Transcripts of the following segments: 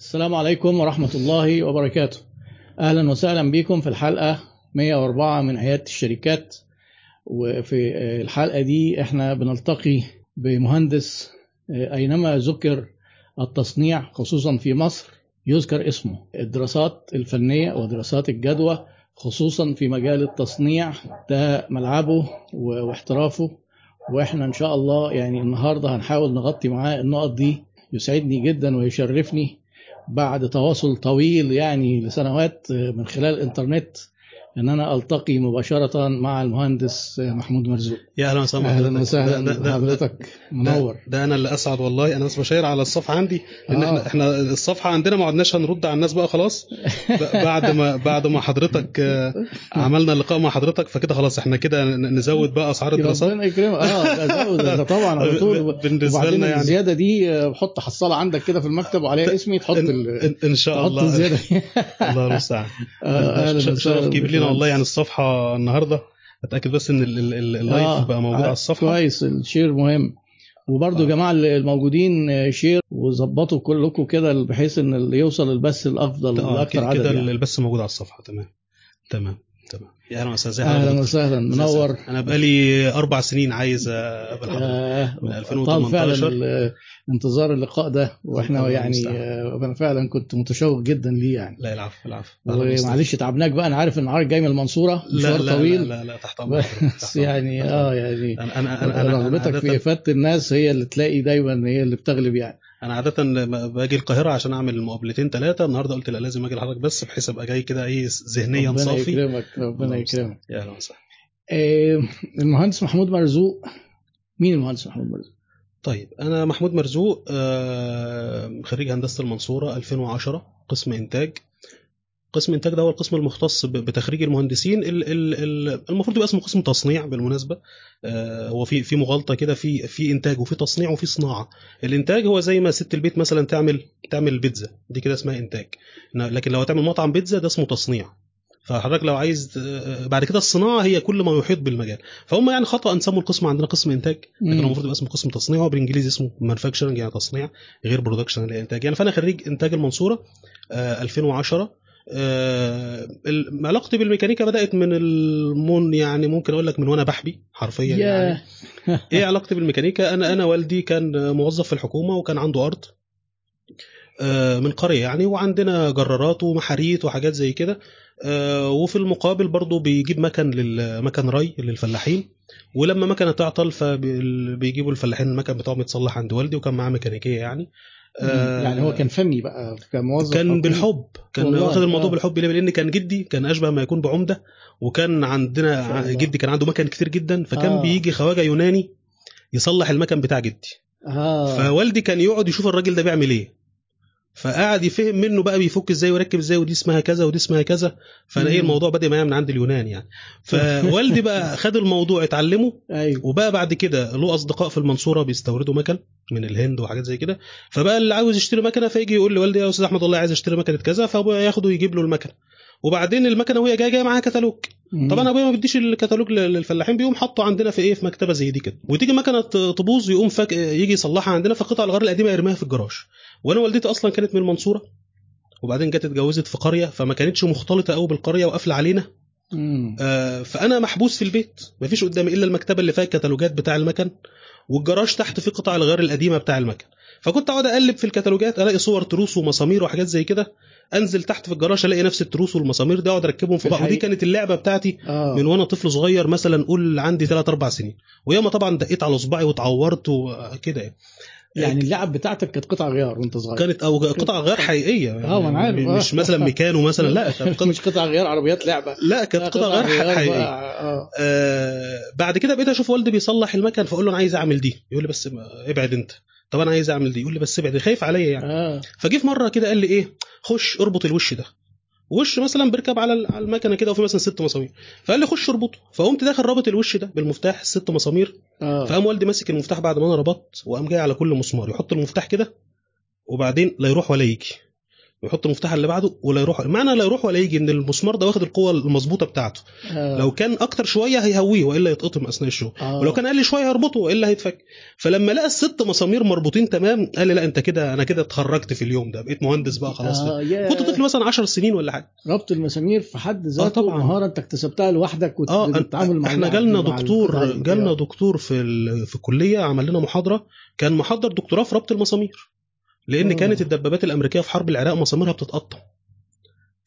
السلام عليكم ورحمة الله وبركاته. أهلا وسهلا بكم في الحلقة 104 من عيادة الشركات. وفي الحلقة دي إحنا بنلتقي بمهندس أينما ذكر التصنيع خصوصا في مصر يذكر اسمه الدراسات الفنية ودراسات الجدوى خصوصا في مجال التصنيع ده ملعبه واحترافه. وإحنا إن شاء الله يعني النهارده هنحاول نغطي معاه النقط دي يسعدني جدا ويشرفني بعد تواصل طويل يعني لسنوات من خلال الانترنت إن أنا ألتقي مباشرة مع المهندس محمود مرزوق. يا أهلا وسهلا أهلا وسهلا بحضرتك. منور. ده, ده أنا اللي أسعد والله. أنا بس بشير على الصفحه عندي. إن آه. إحنا إحنا الصفحه عندنا ما عدناش هنرد على الناس بقى خلاص. بعد ما بعد ما حضرتك آه، عملنا لقاء مع حضرتك فكده خلاص إحنا كده نزود بقى أسعار الدراسات ربنا يكرمك. آه زود. ده طبعا على طول. بالنسبة لنا يعني. الزيادة دي آه، حط حصالة عندك كده في المكتب وعليها اسمي تحط. ان, إن, إن شاء تحط الله. الزيادة. الله المستعان آه، أهلاً ش- وسهلاً. شرف كبير لينا والله. يعني الصفحة النهارده أتأكد بس إن ال- ال- ال- ال live آه، بقى موجود آه، على الصفحة كويس ال share مهم وبرضه آه. جماعة الموجودين آه، share وظبطوا كلكم كده بحيث إن اللي يوصل البث الأفضل آه لأكثر عدد كده يعني. البث موجود على الصفحة تمام تمام تمام يا أهلا وسهلا أهلا. وسهلا منور. أنا بقالي أربع سنين عايز اقابل حضرتك آه، من طال 2018. فعلا انتظار اللقاء ده وإحنا يعني. آه، أنا فعلا كنت متشوق جدا ليه يعني. لا العفو العفو. ومعلش تعبناك بقى أنا عارف إن عارف جاي من المنصورة لا مشوار لا, طويل. لا لا لا تحت أمرك بس يعني آه. يعني أنا أنا أنا رغبتك في إفادة الناس هي اللي تلاقي دايما هي اللي بتغلب يعني. أنا عادة باجي القاهرة عشان اعمل مقابلتين ثلاثة النهارده قلت لا لازم أجي لحضرتك بس بحيث ابقى جاي كده إيه ذهنيا ربنا صافي. يكرمك ربنا الله المستعان. يكرمك. يا أهلا وسهلا. المهندس محمود مرزوق. مين المهندس محمود مرزوق؟ طيب أنا محمود مرزوق آه، خريج هندسة المنصورة 2010 قسم إنتاج. قسم إنتاج ده هو القسم المختص بتخريج المهندسين. ال- ال- ال- المفروض يبقى اسمه قسم تصنيع بالمناسبة. آه، هو في في مغالطة كده في في إنتاج وفي تصنيع وفي صناعة. الإنتاج هو زي ما ست البيت مثلا تعمل تعمل بيتزا. دي كده اسمها إنتاج. لكن لو هتعمل مطعم بيتزا ده اسمه تصنيع. فحضرتك لو عايز آه، بعد كده الصناعة هي كل ما يحيط بالمجال. فهم يعني خطا سموا القسم عندنا قسم إنتاج لكن المفروض يبقى اسمه قسم تصنيع وبالإنجليزي اسمه manufacturing يعني تصنيع غير production اللي هي إنتاج. يعني فأنا خريج إنتاج المنصورة آه 2010 آه علاقتي بالميكانيكا بدأت من المن يعني ممكن أقول لك من وأنا بحبي حرفيا يعني. إيه علاقتي بالميكانيكا؟ أنا أنا والدي كان موظف في الحكومة وكان عنده أرض آه، من قرية يعني وعندنا جرارات ومحاريت وحاجات زي كده آه، وفي المقابل برضه بيجيب مكن للمكن ري للفلاحين ولما مكنة تعطل فبيجيبوا الفلاحين المكن بتاعهم يتصلح عند والدي وكان معاه ميكانيكية يعني. آه، يعني هو كان فني بقى كان موظف كان. بالحب كان واخد الموضوع آه. بالحب ليه لأن كان جدي كان أشبه ما يكون بعمدة وكان عندنا. جدي كان عنده مكن كتير جدا فكان آه. بيجي خواجة يوناني يصلح المكن بتاع جدي آه فوالدي كان يقعد يشوف الراجل ده بيعمل إيه فقعد يفهم منه بقى بيفك إزاي ويركب إزاي ودي اسمها كذا ودي اسمها كذا. فانا إيه. الموضوع بدأ معايا من عند اليونان يعني. فوالدي بقى خد الموضوع اتعلمه أيوه. وبقى بعد كده له أصدقاء في المنصورة بيستوردوا مكن من الهند وحاجات زي كده. فبقى اللي عاوز يشتري مكنة فيجي يقول لوالدي يا أستاذ أحمد والله عايز أشتري مكنة كذا. فأبويا ياخده يجيب له المكنة. وبعدين المكنة وهي جاية جاية معاها كتالوج. طبعا أبويا ما بيديش الكتالوج للفلاحين بيقوم حاطه عندنا في إيه في مكتبة زي دي كده. وتيجي مكنة تبوظ يقوم فك... يجي يصلحها عندنا في قطع الغيار القديمة يرميها في الجراج. وأنا والدتي أصلا كانت من المنصورة وبعدين جت اتجوزت في قرية فما كانتش مختلطة قوي بالقرية وقافلة علينا. آه، فأنا محبوس في البيت مفيش قدامي إلا المكتبة اللي فيها الكتالوجات بتاع المكن والجراج تحت فيه قطع الغيار القديمة بتاع المكن. فكنت أقعد أقلب في الكتالوجات ألاقي صور تروس ومسامير وحاجات زي كده أنزل تحت في الجراج ألاقي نفس التروس والمسامير ده أقعد أركبهم في بعض. ودي. كانت اللعبة بتاعتي آه. من وأنا طفل صغير مثلا قول عندي 3 4 سنين. وياما طبعا دقيت على صباعي واتعورت وكده يعني. يعني اللعب بتاعتك كانت قطع غيار وانت صغير. كانت أو قطع غيار حقيقية. آه، ما أنا عارف. آه. مش مثلا ميكانو مثلا لا كانت قطع مش قطع غيار عربيات لعبة. لا كانت قطع غيار حقيقية. آه. آه بعد كده بقيت أشوف والدي بيصلح المكن فأقول له أنا عايز أعمل دي. يقول لي بس ابعد أنت. طب أنا عايز أعمل دي. يقول لي بس ابعد. خايف عليا يعني. آه. فجه في مرة كده قال لي إيه؟ خش اربط الوش ده. وش مثلا بيركب على ال- على المكنة كده وفي مثلا ست مسامير. فقال لي خش اربطه. فقمت داخل رابط الوش ده بالمفتاح الست مسامير. آه. فقام والدي ماسك المفتاح بعد ما أنا ربطت وقام جاي على كل مسمار يحط المفتاح كده وبعدين لا يروح ولا يجي. ويحط المفتاح اللي بعده ولا يروح معنى لا يروح ولا يجي إن المسمار ده واخد القوة المظبوطة بتاعته آه. لو كان أكتر شوية هيهويه وإلا يتقطم أثناء الشغل آه. ولو كان أقل شوية هيربطه وإلا هيتفك فلما لقى الست مسامير مربوطين تمام قال لي لا أنت كده أنا كده اتخرجت في اليوم ده بقيت مهندس بقى خلاص آه كنت طفل مثلا 10 سنين ولا حاجة ربط المسامير في حد ذاته طبعاً. مهارة انت اكتسبتها لوحدك آه وتتعامل مع إحنا جالنا دكتور. جالنا آه. دكتور في. في الكلية عمل لنا محاضرة كان محضر دكتوراه في ربط المسامير لأن. كانت الدبابات الأمريكية في حرب العراق مساميرها بتتقطم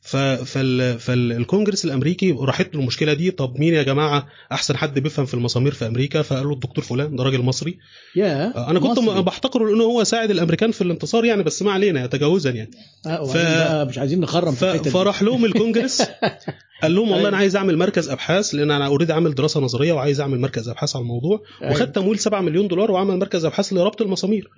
ف... فال... فالكونجرس الأمريكي راحت له المشكلة دي طب مين يا جماعة أحسن حد بيفهم في المسامير في أمريكا فقالوا الدكتور فلان ده راجل مصري يا آه، أنا كنت مصري. بحتقره لأنه هو ساعد الأمريكان في الانتصار يعني بس ما علينا تجاوزا يعني آه ف- مش عايزين نخرم ف... في الحتة دي. فراح لهم الكونجرس قال لهم والله. أنا عايز أعمل مركز أبحاث لأن أنا اوريدي عامل دراسة نظرية وعايز أعمل مركز أبحاث على الموضوع أيوة. وخد تمويل 7 مليون دولار وعمل مركز أبحاث لربط المسامير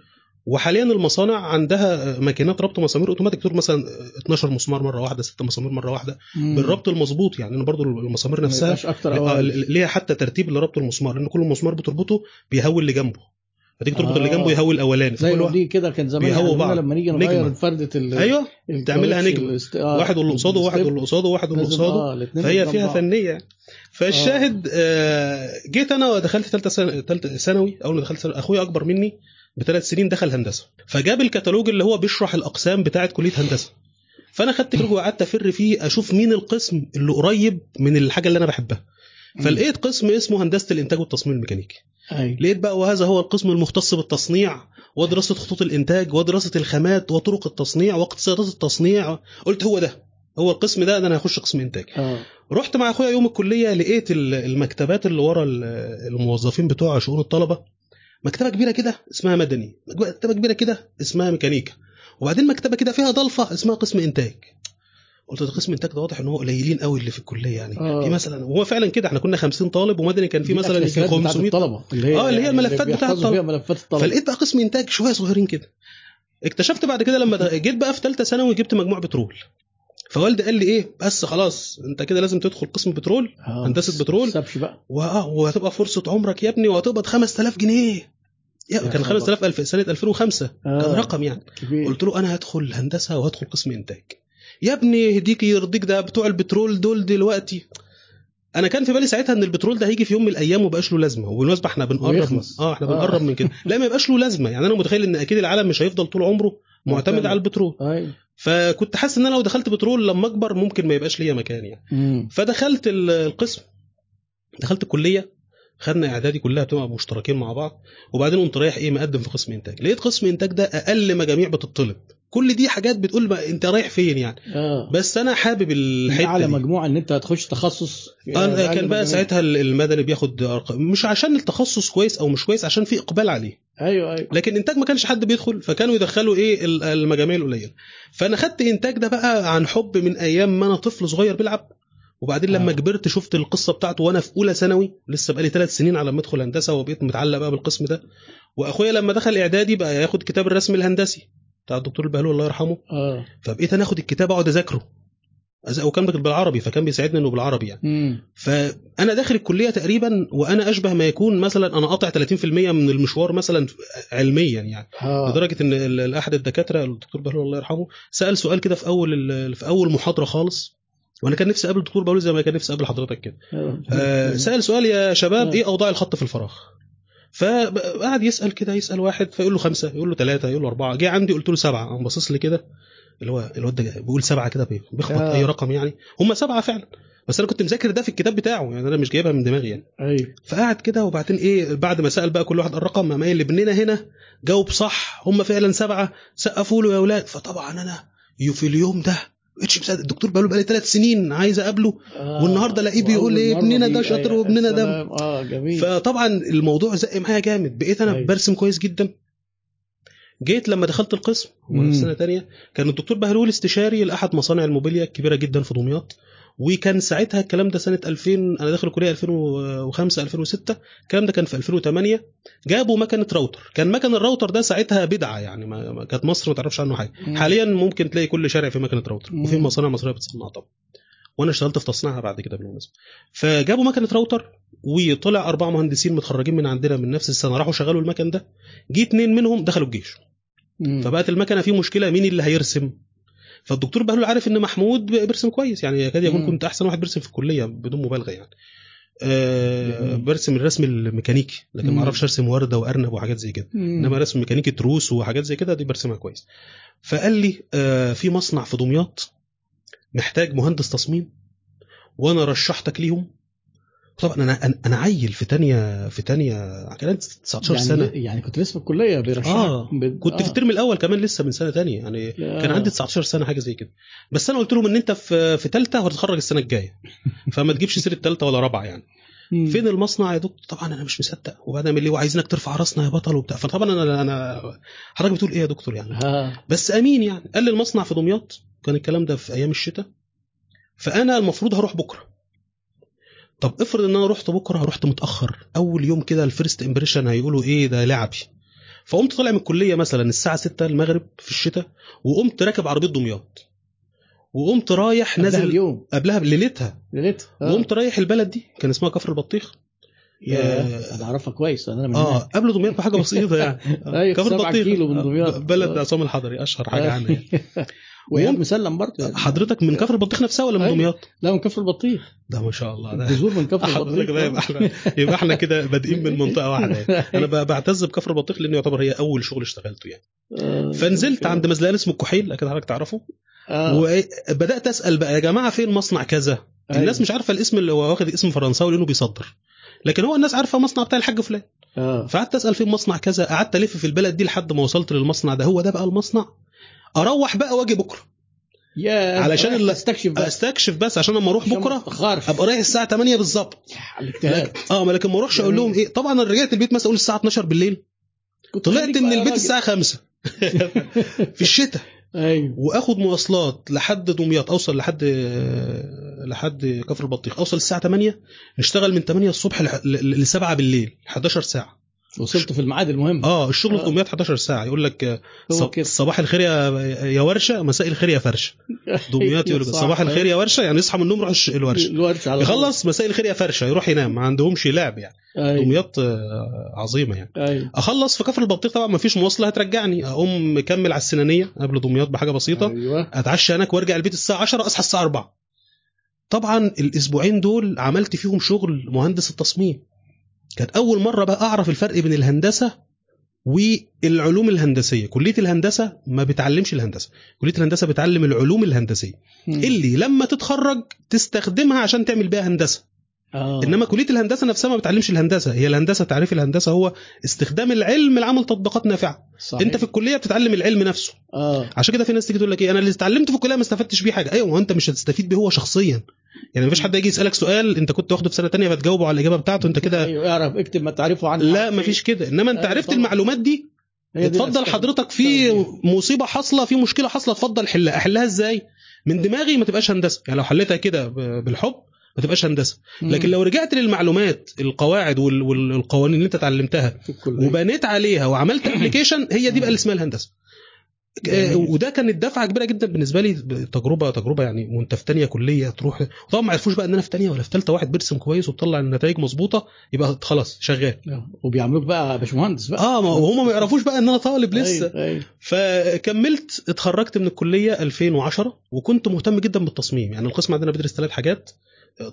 وحاليا المصانع عندها ماكينات ربط مسامير أوتوماتيك تقول مثلا 12 مسمار مرة واحدة 6 مسامير مرة واحدة مم. بالربط المظبوط يعني برضو المسامير نفسها آه، أو ليها حتى ترتيب لربط المسمار لأن كل مسمار بتربطه بيهوي اللي جنبه فتيجي تربط آه. اللي جنبه يهوي الأولاني زي دي كده كان زمان بيهووا يعلمونا بعض. لما نيجي. نغير فردة ال أيوه تعملها نجمة. الاست- آه، واحد واللي قصاده واحد. واللي قصاده واحد واللي لازم- قصاده آه، فهي فيها. فنية يعني فالشاهد آه، جيت أنا ودخلت ثالثه ثالثه ثانوي أول ما دخلت أخويا أكبر مني بثلاث سنين دخل هندسة. فجاب الكتالوج اللي هو بيشرح الأقسام بتاعه كلية هندسة. فأنا خدت كتالوج وقعدت أفر فيه أشوف مين القسم اللي قريب من الحاجة اللي أنا بحبها. فلقيت قسم اسمه هندسة الإنتاج والتصميم الميكانيكي. أيوة. لقيت بقى وهذا هو القسم المختص بالتصنيع ودراسة خطوط الإنتاج ودراسة الخامات وطرق التصنيع واقتصادات التصنيع. قلت هو ده هو القسم ده ده أنا هخش قسم إنتاج. آه. رحت مع أخويا يوم الكلية لقيت ال- المكتبات اللي ورا ال- الموظفين بتوع شؤون الطلبة. مكتبة كبيرة كده اسمها مدني. مكتبة كبيرة كده اسمها ميكانيكا. وبعدين مكتبة كده فيها ضلفة اسمها قسم إنتاج. قلت ده قسم إنتاج ده واضح إن هو قليلين قوي اللي في الكلية يعني. آه. في مثلا وهو فعلا كده إحنا كنا 50 طالب ومدني كان في مثلا يجي الأساسيات بتاعت 500 الطلبة اللي هي آه، اللي هي يعني الملفات بتاعت الطلبة. ملفات الطلبة. فلقيت بقى قسم إنتاج شوية صغيرين كده. اكتشفت بعد كده لما جيت بقى في ثالثه ثانوي جبت مجموع بترول. فوالدي قال لي إيه؟ بس خلاص أنت كده لازم تدخل قسم بترول آه، هندسة بترول. بقى. وهتبقى فرصة عمرك يا ابني وهتقبض 5000 جنيه. كان خبر. 5000 ألف سنة 2005 آه. كان رقم يعني. كبير. قلت له أنا هدخل هندسة وهدخل قسم إنتاج. يا ابني يهديك يرضيك ده بتوع البترول دول دلوقتي. أنا كان في بالي ساعتها إن البترول ده هيجي في يوم من الأيام ومبقاش له لازمة. وبالمناسبة إحنا بنقرب ويخلص. آه إحنا آه. بنقرب من كده. لا ما يبقاش له لازمة. يعني أنا متخيل إن أكيد العالم مش هيفضل طول عمره معتمد. على البترول. أيوه. فكنت حاسس إن أنا لو دخلت بترول لما أكبر ممكن ما يبقاش ليا مكان يعني. مم. فدخلت ال- القسم. دخلت الكلية. خدنا إعدادي كلها بتبقى مشتركين مع بعض وبعدين قمت رايح إيه مقدم في قسم إنتاج. لقيت قسم إنتاج ده أقل مجاميع بتطلب. كل دي حاجات بتقول ما أنت رايح فين يعني. آه. بس أنا حابب الحتة على. مجموعة إن أنت هتخش تخصص أنا كان بقى. ساعتها المدني بياخد أرقام. مش عشان التخصص كويس أو مش كويس عشان في إقبال عليه. أيوه أيوه. لكن إنتاج ما كانش حد بيدخل فكانوا يدخلوا إيه ال- المجاميع القليلة. فأنا خدت إنتاج ده بقى عن حب من أيام ما أنا طفل صغير بيلعب. وبعدين لما آه. كبرت شفت القصة بتاعته وأنا في أولى ثانوي لسه بقالي ثلاث سنين على ما ادخل هندسة وبقيت متعلق بقى بالقسم ده. وأخويا لما دخل إعدادي بقى ياخد كتاب الرسم الهندسي بتاع الدكتور البهلول الله يرحمه. آه. فبقيت أنا آخد الكتاب أقعد أذاكره. وكان بالعربي فكان بيساعدني إنه بالعربي يعني. مم. فأنا داخل الكلية تقريبا وأنا أشبه ما يكون مثلا أنا قاطع 30% من المشوار مثلا علميا يعني. آه. لدرجة إن أحد الدكاترة الدكتور بهلول الله يرحمه سأل سؤال كده في أول في أول محاضرة خالص. وأنا كان نفسي اقابل الدكتور بهلول زي ما كان نفسي اقابل حضرتك كده. آه سأل سؤال يا شباب آه. إيه أوضاع الخط في الفراغ؟ فقعد يسأل كده يسأل واحد فيقول له خمسة يقول له ثلاثة يقول له أربعة. جه عندي قلت له سبعة. قام باصص لي كده اللي هو الواد ده بيقول سبعة كده بي- بيخبط آه. أي رقم يعني. هم سبعة فعلا. بس أنا كنت مذاكر ده في الكتاب بتاعه يعني أنا مش جايبها من دماغي يعني. أيوه. فقعد كده وبعدين إيه بعد ما سأل بقى كل واحد الرقم قام قايل لابننا هنا جاوب صح. هم فعلا سبعة سقفوا له يا أولاد فطبعا أنا في اليوم ده مبقتش مصدق الدكتور بقاله بقالي ثلاث سنين عايز أقابله آه. والنهاردة الاقيه بيقول مرة ابننا ده بي- شاطر أيوة، وابننا ده-. آه جميل فطبعا الموضوع زق معايا جامد بقيت أنا أيوة. برسم كويس جدا جيت لما دخلت القسم سنة تانية كان الدكتور بهلول استشاري لأحد مصانع الموبيليا الكبيرة جدا في دمياط وكان ساعتها الكلام ده سنة 2000 أنا داخل الكلية 2005 2006 الكلام ده كان في 2008 جابوا مكنة راوتر. كان مكن الراوتر ده ساعتها بدعة يعني ما كانت مصر ما تعرفش عنه حاجة. مم. حاليا ممكن تلاقي كل شارع في مكنة راوتر. وفي مصانع مصرية بتصنع طبعا. وأنا اشتغلت في تصنيعها بعد كده بالمناسبة. فجابوا مكنة راوتر وطلع أربع مهندسين متخرجين من عندنا من نفس السنة راحوا شغلوا المكن ده. جه اتنين منهم دخلوا الجيش. مم. فبقت المكنة في مشكلة مين اللي هيرسم؟ فالدكتور بهلول عارف إن محمود بيرسم كويس يعني يكاد يكون. كنت أحسن واحد بيرسم في الكلية بدون مبالغة يعني آه جميل. برسم الرسم الميكانيكي لكن. ما أعرفش أرسم وردة وأرنب وحاجات زي كده إنما رسم ميكانيكي تروس وحاجات زي كده دي برسمها كويس فقال لي آه في مصنع في دمياط محتاج مهندس تصميم وأنا رشحتك ليهم طبعا أنا أنا عيل في تانية في تانية كان عندي 19 يعني سنة. يعني كنت لسه في الكلية بيرشحك آه ب- كنت في الترم الأول كمان لسه من سنة تانية يعني كان عندي 19 سنة حاجة زي كده. بس أنا قلت لهم إن أنت في في ثالثه وهتتخرج السنة الجاية. فما تجيبش سيرة ثالثه ولا رابعة يعني. فين المصنع يا دكتور؟ طبعا أنا مش مصدق. وبعدين قال لي وعايزينك ترفع راسنا يا بطل وبتاع. فطبعا أنا أنا حضرتك بتقول إيه يا دكتور يعني؟ ها. بس أمين يعني. قال لي المصنع في دمياط كان الكلام ده في أيام الشتاء. فأنا المفروض هروح بكرة. طب افرض ان أنا رحت بكره رحت متأخر أول يوم كده ال first impression هيقولوا إيه ده لعبي فقمت طالع من الكلية مثلا الساعة 6 المغرب في الشتاء وقمت راكب عربية دمياط. وقمت رايح نازل اليوم قبلها بليلتها ليلتها. آه. وقمت رايح البلد دي كان اسمها كفر البطيخ. يا أنا أعرفها كويس أنا من آه. قبل دمياط بحاجة بسيطة يعني. أيوة، سبعة كيلو من دمياط. بلد عصام الحضري أشهر حاجة عنها يعني. وإيهاب مسلم برضه يعني. حضرتك من كفر البطيخ نفسها ولا من أيوة. دمياط؟ لا من كفر البطيخ ده ما شاء الله ده بذور من كفر حضرتك بقى يبقى البطيخ إحنا يبقى إحنا كده بادئين من منطقة واحدة يعني. أنا بعتز بكفر البطيخ لأنه يعتبر هي أول شغل اشتغلته يعني آه. فنزلت عند مزلقان اسمه الكحيل أكيد حضرتك تعرفه آه. وبدات أسأل بقى يا جماعة فين مصنع كذا الناس أيوة. مش عارفة الاسم اللي هو واخد اسم فرنساوي لأنه بيصدر لكن هو الناس عارفة مصنع بتاع الحاج فلان آه فقعدت أسأل فين مصنع كذا قعدت ألف في البلد دي لحد ما وصلت للمصنع ده هو ده بقى المصنع أروح بقى واجي بكره. يا علشان تستكشف بقى استكشف بس عشان لما أروح بكرة خارف أبقى رايح الساعة 8 بالظبط. آه ما لكن ما أروحش أقول لهم إيه طبعا أنا رجعت البيت مثلا أقول الساعة 12 بالليل. طلعت من البيت. الساعة 5 في الشتاء. أيوه. وآخد مواصلات لحد دمياط أوصل لحد لحد كفر البطيخ. أوصل الساعة 8 نشتغل من 8 الصبح ل 7 بالليل 11 ساعة. وصلت في الميعاد المهم. آه الشغل في آه. دمياط 11 ساعة. يقول لك آه،. صباح الخير يا يا ورشة مساء الخير يا فرشة. دمياط يقول. صباح الخير يا ورشة يعني يصحى من النوم يروح الورشة. الورشة على. يخلص مساء الخير يا فرشة يروح ينام. ما عندهمش لعب يعني. أيوه. دمياط آه، عظيمة يعني. أيوه. أخلص في كفر البطيخ طبعا ما فيش مواصلة هترجعني. أقوم مكمل على السنانية قبل دمياط بحاجة بسيطة. أيوه. أتعشى هناك وأرجع البيت الساعة 10 أصحى الساعة 4 طبعا الأسبوعين دول عملت فيهم شغل مهندس التصميم. كانت أول مرة بقى أعرف الفرق بين الهندسة والعلوم الهندسية. كلية الهندسة ما بتعلمش الهندسة. كلية الهندسة بتعلم العلوم الهندسية. مم. اللي لما تتخرج تستخدمها عشان تعمل بيها هندسة. آه. إنما كلية الهندسة نفسها ما بتعلمش الهندسة. هي الهندسة تعريف الهندسة هو استخدام العلم لعمل تطبيقات نافعة. صحيح. أنت في الكلية بتتعلم العلم نفسه. آه. عشان كده في ناس تيجي تقول لك إيه أنا اللي اتعلمته في الكلية ما استفدتش بيه حاجة. أيوه أنت مش هتستفيد بيه هو شخصيا. يعني مفيش حد يجي يسألك سؤال أنت كنت واخده في سنة تانية فتجاوبه على الإجابة بتاعته أنت كده أيوه اعرف اكتب ما تعرفه عن لا مفيش كده. إنما أنت أيوة عرفت طبعا. المعلومات دي اتفضل. حضرتك في تمام. مصيبة حاصلة في مشكلة حاصلة اتفضل حلها. أحلها إزاي؟ من دماغي ما تبقاش هندسة. يعني لو حليتها كده بالحب ما تبقاش هندسة. لكن لو رجعت للمعلومات القواعد وال- وال- والقوانين اللي انت اتعلمتها. وبنيت عليها وعملت ابلكيشن هي دي بقى اللي اسمها الهندسة آه،. وده كانت دفعه كبيرة جدا بالنسبة لي تجربة تجربة يعني وانت في ثانية كلية تروح طبعا ما عرفوش بقى ان أنا في ثانية ولا في ثالثه واحد بيرسم كويس وبطلع النتائج مظبوطة يبقى خلاص شغال آه. وبيعملوك بقى باشمهندس بقى آه ما وهم ما يعرفوش بقى إن أنا طالب لسه أيوة. أيوة. فكملت اتخرجت من الكلية 2010 وكنت مهتم جدا بالتصميم يعني القسم عندنا بيدرس ثلاث حاجات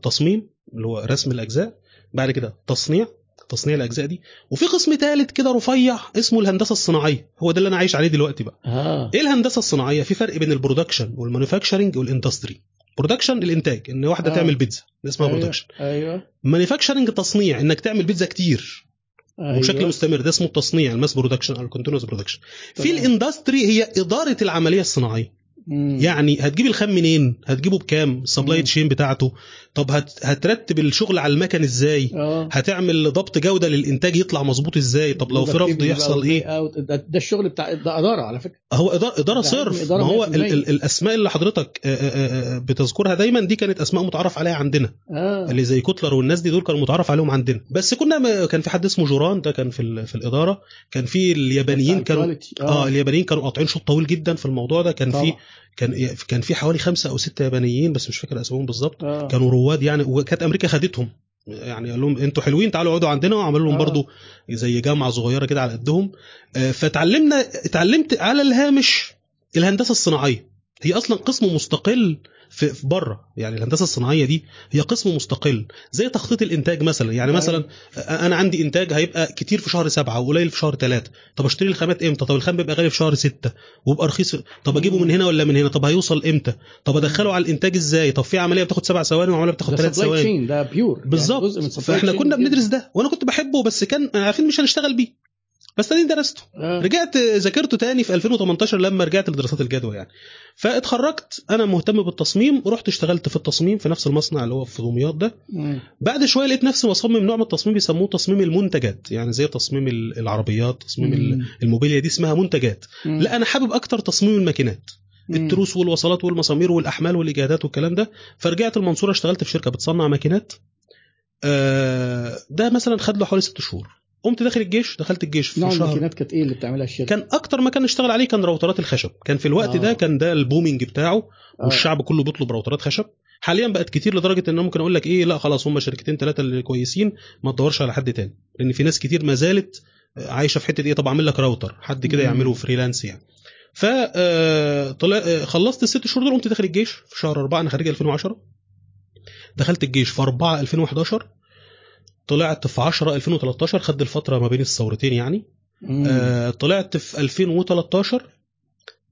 تصميم اللي هو رسم الأجزاء. بعد كده تصنيع تصنيع الأجزاء دي. وفي قسم ثالث كده رفيع اسمه الهندسة الصناعية. هو ده اللي أنا عايش عليه دلوقتي بقى. آه. إيه الهندسة الصناعية؟ في فرق بين ال production وال manufacturing وال industry. production الإنتاج إن واحدة آه. تعمل بيتزا اسمها أيوة. production. أيوه. manufacturing تصنيع إنك تعمل بيتزا كتير. أيوة. وبشكل مستمر ده اسمه التصنيع ال mass production أو ال continuous production. في. ال industry هي إدارة العملية الصناعية. مم. يعني هتجيب الخام منين؟ هتجيبه بكام؟ ال supply. chain بتاعته. طب هت... هترتب الشغل على المكن إزاي؟ آه. هتعمل ضبط جودة للإنتاج يطلع مظبوط إزاي؟ طب لو في رفض يحصل إيه. ده, ده الشغل بتاع ده إدارة على فكرة. هو اداره إدارة صرف. إدارة ما هو 100%. ال... ال... الأسماء اللي حضرتك آه، آه، آه، بتذكرها دايما دي كانت أسماء متعارف عليها عندنا. آه. اللي زي كوتلر والناس دي دول كانوا متعارف عليهم عندنا. بس كنا ما... كان في حد اسمه جوران ده كان في ال... في الإدارة. كان في اليابانيين كانوا. آه. اليابانيين كانوا قاطعين شوط طويل جدا في الموضوع ده. كان في. كان كان في حوالي خمسة أو ستة يابانيين بس مش فاكر اسمائهم بالظبط آه. كانوا رواد يعني وكانت أمريكا خدتهم يعني قال لهم أنتوا حلوين تعالوا اقعدوا عندنا وعملوا لهم آه. برضو زي جامعة صغيرة كده على قدهم آه، فتعلمنا اتعلمت على الهامش الهندسة الصناعية هي أصلا قسم مستقل في, بره. يعني الهندسة الصناعية دي هي قسم مستقل. زي تخطيط الإنتاج مثلا. يعني أيوة. مثلا أنا عندي إنتاج هيبقى كتير في شهر سبعة وقليل في شهر ثلاثة طب أشتري الخامات إمتى؟ طب الخام بيبقى غالي في شهر ستة. ويبقى رخيص طب أجيبه من هنا ولا من هنا؟ طب هيوصل إمتى؟ طب أدخله على الإنتاج إزاي؟ طب في عملية بتاخد سبع ثواني وعملية بتاخد ثلاث ثواني. ده بيور بالظبط. فإحنا كنا بندرس ده. وأنا كنت بحبه بس كان عارفين مش هنشتغل بيه. بس اديني درسته. رجعت ذاكرته تاني في 2018 لما رجعت لدراسات الجدوى يعني. فاتخرجت أنا مهتم بالتصميم ورحت اشتغلت في التصميم في نفس المصنع اللي هو في دمياط ده. بعد شوية لقيت نفسي بصمم نوع من التصميم بيسموه تصميم المنتجات يعني زي تصميم العربيات تصميم مم. الموبيليا دي اسمها منتجات. لا أنا حابب أكتر تصميم الماكينات. التروس والوصلات والمسامير والأحمال والاجهادات والكلام ده. فرجعت المنصورة اشتغلت في شركة بتصنع ماكينات. آه، ده مثلا خد له حوالي ست شهور. قمت داخل الجيش دخلت الجيش في نوع شهر الماكينات كانت إيه اللي بتعملها الشركة؟ كان أكتر مكان نشتغل عليه كان راوترات الخشب كان في الوقت آه. ده كان ده ال booming بتاعه آه. والشعب كله بيطلب راوترات خشب حاليا بقت كتير لدرجة إن ممكن أقول لك إيه لا خلاص هم شركتين ثلاثة اللي كويسين ما تدورش على حد تاني لأن في ناس كتير ما زالت عايشة في حتة إيه طب أعمل لك راوتر حد كده. يعمله freelance يعني ف آه، طلع آه، خلصت الست شهور دول قمت داخل الجيش في شهر 4 أنا خريج 2010 دخلت الجيش في 4 2011 طلعت في 10 2013 خد الفترة ما بين الثورتين يعني مم. آه، طلعت في 2013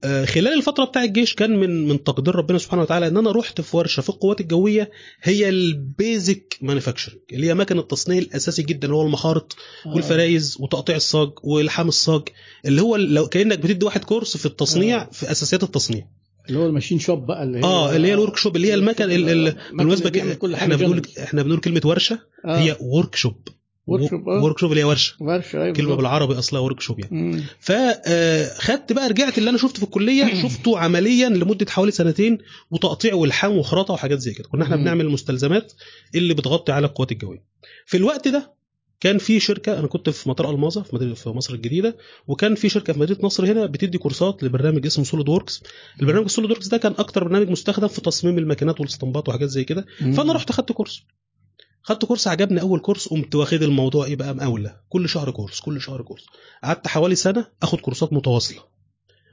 آه، خلال الفترة بتاع الجيش كان من من تقدير ربنا سبحانه وتعالى إن أنا رحت في ورشة في القوات الجوية هي ال basic manufacturing اللي هي مكن التصنيع الأساسي جدا اللي هو المخارط آه. والفرايز وتقطيع الصاج ولحام الصاج اللي هو لو كأنك بتدي واحد كورس في التصنيع آه. في أساسيات التصنيع اللي هو ال machine shop بقى اللي هي آه اللي هي ال workshop اللي هي المكن ال- ال- المكن بالمناسبة إحنا بنقول. إحنا بنقول كلمة ورشة آه. هي workshop آه. workshop اللي هي ورشة ورشة أيوه كلمة. بالعربي أصلها workshop يعني. فخدت بقى رجعت اللي أنا شفته في الكلية شفته عمليا لمدة حوالي سنتين وتقطيع ولحام وخراطة وحاجات زي كده كنا إحنا. بنعمل المستلزمات اللي بتغطي على القوات الجوية في الوقت ده كان في شركة أنا كنت في مطار ألماظة في مصر الجديدة وكان في شركة في مدينة نصر هنا بتدي كورسات لبرنامج اسمه SolidWorks البرنامج SolidWorks ده كان أكتر برنامج مستخدم في تصميم الماكينات والاسطمبات وحاجات زي كده. فأنا رحت خدت كورس. خدت كورس عجبني أول كورس قمت واخد الموضوع إيه بقى مقاولة. كل شهر كورس كل شهر كورس. قعدت حوالي سنة آخد كورسات متواصلة.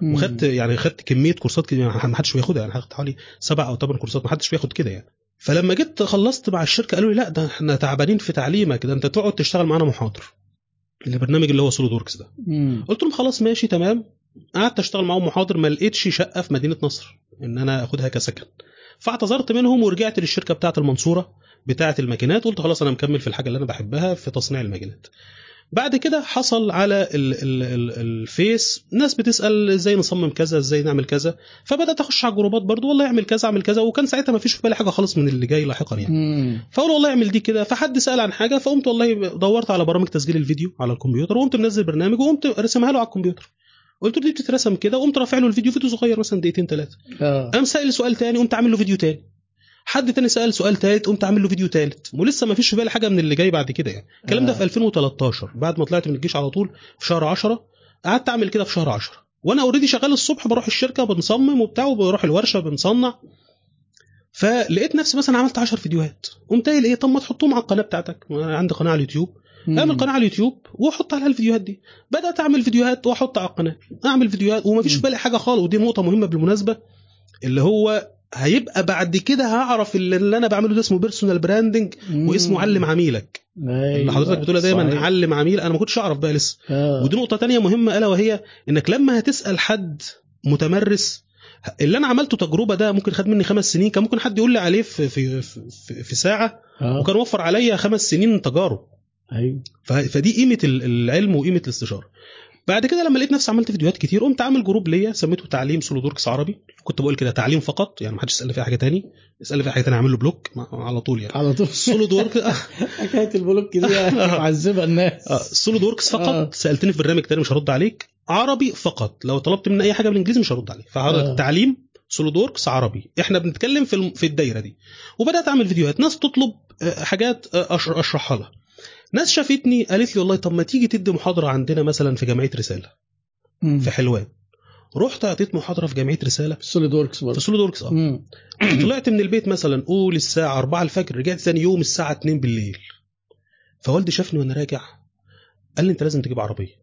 وخدت يعني خدت كمية كورسات كده يعني ما حدش بياخدها يعني خدت حوالي سبع أو ثمان كورسات ما حدش بياخد كده يعني. فلما جيت خلصت مع الشركة قالوا لي لا ده إحنا تعبانين في تعليمك ده انت تقعد تشتغل معانا محاضر. البرنامج اللي هو SolidWorks ده. مم. قلت لهم خلاص ماشي تمام. قعدت أشتغل معاهم محاضر ما لقيتش شقة في مدينة نصر إن أنا آخدها كسكن. فاعتذرت منهم ورجعت للشركة بتاعة المنصورة بتاعة الماكينات قلت خلاص أنا مكمل في الحاجة اللي أنا بحبها في تصنيع الماكينات. بعد كده حصل على ال ال ال الفيس ناس بتسأل إزاي نصمم كذا إزاي نعمل كذا فبدأت أخش على الجروبات برضو والله اعمل كذا اعمل كذا وكان ساعتها ما فيش في بالي حاجة خالص من اللي جاي لاحقا يعني. فأقول والله اعمل دي كده فحد سأل عن حاجة فقمت والله دورت على برامج تسجيل الفيديو على الكمبيوتر وقمت منزل برنامج وقمت رسمها له على الكمبيوتر. قلت له دي بتترسم كده وقمت رافع له الفيديو فيديو صغير مثلا دقيقتين ثلاثة آه. قام سأل سؤال تاني قمت عامل له فيديو تاني. حد تاني سأل سؤال تالت قمت عامل له فيديو تالت. ولسه ما فيش في بالي حاجة من اللي جاي بعد كده يعني. الكلام ده آه. في 2013 بعد ما طلعت من الجيش على طول في شهر 10 قعدت أعمل كده في شهر 10 وأنا already شغال الصبح بروح الشركة بنصمم وبتاع وبروح الورشة بنصنع. فلقيت نفسي مثلا عملت 10 فيديوهات. قمت قايل إيه؟ طب ما تحطهم على القناة بتاعتك. عندي قناة على اليوتيوب. أعمل قناة على اليوتيوب وأحط عليها الفيديوهات دي. بدأت أعمل فيديوهات وأحط على القناة. أعمل فيديوهات ومفيش في بالي حاجة خالص. ودي نقطة مهمة بالمناسبة اللي هو هيبقى بعد كده هعرف اللي, أنا بعمله ده اسمه personal branding. واسمه علم عميلك أيوة. اللي حضرتك بتقولها دايما صحيح. علم عميل أنا ما كنتش أعرف بقى لسه آه. ودي نقطة تانية مهمة ألا وهي إنك لما هتسأل حد متمرس اللي أنا عملته تجربة ده ممكن خد مني خمس سنين كان ممكن حد يقول لي عليه في في في, في ساعة آه. وكان وفر عليا خمس سنين تجارب أيوه فدي قيمة ال- العلم وقيمة الاستشارة بعد كده لما لقيت نفسي عملت فيديوهات كتير قمت عامل جروب ليا سميته تعليم SolidWorks عربي. كنت بقول كده تعليم فقط يعني ما حدش يسألني فيها حاجة تاني. يسالني فيها حاجة تاني أعمل له block على طول يعني. على طول. SolidWorks حكاية ال block دي معذبة الناس. SolidWorks فقط. آه. سألتني في برنامج تاني مش هرد عليك. عربي فقط. لو طلبت مني أي حاجة بالإنجليزي مش هرد عليك. آه. فالتعليم SolidWorks عربي. إحنا بنتكلم في في الدايرة دي. وبدأت أعمل فيديوهات. ناس تطلب آه، حاجات آه، أشرحها لها. ناس شافتني قالت لي والله طب ما تيجي تدي محاضرة عندنا مثلا في جمعيه رسالة. مم. في حلوان. رحت أعطيت محاضرة في جمعيه رسالة. SolidWorks في SolidWorks آه. طلعت من البيت مثلا قول الساعة 4 الفجر رجعت ثاني يوم الساعة 2 بالليل. فوالدي شافني وأنا راجع قال لي أنت لازم تجيب عربية.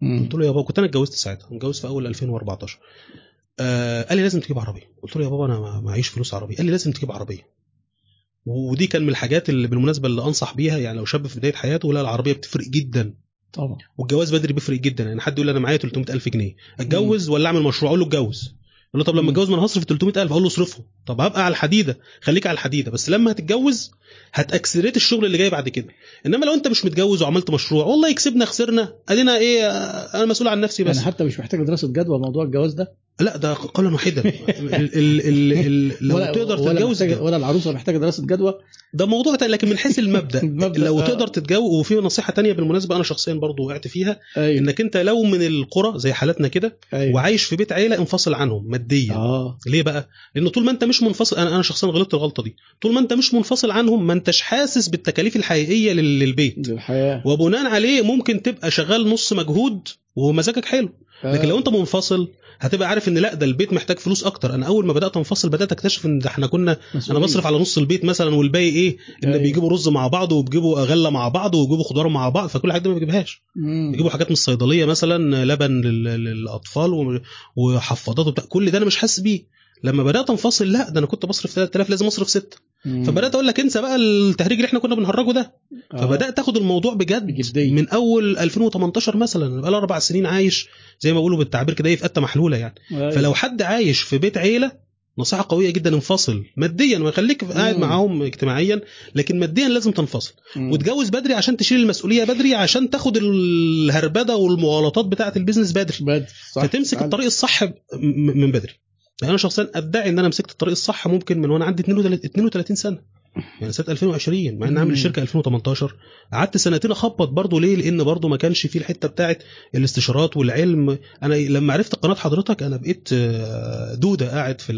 مم. قلت له يا بابا كنت أنا اتجوزت ساعتها متجوز في أول 2014 آه قال لي لازم تجيب عربية. قلت له يا بابا أنا معيش فلوس عربية. قال لي لازم تجيب عربية. ودي كان من الحاجات اللي بالمناسبة اللي أنصح بيها يعني لو شاب في بداية حياته لا العربية بتفرق جدا. طبعا. والجواز بدري بيفرق جدا. يعني حد يقول أنا معايا 300000 جنيه أتجوز ولا أعمل مشروع؟ أقول له اتجوز. يقول له طب لما. أتجوز ما أنا هصرف 300000 أقول له اصرفهم طب هبقى على الحديدة. خليك على الحديدة. بس لما هتتجوز هتأكسلريت الشغل اللي جاي بعد كده. إنما لو أنت مش متجوز وعملت مشروع والله يكسبنا خسرنا. أدينا إيه؟ أنا مسؤول عن نفسي بس. يعني حتى مش محتاج دراسة جدوى موضوع الجواز ده؟ لا ده قولا واحدا. لو ولا تقدر تتجوز ولا العروسة محتاجة دراسة جدوى؟ ده موضوع تاني لكن من حيث المبدأ. المبدأ، لو آه. تقدر تتجوز وفي نصيحة تانية بالمناسبة أنا شخصيا برضو وقعت فيها أيوه. إنك أنت لو من القرى زي حالتنا كده أيوه. وعايش في بيت عيلة انفصل عنهم ماديا. آه. ليه بقى؟ لأن طول ما أنت مش منفصل أنا أنا شخصيا غلطت الغلطة دي. طول ما أنت مش منفصل عنهم ما أنتش حاسس بالتكاليف الحقيقية لل- للبيت. الحياة وبناء عليه ممكن تبقى شغال نص مجهود ومزاجك حلو. لكن لو انت منفصل هتبقى عارف إن لا ده البيت محتاج فلوس أكتر. أنا أول ما بدأت أنفصل بدأت أكتشف إن ده إحنا كنا أنا بصرف على نص البيت مثلا والباقي إيه؟ إن أيوة. بيجيبوا رز مع بعض وبيجيبوا غله مع بعض وبيجيبوا خضار مع بعض. فكل حاجة دي ما بيجيبهاش. بيجيبوا حاجات من الصيدلية مثلا لبن لل- للأطفال وحفاضات وبتاع. كل ده أنا مش حاسس بيه. لما بدأت أنفصل لا ده أنا كنت بصرف 3000 لازم أصرف 6 فبدأت أقول لك انسى بقى التهريج اللي إحنا كنا بنهرجه ده. فبدأت أخد الموضوع بجد بجدية. من أول 2018 مثلا بقى أربع سنين عايش زي ما بيقولوا بالتعبير كده إيه في قته محلولة يعني. فلو حد عايش في بيت عيلة نصيحة قوية جدا انفصل. ماديا وخليك قاعد مم. معاهم اجتماعيا لكن ماديا لازم تنفصل. وتجوز بدري عشان تشيل المسؤولية بدري عشان تاخد الهربدة والمغالطات بتاعة البيزنس بدري. بدري صح. فتمسك. الطريق الصح من بدري. يعني أنا شخصيا أدعي إن أنا مسكت الطريق الصح ممكن من وأنا عندي 32 32 سنة. يعني سنة 2020 مع ان عامل. الشركة 2018 قعدت سنتين أخبط برضه ليه؟ لأن برضه ما كانش فيه الحتة بتاعه الاستشارات والعلم. أنا لما عرفت قناة حضرتك أنا بقيت آه، دودة قاعد في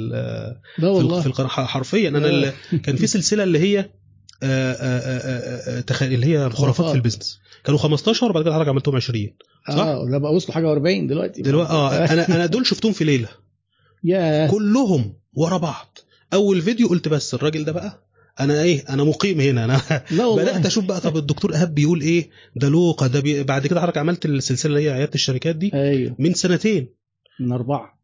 لا والله. في القناة حرفيا. أنا آه. كان في سلسلة اللي هي آه، اللي هي خرافات. في البيزنس. كانوا 15 وبعد كده حضرتك عملتهم 20 صح؟ آه لا بقى وصلوا حاجة 40 دلوقتي. دلوقتي آه أنا أنا دول شفتهم في ليلة. يا كلهم ورا بعض. أول فيديو قلت بس الراجل ده بقى أنا إيه أنا مقيم هنا. أنا لا والله. بدأت أشوف بقى طب الدكتور ايهاب بيقول إيه؟ ده لوقا ده بي... بعد كده حضرتك عملت السلسلة اللي هي عيادة الشركات دي؟ أيوه. من سنتين. من أربعة.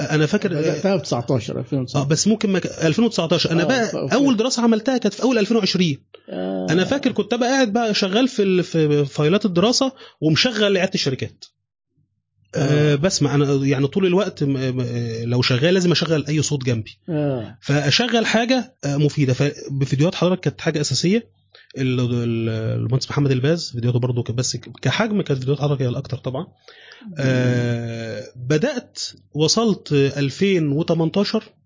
أنا فاكر بدأتها في 19 آه 2019 بس ممكن ما ك... 2019 أنا آه، بقى ف- أول دراسة عملتها كانت في أول 2020 آه. أنا فاكر كنت بقى قاعد بقى شغال في ال- في فايلات الدراسة ومشغل عيادة الشركات. آه. بسمع أنا يعني طول الوقت لو شغال لازم أشغل أي صوت جنبي. آه. فأشغل حاجة آه، مفيدة. فبفيديوهات حضرتك كانت حاجة أساسية. ال- ال- المهندس محمد الباز فيديوهاته برضه كانت بس كحجم كانت فيديوهات حضرتك هي الأكتر طبعا. آه بدأت وصلت 2018 آه، آه،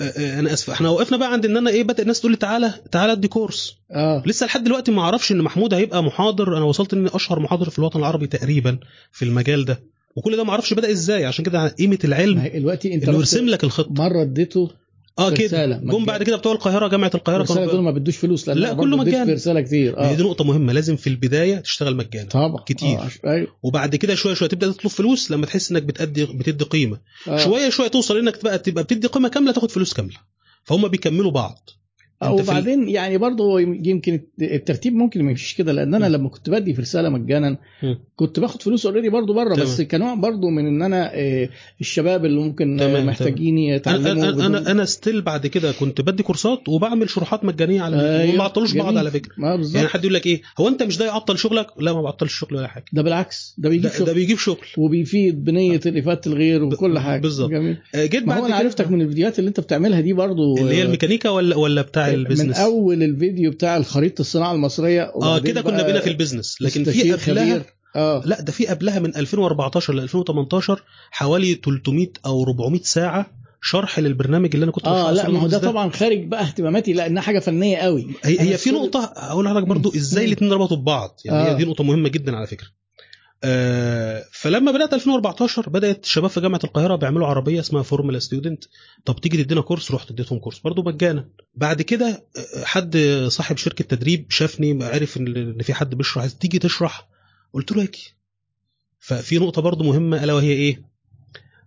أنا آسف. إحنا وقفنا بقى عند إن أنا إيه بدا الناس تقول لي تعالى تعالى أدي كورس. آه. لسه لحد دلوقتي ما أعرفش إن محمود هيبقى محاضر. أنا وصلت إني أشهر محاضر في الوطن العربي تقريبا في المجال ده. وكل ده ما أعرفش بدأ إزاي. عشان كده قيمة العلم دلوقتي أنت يرسم لك الخطة. مرة اديته آه كده جم. بعد كده بتوع القاهرة جامعة القاهرة كانوا دول ما بدوش فلوس لا، كله. في رسالة كتير آه دي نقطة مهمة لازم في البداية تشتغل مجانا طبعا كتير. آه. أيوه وبعد كده شوية شوية تبدأ تطلب فلوس لما تحس إنك بتأدي بتدي قيمة آه. شوية شوية توصل إنك بقى تبقى بتدي قيمة كاملة تاخد فلوس كاملة فهم بيكملوا بعض آه، ال- وبعدين يعني برضه يمكن الترتيب ممكن ما يمشيش كده لأن أنا م. لما كنت بدي في رسالة مجانا مم. كنت باخد فلوس already برضه بره تمام. بس كنوع برضه من إن أنا آه، الشباب اللي ممكن آه، تمام، محتاجين أنا يتعلموا أنا بدون- أنا, أنا still بعد كده كنت بدي كورسات وبعمل شروحات مجانية على أيوة، وما بعطلوش بعض. على فكرة. ما يعني حد يقول لك إيه هو أنت مش ده يعطل شغلك؟ لا ما بعطلش شغل ولا حاجة. ده بالعكس ده بيجيب ده, شغل. ده بيجيب شغل. وبيفيد بنية الإفادة الغير وكل حاجة. بالظبط. جميل. آه، جيت ما بعد هو أنا عرفتك من الفيديوهات اللي أنت بتعملها دي برضه اللي هي آه، الميكانيكا ولا ولا بتاع من ال business أول الفيديو بتاع خريطه الصناعة المصرية آه كده كنا بقينا في ال business لكن في قبلها. آه. لا ده في قبلها من 2014 ل 2018 حوالي 300 أو 400 ساعة شرح للبرنامج اللي أنا كنت آه لا ما هو ده ال business طبعا خارج بقى اهتماماتي لأنها حاجة فنية قوي. هي, هي في نقطة أقول لحضرتك برضو إزاي. الاثنين ربطوا ببعض. يعني آه. هي دي نقطة مهمة جدا على فكرة. آه فلما بدأت 2014 بدأت شباب في جامعة القاهرة بيعملوا عربية اسمها Formula Student. طب تيجي تدينا كورس؟ رحت اديتهم كورس. برضو مجانا. بعد كده آه، حد صاحب شركة تدريب شافني عرف إن في حد بيشرح عايز تيجي تشرح؟ قلت له هيك ففي نقطة برضو مهمة ألا وهي إيه؟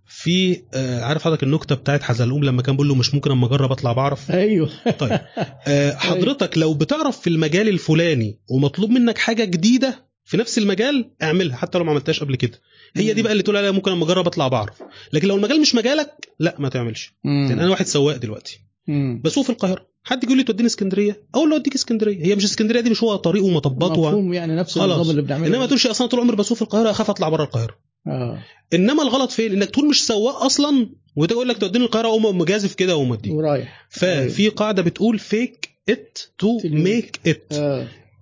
في آه عارف حضرتك النكتة بتاعت حزلقوم لما كان بيقول له مش ممكن أما أجرب أطلع بعرف؟ أيوه. طيب. آه، حضرتك لو بتعرف في المجال الفلاني ومطلوب منك حاجة جديدة في نفس المجال اعملها حتى لو ما عملتهاش قبل كده. هي دي بقى اللي تقول عليها ممكن أما أجرب أطلع بعرف. لكن لو المجال مش مجالك لا ما تعملش. يعني أنا واحد سواق دلوقتي. بسوق في القاهرة. حد يقول لي توديني اسكندرية؟ أقول له أوديك اسكندرية. هي مش اسكندرية دي مش هو طريق ومطبات و... مفهوم يعني نفس. النظام اللي بنعمله. إنما ما تقولش أصلا طول عمري بسوق في القاهرة أخاف أطلع بره القاهرة. آه. إنما الغلط فين؟ إنك تكون مش سواق أصلا وده يقول لك توديني القاهرة أقوم مجازف كده وموديك ورايح. ففي قاعدة بتقول fake it to make it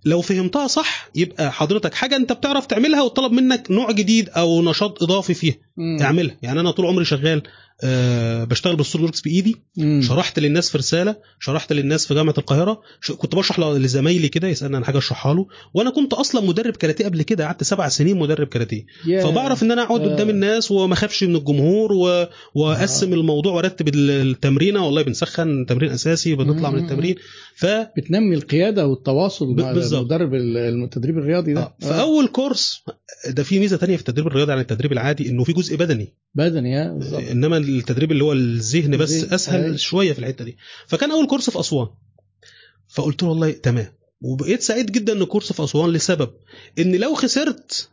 لو فهمتها صح يبقى حضرتك حاجة أنت بتعرف تعملها وطلب منك نوع جديد أو نشاط إضافي فيها. اعملها يعني أنا طول عمري شغال أه بشتغل بال SolidWorks بإيدي مم. شرحت للناس في رسالة شرحت للناس في جامعة القاهرة ش... كنت بشرح لزمايلي كده يسألني عن حاجة أشرحها له وأنا كنت أصلا مدرب كاراتيه قبل كده قعدت سبع سنين مدرب كاراتيه ياه. فبعرف إن أنا أقعد آه. قدام الناس وما أخافش من الجمهور و... وأقسم الموضوع وأرتب ال- التمرينة والله بنسخن تمرين أساسي بنطلع من. التمرين ف بتنمي القيادة والتواصل ب- مع. المدرب ال- التدريب الرياضي ده آه. فاول كورس ده في ميزة تانية في التدريب الرياضي عن التدريب العادي إنه في جزء بدني بدني آه بالظبط إنما التدريب اللي هو الذهن بس أسهل أيوة. شوية في الحتة دي. فكان أول كورس في أسوان. فقلت له والله تمام. وبقيت سعيد جدا إن كورس في أسوان لسبب إن لو خسرت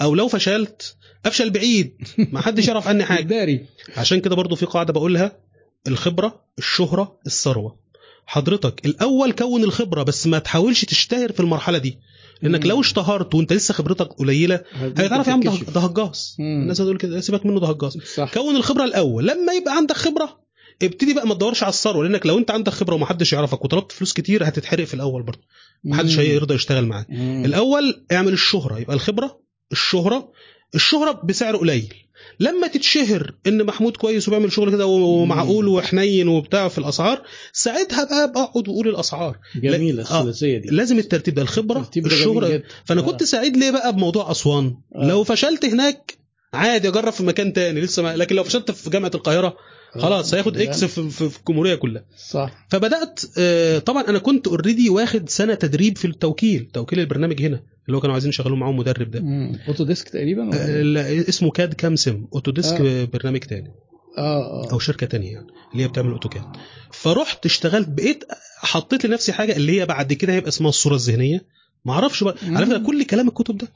أو لو فشلت أفشل بعيد. ما حدش يعرف عني حاجة. داري عشان كده برضو في قاعدة بقولها الخبرة الشهرة الثروة. حضرتك الأول كون الخبرة بس ما تحاولش تشتهر في المرحلة دي. لأنك مم. لو اشتهرت وأنت لسه خبرتك قليلة هيتعرف يا عم ده هجاص. الناس هتقول كده سيبك منه ده هجاص كون الخبرة الأول لما يبقى عندك خبرة ابتدي بقى ما تدورش على الثروة لأنك لو أنت عندك خبرة ومحدش يعرفك وطلبت فلوس كتير هتتحرق في الأول برضه محدش. هيرضى يشتغل معاك. الأول اعمل الشهرة يبقى الخبرة الشهرة الشهرة بسعر قليل لما تتشهر إن محمود كويس وبيعمل شغل كده ومعقول وحنين وبتاع في الأسعار ساعتها بقى بقعد وقول الأسعار جميلة آه. الثلاثية دي لازم الترتيب ده الخبرة الترتيب الشهرة. فأنا آه. كنت سعيد ليه بقى بموضوع أسوان آه. لو فشلت هناك عادي أجرب في مكان تاني لسه ما... لكن لو فشلت في جامعة القاهرة خلاص هياخد X في, في, الجمهورية كلها. صح. فبدأت آه، طبعا أنا كنت already واخد سنة تدريب في التوكيل توكيل البرنامج هنا اللي هو كانوا عايزين يشغلوا معاهم مدرب ده. مم. Autodesk تقريبا آه، إيه؟ ال- اسمه كاد كامسم اوتوديسك آه. برنامج تاني. آه أو شركة تانية يعني اللي هي بتعمل AutoCAD فرحت اشتغلت بقيت حطيت لنفسي حاجة اللي هي بعد كده هيبقى اسمها الصورة الذهنية. ما أعرفش بقى على فكرة. كل كلام الكتب ده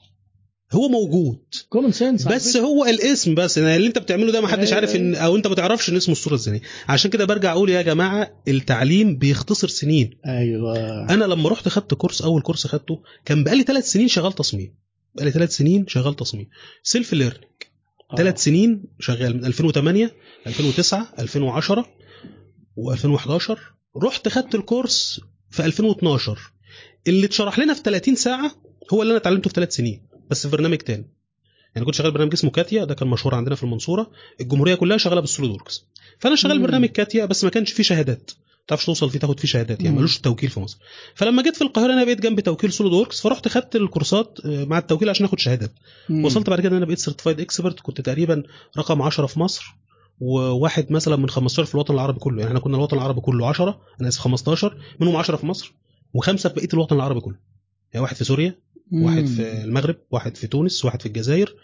هو موجود. common sense بس هو الاسم بس يعني اللي انت بتعمله ده ما حدش أيوة، عارف ان أو انت ما تعرفش إن اسمه الصورة الذهنيه عشان كده برجع أقول يا جماعة التعليم بيختصر سنين. أيوه. أنا لما رحت خدت كورس أول كورس خدته كان بقالي ثلاث سنين شغال تصميم. بقالي ثلاث سنين شغال تصميم. self learning. ثلاث سنين شغال من 2008 2009 2010 و2011 رحت خدت الكورس في 2012 اللي اتشرح لنا في 30 ساعة هو اللي أنا اتعلمته في ثلاث سنين. بس في برنامج تاني. يعني كنت شغال برنامج اسمه CATIA ده كان مشهور عندنا في المنصورة. الجمهورية كلها شغالة بال SolidWorks فأنا شغال مم. برنامج CATIA بس ما كانش فيه شهادات. ما تعرفش توصل فيه تاخد فيه شهادات يعني. ملوش توكيل في مصر. فلما جيت في القاهرة أنا بقيت جنب توكيل SolidWorks فرحت خدت الكورسات آه، مع التوكيل عشان آخد شهادات. مم. وصلت بعد كده إن أنا بقيت certified expert كنت تقريبا رقم 10 في مصر وواحد مثلا من 15 في الوطن العربي كله. يعني إحنا كنا الوطن العربي كله 10 أنا آسف 15 منهم 10 في مصر وخمسة في بقية الوطن العربي كله. يعني واحد في سوريا مم. واحد في المغرب واحد في تونس واحد في الجزائر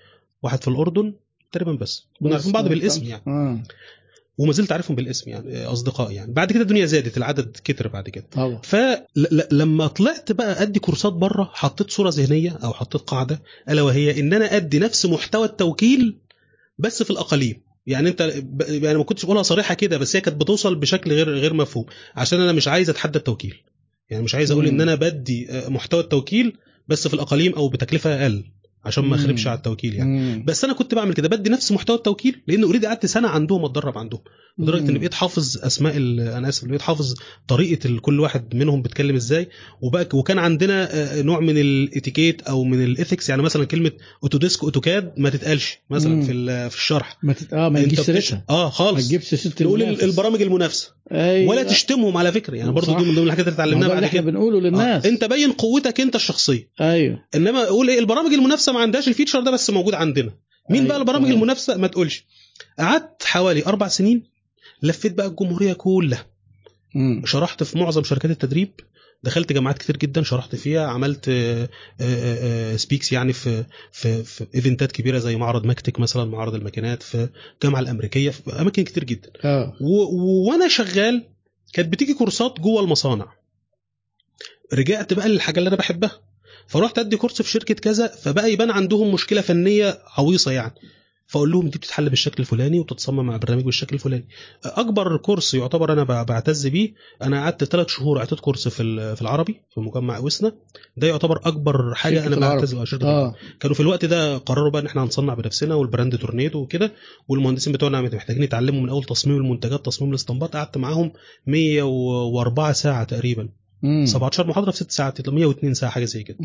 واحد في الأردن تقريبا بس كنا. عارفين بعض بالاسم يعني آه. وما زلت عارفهم بالاسم يعني اصدقاء يعني بعد كده الدنيا زادت العدد كتر بعد كده طبعا فلما طلعت بقى أدي كورسات بره حطيت صورة ذهنية أو حطيت قاعدة ألا وهي إن أنا أدي نفس محتوى التوكيل بس في الأقاليم يعني أنت ب- يعني ما كنتش بقولها صريحة كده بس هي كانت بتوصل بشكل غير غير مفهوم عشان أنا مش عايز أتحدى التوكيل يعني مش عايز أقول. إن أنا بدي آه، محتوى التوكيل بس في الأقاليم أو بتكلفة أقل. عشان ما. أخربش على التوكيل يعني مم. بس أنا كنت بعمل كده بدي نفس محتوى التوكيل لأن already قعدت سنة عندهم أتدرب عندهم لدرجة. ان بقيت حافظ أسماء أنا آسف بقيت حافظ طريقة كل واحد منهم بيتكلم إزاي وبقى وكان عندنا آه، نوع من الإتيكيت أو من ال ethics يعني مثلا كلمة Autodesk AutoCAD ما تتقالش مثلا مم. في في الشرح ما تت... آه ما بتش- سيرتها آه ما خالص تجيبش سيره تقول. البرامج المنافسة أيوة. ولا تشتمهم على فكرة يعني برضو صح. دي من ضمن الحاجات اللي ما اتعلمناها بعد كده بنقوله للناس آه. أنت بين قوتك أنت الشخصية أيوه إنما قول إيه البرامج المنافسة ما عندهاش ال feature ده بس موجود عندنا. مين أيوة. بقى البرامج تمام. المنافسة؟ ما تقولش. قعدت حوالي أربع سنين لفيت بقى الجمهورية كلها. مم. شرحت في معظم شركات التدريب. دخلت جامعات كتير جدا شرحت فيها. عملت speaks يعني في في في event ات كبيرة زي معرض MACTECH مثلا معرض الماكينات في الجامعة الأمريكية في أماكن كتير جدا. وأنا شغال كانت بتيجي كورسات جوه المصانع. رجعت بقى للحاجة اللي أنا بحبها. فرحت أدي كورس في شركة كذا فبقى يبان عندهم مشكلة فنية عويصة يعني. فأقول لهم دي بتتحل بالشكل الفلاني وتتصمم مع برنامج بالشكل الفلاني. أكبر كورس يعتبر أنا بعتز بيه أنا قعدت ثلاث شهور اعطيت كورس في في العربي في مجمع قويسنا ده يعتبر أكبر حاجة أنا. بعتز بيها شركة. آه. كانوا في الوقت ده قرروا بقى إن إحنا هنصنع بنفسنا وال brand Tornado وكده والمهندسين بتوعنا محتاجين يتعلموا من أول تصميم المنتجات تصميم الاسطمبات قعدت معاهم 104 ساعة تقريبا. مم. 17 محاضرة في 6 ساعات 102 ساعة حاجة زي كده.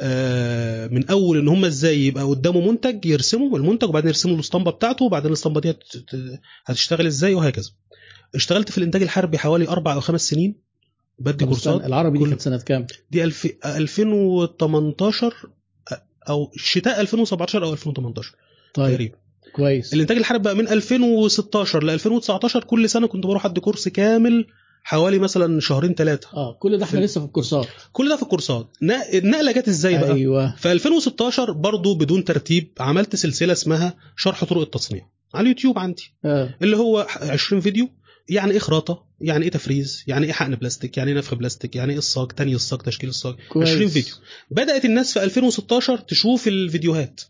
آه، من أول إن هم إزاي يبقى قدامه منتج يرسموا المنتج وبعدين يرسموا الاسطمبه بتاعته وبعدين الاسطمبة دي هتشتغل إزاي وهكذا اشتغلت في الإنتاج الحربي حوالي أربع أو خمس سنين بدي كورسات العربي دي كانت سنة كام؟ دي ألف... 2018 أو شتاء 2017 أو 2018 طيب تقريبا كويس الإنتاج الحربي بقى من 2016 ل 2019 كل سنة كنت بروح أدي كورس كامل حوالي مثلا شهرين ثلاثة آه كل ده إحنا لسه في الكورسات. كل ده في الكورسات. النقلة جت إزاي بقى؟ أيوه. في 2016 برضو بدون ترتيب عملت سلسلة اسمها شرح طرق التصنيع. على اليوتيوب عندي. آه. اللي هو 20 فيديو. يعني إيه خراطه يعني إيه تفريز؟ يعني إيه حقن بلاستيك؟ يعني إيه نفخ بلاستيك؟ يعني إيه الصاج؟ تاني الصاج؟ تشكيل الصاج؟ كويس. 20 فيديو. بدأت الناس في 2016 تشوف الفيديوهات.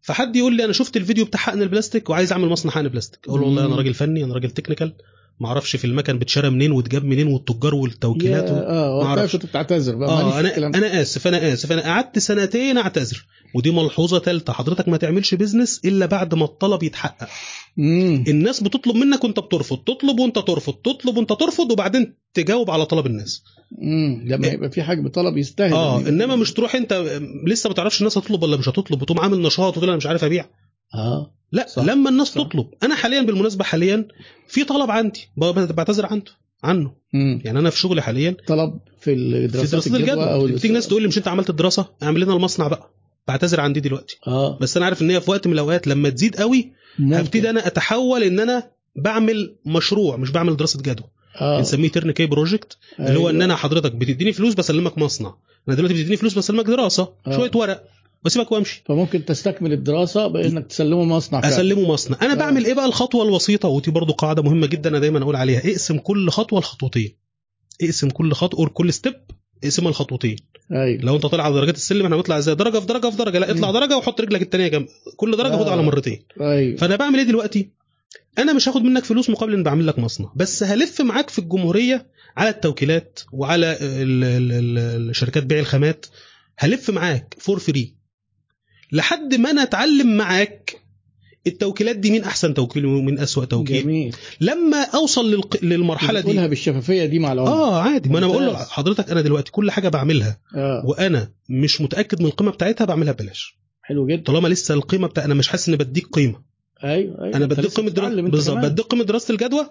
فحد يقول لي أنا شفت الفيديو بتاع حقن البلاستيك وعايز أعمل مصنع حقن بلاستيك. أقول له والله أنا. راجل فني أنا راجل technical ما أعرفش في المكن بتشرى منين وتجاب منين والتجار والتوكيلات و... آه معرفش. بتعتذر بقى. في أنا الكلام. أنا آسف أنا آسف. أنا قعدت سنتين أعتذر. ودي ملحوظة ثالثه حضرتك ما تعملش بيزنس إلا بعد ما الطلب يتحقق. مم. الناس بتطلب منك وأنت بترفض. تطلب وأنت ترفض. تطلب وأنت ترفض وبعدين تجاوب على طلب الناس. مم. لما يبقى في حاجة بطلب يستاهل. آه إنما مش تروح أنت لسه ما تعرفش الناس هتطلب ولا مش هتطلب وتقوم عامل نشاط وتقول أنا مش عارف أبيع. آه. لا صح. لما الناس صح. تطلب. أنا حاليا بالمناسبة حاليا في طلب عندي. بعتذر عنه عنه. مم. يعني أنا في شغلي حاليا. طلب في دراسات الجدوى أو بتيجي ناس تقول لي مش أنت عملت الدراسة؟ اعمل لنا المصنع بقى. بعتذر عن دي دلوقتي. آه. بس أنا عارف إن هي في وقت من الأوقات لما تزيد قوي ممكن. هبتدي أنا أتحول إن أنا بعمل مشروع مش بعمل دراسة جدوى. آه. بنسميه turn key project اللي هو إن أيوة. أنا حضرتك بتديني فلوس بسلمك مصنع. أنا دلوقتي بتديني فلوس بسلمك دراسة. آه. شوية ورق. واسيبك وامشي. فممكن تستكمل الدراسة بإنك تسلمه مصنع فعلا. أسلمه مصنع. أنا آه. بعمل إيه بقى الخطوة الوسيطة؟ ودي برضو قاعدة مهمة جدا أنا دايما أقول عليها. اقسم كل خطوة لخطوتين اقسم كل خطوة كل ستيب اقسمها لخطوتين أيوه. لو أنت طالع على درجات السلم إحنا بنطلع إزاي؟ درجة في درجة في درجة. لا اطلع. درجة وحط رجلك الثانية جنب. كل درجة آه. خدها على مرتين. أيوه. فأنا بعمل إيه دلوقتي؟ أنا مش هاخد منك فلوس مقابل ان بعمل لك مصنع. بس هلف معاك في الجمهورية على التوكيلات وعلى ال- ال- ال- الشركات بيع الخامات. هلف معاك for free لحد ما أنا اتعلم معاك. التوكيلات دي مين أحسن توكيل ومين أسوأ توكيل؟ جميل. لما أوصل للق... للمرحلة بتقولها دي بالشفافية دي مع العملاء آه عادي. ما أنا بقول له ممتاز. حضرتك أنا دلوقتي كل حاجة بعملها. آه. وأنا مش متأكد من القيمة بتاعتها بعملها ببلاش. حلو جدا. طالما لسه القيمة بتاع أنا مش حاسس ان بديك قيمة. أيوه أيوه. أنا لسه قيمة دراسه بالظبط. بديك قيمة دراسه الجدوى.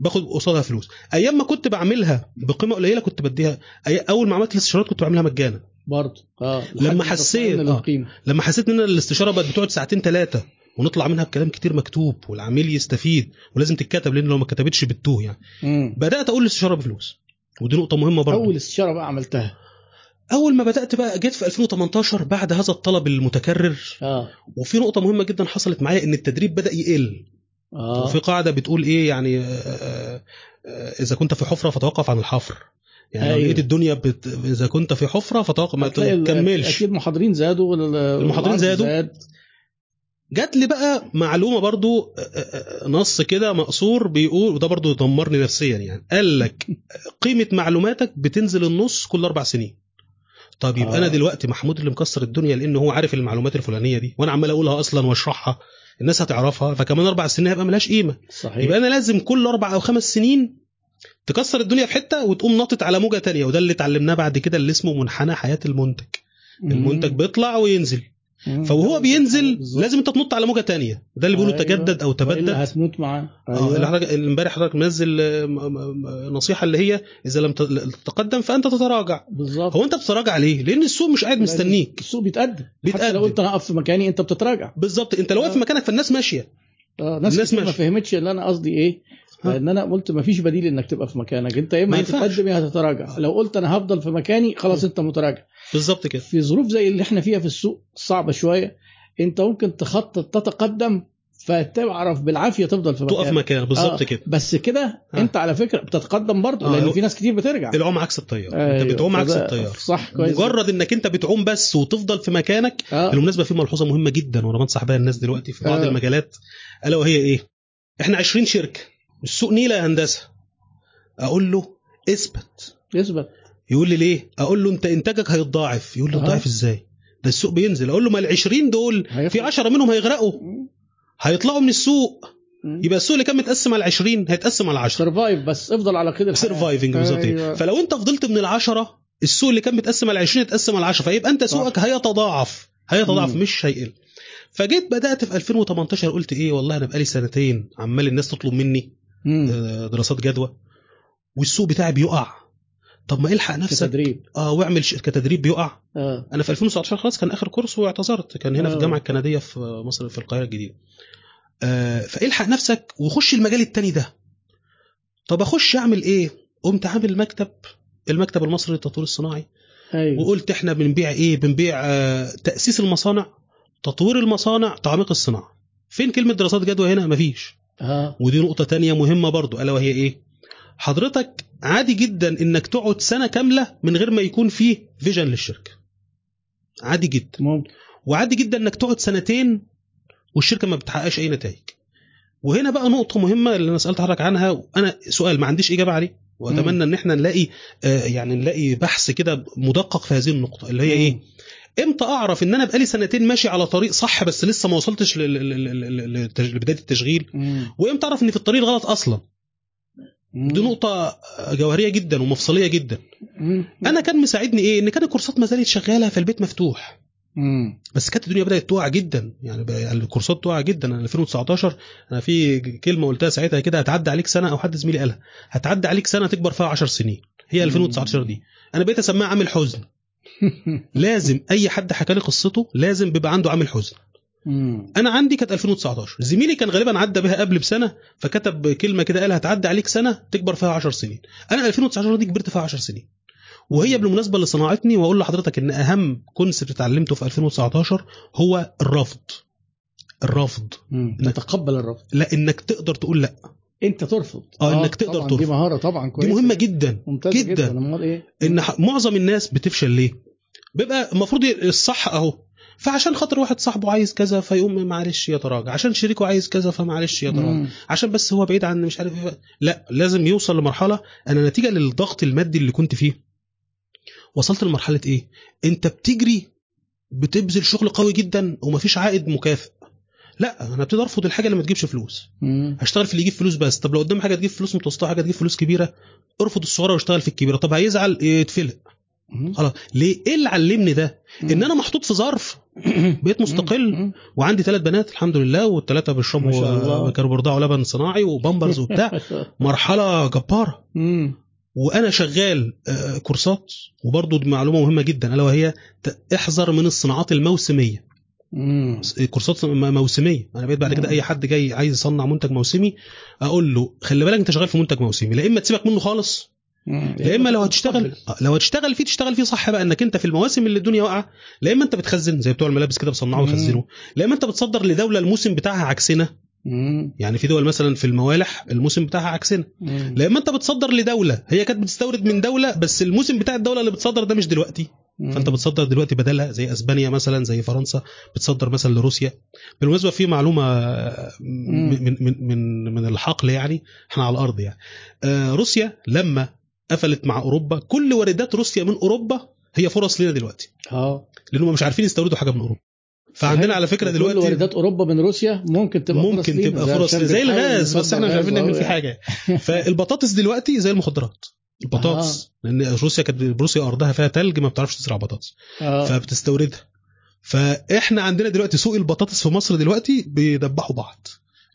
باخد قصادها فلوس. أيام ما كنت بعملها بقيمة قليلة كنت بديها. أي- أول ما عملت الاستشارات كنت بعملها مجانا. برضه. آه. لما حسيت- آه. لما حسيت إن الاستشارة بقت بتقعد ساعتين ثلاثة ونطلع منها بكلام كتير مكتوب والعميل يستفيد ولازم تتكتب لأن لو ما كتبتش بتتوه يعني. مم. بدأت أقول الاستشارة بفلوس. ودي نقطة مهمة برضه. أول استشارة بقى عملتها. أول ما بدأت بقى جيت في 2018 بعد هذا الطلب المتكرر آه وفي نقطة مهمة جدا حصلت معايا إن التدريب بدأ يقل آه وفي قاعدة بتقول إيه يعني آه، آه، آه، إذا كنت في حفرة فتوقف عن الحفر يعني لو أيوة. لقيت الدنيا بت... إذا كنت في حفرة فتوقف ما تكملش أكيد المحاضرين زادوا المحاضرين زادوا. زاد. جات لي بقى معلومة برضو آه، آه، نص كده مقصور بيقول وده برضو دمرني نفسيا يعني قال لك قيمة معلوماتك بتنزل النص كل أربع سنين طب يبقى آه. أنا دلوقتي محمود اللي مكسر الدنيا لأن هو عارف المعلومات الفلانية دي وأنا عمال أقولها أصلا وأشرحها الناس هتعرفها فكمان أربع سنين هيبقى ملهاش قيمة صحيح يبقى أنا لازم كل أربع أو خمس سنين تكسر الدنيا في حتة وتقوم ناطط على موجة تانية وده اللي اتعلمناه بعد كده اللي اسمه منحنى حياة المنتج المنتج بيطلع وينزل. فوهو بينزل. لازم انت تنط على موجة تانية ده اللي بيقولوا أيوة. تجدد أو تبدد هتموت معاه آه اللي حضرتك اللي امبارح حضرتك منزل آه، نصيحة اللي هي إذا لم تتقدم فأنت تتراجع بالظبط هو أنت بتتراجع ليه؟ لأن السوق مش قاعد مستنيك السوق بيتقدم حتى بيتقدم. لو قلت أنا اقف في مكاني أنت بتتراجع بالظبط أنت لو واقف آه. مكانك فالناس ماشية آه ناس الناس كتير ما. فهمتش اللي أنا قصدي إيه. لأن أنا قلت ما فيش بديل انك تبقى في مكانك. انت يا ما اما. هتتقدم يا هتتراجع. لو قلت أنا هفضل في مكاني خلاص انت متراجع. بالظبط كده. في ظروف زي اللي إحنا فيها في السوق صعبة شوية. انت ممكن تخطط تتقدم فتعرف بالعافية تفضل في تقف مكانك. مكان بالظبط آه، كده. بس كده آه. انت على فكرة بتتقدم برضه آه، لأن في ناس كتير بترجع. العوم عكس التيار أيوة، انت بتعوم عكس التيار صح كويس. مجرد انك انت بتعوم بس وتفضل في مكانك آه. بالمناسبة في ملحوظة مهمة جدا وأنا بنصح بيها الناس دلوقتي في بعض آه. المجالات. ألا وهي إيه؟ إحنا 20 شركة. السوق نيلة يا هندسة أقول له اثبت يثبت يقول لي ليه؟ أقول له أنت إنتاجك هيتضاعف يقول لي. يتضاعف إزاي؟ ده السوق بينزل أقول له ما ال 20 دول. في 10 منهم هيغرقوا هيطلعوا من السوق. يبقى السوق اللي كان متقسم على 20 هيتقسم على 10 survive بس افضل على كده. surviving بالظبط أيوة. فلو أنت فضلت من العشرة السوق اللي كان متقسم على 20 يتقسم على 10 فيبقى أنت. سوقك هيتضاعف هيتضاعف. مش هيقل فجيت بدأت في 2018 قلت إيه والله أنا بقالي سنتين عمال الناس تطلب مني مم. آه، دراسات جدوى والسوق بتاعي بيقع. طب ما الحق في نفسك. تدريب آه واعمل شركه تدريب بيقع. آه. أنا في 2019 خلاص كان آخر كورس واعتذرت كان هنا في آه. الجامعة الكندية في مصر في القاهرة الجديدة. آه فالحق نفسك وخش المجال التاني ده. طب أخش أعمل إيه؟ قمت عامل مكتب المكتب المصري للتطوير الصناعي. أيوه. وقلت إحنا بنبيع إيه؟ بنبيع آه تأسيس المصانع تطوير المصانع تعميق الصناعة. فين كلمة دراسات جدوى هنا؟ مفيش. آه ودي نقطة تانية مهمة برضو ألا وهي إيه؟ حضرتك عادي جدا إنك تقعد سنة كاملة من غير ما يكون فيه فيجن للشركة. عادي جدا. ممكن. وعادي جدا إنك تقعد سنتين والشركة ما بتحققش أي نتائج. وهنا بقى نقطة مهمة اللي أنا سألت حضرتك عنها وأنا سؤال ما عنديش إجابة عليه. وأتمنى إن إحنا نلاقي آه يعني نلاقي بحث كده مدقق في هذه النقطة اللي هي إيه؟ إمتى اعرف ان أنا بقالي سنتين ماشي على طريق صح بس لسه ما وصلتش لبداية التشغيل. وامتى اعرف ان في الطريق الغلط أصلا. دي نقطة جوهرية جدا ومفصلية جدا. أنا كان مساعدني إيه؟ إن كان الكورسات ما زالت شغالة فالبيت مفتوح. بس كانت الدنيا بدأت تقع جدا. يعني الكورسات تقع جدا. أنا 2019 أنا في كلمة قلتها ساعتها كده هتعدي عليك سنة أو حد زميلي قالها. هتعدي عليك سنة تكبر فيها 10 سنين. هي 2019 دي. أنا بقيت أسميها عامل حزن. لازم أي حد حكى لي قصته لازم بيبقى عنده عامل حزن. أنا عندي كانت 2019 زميلي كان غالبا عدى بها قبل بسنة فكتب كلمة كده قال هتعدي عليك سنة تكبر فيها 10 سنين. أنا 2019 دي كبرت فيها 10 سنين. وهي بالمناسبة اللي صنعتني وأقول لحضرتك إن أهم كونسبت اتعلمته في 2019 هو الرفض. الرفض. نتقبل الرفض. لا إنك تقدر تقول لا. انت ترفض. آه، إنك تقدر طبعا ترفض. دي مهارة طبعا دي كويسه مهمة جدا ممتازة جدا. جدا. امال إيه؟ إن معظم الناس بتفشل ليه؟ بيبقى المفروض الصح أهو. فعشان خاطر واحد صاحبه عايز كذا فيقوم معلش يتراجع عشان شريكه عايز كذا فمعلش يتراجع مم. عشان بس هو بعيد عن مش عارف إيه. لا لازم يوصل لمرحلة أنا نتيجة للضغط المادي اللي كنت فيه. وصلت لمرحلة إيه؟ أنت بتجري بتبذل شغل قوي جدا ومفيش عائد مكافئ. لا أنا ابتدي أرفض الحاجة اللي ما تجيبش فلوس. مم. هشتغل في اللي يجيب فلوس بس. طب لو قدام حاجة تجيب فلوس متوسطة حاجة تجيب فلوس كبيرة ارفض الصغيرة واشتغل في الكبيرة. طب هيزعل؟ يتفلق. مم. خلاص. ليه؟ إيه اللي علمني ده؟ إن أنا محطوط في ظرف. بقيت مستقل. وعندي ثلاث بنات الحمد لله والثلاثه بيشربوا الله. كانوا بيرضعوا لبن صناعي وبامبرز وبتاع. مرحلة جبارة. وأنا شغال آه، كورسات. وبرضه معلومة مهمة جدا ألا وهي احذر من الصناعات الموسمية. مم. كورسات موسمية أنا بقيت بعد كده أي حد جاي عايز يصنع منتج موسمي أقول له خلي بالك أنت شغال في منتج موسمي لا إما تسيبك منه خالص. لا إما لو. هتشتغل لو هتشتغل فيه تشتغل فيه صح بقى إنك أنت في المواسم اللي الدنيا واقعة لا إما أنت بتخزن زي بتوع الملابس كده بيصنعوا. ويخزنوا لا إما أنت بتصدر لدولة الموسم بتاعها عكسنا. يعني في دول مثلا في الموالح الموسم بتاعها عكسنا. لا إما أنت بتصدر لدولة هي كانت بتستورد من دولة بس الموسم بتاع الدولة اللي بتصدر ده مش دلوقتي فأنت بتصدر دلوقتي بدلها زي أسبانيا مثلا زي فرنسا بتصدر مثلا لروسيا. بالمناسبة في معلومة من من من من, الحقل يعني إحنا على الأرض يعني. آه، روسيا لما قفلت مع أوروبا كل واردات روسيا من أوروبا هي فرص لنا دلوقتي. آه. لانهم مش عارفين يستوردوا حاجة من أوروبا. فعندنا على فكرة كل دلوقتي واردات أوروبا من روسيا ممكن تبقى فرص ممكن لينا. تبقى فرص زي الغاز بس إحنا مش عارفين نعمل فيه. حاجة. فالبطاطس دلوقتي زي المخدرات. البطاطس لأن روسيا كانت روسيا أرضها فيها تلج ما بتعرفش تزرع بطاطس. آه. فبتستوردها. فإحنا عندنا دلوقتي سوق البطاطس في مصر دلوقتي بيدبحوا بعض.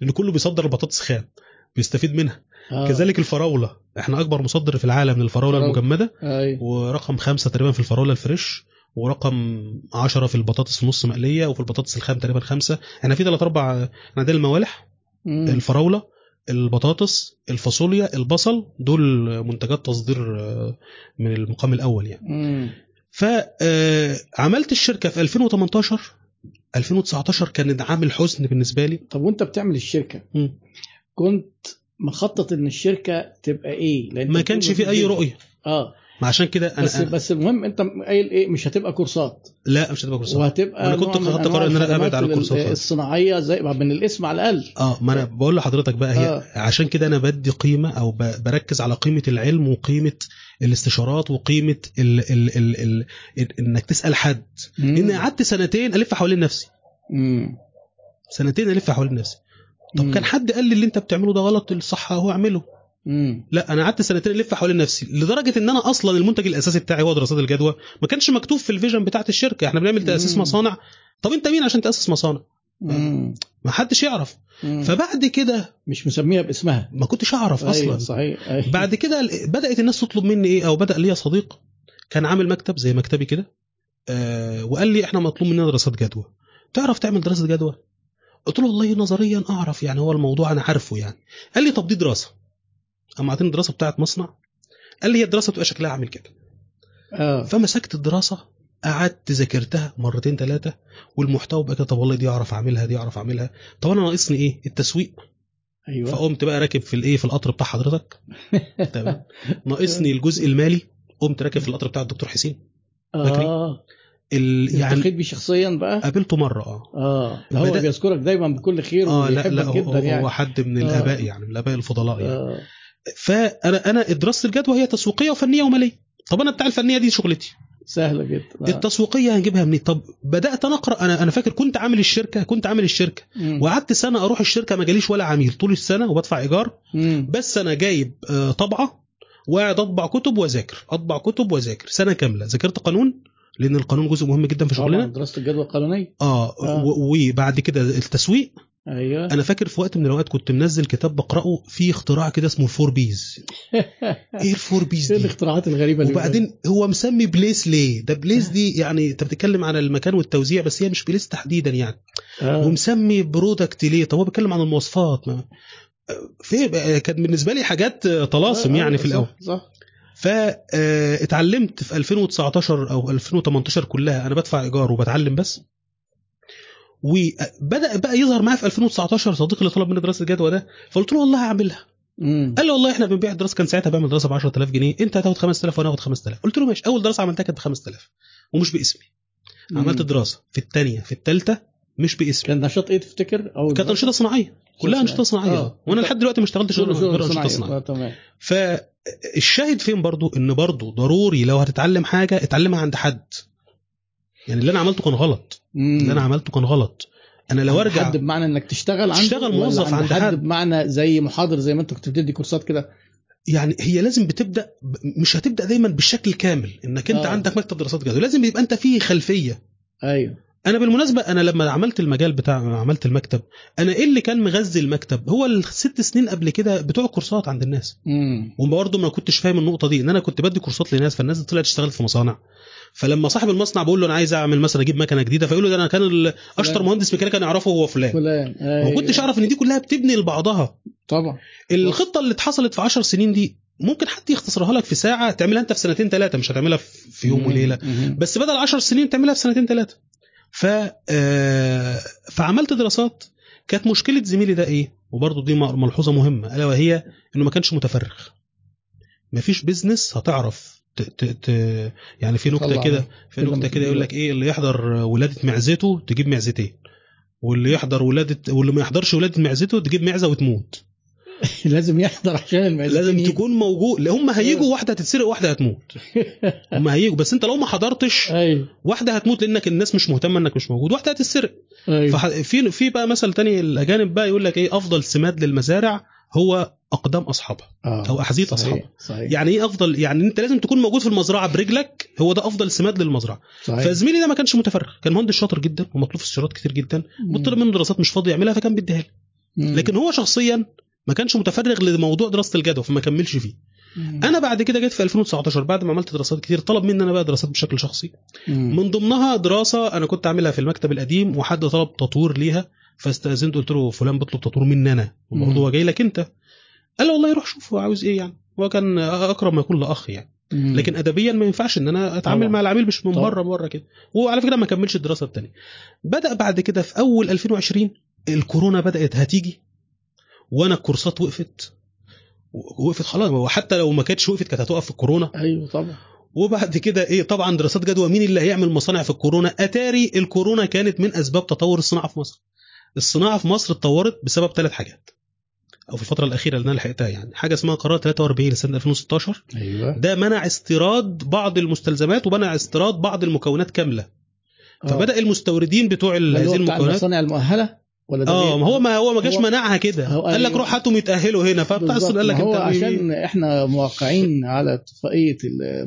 لأن كله بيصدر البطاطس خام بيستفيد منها. آه. كذلك الفراولة. إحنا أكبر مصدر في العالم للفراولة فراولة. المجمدة. أيوه ورقم خمسة تقريبا في الفراولة الفريش. ورقم عشرة في البطاطس نص مقلية. وفي البطاطس الخام تقريبا خمسة. إحنا في ثلاث أربع إحنا عندنا الموالح. الفراولة البطاطس الفاصوليا البصل دول منتجات تصدير آه، من المقام الأول يعني. مم. فعملت الشركة في 2018 2019 كان عامل حزن بالنسبة لي. طب وأنت بتعمل الشركة؟ مم. كنت مخطط إن الشركة تبقى إيه؟ لأن ما كانش في أي رؤية. آه. ما عشان كده أنا بس أنا بس المهم أنت قايل إيه؟ مش هتبقى كورسات. لا مش هتبقى كورسات. وهتبقى أنا كنت خدت قرار أنا أبعد الخدمات عن الكورسات. الصناعية زي من الاسم على الأقل. آه ما أنا بقول لحضرتك بقى هي آه. عشان كده أنا بدي قيمة أو بركز على قيمة العلم وقيمة الاستشارات وقيمة ال ال ال ال ال إنك تسأل حد. لأن قعدت سنتين ألف حوالين نفسي. مم. سنتين ألف حوالين نفسي. طب مم. كان حد قال لي اللي أنت بتعمله ده غلط الصح هو أعمله. مم. لا أنا قعدت سنتين ألف حوالين نفسي لدرجة إن أنا أصلا المنتج الأساسي بتاعي هو دراسات الجدوى. ما كانش مكتوب في الفيجن بتاعت الشركة. إحنا بنعمل تأسيس. مصانع. طب أنت مين عشان تأسس مصانع؟ مم. ما حدش يعرف. مم. فبعد كده مش مسميها باسمها. ما كنتش أعرف أيوة أصلا. صحيح أيوة. بعد كده بدأت الناس تطلب مني إيه أو بدأ ليا صديق كان عامل مكتب زي مكتبي كده آه وقال لي إحنا مطلوب مننا دراسات جدوى. تعرف تعمل دراسة جدوى؟ قلت له والله نظريا أعرف يعني هو الموضوع أنا عارفه يعني. قال لي طب دي دراسة. أما اعطيني دراسه بتاعت مصنع؟ قال لي هي الدراسة بتبقى شكلها عامل كده. آه. فمسكت الدراسة قعدت ذاكرتها مرتين ثلاثة والمحتوى بقى كده طب والله دي أعرف أعملها دي أعرف أعملها. طب أنا ناقصني إيه؟ التسويق. أيوه. فقمت بقى راكب في الإيه؟ في القطر بتاع حضرتك. تمام. ناقصني الجزء المالي قمت راكب في القطر بتاع الدكتور حسين؟ آه. ال... يعني يعني التقيت بيه شخصيا بقى؟ قابلته مرة آه. آه. هو بدأ- بيذكرك دايما بكل خير آه لا لا هو, جدا يعني. هو حد من آه. الآباء يعني من الآباء الفضلاء يعني. آه. فانا أنا دراسه الجدوى هي تسويقية وفنية ومالية. طب أنا بتاع الفنية دي شغلتي. سهلة جدا. آه. التسويقية هنجيبها منين؟ طب بدأت أنا أقرأ. أنا أنا فاكر كنت عامل الشركة كنت عامل الشركة. وقعدت سنة أروح الشركة ما جاليش ولا عميل. طول السنة وبدفع إيجار. مم. بس أنا جايب آه، طبعة وقاعد أطبع كتب وأذاكر. أطبع كتب وأذاكر. سنة كاملة. ذاكرت قانون لأن القانون جزء مهم جدا في شغلنا. دراسة الجدوى القانونية. آه آه. و- وبعد كده التسويق. أيوه. أنا فاكر في وقت من الأوقات كنت منزل كتاب بقرأه فيه اختراع كده اسمه ال four Ps إيه ال four Ps إيه دي؟ الاختراعات الغريبة اللي وبعدين هو مسمي place ليه ده place دي يعني أنت بتتكلم عن المكان والتوزيع بس هي مش place تحديدا يعني. آه. ومسمي product ليه؟ طب هو بيتكلم عن المواصفات. ما في كانت بالنسبة لي حاجات طلاسم آه، يعني آه، في الأول. صح, صح. فاتعلمت في 2019 أو 2018 كلها. أنا بدفع إيجار وبتعلم بس. وبدا بقى يظهر معايا في 2019 صديقي اللي طلب مني دراسة الجدوى ده. فقلت له والله هعملها. مم. قال لي والله إحنا بنبيع الدراسه كان ساعتها بعمل دراسه ب 10000 جنيه. أنت هتاخد 5000 وأنا هاخد 5000 قلت له ماشي. أول دراسة عملتها كانت ب 5000 ومش باسمي. عملت دراسة. في الثانية في الثالثه مش باسمي. كان نشاط إيه تفتكر؟ أو كانت أنشطة صناعية. كلها أنشطة صناعية. آه. وأنا لحد دلوقتي ما اشتغلتش غير شغل أنشطة صناعي صناعية. آه، تمام. فالشاهد فين برضو؟ إن برضو ضروري لو هتتعلم حاجة اتعلمها عند حد. يعني اللي أنا عملته كان غلط. اللي أنا عملته كان غلط. أنا لو عند أرجع حد بمعنى إنك تشتغل عنده تشتغل موظف عند حد حد؟ بمعنى زي محاضر زي ما أنت كنت بتدي كورسات كده؟ يعني هي لازم بتبدأ مش هتبدأ دايما بالشكل الكامل إنك أنت آه. عندك مكتب دراسات جدوى. لازم يبقى أنت فيه خلفية. أيوه. أنا بالمناسبة أنا لما عملت المجال بتاع عملت المكتب أنا إيه اللي كان مغذي المكتب؟ هو الست سنين قبل كده بتوع الكورسات عند الناس. وبرضه ما كنتش فاهم النقطة دي إن أنا كنت بدي كورسات لناس فالناس طلعت اشتغلت في مصانع. فلما صاحب المصنع بقول له أنا عايز أعمل مثلا أجيب مكنة جديدة فيقول له ده أنا كان أشطر. مهندس ميكانيكا أنا أعرفه هو فلان. فلان. ما أيوة. كنتش أعرف إن دي كلها بتبني لبعضها. طبعا. الخطة اللي اتحصلت في 10 سنين دي ممكن حد يختصرها لك في ساعة تعملها أنت في سنتين ثلاثة مش هتعملها في يوم. وليلة. بس بدل 10 سنين تعملها في سنتين ثلاثة ف آه، فعملت دراسات. كانت مشكلة زميلي ده إيه؟ وبرضه دي ملحوظة مهمة ألا وهي إنه ما كانش متفرغ. مفيش بيزنس هتعرف ت... ت... ت... يعني في نكته كده في نكته كده يقول لك. إيه اللي يحضر ولادة معزته تجيب معزتين واللي يحضر ولادة واللي ما يحضرش ولادة معزته تجيب معزة وتموت. لازم يحضر عشان المعزتين. لازم. تكون موجود لا هم هيجوا واحدة هتتسرق واحدة هتموت. هم هيجوا بس أنت لو ما حضرتش أيوه واحدة هتموت لأنك الناس مش مهتمة إنك مش موجود واحدة هتتسرق. في في بقى مثل تاني الأجانب بقى يقول لك إيه أفضل سماد للمزارع هو اقدام اصحابها آه. أو أحذية اصحابها صحيح. يعني إيه أفضل؟ يعني أنت لازم تكون موجود في المزرعة برجلك هو ده أفضل سماد للمزرعة. صحيح. فزميلي ده ما كانش متفرغ كان مهندس شاطر جدا ومطلوب في استشارات كتير جدا وطلب منه دراسات مش فاضي يعملها فكان بيديها. لكن هو شخصيا ما كانش متفرغ لموضوع دراسة الجدوى فما كملش فيه. مم. أنا بعد كده جيت في 2019 بعد ما عملت دراسات كتير طلب مني أنا بقى دراسات بشكل شخصي. مم. من ضمنها دراسة أنا كنت عاملها في المكتب القديم وحد طلب تطوير ليها. فاستأذنت قلت له فلان بيطلب تطوير مني أنا مم. الموضوع جاي لك أنت. قال والله روح شوف هو عاوز إيه يعني؟ هو كان أقرب ما يكون لأخ يعني. مم. لكن ادبيا ما ينفعش إن أنا أتعامل طبعا. مع العميل مش من. بره بره كده. وعلى فكرة ما كملش الدراسة الثانية بدأ بعد كده في أول 2020 الكورونا بدأت هتيجي وأنا الكورسات وقفت. وقفت خلاص وحتى لو ما كانتش وقفت كانت هتقف في الكورونا. أيوه طبعا. وبعد كده إيه؟ طبعا دراسات جدوى مين اللي هيعمل مصانع في الكورونا؟ أتاري الكورونا كانت من أسباب تطور الصناعة في مصر. الصناعة في مصر اتطورت بسبب ثلاث حاجات. أو في الفترة الأخيرة اللي أنا لحقتها يعني. حاجة اسمها قرار 43 لسنة 2016 أيوه. ده منع استيراد بعض المستلزمات ومنع استيراد بعض المكونات كاملة. آه. فبدأ المستوردين بتوع هذه المكونات المصانع المؤهلة؟ ولا ده آه إيه؟ ما هو ما هو ما جاش منعها كده قال لك. روح هاتهم يتاهلوا هنا فبتاع. الصين قال لك هو أنت عشان إحنا موقعين على اتفاقية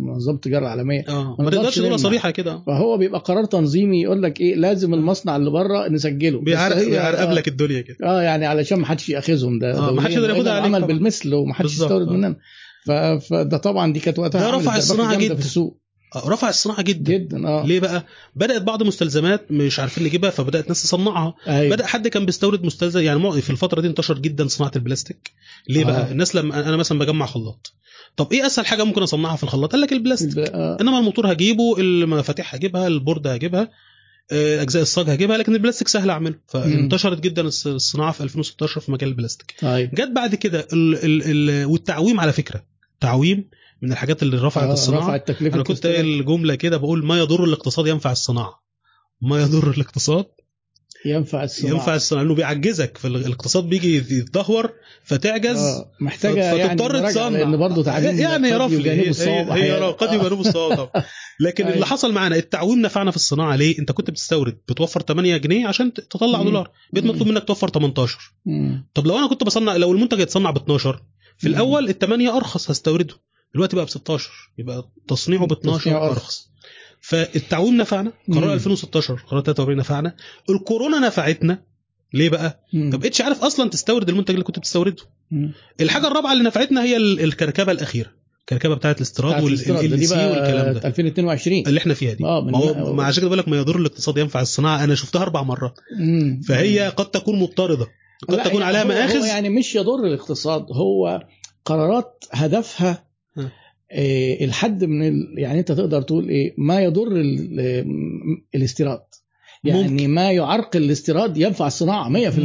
منظمة التجارة العالمية آه ما تقدرش تقولها. صريحة كده فهو بيبقى قرار تنظيمي يقول لك إيه لازم المصنع اللي بره نسجله بيعرقب لك الدنيا كده آه يعني علشان ما حدش يأخذهم ده آه، ما حدش يقدر ياخدها عليك عمل. بالمثل وما حدش يستورد آه. مننا فده طبعا دي كانت وقتها ده رفع جامدة جدا. في السوق آه، رفع الصناعة جدا. جدا آه. ليه بقى؟ بدأت بعض المستلزمات مش عارفين نجيبها فبدأت ناس تصنعها. أيوة. بدأ حد كان بيستورد مستلزم يعني في الفترة دي انتشر جدا صناعة البلاستيك. ليه بقى؟ آه. الناس لما أنا مثلا بجمع خلاط. طب إيه أسهل حاجة ممكن أصنعها في الخلاط؟ قال لك البلاستيك. آه. إنما الموتور هجيبه المفاتيح هجيبها ال board هجيبها آه، أجزاء الصاج هجيبها لكن البلاستيك سهل أعمله. فانتشرت جدا الص- الصناعة في 2016 في مجال البلاستيك. طيب. جت بعد كده ال ال ال والتعويم على فكرة. تعويم من الحاجات اللي رفعت آه، الصناعة رفعت تكلفة أنا كنت. قايل جمله كده بقول ما يضر الاقتصاد ينفع الصناعة ما يضر الاقتصاد ينفع الصناعة ينفع الصناعة لأنه بيعجزك فالاقتصاد بيجي يتدهور فتعجز آه. محتاجة يعني فتضطر مراجعة، تصنع لأن برضه تعليم يعني يجانبه هي, هي, هي. قد يجانبه الصواب لكن أيوة. اللي حصل معانا التعويم نفعنا في الصناعة ليه؟ أنت كنت بتستورد بتوفر 8 جنيه عشان تطلع مم. دولار بقيت. مطلوب منك توفر 18 مم. طب لو أنا كنت بصنع لو المنتج يتصنع ب 12 في. الأول ال 8 أرخص هستورده دلوقتي بقى ب 16 يبقى تصنيعه ب 12 تصنيعه أرخص. أرخص فالتعويم نفعنا قرار مم. 2016 قرار 43 نفعنا الكورونا نفعتنا ليه بقى؟ مم. ما بقتش عارف أصلا تستورد المنتج اللي كنت بتستورده مم. الحاجة الرابعة اللي نفعتنا هي ال- الكركبة الأخيرة الكركبه بتاعت الاستيراد. والال دي سي بقى والكلام ده 2022 اللي إحنا فيها دي من- ما هو ما عشان كده بقول لك ما يضر الاقتصاد ينفع الصناعة أنا شفتها أربع مرات مم. فهي قد تكون مضطردة قد تكون هي- عليها مآخذ هو يعني مش يضر الاقتصاد هو قرارات هدفها ها. الحد من ال... يعني انت تقدر تقول إيه ما يضر ال... الاستيراد. يعني ممكن. ما يعرقل الاستيراد ينفع الصناعة 100% ممكن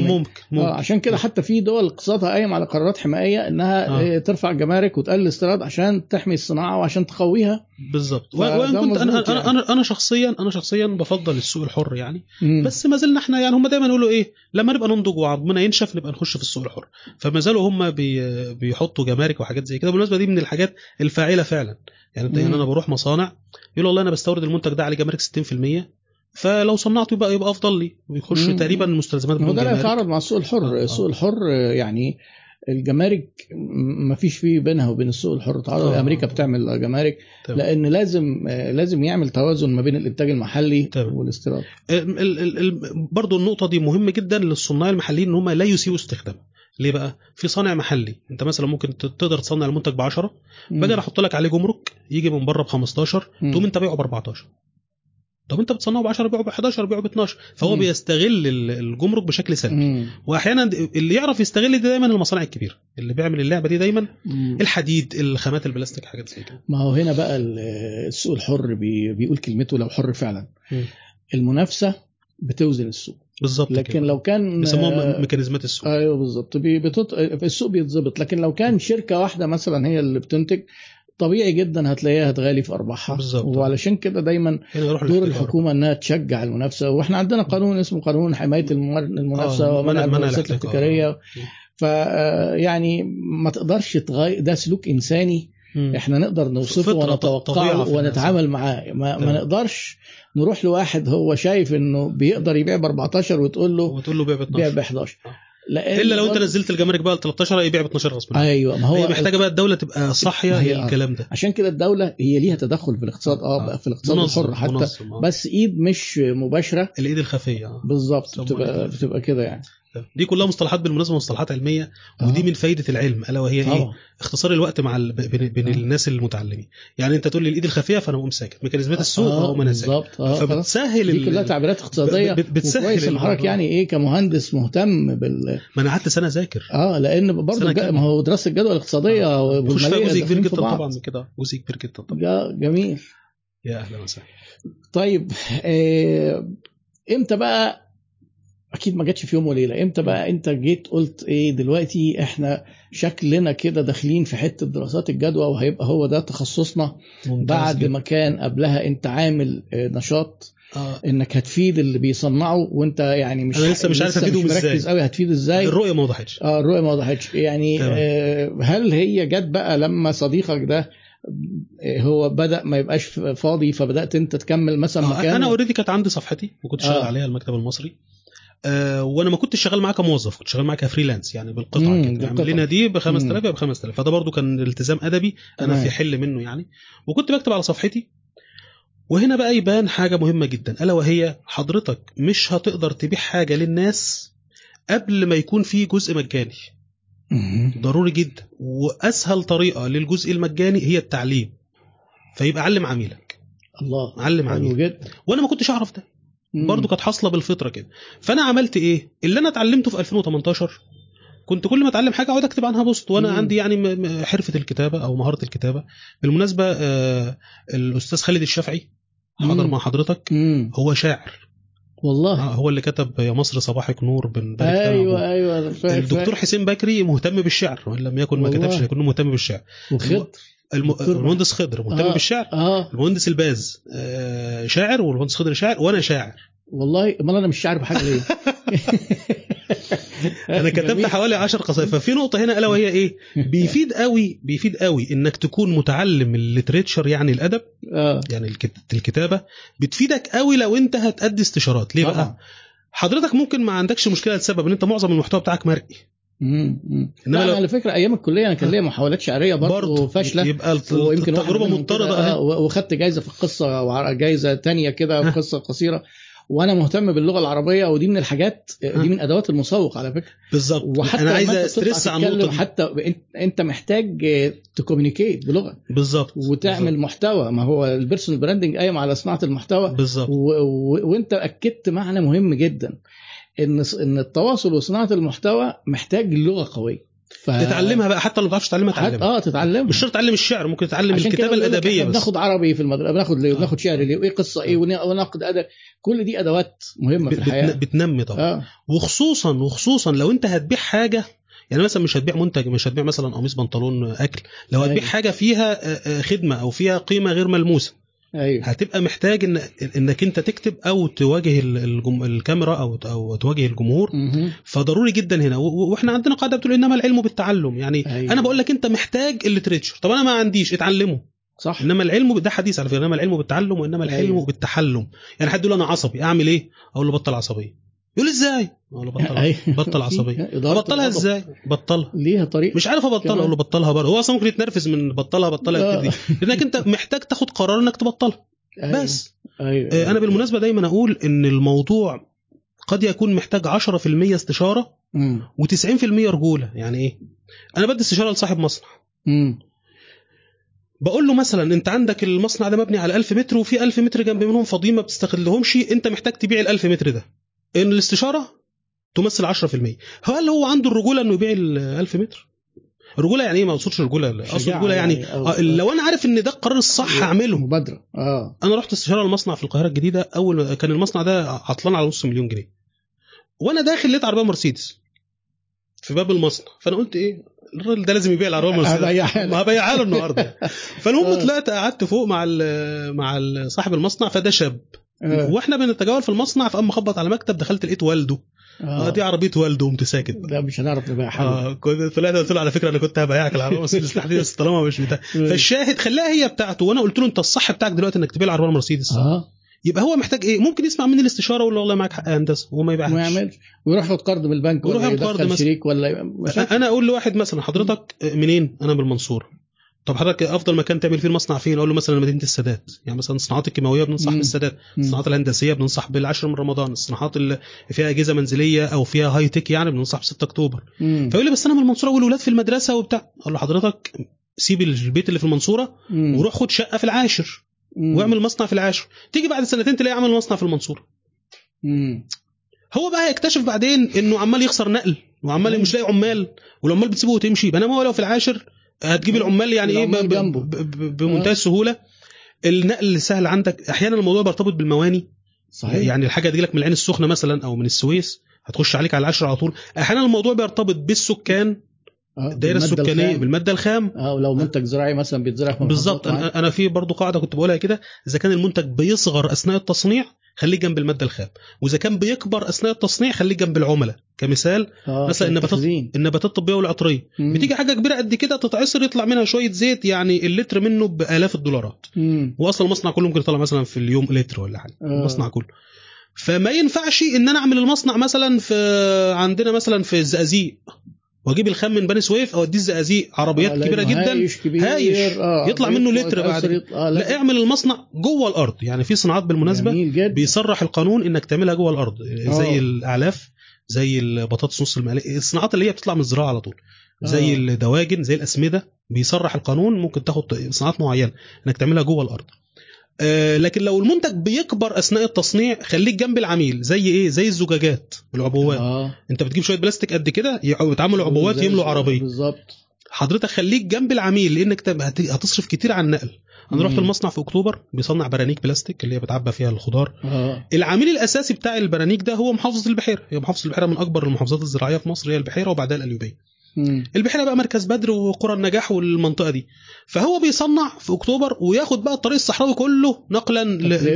ممكن آه عشان كده حتى في دول اقتصادها قايم على قرارات حمائيه إنها آه. آه. ترفع الجمارك وتقلل الاستيراد عشان تحمي الصناعة وعشان تقويها بالظبط و- فده وان كنت أنا يعني. أنا أنا شخصيا أنا شخصيا بفضل السوق الحر يعني مم. بس ما زلنا إحنا يعني هم دايما يقولوا إيه لما نبقى ننضج وعظمنا ينشف نبقى نخش في السوق الحر فما زالوا هم بي بيحطوا جمارك وحاجات زي كده بالمناسبة دي من الحاجات الفاعلة فعلا يعني أنت. يعني أنا بروح مصانع يقول والله أنا بستورد المنتج ده عليه جمارك 60% فلو صنعته يبقى يبقى أفضل لي ويخش مم. تقريبا المستلزمات هو بدون ده يتعارض مع السوق الحر آه،. السوق الحر يعني الجمارك ما فيش فيه بينها وبين السوق الحر تعارض آه. أمريكا بتعمل جمارك تمام. لأن لازم لازم يعمل توازن ما بين الإنتاج المحلي تمام. والاستيراد ال- ال- ال- ال- برضو النقطة دي مهمة جدا للصناع المحليين إن هم لا يسيئوا استخدامه ليه بقى؟ في صانع محلي أنت مثلا ممكن تقدر تصنع المنتج ب 10 باجي أنا أحط لك عليه جمرك يجي من بره ب 15 مم. تقوم أنت بيعه ب 14 طب انت بتصنعه ب 10 بيعه ب 11 بيعه ب 12 فهو مم. بيستغل ال- الجمرك بشكل سلبي مم. واحيانا اللي يعرف يستغل دي دايما المصانع الكبيرة اللي بيعمل اللعبة دي دايما مم. الحديد الخامات البلاستيك حاجات زي كده ما هو هنا بقى ال- السوق الحر بي بيقول كلمته لو حر فعلا مم. المنافسة بتوزن السوق بالظبط لكن كده. لو كان بيسموها ميكانيزمات السوق أيوه بالظبط بتط... السوق بيتظبط لكن لو كان شركة واحدة مثلا هي اللي بتنتج طبيعي جدا هتلاقيها هتغالي في أرباحها بالظبط. وعلشان كده دايما دور. الحكومة إنها تشجع المنافسة وإحنا عندنا قانون اسمه قانون حماية المنافسة آه، ومنع منع- منع الممارسات الاحتكار. الاحتكارية ف يعني ما تقدرش تغير ده سلوك إنساني مم. إحنا نقدر نوصفه ونتوقعه. ونتعامل معاه ما, ما تمام. نقدرش نروح لواحد هو شايف إنه بيقدر يبيع ب 14 وتقول له وتقول له بيع ب بيع 12 ب 11 آه. لأن إلا لو أنت نزلت الجمارك بقى ل 13 يبيع ب 12 غصب أيوه ما هو هي محتاجة بقى الدولة تبقى صاحية هي- للكلام ده عشان كده الدولة هي ليها تدخل في الاقتصاد آه آه. في الاقتصاد الحر حتى منظم، آه. بس إيد مش مباشرة الإيد الخفية آه. بالظبط بتبقى. بتبقى كده يعني دي كلها مصطلحات بالمناسبة مصطلحات علمية ودي آه. من فايدة العلم ألا وهي إيه اختصار الوقت مع ال... بين, بين آه. الناس المتعلمين يعني أنت تقول لي الإيد الخفية فأنا اقوم ساكت ميكانيزمات السوق آه، أقوم أنا ساكت آه. فبتسهل دي كلها. تعبيرات اقتصادية بتسهل. حضرتك يعني إيه كمهندس مهتم بال ما أنا قعدت سنة أذاكر آه لأن برضه الج- كاملة. ما هو دراسة الجدوى الاقتصادية فيها والمالية جزء كبير جدا. طبعا من كده جزء كبير جدا طبعا جا- جميل يا أهلا وسهلا طيب آه، إمتى بقى أكيد ما جاتش في يوم وليلة إمتى بقى أنت جيت قلت إيه دلوقتي إحنا شكلنا كده داخلين في حتة دراسات الجدوى وهيبقى هو ده تخصصنا بعد جدا. ما كان قبلها أنت عامل آه، نشاط آه. إنك هتفيد اللي بيصنعوا وأنت يعني مش أنا لسه مش عارف مركز إزاي. قوي هتفيد إزاي الرؤية ما وضحتش آه الرؤية ما وضحتش يعني. آه هل هي جت بقى لما صديقك ده آه، هو بدأ ما يبقاش فاضي فبدأت أنت تكمل مثلا آه، مكان أنا اوريدي كانت عندي صفحتي وكنت شغال آه. عليها المكتب المصري آه وأنا ما كنتش شغال معاه كموظف كنت شغال معاه كفريلانس يعني بالقطعه مم، كده. نعمل لنا دي ب 5000 مم. يبقى ب 5000 فده برضو كان التزام أدبي أنا تمام. في حل منه يعني. وكنت بكتب على صفحتي. وهنا بقى يبان حاجة مهمة جدا. ألا وهي حضرتك مش هتقدر تبيع حاجة للناس قبل ما يكون في جزء مجاني. ضروري جدا. وأسهل طريقة للجزء المجاني هي التعليم. فيبقى علم عميلك. الله علم عميلك. جدا. وأنا ما كنتش أعرف ده. مم. برضو كانت حاصلة بالفطرة كده فأنا عملت إيه اللي أنا اتعلمته في 2018 كنت كل ما أتعلم حاجة أقعد أكتب عنها بوست وأنا مم. عندي يعني حرفة الكتابة أو مهارة الكتابة بالمناسبة آه الأستاذ خالد الشافعي حضر. مع حضرتك مم. هو شاعر والله آه هو اللي كتب يا مصر صباحك نور بن أيوه أبوه. أيوه فاهم الدكتور حسين بكري مهتم بالشعر وإن لم يكن ما. كتبش لكنه مهتم بالشعر الم... المهندس خضر مهتم آه. بالشعر. آه. المهندس الباز آه شاعر والمهندس خضر شاعر وأنا شاعر. والله أمال أنا مش عارف حاجة ليه؟ أنا كتبت. حوالي 10 قصائد. ففي نقطة هنا ألا وهي إيه؟ بيفيد قوي بيفيد قوي إنك تكون متعلم ال literature يعني الأدب آه. يعني الكت- الكتابة. بتفيدك قوي لو أنت هتأدي استشارات. ليه. بقى؟ حضرتك ممكن ما عندكش مشكلة لسبب إن أنت معظم المحتوى بتاعك مرئي. مم. مم. إنما لا لو- على فكرة أيام الكلية أنا كان ليا محاولات شعرية برضه برضه فاشلة يبقى ويمكن منهم مضطردة وخدت جايزة في القصة وجايزه تانية كده في قصة قصيرة. وأنا مهتم باللغة العربية ودي من الحاجات دي من أدوات المسوق على فكرة. بالظبط. وحتى أنا عايز أ stress على تتكلم النقطة حتى أنت محتاج ت communicate بلغة. بالظبط. وتعمل محتوى. ما هو ال personal branding قايم على صناعة المحتوى. بالظبط. و... و... وأنت أكدت معنى مهم جدا. إن إن التواصل وصناعة المحتوى محتاج لغه قوية. ف... تتعلمها بقى حتى لو ما تعرفش تعلمها حت... تعلمها. آه تتعلم مش شرط تعلم الشعر ممكن تتعلم الكتابة الأدبية بس. بناخد عربي في المدرسة بناخد ليه آه. وبناخد شعر ليه وايه قصة إيه ون- وناخد أدب. كل دي أدوات مهمة في الحياة بت- بتنمي طبعا. آه. وخصوصا وخصوصا لو أنت هتبيع حاجة يعني مثلا مش هتبيع منتج مش هتبيع مثلا قميص بنطلون أكل لو هتبيع أيوة. حاجة فيها آه، آه، خدمة أو فيها قيمة غير ملموسة أيوه. هتبقى محتاج ان إنك أنت تكتب أو تواجه ال- الجم... الكاميرا أو أو تواجه الجمهور. مهم. فضروري جدا هنا. و- وإحنا عندنا قاعدة بتقول إنما العلم بالتعلم. يعني أيوة. أنا بقول لك أنت محتاج ال literature طب أنا ما عنديش اتعلمه. صح. إنما العلم ده حديث على فكرة. إنما العلم بالتعلم وإنما الحلم أيوة. بالتحلم. يعني حد يقول أنا عصبي أعمل إيه؟ أقول له بطل عصبية. يقول إزاي أقول له بطل أيوة. بطل عصبية الغضب. إزاي بطلها ليها طريقة مش عارف أبطلها. أقول له بطلها برضه هو أصلا ممكن يتنرفز من بطلها بطلها. كتير لانك أنت محتاج تاخد قرار إنك تبطلها أيوة. بس أيوه آه، أنا بالمناسبة دايما أقول إن الموضوع قد يكون محتاج 10% استشارة مم. و90% رجولة يعني إيه أنا بدي استشارة لصاحب مصنع مم. بقول له مثلا أنت عندك المصنع ده مبني على 1000 متر وفي 1000 متر جنب منهم فاضيين ما بتستغلهمش أنت محتاج تبيع ال 1000 متر ده إن الاستشارة تمثل 10% هل هو عنده الرجولة إنه يبيع ال 1000 متر؟ رجولة يعني إيه؟ ما أقصدش رجولة أقصد رجولة يعني, يعني أو- آه لو أنا عارف إن ده القرار الصح هعمله مبادرة. آه. أنا رحت استشارة المصنع في القاهرة الجديدة أول ما كان المصنع ده عطلان على نص مليون جنيه. وأنا داخل لقيت عربية مرسيدس في باب المصنع. فأنا قلت إيه؟ الراجل ده لازم يبيع العربية المرسيدس. هبيعها ما هبيعها له النهارده. فالمهم آه. طلعت قعدت فوق مع ال مع صاحب المصنع فده شاب. آه. وإحنا بنتجول في المصنع فقام خبط على مكتب دخلت لقيت والده. آه. دي عربية والده قمت ساكت. ده مش هنعرف نبيع حاجة. آه كنت طلعت قلت له على فكرة أنا كنت هبيعك العربية مرسيدس تحديدا بس طالما مش بتاع. فالشاهد خلاها هي بتاعته وأنا قلت له أنت الصح بتاعك دلوقتي إنك تبيع العربية المرسيدس آه. يبقى هو محتاج إيه؟ ممكن يسمع مني الاستشارة له والله معاك حق يا هندسة وما ما يبيعهاش يعملش. ويروح ياخد قرض من البنك ويروح ولا ياخد قرض مثلا. شريك ولا. أنا أقول لواحد مثلا حضرتك منين؟ أنا من المنصوره طب حضرتك أفضل مكان تعمل فيه المصنع فين أقول له مثلا مدينة السادات يعني مثلا الصناعات الكيماوية بننصح مم. بالسادات. الصناعات الهندسية بننصح بالعشر من رمضان الصناعات اللي فيها أجهزة منزلية أو فيها هاي تك يعني بننصح ب 6 اكتوبر. فيقول لي بس أنا من المنصورة والولاد في المدرسة وبتاع أقول له حضرتك سيب البيت اللي في المنصورة. وروح خد شقة في العاشر. واعمل مصنع في العاشر تيجي بعد سنتين تلاقي عمل مصنع في المنصورة. هو بقى يكتشف بعدين إنه عمال يخسر نقل وعمال. مش لاقي عمال والعمال بتسيبه وتمشي بينما هو لو في العاشر هتجيب. العمال يعني إيه بمنتهى آه. السهولة. النقل سهل عندك. أحيانا الموضوع بيرتبط بالمواني. صحيح. يعني الحاجة تجي لك من العين السخنة مثلا أو من السويس هتخش عليك على العشر على طول. أحيانا الموضوع بيرتبط بالسكان. آه، الدائره السكانية الخام. بالمادة الخام. آه ولو منتج زراعي مثلا بيتزرع بالظبط. أنا في برضو قاعدة كنت بقولها كده. إذا كان المنتج بيصغر أثناء التصنيع خليه جنب المادة الخام وإذا كان بيكبر أثناء التصنيع خليه جنب العملاء كمثال آه، مثلا النباتات. النباتات الطبية والعطرية مم. بتيجي حاجة كبيرة قد كده تتعصر يطلع منها شوية زيت يعني اللتر منه بآلاف الدولارات مم. واصلا المصنع كله ممكن يطلع مثلا في اليوم لتر ولا حاجة آه. المصنع كله فما ينفعش إن أنا أعمل المصنع مثلا في عندنا مثلا في الزقازيق واجيب الخام من بني سويف اوديه الزقازيق عربيات آه، كبيرة جدا. هايش كبير. هايش. آه، يطلع منه لتر بعد يط- آه لا. لا اعمل المصنع جوه الأرض. يعني في صناعات بالمناسبة بيصرح القانون إنك تعملها جوه الأرض. زي آه. الأعلاف زي البطاطس نص المقلية. الصناعات اللي هي بتطلع من الزراعة على طول. زي آه. الدواجن زي الأسمدة. بيصرح القانون. ممكن تاخد صناعات معينة إنك تعملها جوه الأرض. آه لكن لو المنتج بيكبر أثناء التصنيع خليك جنب العميل. زي إيه؟ زي الزجاجات والعبوات. آه. أنت بتجيب شوية بلاستيك قد كده يتعملوا عبوات يملوا عربية. بالظبط. حضرتك خليك جنب العميل لأنك هتصرف كتير على النقل. أنا رحت. المصنع في أكتوبر بيصنع برانيك بلاستيك اللي هي بتعبى فيها الخضار. آه. العميل الأساسي بتاع البرانيك ده هو محافظه البحيرة. هي محافظة البحيرة من أكبر المحافظات الزراعية في مصر هي البحيرة وبعدها القليوبيه مم. البحيرة بقى مركز بدر وقرى النجاح والمنطقة دي. فهو بيصنع في أكتوبر وياخد بقى الطريق الصحراوي كله نقلا.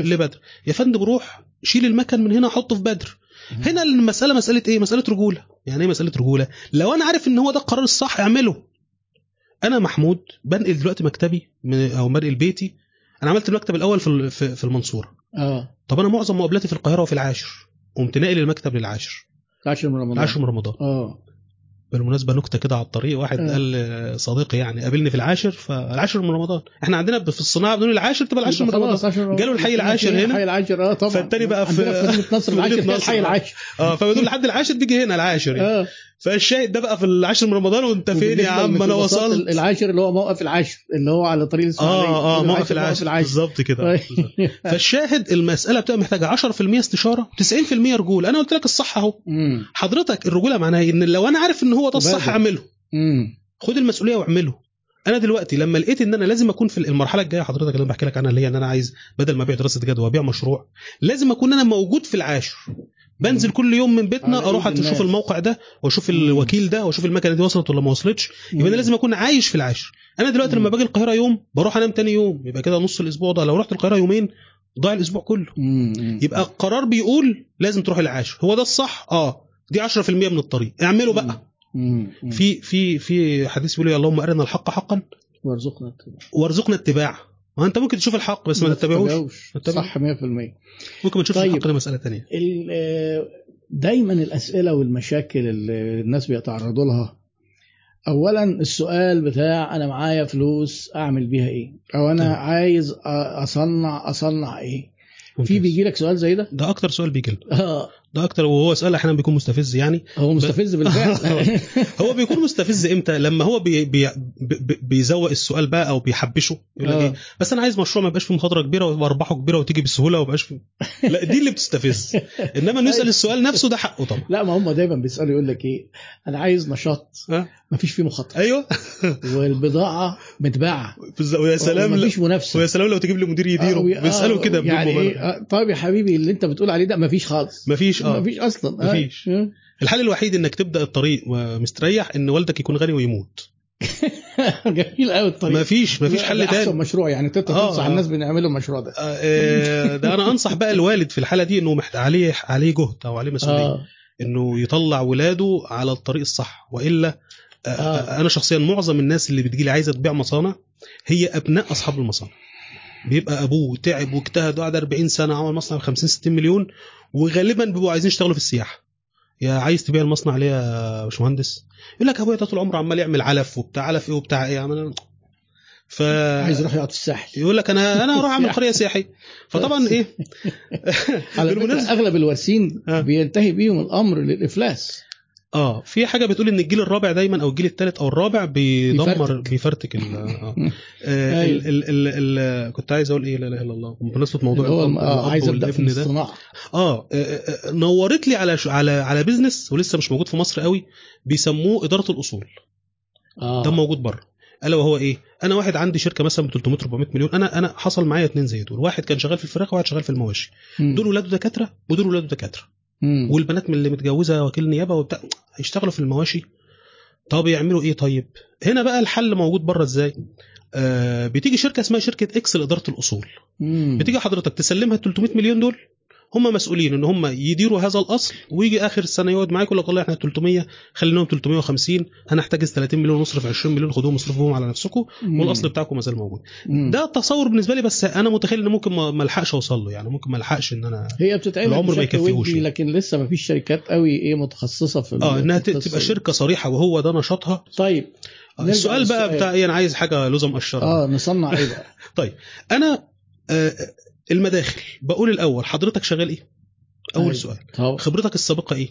لبدر. يا فندم روح شيل المكن من هنا حطه في بدر. هنا المسألة مسألة إيه؟ مسألة رجولة. يعني إيه مسألة رجولة؟ لو أنا عارف إن هو ده القرار الصح أعمله. أنا محمود بنقل دلوقتي مكتبي من أو بنقل بيتي. أنا عملت المكتب الأول في في المنصورة. آه. طب أنا معظم مقابلاتي في القاهرة وفي العاشر. قمت ناقل المكتب للعاشر. 10 من رمضان. العاشر من رمضان. آه. بالمناسبة نكتة كده على الطريق واحد آه. قال لصديقي يعني قابلني في العاشر فالعاشر من رمضان إحنا عندنا في الصناعة بنقول العاشر تبقى العاشر من رمضان 10 من رمضان. جاله الحي العاشر هنا. الحي العاشر آه طبعا فالتاني بقى في- مدينه نصر العاشر. الحي العاشر آه فبيقول لحد العاشر بيجي هنا العاشر يعني. آه فالشاهد ده بقى في العاشر من رمضان وانت فين يا عم أنا وصلت العاشر اللي هو موقف العاشر اللي هو على طريق الإسماعيلية آه آه موقف العاشر بالظبط كده. فالشاهد المسألة بتبقى محتاجة 10% استشارة 90% رجولة أنا قلت لك الصح أهو. حضرتك الرجولة معناها؟ إن لو أنا عارف إن هو ده الصح. أعمله. خد المسؤولية واعمله أنا دلوقتي لما لقيت إن أنا لازم أكون في المرحلة الجاية حضرتك اللي أنا بحكي لك عنها اللي هي إن أنا عايز بدل ما أبيع دراسة جدوى أبيع مشروع لازم أكون أنا موجود في العاشر بنزل كل يوم من بيتنا أروح أشوف. الموقع ده وأشوف الوكيل ده وأشوف المكنة دي وصلت ولا ما وصلتش. يبقى أنا لازم أكون عايش في العاشر. أنا دلوقتي. لما باجي القاهرة يوم بروح أنام تاني يوم. يبقى كده نص الأسبوع ده لو رحت القاهرة يومين ضاع الأسبوع كله. يبقى القرار بيقول لازم تروح العاشر. هو ده الصح؟ آه. دي 10% من الطريق. اعمله بقى. في في في حديث بيقول اللهم أرنا الحق حقا وارزقنا التبع. وارزقنا اتباعه. ما انت ممكن تشوف الحق بس ما تتبعوش. صح 100% ممكن ما تشوفش طيب. الحق ده مسألة آه، دايما الأسئلة والمشاكل اللي الناس بيتعرضوا لها. اولا السؤال بتاع أنا معايا فلوس أعمل بيها إيه؟ أو أنا تمام. عايز أصنع أصنع إيه؟ في ممتاز. بيجي لك سؤال زي ده؟ ده أكتر سؤال بيجي آه. ده أكتر وهو سؤال أحيانا بيكون مستفز يعني. هو مستفز بالفعل. هو بيكون مستفز إمتى؟ لما هو بي بي بي بيزوق السؤال بقى أو بيحبشه يقول لك آه. إيه بس أنا عايز مشروع ما يبقاش فيه مخاطرة كبيرة وأرباحه كبيرة وتيجي بسهولة وما يبقاش لا دي اللي بتستفز. إنما إنه يسأل السؤال نفسه ده حقه طبعا. لا ما هم دايما بيسألوا يقول لك إيه؟ أنا عايز نشاط. ها؟ ما فيش فيه مخاطرة. أيوه. والبضاعة متباعة. ويا سلام ما لو- فيش منافسة. ويا سلام لو تجيب لي مدير يديره. آه، بيسألوا آه، كده يعني إيه؟ آه، طيب يا حبيبي اللي أنت بتقول عليه ده ما فيش خالص. مفيش ما فيش. أصلا آه. مفيش. آه. الحل الوحيد إنك تبدأ الطريق ومستريح إن والدك يكون غني ويموت جميل قوي الطريق مفيش مفيش حل ده أحسن تاني مشروع يعني تقدر آه، تنصح آه. الناس بنعملوا المشروع ده آه، آه، ده أنا أنصح بقى الوالد في الحالة دي إنه محت... عليه عليه جهد أو عليه مسؤولية آه إنه يطلع ولاده على الطريق الصح وإلا آه. آه. أنا شخصيا معظم الناس اللي بتجيلي عايزة تبيع مصانع هي أبناء أصحاب المصانع بيبقى أبوه تعب واجتهد وقعد 40 سنة عمل مصنع ب 50 60 مليون وغالبا بيبقوا عايزين يشتغلوا في السياحة. يا عايز تبيع المصنع ليه يا باشمهندس؟ يقول لك ابويا طول عمره عمال يعمل علف وبتاع علف إيه وبتاع إيه عمال ف عايز يروح يقعد في الساحل. يقول لك أنا أنا أروح أعمل قرية سياحية. فطبعا إيه؟ على أغلب الوارثين آه. بينتهي بيهم الأمر للإفلاس. آه في حاجة بتقول إن الجيل الرابع دايما أو الجيل الثالث أو الرابع بيدمر بيفرتك. ال آه. مم. آه أيوة. ال ال ال ال كنت عايز أقول إيه؟ لا إله إلا الله. بمناسبه موضوع هو آه، عايز أبدأ في الصناعة. آه آه، آه، نورت لي على على على بيزنس ولسه مش موجود في مصر قوي. بيسموه إدارة الأصول. آه. ده موجود بره. ألا وهو إيه؟ أنا واحد عندي شركة مثلا ب 300 400 مليون. أنا أنا حصل معايا اتنين زي دول. واحد كان شغال في الفراخ وواحد شغال في المواشي. دول ولاده دكاترة ودول ولاده دكاترة. مم. والبنات من اللي متجوزة وكيل نيابة وبتاع هيشتغلوا في المواشي طب يعملوا إيه طيب هنا بقى الحل موجود بره إزاي آه بتيجي شركة اسمها شركة إكس لإدارة الأصول مم. بتيجي حضرتك تسلمها 300 مليون دول هم مسؤولين ان هم يديروا هذا الأصل ويجي آخر السنة يقعد معاك يقول لك والله إحنا 300 خليناهم 350 هنحتاج 30 مليون نصرف 20 مليون خدوهم اصرفوهم على نفسكم. والأصل بتاعكم ما زال موجود مم. ده تصور بالنسبة لي بس أنا متخيل ان ممكن ما ألحقش أوصل له يعني ممكن ما ألحقش إن أنا هي بتتعمل العمر ما يكفيهوش يعني. لكن لسه ما فيش شركات قوي إيه متخصصة في آه إنها تبقى. شركة صريحة وهو ده نشاطها طيب آه، السؤال بقى. بتاع إيه أنا عايز حاجة لزم قشره آه نصنع إيه بقى طيب أنا آه المداخل. بقول الأول حضرتك شغال إيه؟ أول أيوة. سؤال. طب. خبرتك السابقة إيه؟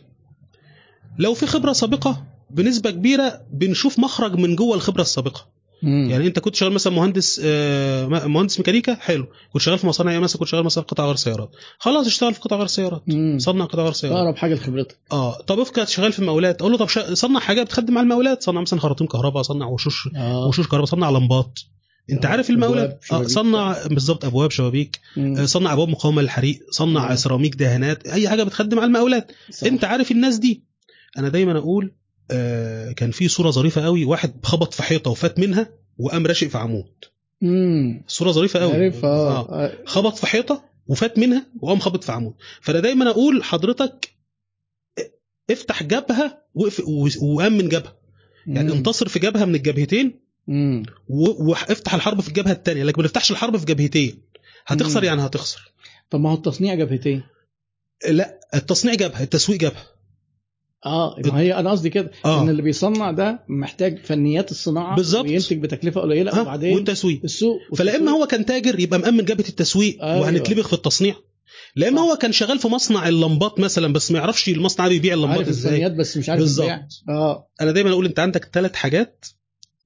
لو في خبرة سابقة بنسبة كبيرة بنشوف مخرج من جوه الخبرة السابقة. مم. يعني أنت كنت شغال مثلا مهندس آه، مهندس ميكانيكا حلو. كنت شغال في مصانع إيه مثلا كنت شغال مثلا قطع غير سيارات. خلاص اشتغل في قطع غير سيارات. صنع قطع غير سيارات. أقرب حاجة لخبرتك. آه. طب كنت شغال في المقاولات أقول له طب صنع حاجة بتخدم على المقاولات. صنع مثلا خراطيم كهرباء صنع وشوش آه. وشوش كهرباء صنع لمبات. انت آه، عارف آه شبابيك. صنع بالظبط أبواب شبابيك مم. آه، صنع أبواب مقاومة للحريق صنع آه. سيراميك دهانات أي حاجة بتخدم على المقاولات صح. انت عارف الناس دي أنا دايما أقول آه كان في صورة ظريفة قوي واحد خبط في حيطة وفات منها وقام راشق في عمود امم صورة ظريفة قوي عارف آه آه. خبط في حيطة وفات منها وقام خبط في عمود فأنا دايما أقول حضرتك افتح جبهة واقف- و- وامن جبهة يعني مم. انتصر في جبهة من الجبهتين مم. وافتح الحرب في الجبهة الثانية لكن ما تفتحش الحرب في جبهتين هتخسر مم. يعني هتخسر طب ما هو التصنيع جبهتين لا التصنيع جبهة التسويق جبهة آه ما هي أنا قصدي كده آه. إن اللي بيصنع ده محتاج فنيات الصناعة بالظبط. وينتج بتكلفة قليلة ها وبعدين والتسويق السوق فلا إما هو كان تاجر يبقى مأمن جبهة التسويق أيوة. وهنتلبخ في التصنيع لا إما صح. هو كان شغال في مصنع اللمبات مثلا بس ما يعرفش المصنع ده بيبيع اللمبات عارف إزاي بس مش عارف بالظبط. آه أنا دايما أقول أنت عندك ثلاث حاجات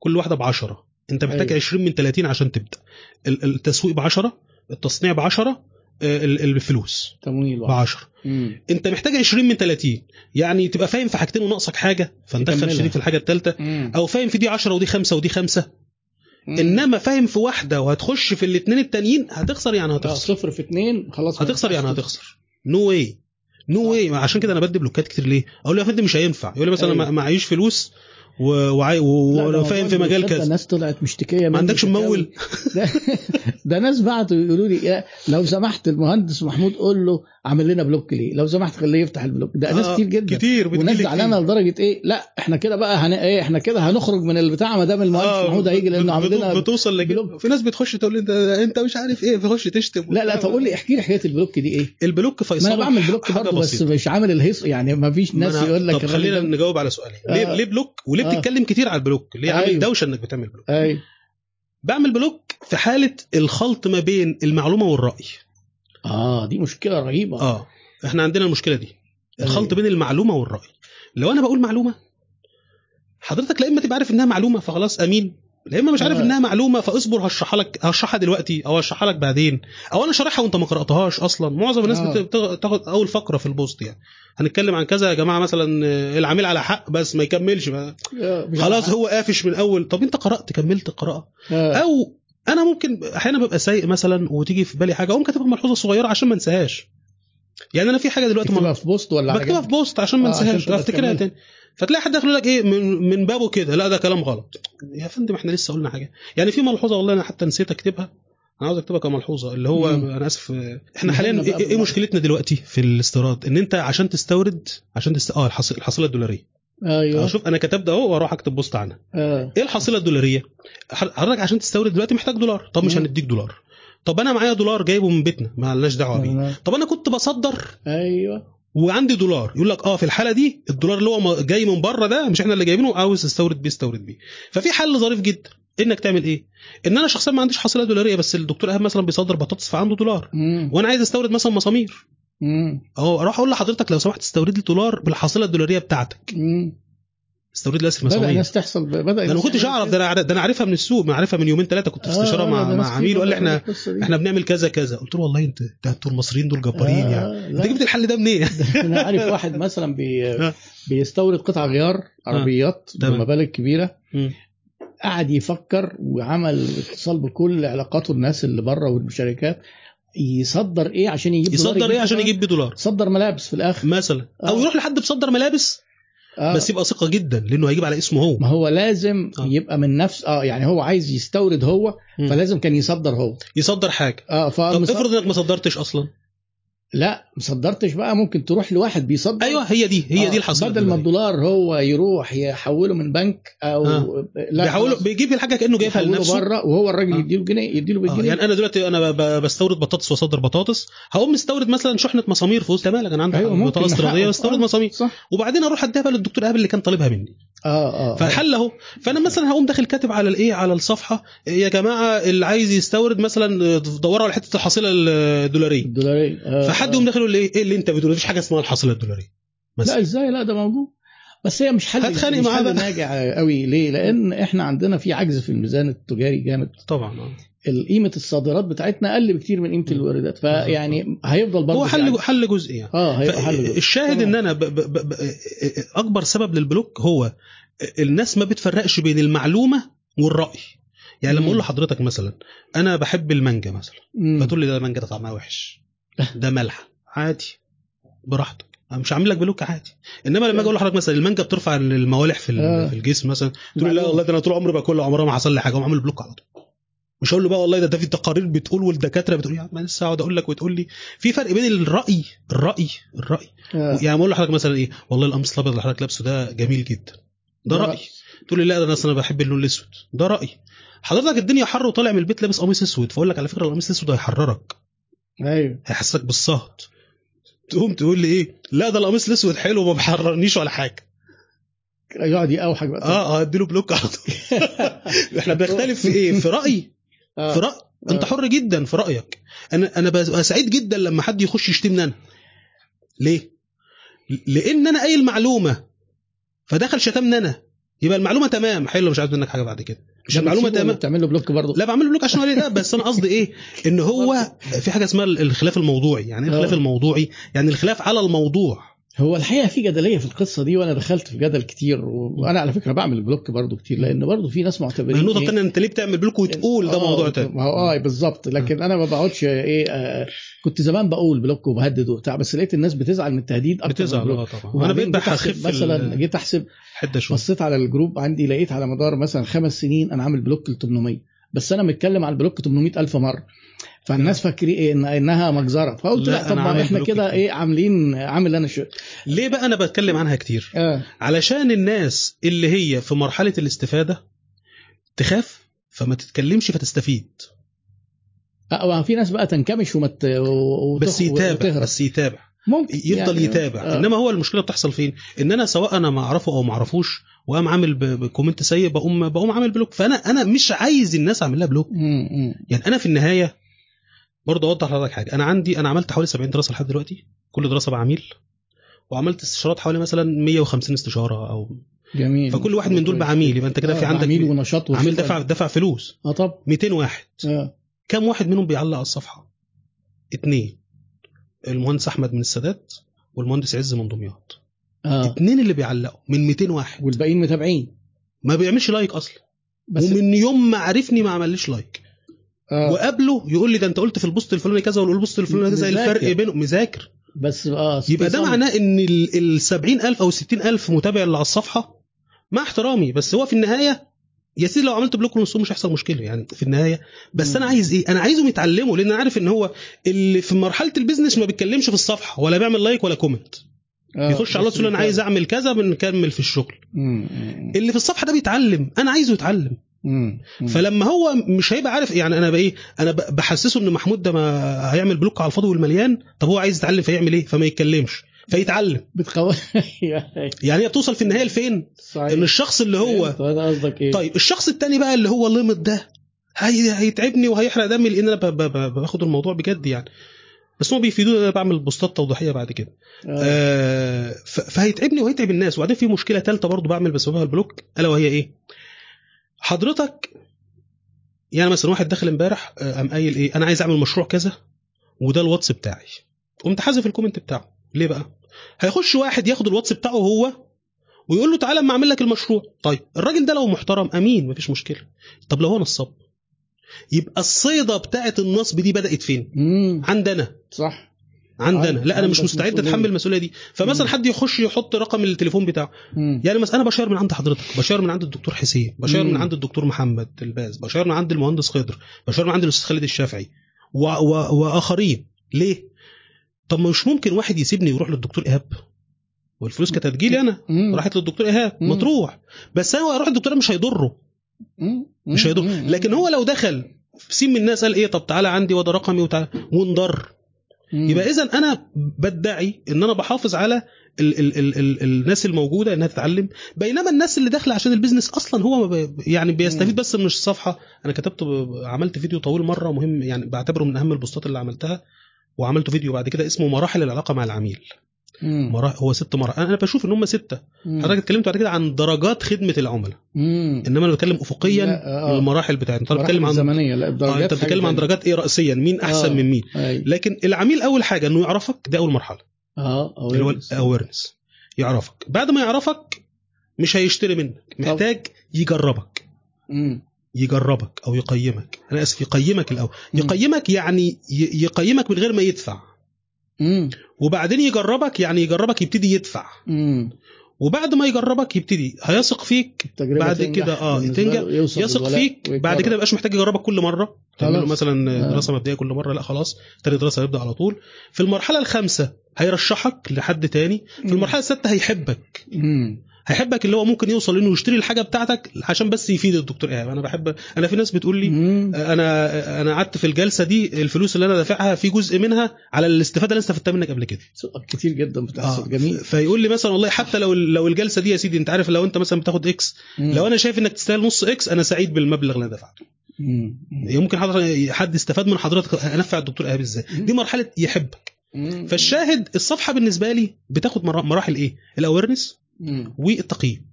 كل واحدة ب 10 انت محتاج أيوة. 20 من 30 عشان تبدأ. ال- التسويق ب 10 التصنيع ب 10 الفلوس تمويل ب واحد 10 مم. انت محتاج 20 من 30 يعني تبقى فاهم في حاجتين وناقصك حاجة فندخل. شريك في الحاجة الثالثه. أو فاهم في دي 10 ودي 5 ودي 5 مم. إنما فاهم في واحدة وهتخش في الاثنين التانيين هتخسر يعني آه، هتخسر. صفر في اتنين خلاص هتخسر يعني هتخسر. no way no way عشان كده أنا بدي block ات كتير ليه؟ أقول له يا فندم مش هينفع. يقول لي مثلا أيوة. معيش فلوس و- وعاي- و- لا، ده وأنا فاهم في مجال كذا. ناس طلعت مشتكية ما عندكش ممول؟ ده, ده ناس بعتوا يقولوا لي لو سمحت المهندس محمود قول له عامل لنا block ليه لو سمحت خليه يفتح ال block. ده ناس آه، كتير جدا. كتير وناس بتجيلي زعلانه. لدرجة إيه؟ لا إحنا كده بقى هن... إيه إحنا كده هنخرج من البتاع ما دام المهندس آه، محمود هيجي لأنه عامل لنا بتوصل لكده block. في ناس بتخش تقول لي انت انت مش عارف إيه. بتخش تشتم. لا لا طب قول لي احكي لي حكاية ال block دي إيه. ال block ما فيصل. أنا بعمل block برضه بس. مش عامل الهيص يعني ما فيش ما ناس يقول لك طب خلينا نجاوب على سؤالين ليه آه. ليه block؟ وليه آه. بتتكلم كتير على ال block؟ ليه عامل أيوة. دوشة إنك بتعمل block؟ اي بعمل block في حالة الخلط ما بين المعلومة والرأي. آه دي مشكلة رهيبة آه إحنا عندنا المشكلة دي الخلط أيوة. بين المعلومة والرأي لو أنا بقول معلومة حضرتك لا إما تبقى عارف إنها معلومة فخلاص أمين لا إما مش عارف آه. إنها معلومة فاصبر هشرحها لك هشرحها دلوقتي أو هشرحها لك بعدين أو أنا شارحها وأنت ما قرأتهاش أصلا معظم الناس آه. بت- بتاخد تاخد أول فقرة في ال post يعني هنتكلم عن كذا يا جماعة مثلا العميل على حق بس ما يكملش بقى. آه، خلاص. هو قافش من أول طب أنت قرأت كملت القراءه. أو أنا ممكن أحيانا ببقى سايق مثلا وتيجي في بالي حاجة أقوم كاتبها ملحوظه صغيره عشان ما انساهاش يعني أنا في حاجة دلوقتي تكتبها مر... في post ولا بكتبها؟ في post عشان ما آه، انساهاش تبقى أفتكرها. تاني فتلاقي حد يقول لك إيه من من بابه كده لا ده كلام غلط يا فندم إحنا لسه قلنا حاجة يعني في ملحوظة والله أنا حتى نسيت أكتبها أنا عاوز أكتبها كملحوظة اللي هو مم. أنا آسف إحنا حاليا إيه, إيه بالمرة. مشكلتنا دلوقتي في الاستيراد إن أنت عشان تستورد عشان تست... آه الحص- الحصيلة الدولارية أيوه. شوف أنا كتبت أهو وأروح أكتب بوست عنها. آه. إيه الحصيلة الدولارية؟ حضرتك عشان تستورد دلوقتي محتاج دولار. طب مش. هنديك دولار. طب أنا معايا دولار جايبه من بيتنا ما لناش دعوة بيه. طب أنا كنت بصدر. أيوه. وعندي دولار. يقول لك آه في الحالة دي الدولار اللي هو جاي من بره ده مش إحنا اللي جايبينه عاوز استورد بيه استورد بيه. ففي حل ظريف جدا. إنك تعمل إيه؟ إن أنا شخصيا ما عنديش حصيلة دولارية بس الدكتور ايهاب مثلا بيصدر بطاطس فعنده دولار. مم. وأنا عايز أستورد مثلا مسامير. اهو أروح أقول لحضرتك لو سمحت استورد لي دولار بالحصيلة الدولارية بتاعتك مم. استورد لي بس بدأ مسامير الناس تحصل بدأ ده أنا ما كنتش أعرف. ده أنا ده أنا عارفها من السوق ما عارفها من يومين ثلاثة كنت في آه، استشارة لا، مع مع عميل وقال لي إحنا. إحنا بنعمل كذا كذا قلت له والله أنت ده أنتوا المصريين دول جبارين آه، يعني. أنت جبت الحل ده منين أنا عارف واحد مثلا بي آه. بيستورد قطع غيار عربيات تمام. بمبالغ كبيرة. قعد يفكر وعمل اتصال بكل علاقاته الناس اللي بره والشركات يصدر إيه عشان يجيب دولار يصدر إيه عشان. يجيب بيه دولار صدر ملابس في الآخر مثلا أو آه. يروح لحد بصدر ملابس آه. بس يبقى ثقة جدا لأنه هيجيب على اسمه هو ما هو لازم آه. يبقى من نفس آه يعني هو عايز يستورد هو مم. فلازم كان يصدر هو يصدر حاجة آه طب فمص... افرض إنك ما صدرتش أصلا لا مصدرتش بقى. ممكن تروح لواحد بيصدر. أيوه هي دي هي آه، دي الحصيلة بدل ما. الدولار هو يروح يحوله من بنك أو آه. لا خلاص، بيجيب الحاجة كأنه جايبها لنفسه. بره وهو الراجل آه. يديله جنيه يديله آه، بالجنيه. يعني أنا دلوقتي أنا بستورد بطاطس وأصدر بطاطس. هقوم مستورد مثلا شحنة مسامير في وسط مالك. أنا عندي أيوة بطاطا استيراديه نحقق. واستورد آه، مسامير. صح. وبعدين أروح أديها بقى للدكتور ايهاب اللي كان طالبها مني. آه آه فالحل اهو فأنا مثلا هقوم داخل كاتب على الإيه؟ على الصفحة يا جماعة اللي عايز يستورد مثلا دوروا على حتة الحصيلة الدولارية. الدولارية آه فحد آه. يقوم داخل يقول لي إيه اللي أنت بتقوله؟ مفيش حاجة اسمها الحصيلة الدولارية. لا مثلا إزاي؟ لا ده موجود. بس هي مش حل هتخانق معاه حل. ناجع قوي ليه؟ لأن إحنا عندنا في عجز في الميزان التجاري جامد طبعا. قيمة الصادرات بتاعتنا أقل بكتير من قيمة الواردات فيعني هيفضل برضه هو حل عجز. حل جزئي يعني آه هيبقى حل جزء. الشاهد تمام. إن أنا ب ب ب ب أكبر سبب للبلوك هو الناس ما بتفرقش بين المعلومة والرأي يعني لما. أقول لحضرتك مثلا أنا بحب المانجا مثلا. فتقول لي ده المانجا ده طعمها وحش ده ملح عادي براحتك أنا مش عامل لك بلوك عادي. إنما لما أجي أقول لحضرتك مثلا المانجا بترفع الموالح في آه. في الجسم مثلا تقول لي لا. والله ده أنا طول عمري باكلها عمرها ما حصل لي حاجة اقوم عامل بلوك على طول. مش هقول له بقى والله ده ده في تقارير بتقول والدكاترة بتقول يا عم أنا لسه اقعد أقول لك وتقول لي. في فرق بين الرأي الرأي الرأي. آه. يعني أقول لحضرتك مثلا إيه والله القميص الأبيض اللي حضرتك لابسه ده جميل جدا. ده ده رأي. تقول لي لا ده أنا أصلا بحب اللون الأسود. ده رأي. حضرتك الدنيا حر وطالع من البيت لابس قميص أسود. فأقول لك على فكرة القميص الأسود هيحررك. أيوه. هيحسسك بالصهد. تقوم تقول لي إيه؟ لا ده القميص الأسود حلو وما بيحررنيش ولا حاجة. يقعد يقوحك بقى. آه آه أديله بلوك على طول. إحنا بنختلف في إيه؟ في رأيي. آه. في راي أنت آه. حر جدا في رأيك. أنا أنا ببقى سعيد جدا لما حد يخش يشتمني أنا. ليه؟ لأن أنا قايل معلومة فدخل شتمني أنا. يبقى المعلومة تمام. حلو مش عايز منك حاجة بعد كده. مش المعلومه تمام بتعمل له بلوك برضه. لا بعمل له بلوك عشان هو ليه؟ ده بس أنا قصدي إيه؟ إن هو في حاجة اسمها الخلاف الموضوعي. يعني إيه الخلاف آه. الموضوعي؟ يعني الخلاف على الموضوع. هو الحقيقة في جدلية في القصة دي وأنا دخلت في جدل كتير وأنا على فكرة بعمل block برضه كتير لأن برضه في ناس معتبرين النقطه إيه؟ الثانية أنت ليه بتعمل block وتقول ده آه، موضوع تاني. ما هو آه بالظبط. لكن أنا ما بقعدش إيه آه كنت زمان بقول block وبهدد وبتاع بس لقيت الناس بتزعل من التهديد أكتر بتزعل. آه طبعا. وأنا بقيت بخف مثلا جيت أحسب شوية. بصيت على ال group عندي لقيت على مدار مثلا خمس سنين أنا عامل بلوك ل 800 بس أنا متكلم على ال block 800 ألف مرة. فالناس فاكرين إيه؟ إن إنها مجزرة. فقلت لا، لا, طب إحنا كده. إيه عاملين عامل أنا شو ليه بقى أنا بتكلم عنها كتير؟ آه. علشان الناس اللي هي في مرحلة الاستفادة تخاف فما تتكلمش فتستفيد. آه، في ناس بقى تنكمش ومت وتخ- بس يتابع وتهرب. بس يتابع. ممكن يفضل يعني يتابع. آه. إنما هو المشكلة بتحصل فين؟ إن أنا سواء أنا ما أعرفه أو ما أعرفوش وقام عامل ب comment سيء بقوم بقوم عامل block. فانا أنا مش عايز الناس أعمل لها block. يعني أنا في النهاية برضه أوضح لحضرتك حاجة. أنا عندي أنا عملت حوالي 70 دراسة لحد دلوقتي. كل دراسة بعميل. وعملت استشارات حوالي مثلا 150 استشارة أو جميل. فكل واحد من دول بعميل. يبقى أنت كده في آه، عندك عميل ونشاط عميل. دفع دفع فلوس. آه طب. 200 واحد. آه. كم واحد منهم بيعلق على الصفحة؟ اتنين. المهندس أحمد من السادات والمهندس عز من دمياط. آه. اتنين اللي بيعلقوا من 200 واحد. والباقيين متابعين. ما بيعملش like أصلا. بس ومن يوم ما عرفني ما عملش like. آه وقابله يقول لي ده انت قلت في ال post الفلاني كذا وال post الفلاني كذا. الفرق بينهم مذاكر بس آه يبقى ده. معناه إن ال ال 70000 أو 60000 متابع اللي على الصفحة مع احترامي بس هو في النهاية يا سيدي لو عملت block لنصهم مش هيحصل مشكلة يعني في النهاية بس مم. أنا عايز إيه؟ أنا عايزهم يتعلموا لأن أنا عارف إن هو اللي في مرحلة ال business ما بيتكلمش في الصفحة ولا بيعمل like ولا comment آه، يخش على يقول أنا عايز. أعمل كذا بنكمل في الشغل مم، اللي في الصفحة ده بيتعلم أنا عايزه يتعلم مم،. فلما هو مش هيبقى عارف يعني أنا بايه أنا بحسسه إن محمود ده ما هيعمل بلوك على الفاضي والمليان طب هو عايز يتعلم فيعمل إيه؟ فما يتكلمش فيتعلم. يعني هي بتوصل في النهاية لفين؟ صحيح. إن الشخص اللي هو هذا قصدك إيه؟ طيب الشخص التاني بقى اللي هو ليمت ده هي هيتعبني وهيحرق دمي لأن أنا ب- ب- ب- باخد الموضوع بجد يعني. بس هم بيفيدوني أنا بعمل post ات توضيحية بعد كده. آه. آه ف- فهيتعبني وهيتعب الناس. وبعدين في مشكلة ثالثه برضو بعمل بسببها ال block ألا وهي إيه؟ حضرتك يعني مثلا واحد داخل امبارح آه، قام قايل إيه أنا عايز أعمل مشروع كذا وده الواتس بتاعي. قمت حذف ال comment بتاعه. ليه بقى؟ هيخش واحد ياخد الواتس بتاعه هو ويقول له تعالى أما أعمل لك المشروع. طيب الراجل ده لو محترم أمين مفيش مشكلة. طب لو هو نصاب؟ يبقى الصيدة بتاعه النصب دي بدأت فين؟ مم. عندنا. صح. عندنا لا أنا مش مستعد. أتحمل المسؤولية دي فمثلا. حد يخش يحط رقم التليفون بتاعه. يعني مثلا أنا بشير من عند حضرتك بشير من عند الدكتور حسين بشير من. عند الدكتور محمد الباز بشير من عند المهندس خضر بشير من عند الأستاذ خالد الشافعي و... و... وآخرين ليه طب ما مش ممكن واحد يسيبني ويروح للدكتور إيهاب والفلوس كانت هتجيلي أنا. راحت للدكتور إيهاب. ما تروح بس هو يروح الدكتور مش هيضره. مش هيضر مم. لكن هو لو دخل سين من الناس قال إيه طب تعالى عندي وده رقمي وتعالى وانضر مم. يبقى اذا أنا بدعي إن أنا بحافظ على ال ال ال ال الناس الموجودة إنها تتعلم. بينما الناس اللي داخلة عشان ال business أصلا هو يعني بيستفيد بس من الصفحة. أنا كتبت عملت فيديو طويل مرة مهم يعني بعتبره من أهم ال post ات اللي عملتها وعملت فيديو بعد كده اسمه مراحل العلاقة مع العميل. مم. مرا... هو ست مراحل أنا بشوف إن هم ستة. حضرتك اتكلمت بعد كده عن درجات خدمة العملاء. إنما أنا بتكلم افقيا آه. المراحل بتاعتنا. طب بتكلم عن زمنيه لا آه الدرجات انت بتتكلم عن درجات إيه راسيا؟ مين أحسن آه. من مين؟ أي. لكن العميل أول حاجة إنه يعرفك ده أول مرحلة. آه اللي هو awareness. الاويرنس يعرفك. بعد ما يعرفك مش هيشتري منك. محتاج يجربك. مم. يجربك أو يقيمك. أنا آسف يقيمك الأول. يقيمك يعني يقيمك من غير ما يدفع. مم. وبعدين يجربك يعني يجربك يبتدي يدفع مم. وبعد ما يجربك يبتدي هيثق فيك التجربة بعد كده آه تنجح يثق فيك. بعد كده مبقاش محتاج يجربك كل مرة تعمل له خلاص. مثلا آه. دراسة مبدئية كل مرة لا خلاص تاني دراسة يبدأ على طول في المرحلة الخامسة هيرشحك لحد تاني في. المرحلة السادسه هيحبك مم. هيحبك اللي هو ممكن يوصل انه يشتري الحاجة بتاعتك عشان بس يفيد الدكتور ايهاب أنا بحب أنا في ناس بتقول لي مم. أنا أنا قعدت في الجلسة دي الفلوس اللي أنا دافعها في جزء منها على الاستفادة اللي أنا استفدتها منك قبل كده كتير جدا بتحصل آه، جميل فيقول لي مثلا والله حتى لو لو الجلسة دي يا سيدي أنت عارف لو أنت مثلا بتاخد X مم. لو أنا شايف إنك تستاهل نص X أنا سعيد بالمبلغ اللي أنا دفعته مم. ممكن حد استفاد من حضرتك أنفع الدكتور إيهاب إزاي دي مرحلة يحبك. فالشاهد الصفحة بالنسبة لي بتاخد مرا- مراحل إيه ال awareness. والتقييم.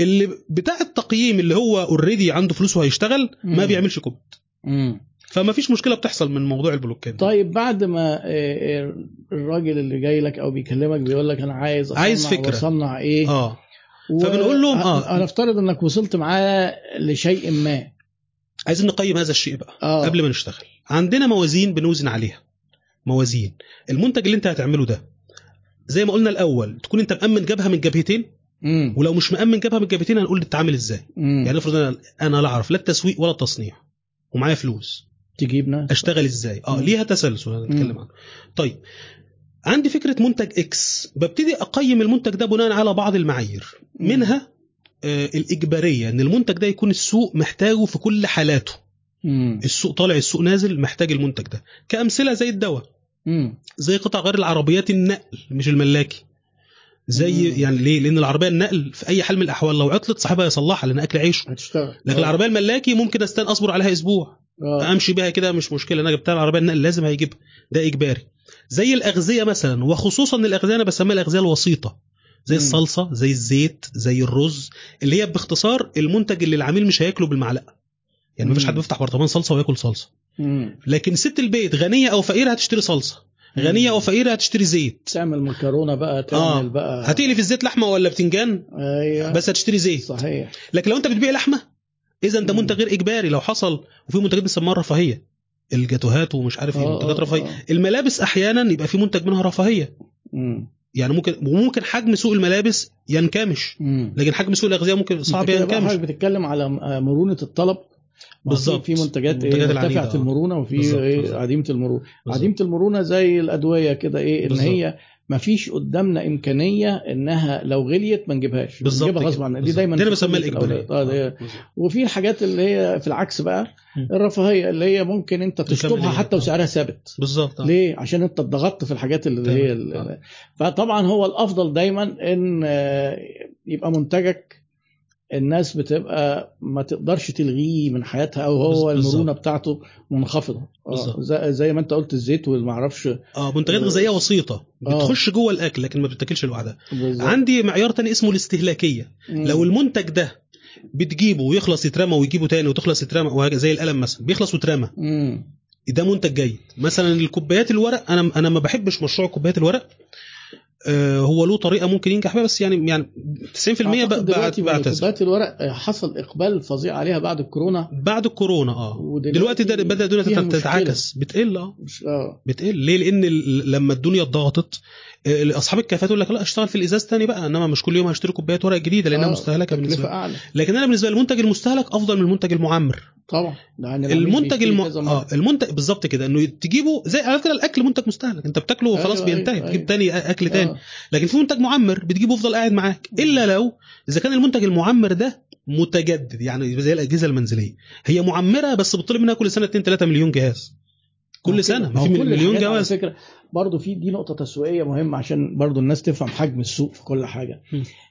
اللي بتاع التقييم اللي هو already عنده فلوس وهيشتغل ما. بيعملش comment مم. فما فيش مشكلة بتحصل من موضوع البلوكات. طيب بعد ما آه، آه، الراجل اللي جاي لك أو بيكلمك بيقول لك أنا عايز أصنع عايز فكرة. وأصنع إيه آه فبنقول لهم آه. هنفترض إنك وصلت معاه لشيء ما عايزين نقيم هذا الشيء بقى آه قبل ما نشتغل عندنا موازين بنوزن عليها موازين المنتج اللي أنت هتعمله ده زي ما قلنا الأول تكون أنت مأمن جبهة من جبهتين مم. ولو مش مأمن جبهة من جبهتين هنقول تتعامل إزاي مم. يعني افرض أنا أنا لا أعرف لا التسويق ولا التصنيع ومعايا فلوس تجيب ناس أشتغل إزاي آه. ليها تسلسل. هنتكلم عنه طيب عندي فكرة منتج إكس ببتدي أقيم المنتج ده بناء على بعض المعايير. منها آه الإجبارية إن المنتج ده يكون السوق محتاجه في كل حالاته مم. السوق طالع السوق نازل محتاج المنتج ده كأمثلة زي الدواء زي قطع غير العربيات النقل مش الملاكي زي مم. يعني ليه لأن العربية النقل في أي حال من الأحوال لو عطلت صاحبها يصلحها لأن أكل عيشه هتشتغل لكن آه. العربية الملاكي ممكن أستنى أصبر عليها أسبوع آه. أمشي بيها كده مش مشكلة أنا جبتها العربية النقل لازم هيجيبها ده إجباري زي الأغذية مثلا وخصوصا الأغذية أنا بسميها الأغذية الوسيطة زي مم. الصلصة زي الزيت زي الرز اللي هي باختصار المنتج اللي العميل مش هياكله بالمعلقة يعني مفيش. حد بيفتح برطمان صلصة وياكل صلصة. لكن ست البيت غنية أو فقيرة هتشتري صلصة. غنية أو فقيرة هتشتري زيت. تعمل مكرونة بقى تعمل آه. بقى. هتقلي في الزيت لحمة ولا بتنجان؟ أيوه. بس هتشتري زيت. صحيح. لكن لو أنت بتبيع لحمة إذا ده. منتج غير إجباري. لو حصل وفي منتجات بنسميها رفاهيه الجاتوهات ومش عارف إيه آه، منتجات آه، رفاهية. آه. الملابس أحيانا يبقى في منتج منها رفاهية. مم. يعني ممكن وممكن حجم سوق الملابس ينكمش. مم. لكن حجم سوق الأغذية ممكن صعب ينكمش. حضرتك بتتكلم على مرونة الطلب. بالظبط. في منتجات إيه مرتفعه آه. المرونة وفي إيه. عديمة المرونة بالظبط. عديمة المرونة زي الأدوية كده إيه إن بالظبط. هي مفيش قدامنا إمكانية إنها لو غليت ما نجيبهاش بالظبط غصب. عننا دي. دايما دي أنا بسميها الإجبارية. آه، بالظبط. وفي الحاجات اللي هي في العكس بقى. الرفاهية اللي هي ممكن أنت تشطبها. حتى وسعرها ثابت بالظبط آه. ليه؟ عشان أنت اتضغطت في الحاجات اللي. هي آه. فطبعا هو الأفضل دايما إن آه، يبقى منتجك الناس بتبقى ما تقدرش تلغيه من حياتها أو هو. المرونة بتاعته منخفضة آه،. زي, زي ما أنت قلت الزيت والما أعرفش آه منتجات غذائية وسيطة آه. بتخش جوه الأكل لكن ما بتتاكلش لوحدها. عندي معيار تاني اسمه الاستهلاكية مم. لو المنتج ده بتجيبه ويخلص يترمى ويجيبه تاني وتخلص يترمى زي القلم مثلا بيخلص ويترمى. ده منتج جيد مثلا الكوبايات الورق أنا أنا ما بحبش مشروع كوبايات الورق آه هو له طريقة ممكن ينجح بيها بس يعني يعني 90% أعتقد ب- دلوقتي بعد- بعتذر كوبايات الورق آه، حصل إقبال فظيع عليها بعد الكورونا. بعد الكورونا آه. دلوقتي ده بدأ الدنيا فيها تت- تتعكس. بتقل آه. مش آه. بتقل. ليه؟ لأن لما الدنيا اتضغطت آه، أصحاب الكافيهات يقول لك لا أشتغل في الإزاز تاني بقى إنما مش كل يوم هشتري كوبايات ورق جديدة لأنها آه، مستهلكة بالنسبة لي. أعلى. لكن أنا بالنسبة لي المنتج المستهلك أفضل من المنتج المعمر. طبعا. يعني المنتج الم... آه المنتج بالظبط كده إنه تجيبه زي على فكرة الأكل منتج مستهلك أنت بتاكله وخلاص أيوة، بينتهي أيوة، تجيب أيوة. تاني أكل تاني. آه. لكن في منتج معمر بتجيبه يفضل قاعد معاك. إلا لو إذا كان المنتج المعمر ده متجدد يعني زي الأجهزة المنزلية. هي معمرة بس بتطلب منها كل سنة 2 3 مليون جهاز. كل. سنة ما في مليون جواز فكرة. برضه في دي نقطة تسويقية مهمة عشان برضه الناس تفهم حجم السوق في كل حاجة.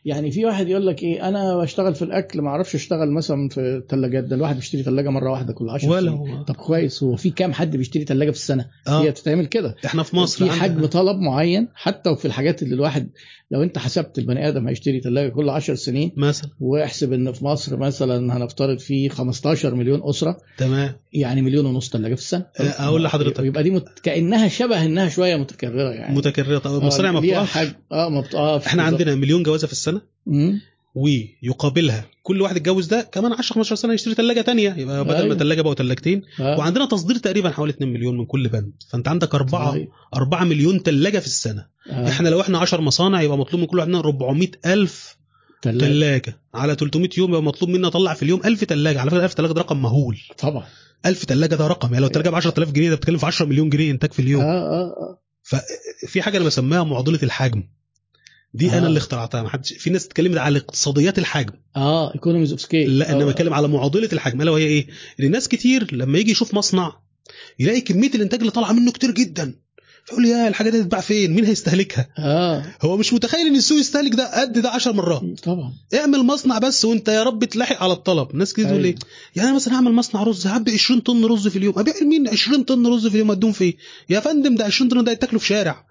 يعني في واحد يقول لك إيه أنا بشتغل في الأكل ما أعرفش أشتغل مثلا في الثلاجات ده الواحد بيشتري ثلاجه مرة واحدة كل 10 ولا سنين. هو. طب كويس هو في كام حد بيشتري ثلاجه في السنة؟ آه. هي بتتعمل كده. إحنا في مصر في عندنا- حجم طلب معين حتى وفي الحاجات اللي الواحد لو أنت حسبت البني آدم هيشتري ثلاجه كل 10 سنين مثلا. واحسب إن في مصر مثلا هنفترض في 15 مليون أسرة. تمام. يعني مليون ونص ثلاجه في السنة. آه، أقول لحضرتك. يبقى دي مت... كأنها شبه إنها شوية متكررة يعني متكررة طب المصانع ما بتقفش آه ما بتقفش إحنا بالظبط. عندنا مليون جوازة في السنة مم. ويقابلها كل واحد اتجوز ده كمان 10 15 سنة يشتري ثلاجه تانية يبقى بدل ما. ثلاجه بقوا ثلاجتين آه. وعندنا تصدير تقريبا حوالي 2 مليون من كل بند فأنت عندك 4 صحيح. 4 مليون ثلاجه في السنة آه. إحنا لو إحنا 10 مصانع يبقى مطلوب من كل واحد منا 400 ألف. ثلاجه على 300 يوم يبقى مطلوب منا اطلع في اليوم 1000 ثلاجه على فكرة 1000 ثلاجه ده رقم مهول طبعا 1000 ثلاجه ده رقم يعني لو الثلاجه ب 10000 جنيه ده بتتكلم في 10 مليون جنيه إنتاج في آه اليوم آه آه ففي حاجة أنا بسميها معضلة الحجم. دي آه. أنا اللي اخترعتها. ما حدش في ناس اتكلمت على اقتصاديات الحجم. آه economies of scale لا أنا بتكلم على معضلة الحجم. ألا وهي إيه؟ إن الناس كتير لما يجي يشوف مصنع يلاقي كمية الإنتاج اللي طالعة منه كتير جدا. فيقول يا الحاجة دي هتتباع فين؟ مين هيستهلكها؟ آه. هو مش متخيل إن السوق يستهلك ده قد ده 10 مرات. طبعا. اعمل مصنع بس وانت يا رب تلاحق على الطلب. ناس كتير تقول أيوة. إيه يعني أنا مثلا هعمل مصنع رز هبيع 20 طن رز في اليوم. أبيع لمين 20 طن رز في اليوم؟ ادوم فيه يا فندم ده 20 طن ده يتاكلوا في شارع.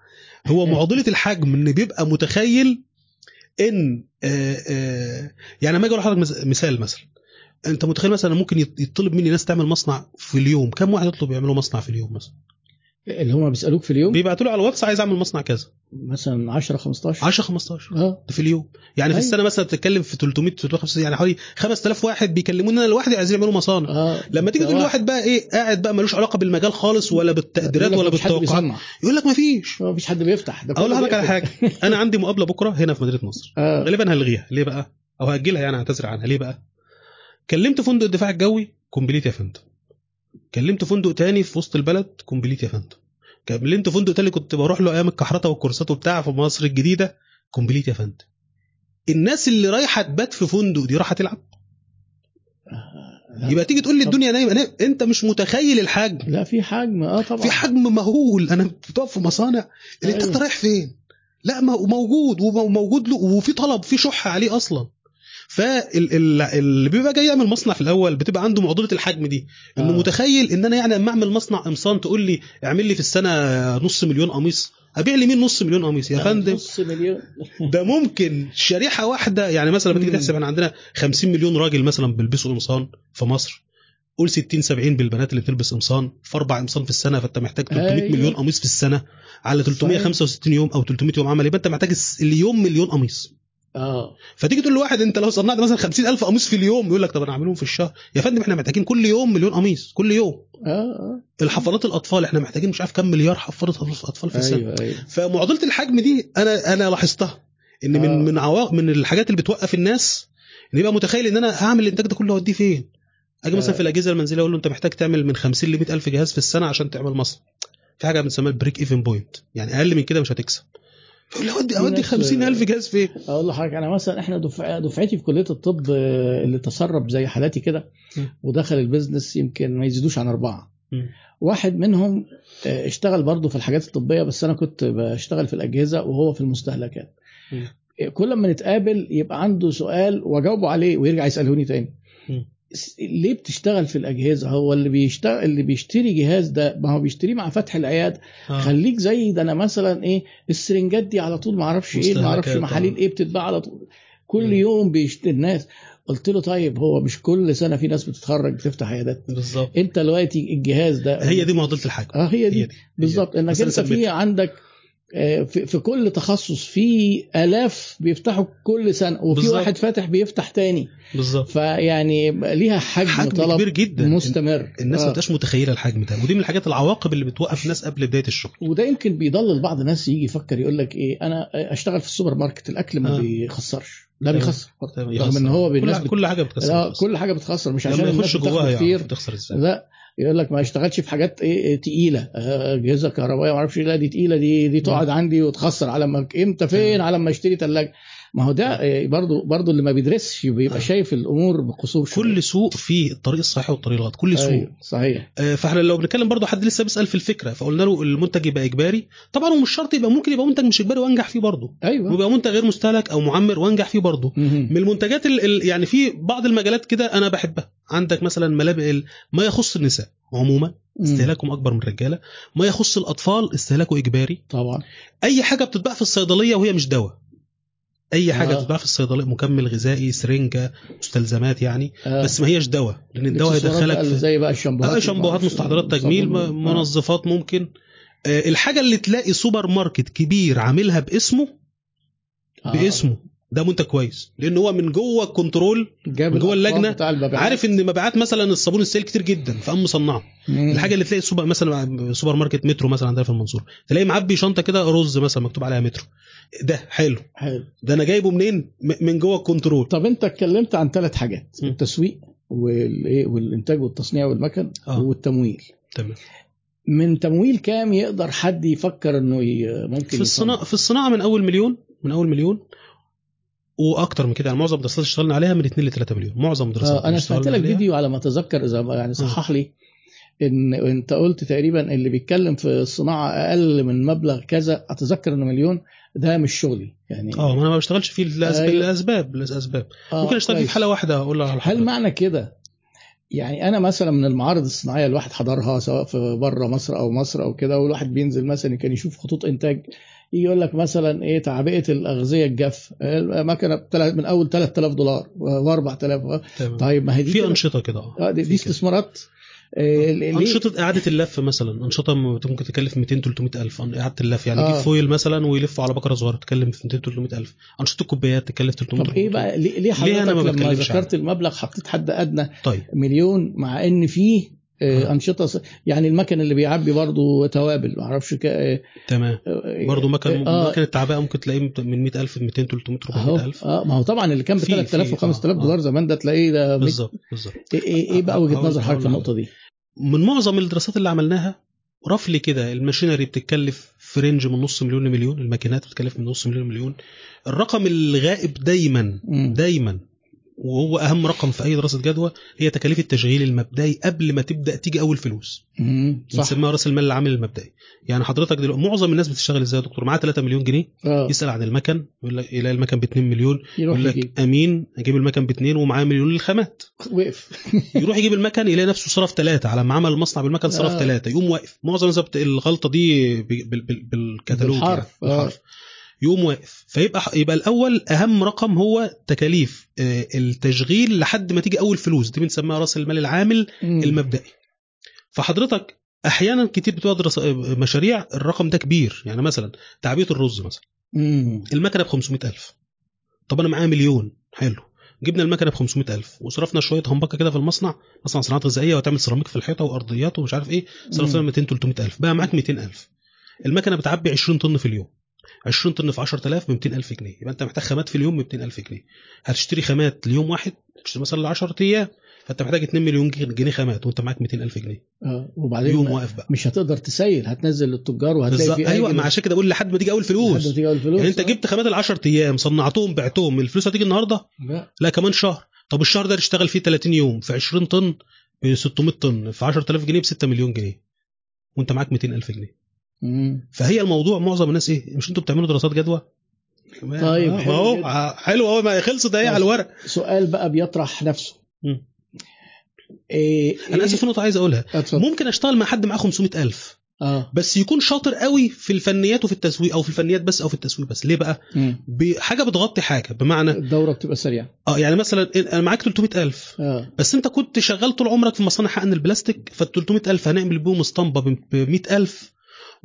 هو معضلة الحجم إن بيبقى متخيل إن آه آه يعني لما أجي أقول لحضرتك مثال مثلا. أنت متخيل مثلا ممكن يط- يطلب مني ناس تعمل مصنع في اليوم؟ كم واحد يطلب يعملوا مصنع في اليوم مثلا؟ اللي هم بيسألوك في اليوم؟ بيبعتوا له على الواتس عايز أعمل مصنع كذا. مثلا 10 15 10 15 آه. ده في اليوم. يعني في أيوة. السنة مثلا بتتكلم في 300 350 يعني حوالي 5000 واحد بيكلموني أنا لوحدي عايزين يعملوا مصانع. آه. لما تيجي تقول لواحد بقى إيه قاعد بقى ملوش علاقة بالمجال خالص ولا بالتقديرات ولا بالتوقعات. يقول لك ما فيش ما فيش حد بيفتح. ده أقول لحضرتك على. حاجة. أنا عندي مقابلة بكرة هنا في مدينة نصر. آه. غالبا هلغيها. ليه بقى؟ أو هأجلها يعني أعتذر عنها. ليه بقى؟ كلمت فندق الدفاع الجوي complete يا فندم. كلمت فندق تاني في وسط البلد complete يا فندم. كلمت فندق تاني كنت بروح له أيام الكحرته وال course ات وبتاع في مصر الجديدة complete يا فندم. الناس اللي رايحة تبات في فندق دي رايحة تلعب. لا. يبقى تيجي تقول لي الدنيا نايمة نايمة. أنت مش متخيل الحجم. لا في حجم آه طبعا. في حجم مهول. أنا بتقف في مصانع الانتاج أيوة. ده رايح فين؟ لا موجود وموجود له وفي طلب في شح عليه أصلا. فاللي بيبقى جاي يعمل مصنع في الأول بتبقى عنده معضله الحجم دي. إنه آه. متخيل إن أنا يعني أما أعمل مصنع قمصان تقول لي اعمل لي في السنة نص مليون قميص. أبيع لي مين نص مليون قميص يا فندم؟ نص مليون. ده ممكن شريحة واحدة. يعني مثلا لما تيجي. تحسب إحنا عندنا 50 مليون راجل مثلا بيلبسوا قمصان في مصر قول 60 70 بالبنات اللي بتلبس قمصان في أربع قمصان في السنة فأنت محتاج 300 أيوة. مليون قميص في السنة على 365 يوم أو 300 يوم عمل يبقى أنت محتاج اليوم مليون قميص. آه. فتيجي تقول لواحد انت لو صنعت مثلا 50000 قميص في اليوم يقول لك طب أنا اعملهم في الشهر. يا فندم إحنا محتاجين كل يوم مليون قميص كل يوم. آه آه. الحفلات الأطفال إحنا محتاجين مش عارف كم مليار حفله أطفال في السنة. أيوه أيوه. فمعضلة الحجم دي أنا أنا لاحظتها إن من آه. من عواق من الحاجات اللي بتوقف الناس إن يبقى متخيل إن أنا هعمل الإنتاج ده كله أوديه فين؟ أجي مثلا آه. في الأجهزة المنزلية أقول له أنت محتاج تعمل من 50 ل 100 ألف جهاز في السنة عشان تعمل مصنع. في حاجة بنسميها ال break-even point يعني أقل من كده مش هتكسب. فيقول لي اودي أودي ناس- 50000 جهاز فين؟ أقول لحضرتك أنا مثلا إحنا دفع دفعتي في كلية الطب آه، اللي تسرب زي حالاتي كده. ودخل ال business يمكن ما يزيدوش عن أربعة. واحد منهم آه، اشتغل برضه في الحاجات الطبية بس أنا كنت بشتغل في الأجهزة وهو في المستهلكات كل ما نتقابل يبقى عنده سؤال وأجاوبه عليه ويرجع يسألهوني تاني ليه بتشتغل في الأجهزة؟ هو اللي بيشتغل اللي بيشتري جهاز ده ما هو بيشتريه مع فتح العياده آه. خليك زي ده أنا مثلا إيه السرنجات دي على طول ما أعرفش إيه ما أعرفش محاليل آه. إيه بتتباع على طول. كل مم. يوم بيشتري الناس قلت له طيب هو مش كل سنة في ناس بتتخرج بتفتح عيادات. بالظبط. أنت دلوقتي الجهاز ده هي دي معضله الحجم آه هي دي. هي دي. بالظبط. إنك أنت في. عندك في في كل تخصص في آلاف بيفتحوا كل سنة وفي بالظبط. واحد فاتح بيفتح تاني بالظبط فيعني ليها حجم, حجم طلب كبير جدا مستمر الناس ما آه. بتبقاش متخيلة الحجم ده ودي من الحاجات العواقب اللي بتوقف الناس قبل بداية الشغل وده يمكن بيضلل بعض الناس يجي يفكر يقول لك إيه أنا أشتغل في السوبر ماركت الأكل ما آه. بيخسرش لا تمام. بيخسر رغم. إن هو كل. كل حاجة بتخسر. كل حاجة بتخسر مش عشان يخش جواها كتير يعرف تخسر إزاي لا يقول لك ما اشتغلش في حاجات إيه تقيلة. آه، اجهزه كهربائيه ما أعرفش إيه، لا دي تقيلة دي دي تقعد عندي وتخسر. على ما إمتى فين؟ على ما اشتري ثلاجه ما هو ده آه، برضو برضو اللي ما بيدرسش بيبقى آه. شايف الأمور بقصور شوية. كل سوق فيه الطريق الصحيح والطريق الغلط كل سوق أيوة، صحيح. آه، فاحنا لو بنتكلم برضو حد لسه بيسأل في الفكرة فقلنا له المنتج يبقى إجباري. طبعا ومش شرط يبقى ممكن يبقى منتج مش إجباري وأنجح فيه برضه أيوه. ويبقى منتج غير مستهلك أو معمر وأنجح فيه برضه. من المنتجات ال ال يعني في بعض المجالات كده أنا بحبها. عندك مثلا ملابس ما يخص النساء عموما استهلاكهم أكبر من الرجاله ما يخص الأطفال استهلاكه إجباري. طبعا. أي حاجة بتتباع في الصيدلية وهي مش دواء. أي حاجة آه. بتتباع في الصيدلية مكمل غذائي سرنجه مستلزمات يعني آه. بس ما هيش دواء لأن الدواء هيدخلك في زي بقى الشامبوهات آه شامبوهات مستحضرات تجميل. م- منظفات ممكن آه الحاجة اللي تلاقي سوبر ماركت كبير عاملها باسمه آه. باسمه ده منتج كويس. لأن هو من جوه ال control من جوه المبيعات. عارف إن مبيعات مثلا الصابون السائل كتير جدا فقام مصنعه. الحاجة اللي تلاقي سوبر مثلا سوبر ماركت مترو مثلا عندنا في المنصورة تلاقي معبي شنطة كده رز مثلا مكتوب عليها مترو. ده حلو. حلو. ده أنا جايبه منين؟ من جوه ال control طب أنت اتكلمت عن ثلاث حاجات م. التسويق والإيه والإنتاج والتصنيع والمكن آه. والتمويل. تمام. من تمويل كام يقدر حد يفكر إنه ممكن في الصناعه في الصناعة من أول مليون من أول مليون. وأكتر من كده يعني معظم الدراسات اللي اشتغلنا عليها من 2 ل 3 مليون معظم الدراسات آه أنا سمعت لك فيديو على ما أتذكر إذا يعني صحح لي إن أنت قلت تقريبا اللي بيتكلم في الصناعة أقل من مبلغ كذا أتذكر إنه مليون ده مش شغلي يعني آه ما أنا ما بشتغلش فيه لاسباب أيوة. لأسباب لأسباب آه، ممكن أشتغل فيه. في حاله واحدة أقول على هل. معنى كده يعني أنا مثلا من المعارض الصناعية الواحد حضرها سواء في بره مصر أو مصر أو كده والواحد بينزل مثلا كان يشوف خطوط إنتاج يجي يقول لك مثلا إيه تعبئة الأغذية الجاف المكنه من أول 3000 دولار و4000 تمام. طيب ما هي دي في أنشطة كده آه آه، دي, دي. استثمارات آه، ليه- أنشطة إعادة اللف مثلا أنشطة ممكن تكلف 200 300 ألف إعادة اللف يعني آه. يجيب فويل مثلا ويلفه على بقره صغيرة تكلم في 200 300 ألف أنشطة الكوبايات تكلف 300 طب إيه 400. بقى ليه, ليه ليه أنا ما حضرتك لما ذكرت المبلغ حطيت حد أدنى طيب مليون مع إن فيه آه، آه. أنشطة ص- يعني المكن اللي بيعبي برضه توابل ما أعرفش ك... آه، تمام. آه، برضه مكان آه، مكان التعبئه ممكن تلاقيه من 100000 ل 200 300 أهو. 400 ألف. آه ما هو طبعا اللي كان ب في- 3000 و في- 5000 آه، دولار زمان ده تلاقيه ده بالظبط بالظبط. إيه إيه إيه بقى وجهة نظر حضرتك في النقطة دي؟ من معظم الدراسات اللي عملناها roughly كده ال machinery بتتكلف في range من نص مليون لمليون الماكينات بتتكلف من نص مليون لمليون. الرقم الغائب دايما. دايما وهو أهم رقم في أي دراسة جدوى هي تكاليف التشغيل المبدئي قبل ما تبدأ تيجي أول فلوس. بنسميها رأس المال العامل المبدئي. يعني حضرتك دلوقتي معظم الناس بتشتغل إزاي يا دكتور؟ معاه 3 مليون جنيه آه. يسأل عن المكن يقول لك يلاقي المكن ب 2 مليون يقول لك أمين أجيب المكن ب 2 ومعاه مليون للخامات. وقف. يروح يجيب المكن يلاقي نفسه صرف ثلاثة على ما عمل المصنع بالمكن صرف آه. ثلاثة يقوم واقف. معظم الناس الغلطة دي بالكتالوج بالحرف. يعني آه. يقوم واقف. فيبقى يبقى الأول أهم رقم هو تكاليف آه، التشغيل لحد ما تيجي أول فلوس. دي بنسميها رأس المال العامل. المبدئي. فحضرتك أحيانا كتير بتبقى دراسة مشاريع الرقم ده كبير. يعني مثلا تعبئه الرز مثلا. المكنه ب 500000 طب أنا معايا مليون. حلو. جبنا المكنه ب 500000 وصرفنا شوية همبكة كده في المصنع. مصنع صناعات غذائية وتعمل سيراميك في الحيطة وأرضيات ومش عارف إيه. صرفنا مم. 200 300000 بقى معاك 200000 المكنه بتعبي 20 طن في اليوم. 20 طن في 10000 ب 200000 جنيه. يبقى أنت محتاج خامات في اليوم ب 200000 جنيه. هتشتري خامات ليوم واحد تشتري مثلا ل 10 أيام فأنت محتاج 2 مليون جنيه خامات وأنت معاك 200000 جنيه. آه وبعدين يوم واقف بقى. مش هتقدر تسيل هتنزل للتجار وهتلاقي في أيوه ما عشان كده بقول لحد ما تيجي أول لحد ما فلوس تيجي الفلوس يعني أنت آه. جبت خامات ال 10 أيام صنعتهم بعتهم الفلوس هتيجي النهارده؟ لا. لا كمان شهر. طب الشهر ده تشتغل فيه 30 يوم في 20 طن ب 600 طن في 10000 جنيه ب 6 مليون جنيه. وأنت معاك 200000 جنيه. فهي الموضوع معظم الناس إيه مش أنتوا بتعملوا دراسات جدوى؟ طيب، ما حلو هو جدا. حلو اهو ما خلصت اهي على الورق. سؤال بقى بيطرح نفسه. إيه أنا آسف في نقطة عايز أقولها. اتفضل. ممكن أشتغل مع حد معاه 500000 آه. بس يكون شاطر قوي في الفنيات وفي التسويق أو في الفنيات بس أو في التسويق بس. ليه بقى؟ مم. بحاجه بتغطي حاجة بمعنى الدورة بتبقى سريعة. آه يعني مثلا أنا معاك 300000 آه. بس أنت كنت شغال طول عمرك في مصانع حقن البلاستيك فال 300000 هنعمل بيهم اسطمبة ب 100000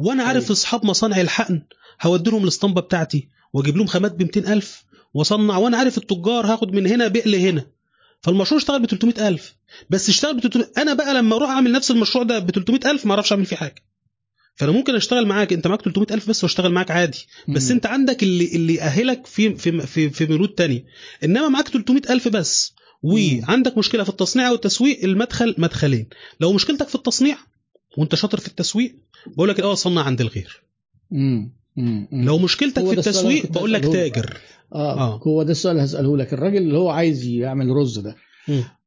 وأنا عارف أيوة. أصحاب مصانع الحقن. هودي لهم الأسطمبة بتاعتي. وأجيب لهم خامات ب 200000 وأصنع. وأنا عارف التجار هاخد من هنا بيع لهنا فالمشروع اشتغل ب 300000 بس اشتغل ب 300 أنا بقى لما أروح أعمل نفس المشروع ده ب 300000 ما أعرفش أعمل فيه حاجة. فأنا ممكن أشتغل معاك. أنت معاك 300000 بس وأشتغل معاك عادي. بس مم. أنت عندك اللي اللي يأهلك في في في, في ميلود تاني. إنما معاك 300000 بس. وعندك مشكلة في التصنيع والتسويق. المدخل مدخلين. لو مشكلتك في التصنيع وانت شاطر في التسويق بقول لك آه صنع عند الغير. مم. مم. مم. لو مشكلتك في التسويق بقول لك. تاجر. آه, آه. هو ده السؤال اللي هسأله لك. الراجل اللي هو عايز يعمل رز ده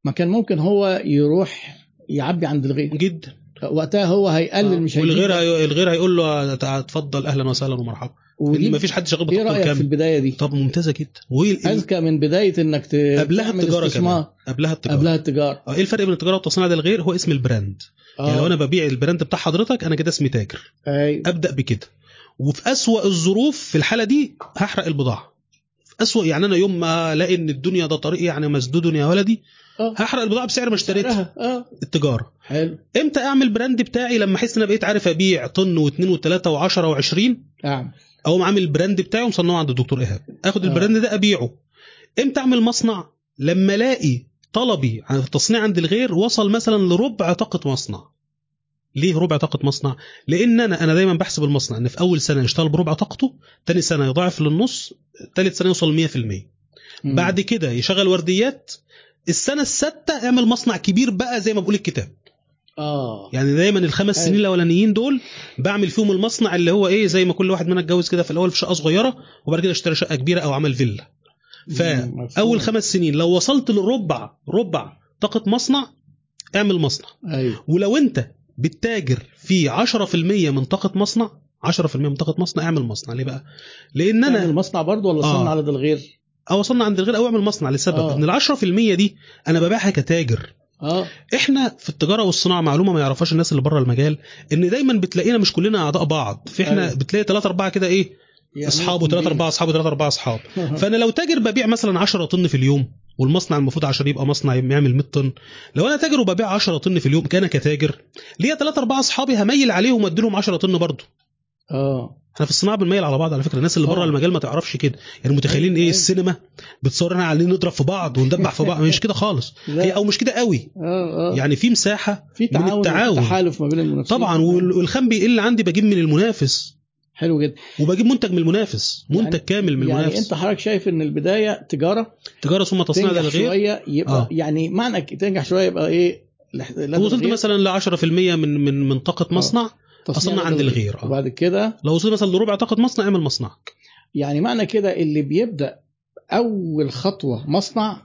ما كان ممكن هو يروح يعبي عند الغير؟ جدا. وقتها هو هيقلل مش هيجيب والغير هي... الغير هيقول له اتفضل أهلا وسهلا ومرحبا. ودي ما فيش حد شغال إيه بتقطع رأيك في البداية دي؟ طب ممتازة جدا. أذكى من بداية إنك ت... قبلها التجارة كمان. قبلها التجارة. قبلها التجارة. آه إيه الفرق بين التجارة والتصنيع ده الغير؟ هو اسم ال brand. آه يعني لو أنا ببيع ال brand بتاع حضرتك أنا كده اسمي تاجر. أيوه أبدأ بكده. وفي أسوأ الظروف في الحالة دي هحرق البضاعة. في أسوأ يعني أنا يوم ما ألاقي إن الدنيا ده طريق يعني مسدود يا ولدي آه. هحرق البضاعة بسعر ما اشتريتها. آه. التجارة. حلو. إمتى أعمل brand بتاعي لما أحس إن أنا بقيت عارف أبيع طن واثنين وثلاثه وعشرة وعشرين؟ نعم. أو عامل ال brand بتاعي ومصنعه عند الدكتور إيهاب. آخد آه. ال brand ده أبيعه. إمتى أعمل مصنع؟ لما ألاقي طلبي عن التصنيع عند الغير وصل مثلا لربع طاقة مصنع. ليه ربع طاقة مصنع؟ لأن أنا أنا دايما بحسب المصنع إن في أول سنة يشتغل بربع طاقته تاني سنة يضاعف للنص تالت سنة يوصل 100% مم. بعد كده يشغل ورديات السنة السادسه اعمل مصنع كبير بقى زي ما بقول الكتاب. آه. يعني دايما الخمس أيوة. سنين الأولانيين دول بعمل فيهم المصنع اللي هو إيه زي ما كل واحد منا اتجوز كده في الأول في شقة صغيرة وبعد كده اشترى شقة كبيرة أو عمل فيلا. فاول. خمس سنين لو وصلت للربع ربع طاقة مصنع اعمل مصنع. أيوه. ولو أنت بتتاجر في 10% من طاقة مصنع 10% من طاقة مصنع اعمل مصنع. ليه بقى؟ لأن أنا مصنع برضه ولا آه. صنع على ده الغير أو اصنع عند الغير أو اعمل مصنع لسبب. آه. إن ال 10% دي أنا ببيعها كتاجر. آه. إحنا في التجارة والصناعة معلومة ما يعرفهاش الناس اللي بره المجال إن دايما بتلاقينا مش كلنا أعضاء بعض. في إحنا أيوة. بتلاقي ثلاثة أربعة كده إيه يعني اصحاب وثلاثة أربعة اصحاب وثلاثة أربعة أصحاب. فأنا لو تاجر ببيع مثلا 10 طن في اليوم والمصنع المفروض عشان يبقى مصنع يعمل 100 طن. لو أنا تاجر وببيع 10 طن في اليوم كان كتاجر. ليا 3 4 أصحابي هميل عليهم وادي لهم 10 طن برضه. آه. إحنا في الصناعة بنميل على بعض على فكرة. الناس اللي بره طبعا. المجال ما تعرفش كده. يعني متخيلين إيه؟ أيوة. السينما بتصور إحنا علينا نضرب في بعض وندبح في بعض. مش كده خالص. لا. هي أو مش كده قوي. آه آه. يعني في مساحة في من تعاون التعاون. تحالف ما بين المنافسين. طبعا وال- والخام بيقل عندي بجيب من المنافس. حلو جدا. وبجيب منتج من المنافس منتج يعني- كامل من يعني المنافس. انت حضرتك شايف ان البداية تجارة؟ تجارة ثم تصنيع الغير؟ شوية يبقى آه. يعني معنى تنجح شوية يبقى إيه؟ وصلت مثلا ل 10% من من من طاقه آه. مصنع أصنع عند الغير. آه. وبعد كده؟ لو وصلت مثلا لربع طاقة مصنع اعمل مصنعك. يعني معنى كده اللي بيبدأ أول خطوة مصنع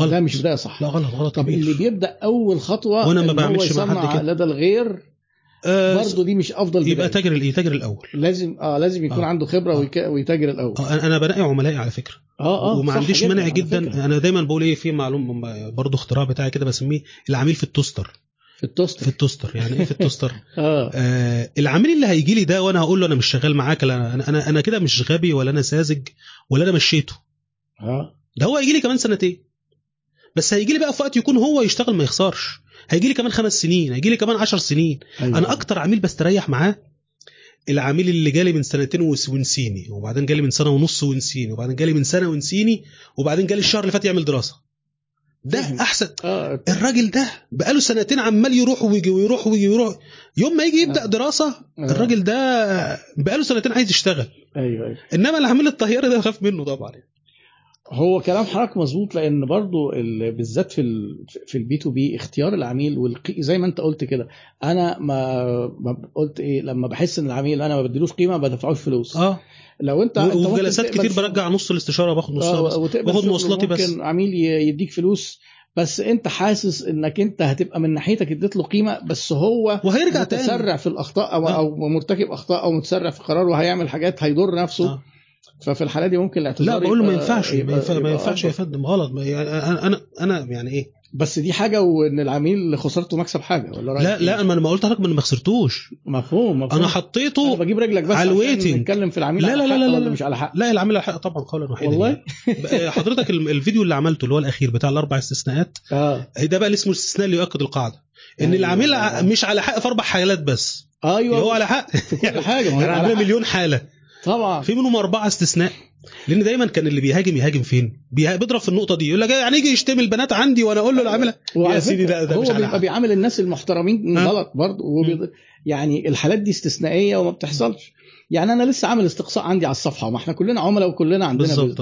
غلط. ده مش بداية صح. لا غلط غلط طب كبير. اللي بيبدأ أول خطوة وأنا ما بعملش مع حد كده. لدى الغير آه برضه دي مش أفضل يبقى بداية. تاجر الايه تاجر الأول. لازم آه لازم يكون آه. عنده خبرة آه. ويتاجر الأول. آه أنا أنا بنقي عملائي على فكرة. آه آه وما عنديش جداً مانع جدا. فكرة. أنا دايما بقول إيه في معلوم برضه اختراع بتاعي كده بسميه العميل في ال toaster. في التوست في ال toaster. يعني إيه في ال toaster؟ آه. آه العميل اللي هيجي لي ده وأنا هقول له أنا مش شغال معاك لا أنا أنا أنا كده مش غبي ولا أنا ساذج ولا أنا مشيته. آه. ده هو هيجي لي كمان سنتين. بس هيجي لي بقى في وقت يكون هو يشتغل ما يخسرش. هيجي لي كمان خمس سنين هيجي لي كمان عشر سنين أيوة. أنا أكتر عميل بستريح معاه العميل اللي جالي من سنتين ونسيني وبعدين جالي من سنة ونص ونسيني وبعدين جالي من سنة ونسيني وبعدين جالي الشهر اللي فات يعمل دراسة ده فاهم. أحسن آه الراجل ده بقاله سنتين عمال يروح ويجي ويروح ويجي ويروح يوم ما يجي يبدأ آه. دراسة آه. الراجل ده بقاله سنتين عايز يشتغل أيوه أيوه إنما العميل الطهيري ده خاف منه طبعا هو كلام حضرتك مظبوط لأن برضو ال- بالذات في ال في ال B2B اختيار العميل والقي... زي ما أنت قلت كده أنا ما, ما قلت إيه لما بحس إن العميل أنا ما بديلوش قيمة ما بدفعوش فلوس آه لو انت وفي جلسات كتير برجع نص الاستشارة باخد نصها آه، بس باخد مواصلاتي بس. ممكن عميل يديك فلوس بس أنت حاسس إنك أنت هتبقى من ناحيتك اديت له قيمة بس هو وهيرجع تاني متسرع في الأخطاء أو, آه. أو مرتكب أخطاء أو متسرع في قرار وهيعمل حاجات هيضر نفسه آه. ففي الحالة دي ممكن الاعتذار لا بقول له ما ينفعش ما ينفعش يا. فندم غلط يعني أنا أنا أنا يعني إيه بس دي حاجة وإن العميل خسارته مكسب حاجة ولا رأيك لا إيه؟ لا ما أنا ما قلت لحضرتك ما أنا ما خسرتوش مفهوم مفهوم أنا أنا حطيته بجيب رجلك بس على الويتنج. نتكلم في العميل لا لا لا لا ولا لا. مش على حق لا العميل على حق طبعا قولا واحدا والله يعني. حضرتك ال- الفيديو اللي عملته اللي هو الأخير بتاع الأربع استثناءات آه ده بقى اللي اسمه الاستثناء اللي يؤكد القاعدة إن أيوة. العميل مش على حق في أربع حالات بس أيوه هو على حق كل حاجة يعني عندنا. مليون حالة طبعا. في منهم أربعة استثناء لأن دايما كان اللي بيهاجم يهاجم فين؟ بيضرب في النقطة دي يقول لك يعني يجي يشتم البنات عندي وأنا أقول له العامله وعلى يا سيدي فكرة ده- هو مش على بيبقى. بيعامل الناس المحترمين؟ غلط برضه وهو بيض... يعني الحالات دي استثنائية وما بتحصلش. يعني أنا لسه عامل استقصاء عندي على الصفحة ما إحنا كلنا عملاء وكلنا عندنا بالظبط،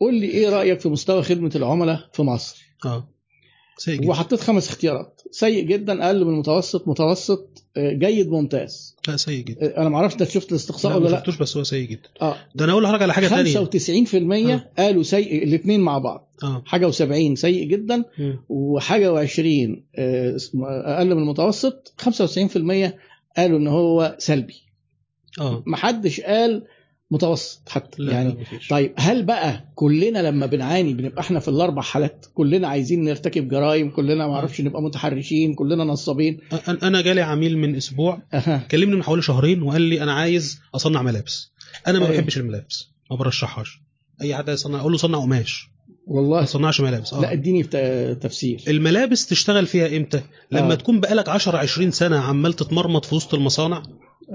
قول لي إيه رأيك في مستوى خدمة العملاء في مصر؟ آه. وحطيت خمس اختيارات. سيء جدا أقل من المتوسط متوسط آه، جيد ممتاز. لا سيء جدا. آه، أنا ما أعرفش انت شفت الاستقصاء لا ما ولا لا. شفتوش بس هو سيء جدا. آه. ده أنا أقول لحضرتك على حاجة ثانية 95% قالوا سيء الاثنين مع بعض. آه. حاجة و70 سيء جدا مم. وحاجة و20 أقل من المتوسط 95% قالوا إن هو سلبي. آه. محدش قال متوسط حتى لا يعني. لا. طيب هل بقى كلنا لما بنعاني بنبقى إحنا في الأربع حالات؟ كلنا عايزين نرتكب جرائم كلنا ما أعرفش نبقى متحرشين كلنا نصابين. أنا جالي عميل من أسبوع أها. كلمني من حوالي شهرين وقال لي أنا عايز أصنع ملابس. أنا ما أيوة. بحبش الملابس ما برشحهاش. أي حد يصنع أقول له صنع قماش. ما والله تصنعش ملابس لا آه اديني تفسير. الملابس تشتغل فيها إمتى؟ لما آه. تكون بقالك 10 20 سنة عمال تتمرمط في وسط المصانع؟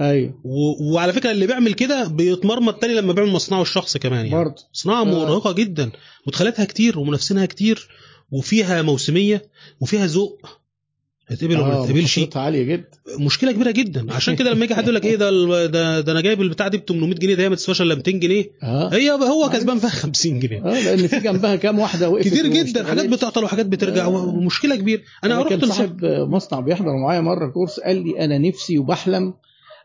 أيوه. و... وعلى فكرة اللي بيعمل كده بيتمرمط تاني لما بيعمل مصنعه الشخص كمان يعني. برضه. صناعه آه. مرهقة جدا مدخلاتها كتير ومنافسينها كتير وفيها موسمية وفيها ذوق. تتقبل ولا ما آه، مخاطرتها عالية جدا. مشكلة كبيرة جدا. عشان كده لما يجي حد يقول لك إيه ده ده, ده أنا جايب البتاع دي ب 800 جنيه ده هي ما تسواش إلا 200 جنيه. آه. هي هو كسبان فيها 50 جنيه. آه لأن في جنبها كام واحدة وقفت كتير جدا. حاجات. بتعطل وحاجات بترجع آه. ومشكلة كبيرة. أنا أنا رحت كان صاحب مصنع بيحضر معايا مرة كورس قال لي أنا نفسي وبحلم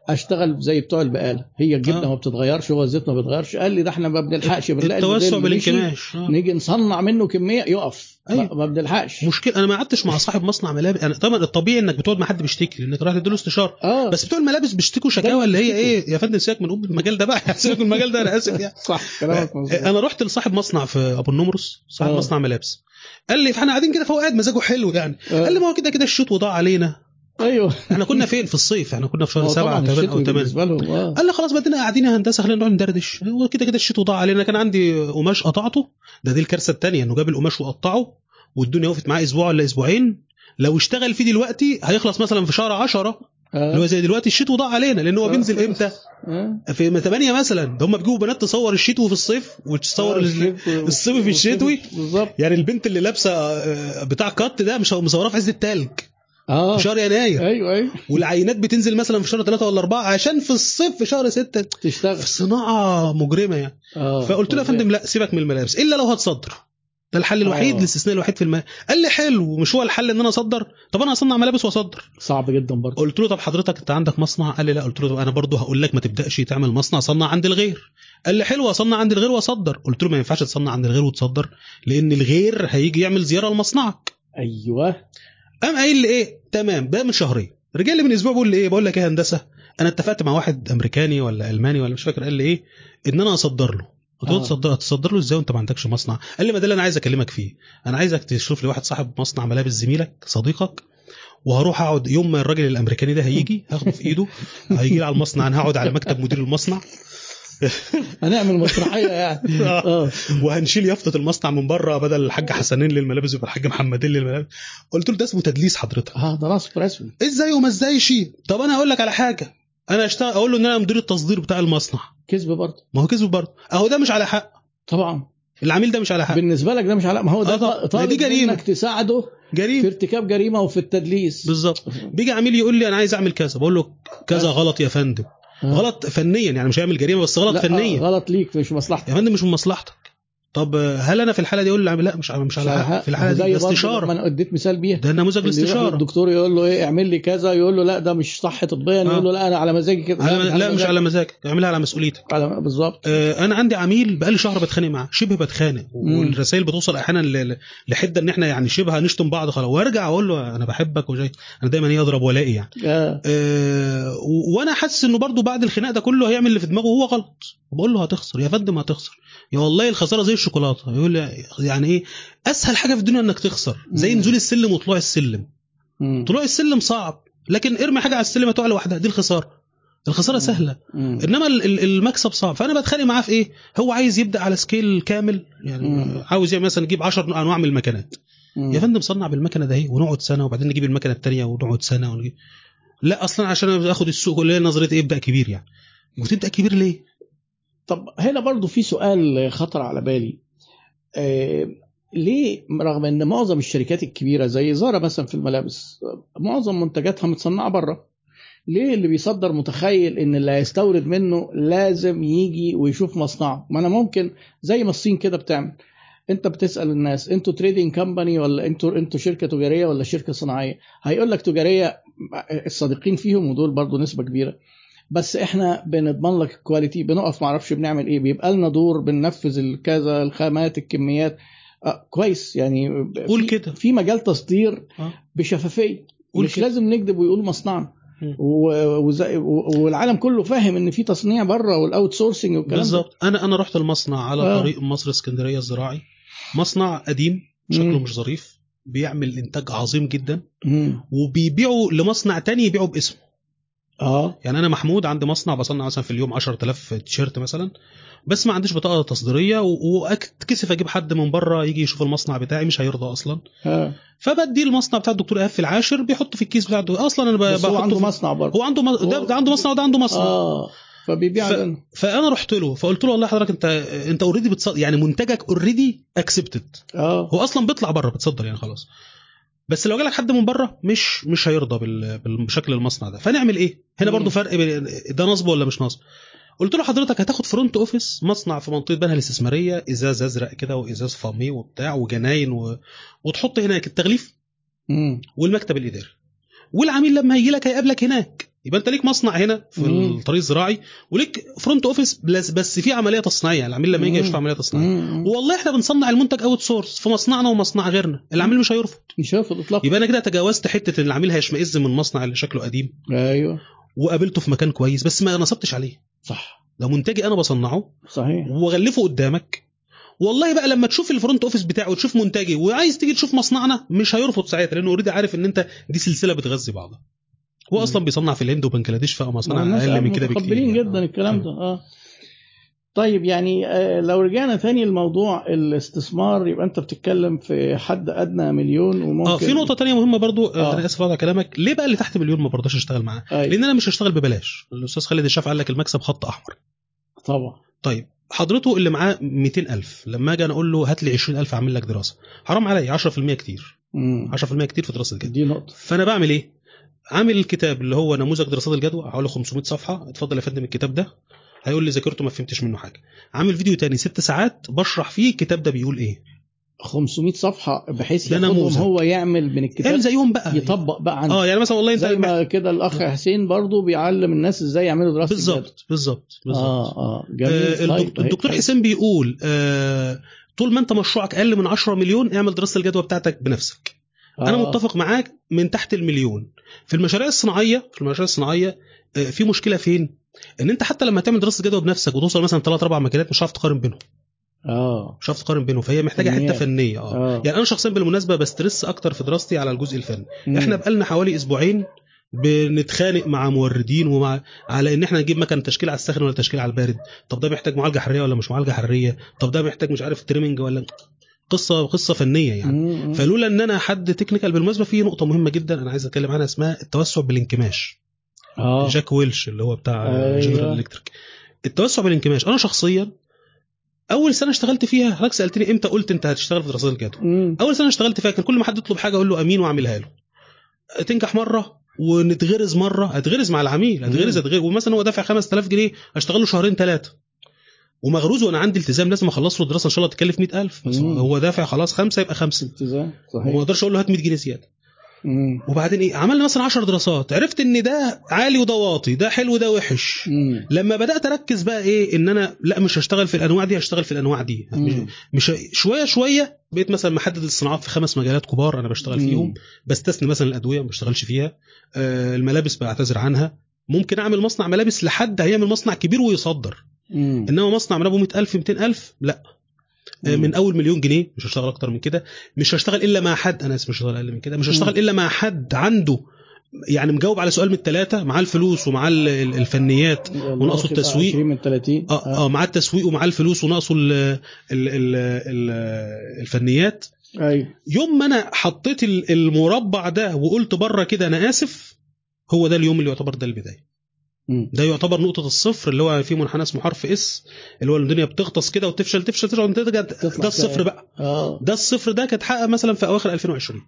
أشتغل زي بتوع البقاله هي الجبنة آه. ما بتتغيرش هو الزيت ما بيتغيرش. قال لي ده إحنا ما بنلحقش بنلاقي التوسع بالانكماش آه. نيجي نصنع منه كمية يقف. أيوة. ما- بنلحقش. مشكلة أنا ما قعدتش مع صاحب مصنع ملابس. أنا طبعا الطبيعي إنك بتقعد مع حد بيشتكي لأنك رايح تديله استشارة. آه. بس بتوع الملابس بيشتكوا شكاوى اللي هي. إيه يا فندم سيبك من المجال ده بقى. سيبك من المجال ده أنا آسف يعني. صح كلامك مظبوط. أنا رحت لصاحب مصنع في أبو النمرس صاحب آه. مصنع ملابس. قال لي فاحنا قاعدين كده فهو قاعد مزاجه حلو يعني. آه. قال لي ما هو كده كده الشوط وضاع علينا. أيوه. إحنا كنا فين؟ في الصيف. إحنا كنا في شهر هو سبعة أو ثمانية آه. قال لي خلاص بدنا قاعدين يا هندسة خلينا نقعد ندردش. هو كده كده الشتاء ضاع علينا. كان عندي قماش قطعته. ده دي الكارثة الثانية إنه جاب القماش وقطعه والدنيا وقفت معاه أسبوع ولا أسبوعين. لو اشتغل فيه دلوقتي هيخلص مثلا في شهر 10 اللي هو زي دلوقتي الشتاء ضاع علينا لأن هو آه. بينزل إمتى؟ آه. في 8 مثلا. ده هم بيجيبوا بنات تصور الشتوي في الصيف وتصور آه، ال- الصيف- الصيفي في الشتوي بالظبط. يعني البنت اللي لابسة آه، بتاع كات ده مش مصوراه في عز التلج. آه. في شهر يناير. أيوه أيوه. والعينات بتنزل مثلا في شهر 3 ولا 4 عشان في الصيف في شهر 6 تشتغل. في صناعة مجرمة يعني. آه فقلت له يا فندم لا سيبك من الملابس إلا لو هتصدر. ده الحل الوحيد آه. الاستثناء الوحيد في الملابس. قال لي حلو مش هو الحل إن أنا أصدر؟ طب أنا اصنع ملابس وأصدر. صعب جدا برضه. قلت له طب حضرتك أنت عندك مصنع؟ قال لي لا. قلت له أنا برضه هقول لك ما تبدأش تعمل مصنع صنع عند الغير. قال لي حلو اصنع عند الغير وأصدر. قلت له ما ينفعش تصنع عند الغير وتصدر لأن الغير هيجي يعمل زيارة لمصنعك. أيوه. قام قايل لي إيه؟ تمام ده من شهرين. رجع لي من أسبوع بيقول لي إيه؟ بقول لك إيه هندسة؟ أنا اتفقت مع واحد أمريكاني ولا ألماني ولا مش فاكر قال لي إيه؟ إن أنا أصدر له. قلت له آه. تصدر تصدر له إزاي وأنت ما عندكش مصنع؟ قال لي ما ده اللي أنا عايز أكلمك فيه. أنا عايزك تشوف لي واحد صاحب مصنع ملابس زميلك صديقك وهروح أقعد يوم ما الراجل الأمريكاني ده هيجي هاخده في إيده هيجي لي على المصنع أنا هقعد على مكتب مدير المصنع. هنعمل مسرحيه يعني. آه. وهنشيل يافطة المصنع من بره بدل الحاج حسنين للملابس يبقى الحاج محمدين للملابس. قلت له ده اسمه تدليس حضرتك. آه ده راس رسمي إزاي وما إزاي شيء طب أنا هقول لك على حاجة. أنا أشتغل أقول له إن أنا مدير التصدير بتاع المصنع. كذب برضه. ما هو كذب برضه. أهو ده مش على حق. طبعا. العميل ده مش على حق. بالنسبة لك ده مش علاء ما هو آه ده طبعا. طالب دي جريمة. انك تساعده في جريمه ارتكاب جريمة وفي التدليس. بالظبط. بيجي عميل يقول لي أنا عايز أعمل كذا. بقول له كذا غلط يا فندم. آه. غلط فنيا يعني مش هيعمل جريمة بس غلط فنيا. غلط ليك مش مصلحتك. يا فندم مش من مصلحتك. طب هل أنا في الحالة دي أقول للعميل لا مش مش على في الحالة دي استشارة. لما أنا اديت مثال بيها. ده نموذج الاستشاره الدكتور يقول له إيه اعمل لي كذا يقول له لا ده مش صح طبيا. آه. يقول له لا أنا على مزاجي كده على لا مش مزاجي. على مزاجك. اعملها على مسؤوليتك. على بالظبط. آه، أنا عندي عميل بقالي شهر بتخانق معاه شبه بتخانق. والرسائل بتوصل أحيانا لحدة إن إحنا يعني شبه هنشتم بعض خلاص. وأرجع أقول له أنا بحبك وجاي. أنا دايما إيه أضرب ولائي يعني. آه. آه، وأنا حاسس إنه برضو بعد الخناق ده كله هيعمل اللي في دماغه وهو غلط. بقول له هتخسر يا فندم هتخسر. يا والله الخسارة زي الشوكولاتة. يقول لي يعني إيه؟ أسهل حاجة في الدنيا إنك تخسر. زي. نزول السلم وطلوع السلم. مم. طلوع السلم صعب. لكن ارمي حاجة على السلم هتقع لوحدها. دي الخسارة. الخسارة. سهلة. مم. إنما ال- ال- المكسب صعب. فأنا بتخانق معاه في إيه؟ هو عايز يبدأ على سكيل كامل. يعني مم. عاوز يعني مثلا يجيب 10 أنواع من المكنات. مم. يا فندم صنع بالمكنة ده اهي ونقعد سنة وبعدين نجيب المكنة الثانية ونقعد سنة ونجيب. لا أصلا عشان أخد السوق هي نظرية إيه؟ ابدأ كبير يعني. وتبدا كبير ليه؟ طب هنا برضو في سؤال خطر على بالي. آه ليه رغم إن معظم الشركات الكبيرة زي زارا مثلا في الملابس معظم منتجاتها متصنعة بره ليه اللي بيصدر متخيل إن اللي هيستورد منه لازم يجي ويشوف مصنعه؟ ما أنا ممكن زي ما الصين كده بتعمل. أنت بتسأل الناس أنتوا trading company ولا أنتوا أنتوا شركة تجارية ولا شركة صناعية؟ هيقول لك تجارية الصادقين فيهم ودول برضو نسبة كبيرة. بس إحنا بنضمن لك ال quality بنقف معرفش بنعمل إيه بيبقى لنا دور بننفذ الكذا الخامات الكميات آه كويس يعني قول كده. في مجال تصدير آه. بشفافية قول مش كده. لازم نكذب ويقول مصنعنا والعالم كله فاهم إن في تصنيع بره وال outsourcing والكلام. بالظبط أنا أنا رحت المصنع على آه. طريق مصر اسكندرية الزراعي مصنع قديم شكله مم. مش ظريف بيعمل إنتاج عظيم جدا مم. وبيبيعوا لمصنع تاني يبيعوا باسمه آه. يعني أنا محمود عندي مصنع بصنع مثلا في اليوم 10000 تيشيرت مثلا بس ما عنديش بطاقة تصديرية واتكسف أجيب حد من بره يجي يشوف المصنع بتاعي مش هيرضى أصلا. آه. فبدي المصنع بتاع الدكتور إيهاب في العاشر بيحط في الكيس بتاعته. أصلا أنا ب- بس هو بحطه عنده مصنع برضه. هو عنده م... ده, ده عنده مصنع وده عنده مصنع. آه. فبيبيع ف... لنا. فأنا رحت له فقلت له والله حضرتك انت أنت already بتصدر يعني منتجك already accepted آه. هو أصلا بيطلع بره بتصدر يعني خلاص. بس لو جالك حد من بره مش مش هيرضى. بالشكل المصنع ده فنعمل إيه هنا. برضو فرق بين ده نصب ولا مش نصب قلت له حضرتك هتاخد front office مصنع في منطقة بنها الاستثمارية إزاز أزرق كده وإزاز فامي وبتاع وجناين و... وتحط هناك التغليف. والمكتب الإداري والعميل لما هيجي لك هيقابلك هناك يبقى انت ليك مصنع هنا في مم. الطريق الزراعي وليك front office بس, بس في عملية تصنيعيه العميل لما يجي. يشوف عملية تصنيعيه. والله إحنا بنصنع المنتج outsource في مصنعنا ومصنع غيرنا. العميل مش هيرفض. مش هيرفض اطلاقا. يبقى أنا كده تجاوزت حتة إن العميل هيشمئز من المصنع اللي شكله قديم. أيوه. وقابلته في مكان كويس بس ما نصبتش عليه. صح. ده منتجي أنا بصنعه صحيح. واغلفه قدامك والله بقى لما تشوف ال front office بتاعه وتشوف منتجي وعايز تيجي تشوف مصنعنا مش هيرفض ساعتها لأنه already عارف إن أنت دي سلسلة بتغذي بعضها. هو. أصلا بيصنع في الهند وبنجلاديش فمصانع الناس أقل من كده بكتير متقبلين يعني. جدا الكلام ده آه طيب يعني آه، لو رجعنا تاني لموضوع الاستثمار يبقى أنت بتتكلم في حد أدنى مليون وممكن آه في نقطة تانية مهمة برضو آه. آه. أنا آسف على كلامك ليه بقى اللي تحت مليون ما برضاش اشتغل معاه. لأن أنا مش هشتغل ببلاش الأستاذ خالد الشاف قال لك المكسب خط أحمر طبعا طيب حضرته اللي معاه 200000 لما أجي أنا أقول له هات لي 20000 أعمل لك دراسة حرام عليا 10% كتير مم. 10% كتير في دراسة الجدوى دي نقطة فأنا بعمل إيه عامل الكتاب اللي هو نموذج دراسات الجدوى حوالي 500 صفحة. اتفضل يا فندم الكتاب ده هيقول لي ذاكرته ما فهمتش منه حاجة. عامل فيديو تاني ست ساعات بشرح فيه الكتاب ده بيقول إيه. 500 صفحة بحيث ياخدهم نموذج. هو يعمل من الكتاب اعمل زيهم بقى. يطبق بقى عنه آه يعني مثلا والله أنت زي ما كده الأخ حسين برضو بيعلم الناس إزاي يعملوا دراسة الجدوى. بالظبط بالظبط. بالظبط آه آه جميل. آه طيب، طيب، الدكتور طيب. حسين بيقول آه طول ما أنت مشروعك أقل من 10 مليون اعمل دراسة الجدوى بتاعتك بنفسك. أنا آه. متفق معاك من تحت المليون. في المشاريع الصناعية في المشاريع الصناعية آه، في مشكلة فين؟ إن أنت حتى لما تعمل دراسة جدوى بنفسك وتوصل مثلا ثلاث أربع مجالات مش هتعرف تقارن بينهم. آه. مش هتعرف تقارن بينهم فهي محتاجة حتة فنيات. فنية آه. آه. يعني أنا شخصيا بالمناسبة ب stress أكتر في دراستي على الجزء الفني. مم. إحنا بقالنا حوالي أسبوعين بنتخانق مع موردين ومع على إن إحنا نجيب مكن تشكيل على الساخن ولا تشكيل على البارد. طب ده محتاج معالجة حرارية ولا مش معالجة حرارية؟ طب ده محتاج مش عارف trimming ولا قصة قصه فنية يعني. فلولا ان أنا حد technical بالمناسبة في نقطة مهمة جدا أنا عايز أتكلم عنها اسمها التوسع بالانكماش آه جاك ويلش اللي هو بتاع أيوة. General Electric التوسع بالانكماش أنا شخصيا أول سنة اشتغلت فيها حضرتك سألتني إمتى قلت أنت هتشتغل في دراسات الجدوى. أول سنة اشتغلت فيها كان كل ما حد يطلب حاجة أقول له أمين وأعملها له تنجح مرة ونتغرز مرة اتغرز مع العميل اتغرز مم. اتغرز ومثلا هو دافع 5000 جنيه أشتغل له شهرين ثلاثة ومغروز وأنا عندي التزام لازم اخلص له دراسة ان شاء الله تكلف 100000 بس مم. هو دافع خلاص خمسة يبقى خمسه التزام وما صحيح أقدرش أقول له هات 100 جنيه زيادة مم. وبعدين إيه عملنا مثلا 10 دراسات عرفت ان ده عالي وده واطي ده حلو وده وحش مم. لما بدأت اركز بقى إيه ان أنا لا مش هشتغل في الانواع دي هشتغل في الانواع دي مش, مم. مش شوية شوية بقيت مثلا محدد الصناعات في خمس مجالات كبار أنا بشتغل. فيهم بستثني مثلا الادوية ما بشتغلش فيها آه الملابس بعتذر عنها ممكن اعمل مصنع ملابس لحد هيعمل مصنع كبير ويصدر مم. إنما مصنع من أبو 100000 200000 لا. آه، مم. من أول مليون جنيه مش هشتغل أكتر من كده. مش هشتغل إلا مع حد. أنا اسف مش هشتغل أقل من كده. مش هشتغل إلا مع حد عنده يعني مجاوب على سؤال من الثلاثه معاه الفلوس ومعاه ال- ال- الفنيات وناقصه التسويق. 20 من 30 آه آه. معاه التسويق ومعاه الفلوس وناقصه ال ال ال ال الفنيات. أيوه يوم ما أنا حطيت ال- المربع ده وقلت بره كده أنا آسف هو ده اليوم اللي يعتبر ده البداية. ده يعتبر نقطة الصفر اللي هو في منحنى اسمه حرف S اللي هو الدنيا بتغطس كده وتفشل تفشل تفشل وانت ترجع ده الصفر. بقى. آه. ده الصفر ده كان اتحقق مثلا في أواخر 2020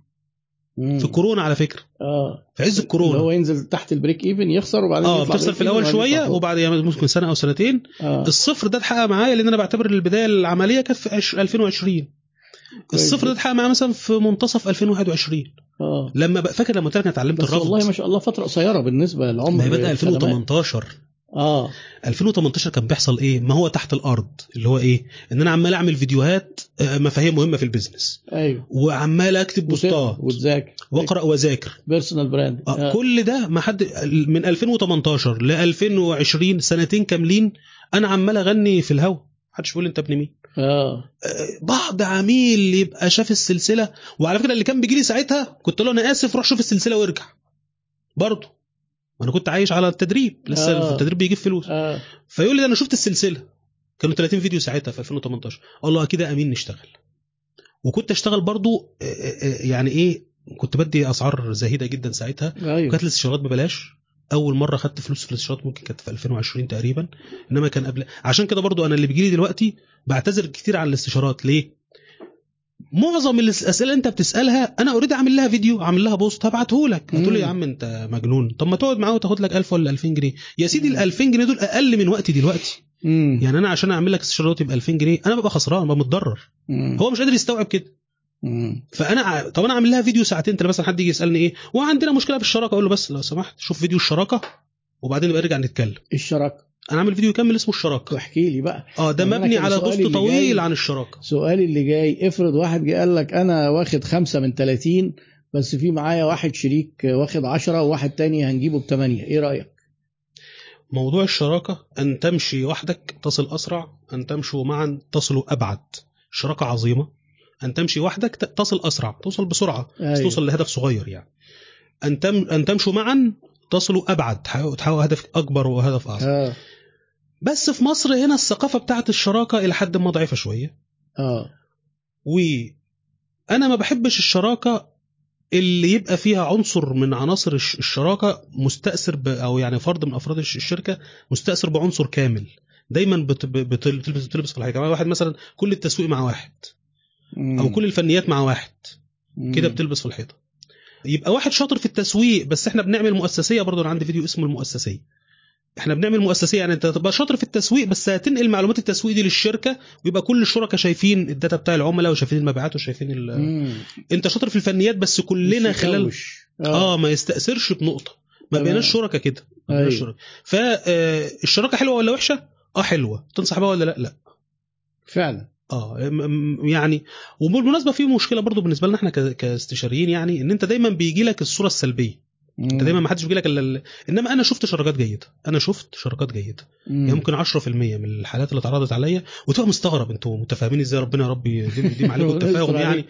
مم. في كورونا على فكرة. آه. في عز الكورونا. هو ينزل تحت ال break even يخسر وبعدين آه بتخسر في الأول شوية. وبعد يعني ممكن سنة أو سنتين. آه. الصفر ده اتحقق معايا لأن أنا بعتبر البداية العملية كانت في عش- 2020 الصفر ده اتحقق معايا مثلا في منتصف 2021 آه. لما بقى فاكر لما قلت لك أنا اتعلمت الرفض؟ والله ما شاء الله فترة قصيرة بالنسبة للعمر ما هي بدأ الخدمات. 2018 آه. 2018 كان بيحصل إيه؟ ما هو تحت الأرض اللي هو إيه؟ إن أنا عمال أعمل فيديوهات آه، مفاهيم مهمة في ال business. أيوه. وعمال أكتب posts ات. وتذاكر. وأقرأ وأذاكر. personal brand آه، كل ده ما حد من 2018 ل 2020 سنتين كاملين أنا عمال أغني في الهوا. محدش بيقول أنت ابن مين. آه. آه، بعض عميل يبقى شاف السلسلة وعلى فكرة اللي كان بيجي لي ساعتها كنت له أنا آسف روح شوف السلسلة وارجع. برضه. أنا كنت عايش على التدريب لسه آه. التدريب بيجيب فلوس. آه. فيقول لي ده أنا شفت السلسلة. كانوا 30 فيديو ساعتها في 2018 أقول له أكيد أمين نشتغل. وكنت أشتغل برضو آه، آه، آه، يعني إيه كنت بدي أسعار زهيده جدا ساعتها. أيوه. وكانت الاستشارات ببلاش. أول مرة خدت فلوس في الاستشارات ممكن كانت في 2020 تقريبا. إنما كان قبل عشان كده برضو أنا اللي بيجي لي دلوقتي بعتذر كتير عن الاستشارات. ليه؟ معظم الأسئلة اللي أنت بتسألها أنا already عامل لها فيديو عامل لها post هبعته لك. هتقول لي يا مم. عم أنت مجنون. طب ما تقعد معاه وتاخد لك 1000 ولا 2000 جنيه. يا سيدي ال 2000 جنيه دول أقل من وقتي دلوقتي. امم يعني أنا عشان أعمل لك استشاره دلوقتي ب 2000 جنيه أنا ببقى خسران ببقى متضرر. مم. هو مش قادر يستوعب كده. مم. فأنا طب أنا عامل لها فيديو ساعتين تلاقي مثلا حد يجي يسألني إيه وعندنا مشكلة في الشراكة؟ أقول له بس لو سمحت شوف فيديو الشراكة وبعدين نبقى نرجع نتكلم. الشراكة. أنا عامل فيديو كامل اسمه الشراكة. واحكي لي بقى. آه ده مبني على بوست طويل عن الشراكة. سؤالي اللي جاي افرض واحد جه قال لك أنا واخد خمسة من 30 بس في معايا واحد شريك واخد 10 وواحد تاني هنجيبه بثمانية إيه رأيك؟ موضوع الشراكة أن تمشي وحدك تصل أسرع أن تمشوا معا تصلوا أبعد. الشراكه عظيمة. أن تمشي وحدك تصل أسرع توصل بسرعة بس أيوة. توصل لهدف صغير يعني. أن تم أن تمشوا معا تصلوا أبعد تحققوا هدف أكبر وهدف أعظم. آه. بس في مصر هنا الثقافة بتاعت الشراكة إلى حد ما ضعيفة شوية. آه. وأنا ما بحبش الشراكة اللي يبقى فيها عنصر من عناصر الش- الشراكة مستأثر ب أو يعني فرد من أفراد الش- الشركة مستأثر بعنصر كامل. دايما بتلبس بتلبس في الحيطه يعني واحد مثلا كل التسويق مع واحد. أو كل الفنيات مع واحد. كده بتلبس في الحيطة. يبقى واحد شاطر في التسويق بس إحنا بنعمل مؤسسية برضه. أنا عندي فيديو اسمه المؤسسية. إحنا بنعمل مؤسسية. يعني أنت تبقى شاطر في التسويق بس هتنقل معلومات التسويق دي للشركة ويبقى كل الشركاء شايفين الداتا بتاع العملاء وشايفين المبيعات وشايفين ال... أنت شاطر في الفنيات بس كلنا خلال يكوش. آه. ما يستأثرش بنقطة. ما. بيناش شركاء كده. ما. شركاء. فالشراكه حلوة ولا وحشة؟ آه حلوة. تنصح بها ولا لا؟ لا. فعلا. آه يعني وبالمناسبة في مشكلة برضو بالنسبة لنا إحنا كاستشاريين يعني إن أنت دايما بيجي لك الصورة السلبية. أنت دايما ما حدش بيجي لك إلا ال- إنما أنا شفت شراكات جيدة. أنا شفت شراكات جيدة. يعني ممكن 10% من الحالات اللي اتعرضت عليا وتبقى مستغرب. أنتوا متفاهمين إزاي ربنا يا رب يديم عليكم التفاهم يعني.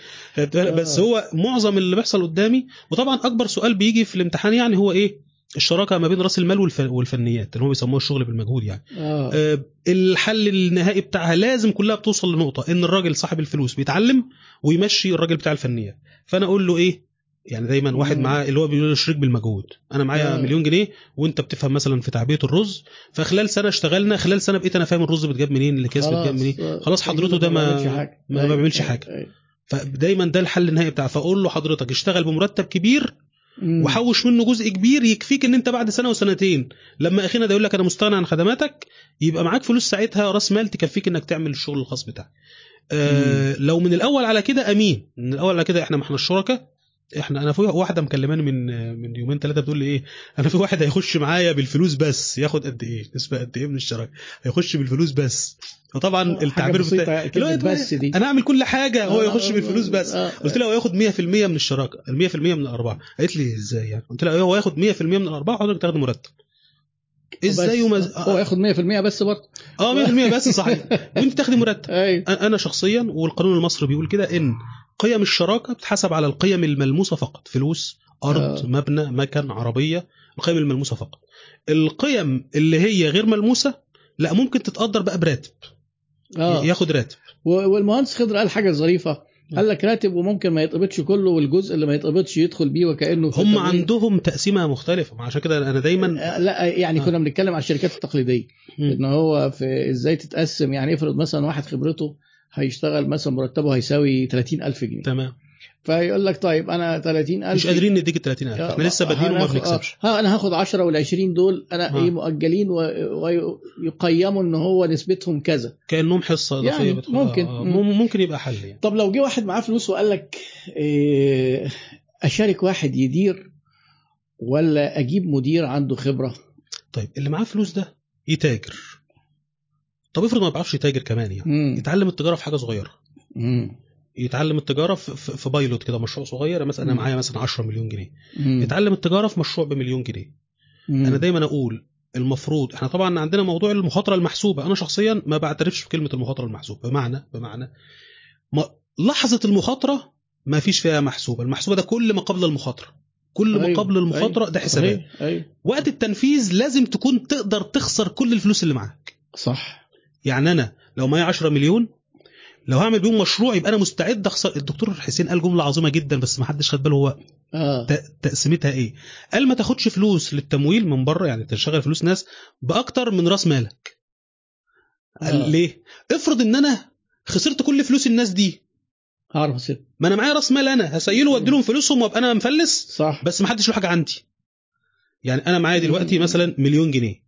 بس هو معظم اللي بيحصل قدامي وطبعا أكبر سؤال بيجي في الامتحان يعني هو إيه؟ الشراكة ما بين رأس المال والف- والفنيات اللي هم بيسموها الشغل بالمجهود يعني آه آه، الحل النهائي بتاعها لازم كلها بتوصل لنقطة إن الراجل صاحب الفلوس بيتعلم ويمشي الراجل بتاع الفنيات فأنا أقول له إيه يعني دايما واحد. معاه اللي هو بيقول له شريك بالمجهود أنا معايا آه. مليون جنيه وأنت بتفهم مثلا في تعبئه الرز فخلال سنة اشتغلنا خلال سنة بقيت أنا فاهم الرز بتجاب منين الأكياس بتجاب منين آه، خلاص حضرته ده ما- بيعملش حاجة. ما أيوة، بيعملش أيوة، حاجة. أيوة. فدايما ده الحل النهائي بتاعه فأقول له حضرتك اشتغل بمرتب كبير مم. وحوش منه جزء كبير يكفيك إن أنت بعد سنة وسنتين. لما أخينا ده يقول لك أنا مستغني عن خدماتك يبقى معاك فلوس ساعتها رأس مال تكفيك إنك تعمل الشغل الخاص بتاعك. آه لو من الأول على كده آمين. من الأول على كده إحنا ما إحنا الشركاء إحنا أنا في واحدة مكلماني من من يومين ثلاثة بتقول لي إيه أنا في واحد هيخش معايا بالفلوس بس ياخد قد إيه؟ نسبة قد إيه من الشراكة؟ هيخش بالفلوس بس. فطبعا حاجة التعبير بتاع هو بس دي. أنا أعمل كل حاجة هو آه، يخش آه، بالفلوس بس. آه، قلت لها هو ياخد 100% من الشراكة ال 100% من الأرباح. قالت لي إزاي يعني؟ قلت لها هو ياخد 100% من الأرباح وحضرتك تاخد مرتب. إزاي ومز... هو ياخد 100% بس برضه؟ آه 100% بس صحيح. وأنت تاخدي مرتب. أنا- أنا شخصيا والقانون المصري بيقول كده إن قيم الشراكة بتحسب على القيم الملموسة فقط. فلوس أرض آه. مبنى مكن عربية القيم الملموسة فقط. القيم اللي هي غير ملموسة لا ممكن تتقدر بقى براتب. آه. ياخد راتب. والمهندس خضر قال حاجة ظريفة. قال لك راتب وممكن ما يتقبضش كله والجزء اللي ما يتقبضش يدخل بيه وكأنه هم. عندهم تقسيمة مختلفة. عشان كده أنا دايما آه، لا يعني آه. كنا بنتكلم على الشركات التقليدية. إن هو في إزاي تتقسم يعني افرض مثلا واحد خبرته هيشتغل مثلا مرتبه هيساوي 30000 جنيه. تمام. فيقول لك طيب أنا 30000 مش قادرين نديك ال 30000 إحنا لسه بادئين وما بنكسبش. آه أنا هاخد 10 وال 20 دول أنا آه. إيه مؤجلين ويقيموا إن هو نسبتهم كذا. كأنهم حصة اضافيه يعني ممكن. آه، مم. ممكن يبقى حل يعني. طب لو جه واحد معاه فلوس وقال لك إيه أشارك واحد يدير ولا أجيب مدير عنده خبرة؟ طيب اللي معاه فلوس ده يتاجر. طب افرض ما بيعرفش يتاجر كمان يعني. مم. يتعلم التجارة في حاجة صغيرة. مم. يتعلم التجارة في, بايلوت كده مشروع صغير مثلا أنا. معايا مثلا 10 مليون جنيه. مم. يتعلم التجارة في مشروع بمليون جنيه. مم. أنا دايما أقول المفروض إحنا طبعا عندنا موضوع المخاطرة المحسوبة. أنا شخصيا ما بعترفش بكلمة المخاطرة المحسوبة. بمعنى بمعنى ما لحظة المخاطرة ما فيش فيها محسوبة. المحسوبة ده كل ما قبل المخاطرة. كل ما أيوة، قبل المخاطرة أيوة، ده حسابات. صحيح، أيوه. وقت التنفيذ لازم تكون تقدر تخسر كل الفلوس اللي معاك. صح. يعني أنا لو معايا 10 مليون لو هعمل بيهم مشروع يبقى أنا مستعد أخسر. الدكتور حسين قال جملة عظيمة جدا بس ما حدش خد باله هو ت- تقسيمتها إيه. قال ما تاخدش فلوس للتمويل من بره يعني تشغل فلوس ناس بأكتر من رأس مالك. قال آه. ليه؟ افرض إن أنا خسرت كل فلوس الناس دي. هعرف اصير ما أنا معايا رأس مال أنا. هسيله وادي لهم فلوسهم وأبقى أنا مفلس؟ صح. بس ما حدش له حاجة عندي. يعني أنا معايا دلوقتي. مثلا مليون جنيه.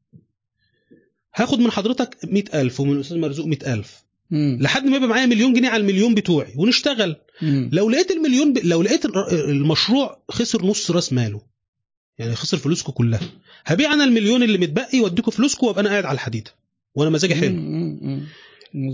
هاخد من حضرتك مئة ألف ومن الأستاذ مرزوق مئة ألف مم. لحد ما يبقى معايا مليون جنيه على المليون بتوعي ونشتغل مم. لو لقيت المليون ب... لو لقيت المشروع خسر نص راس ماله يعني خسر فلوسكم كلها هبيع أنا المليون اللي متبقي واديكم فلوسكم وأبقى أنا قاعد على الحديده وأنا مزاجي حلو.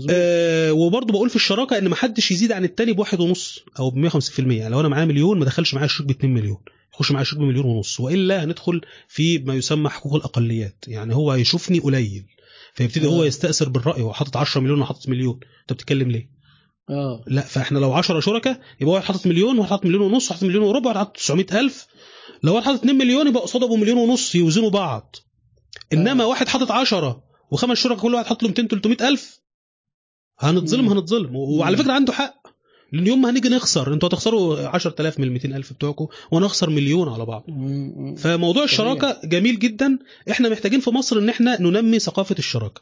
آه وبرضه بقول في الشراكة إن ما حدش يزيد عن التاني بواحد ونص أو ب 150% يعني لو أنا معايا مليون ما دخلش معايا الشريك ب 2 مليون يخش معايا الشريك بمليون ونص وإلا هندخل في ما يسمى حقوق الأقليات يعني هو هيشوفني قليل فيبتدي آه. هو يستأثر بالرأي هو حاطط 10 مليون وحاطط مليون أنت بتتكلم ليه؟ آه لا فإحنا لو 10 شركاء يبقى واحد حاطط مليون وواحد حاطط مليون ونص وواحد حاطط مليون وربع وواحد حاطط 900000 لو واحد حاطط 2 مليون يبقى قصاده أبو مليون ونص يوزنوا بعض إنما آه. واحد حاطط 10 وخمس شركاء كل واحد حاط له 200 300000 هنتظلم. هنتظلم وعلى. فكرة عنده حق لأن يوم ما هنيجي نخسر. أنتوا هتخسروا 10000 من ال 200000 بتوعكم وأنا اخسر مليون على بعض. فموضوع الشراكة جميل جدا. إحنا محتاجين في مصر ان إحنا ننمي ثقافة الشراكة.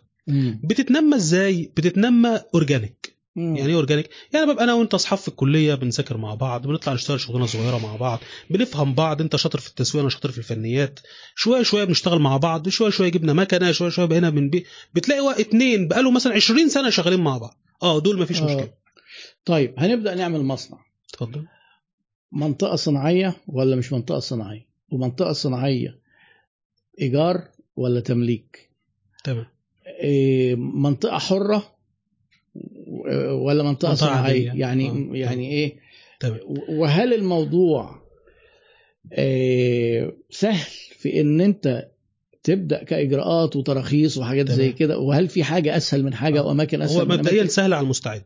بتتنمى إزاي؟ بتتنمى organic. يعني إيه organic يعني ببقى أنا وانت اصحاب في الكلية بنذاكر مع بعض بنطلع نشتغل شغلانة صغيرة مع بعض بنفهم بعض انت شاطر في التسويق أنا شاطر في الفنيات. شوية شوية بنشتغل مع بعض شوية شوية جبنا مكنة شوية شوية بقينا من بي... بتلاقي اتنين بقاله مثلا 20 سنة شغالين مع بعض. آه دول مفيش آه. مشكلة. طيب هنبدأ نعمل مصنع اتفضل منطقة صناعية ولا مش منطقة صناعية ومنطقة صناعية إيجار ولا تمليك تمام إيه، منطقة حرة ولا منطقة منطقة صناعية عادية. يعني آه. يعني إيه تمام وهل الموضوع آه، سهل في إن أنت تبدأ كإجراءات وتراخيص وحاجات تمام. زي كده وهل في حاجة أسهل من حاجة آه. وأماكن أسهل هو مبدئيا؟ سهل على المستعد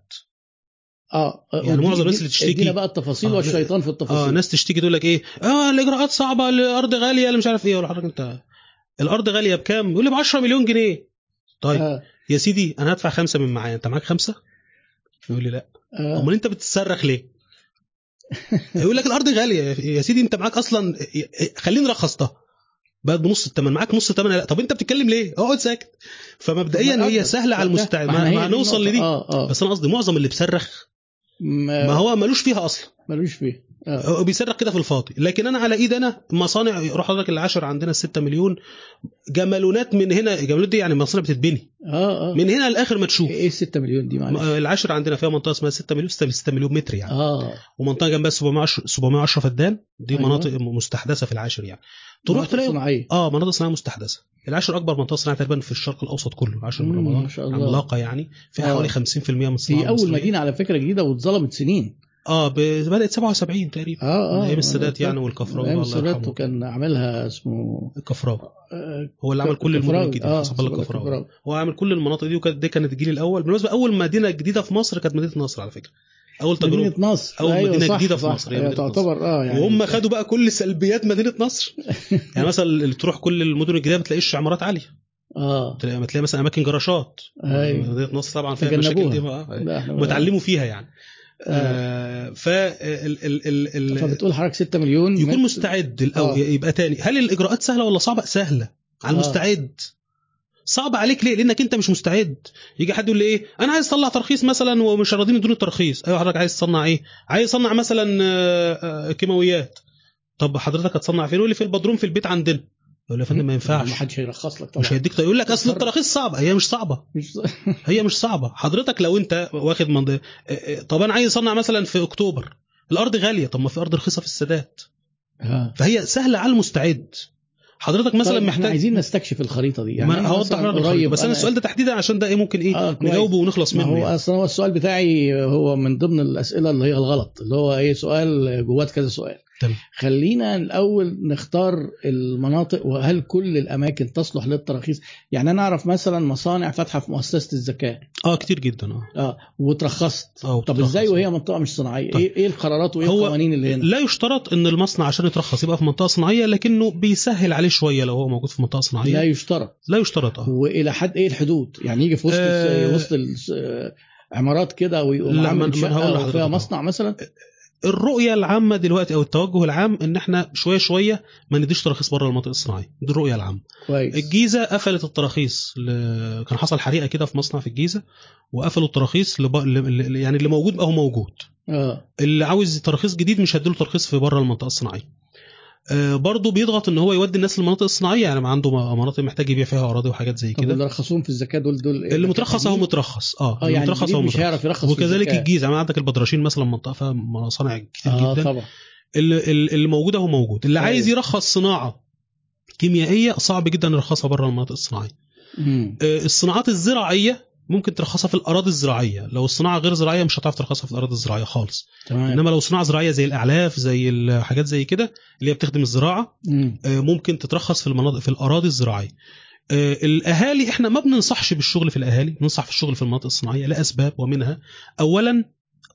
آه آه، يعني ودي- معظم الناس اللي تشتكي- بقى التفاصيل آه، والشيطان في آه التفاصيل. ناس تشتكي تقول لك إيه؟ آه الإجراءات صعبة الأرض غالية اللي مش عارف إيه. ولا حضرتك انت الأرض غالية بكام؟ يقول لي ب 10 مليون جنيه. طيب آه. يا سيدي أنا هدفع خمسة من معايا. أنت معاك خمسة؟ يقول لي لا. آه. أمال أنت بتتصرخ ليه؟ يقول لك الأرض غالية. يا سيدي أنت معاك أصلا خليني رخصتها بقت بنص الثمن معاك نص الثمن لا. طب أنت بتتكلم ليه؟ اقعد ساكت فمبدئيا هي. سهلة على المستعد ما ما, هنوصل النقطة. لدي. آه آه. بس أنا قصدي معظم اللي بيصرخ ما, ما هو ملوش فيها أصلا ملوش فيه. هو بيسرق كده في الفاضي. لكن أنا على إيد أنا مصانع روح حضرتك العشر عندنا 6 مليون جمالونات من هنا الجمالونات دي يعني مصانع بتتبني. آه آه. من هنا لاخر ما تشوف. إيه 6 مليون دي معلش؟ العشر عندنا فيها منطقة اسمها 6 مليون 6 مليون متر يعني. آه. ومنطقة جنبها 710 710 فدان. دي أيوة. مناطق مستحدثة في العاشر يعني. تروح تلاقي صناعية. آه مناطق صناعية مستحدثة. العاشر أكبر منطقة صناعية تقريبا في الشرق الأوسط كله العاشر من مم، رمضان ما شاء الله. عملاقة يعني. فيها آه. حوالي 50% من الصناعه هي أول. مدينة على فكرة جديدة واتظلمت سنين. آه ب- بدأت 77 تقريبا. آه آه أيام السادات يعني والكفراوي أيام السادات وكان عاملها اسمه الكفراوي آه، هو اللي عمل كل المدن. الجديده آه حسب الله الكفراوي كفراوي. هو عامل كل المناطق دي وكانت دي كانت الجيل الأول. بالمناسبة أول مدينة جديدة في مصر كانت مدينة نصر على فكرة. أول تجربة. مدينة نصر. أول أيوة مدينة صح جديدة في صح. مصر، هي هي مدينة تعتبر آه يعني وهم خدوا بقى كل سلبيات مدينة نصر. يعني مثلا اللي تروح كل المدن الجديدة ما تلاقيش عمارات عالية. آه. تلاقي مثلا أماكن جراشات. أيوة. مدينة نصر طبعا فيها مشاكل. دي إحنا وتعلموا فيها يعني. آه ف ال ال ال ال فبتقول حضرتك 6 مليون يكون. مستعد الأول آه. يبقى تاني. هل الإجراءات سهلة ولا صعبة؟ سهلة. على آه. المستعد. صعب عليك ليه؟ لأنك أنت مش مستعد. يجي حد يقول لي إيه؟ أنا عايز اطلع ترخيص مثلا ومش راضيين يدوني الترخيص. أيوه حضرتك عايز تصنع إيه؟ عايز أصنع مثلا آه، كيماويات. طب حضرتك هتصنع فين؟ يقول لي في البدروم في البيت عندنا. يقول يا فندم ما ينفعش. ما حدش هيرخص لك طبعا. مش هيديك يقول لك أصل التراخيص صعبة. هي مش صعبة. هي مش صعبة. حضرتك لو أنت واخد من طب أنا عايز أصنع مثلا في أكتوبر. الأرض غالية. طب ما في أرض رخيصة في السادات. آه. فهي سهلة على المستعد. حضرتك مثلا طيب محتاج عايزين نستكشف الخريطة دي. يعني أنا هوضح قريب بس أنا السؤال ده تحديدا عشان ده إيه ممكن إيه آه،. نجاوبه ونخلص ما منه هو يعني. أصلا هو السؤال بتاعي هو من ضمن الأسئلة اللي هي الغلط. اللي هو إيه سؤال جوات كذا سؤال. تمام. خلينا الأول نختار المناطق وهل كل الأماكن تصلح للتراخيص؟ يعني أنا أعرف مثلا مصانع فاتحة في مؤسسة الزكاه آه كتير جدا آه. آه وترخصت آه طب. إزاي وهي منطقة مش صناعية؟ طيب. إيه إيه القرارات وإيه القوانين اللي هنا؟ لا يشترط إن المصنع عشان يترخص يبقى في منطقة صناعية لكنه بيسهل عليه شوية لو هو موجود في منطقة صناعية. لا يشترط. لا يشترط آه. وإلى حد إيه الحدود؟ يعني يجي في وسط آه. آه وسط آه، عمارات كده ويقوم عامل شقة وفيها أهو. مصنع مثلا؟ الرؤية العامة دلوقتي أو التوجه العام إن إحنا شوية شوية ما نديش تراخيص بره المناطق الصناعية. دي الرؤية العامة. كويس. الجيزة قفلت التراخيص ل... كان حصل حريقة كده في مصنع في الجيزة وقفلوا التراخيص لب... ل... يعني اللي موجود بقى هو موجود. آه. اللي عاوز ترخيص جديد مش هيديله ترخيص في بره المنطقة الصناعية. برضه بيضغط إن هو يودي الناس للمناطق الصناعية يعني ما عنده مناطق محتاج يبيع فيها أراضي وحاجات زي كده اللي رخصوهم في الزكاة دول دول إيه؟ اللي مترخص أهو؟ مترخص آه اللي يعني مترخص أهو مش هيعرف يرخص وكذلك. الجيزة يعني عندك البدرشين مثلا منطقة فيها مصانع كتير آه جدا طبعا اللي, اللي موجوده هو موجود اللي أيوة. عايز يرخص صناعة كيميائية صعب جدا يرخصها بره المناطق الصناعية. آه، الصناعات الزراعية ممكن ترخصها في الأراضي الزراعية لو الصناعة غير زراعية مش هتعرف ترخصها في الأراضي الزراعية خالص تمام إنما لو صناعة زراعية زي الإعلاف زي الحاجات زي كده اللي هي بتخدم الزراعة مم. آه، ممكن تترخص في المناطق في الأراضي الزراعية آه، الأهالي إحنا ما بننصحش بالشغل في الأهالي بننصح في الشغل في المناطق الصناعية لأسباب ومنها اولا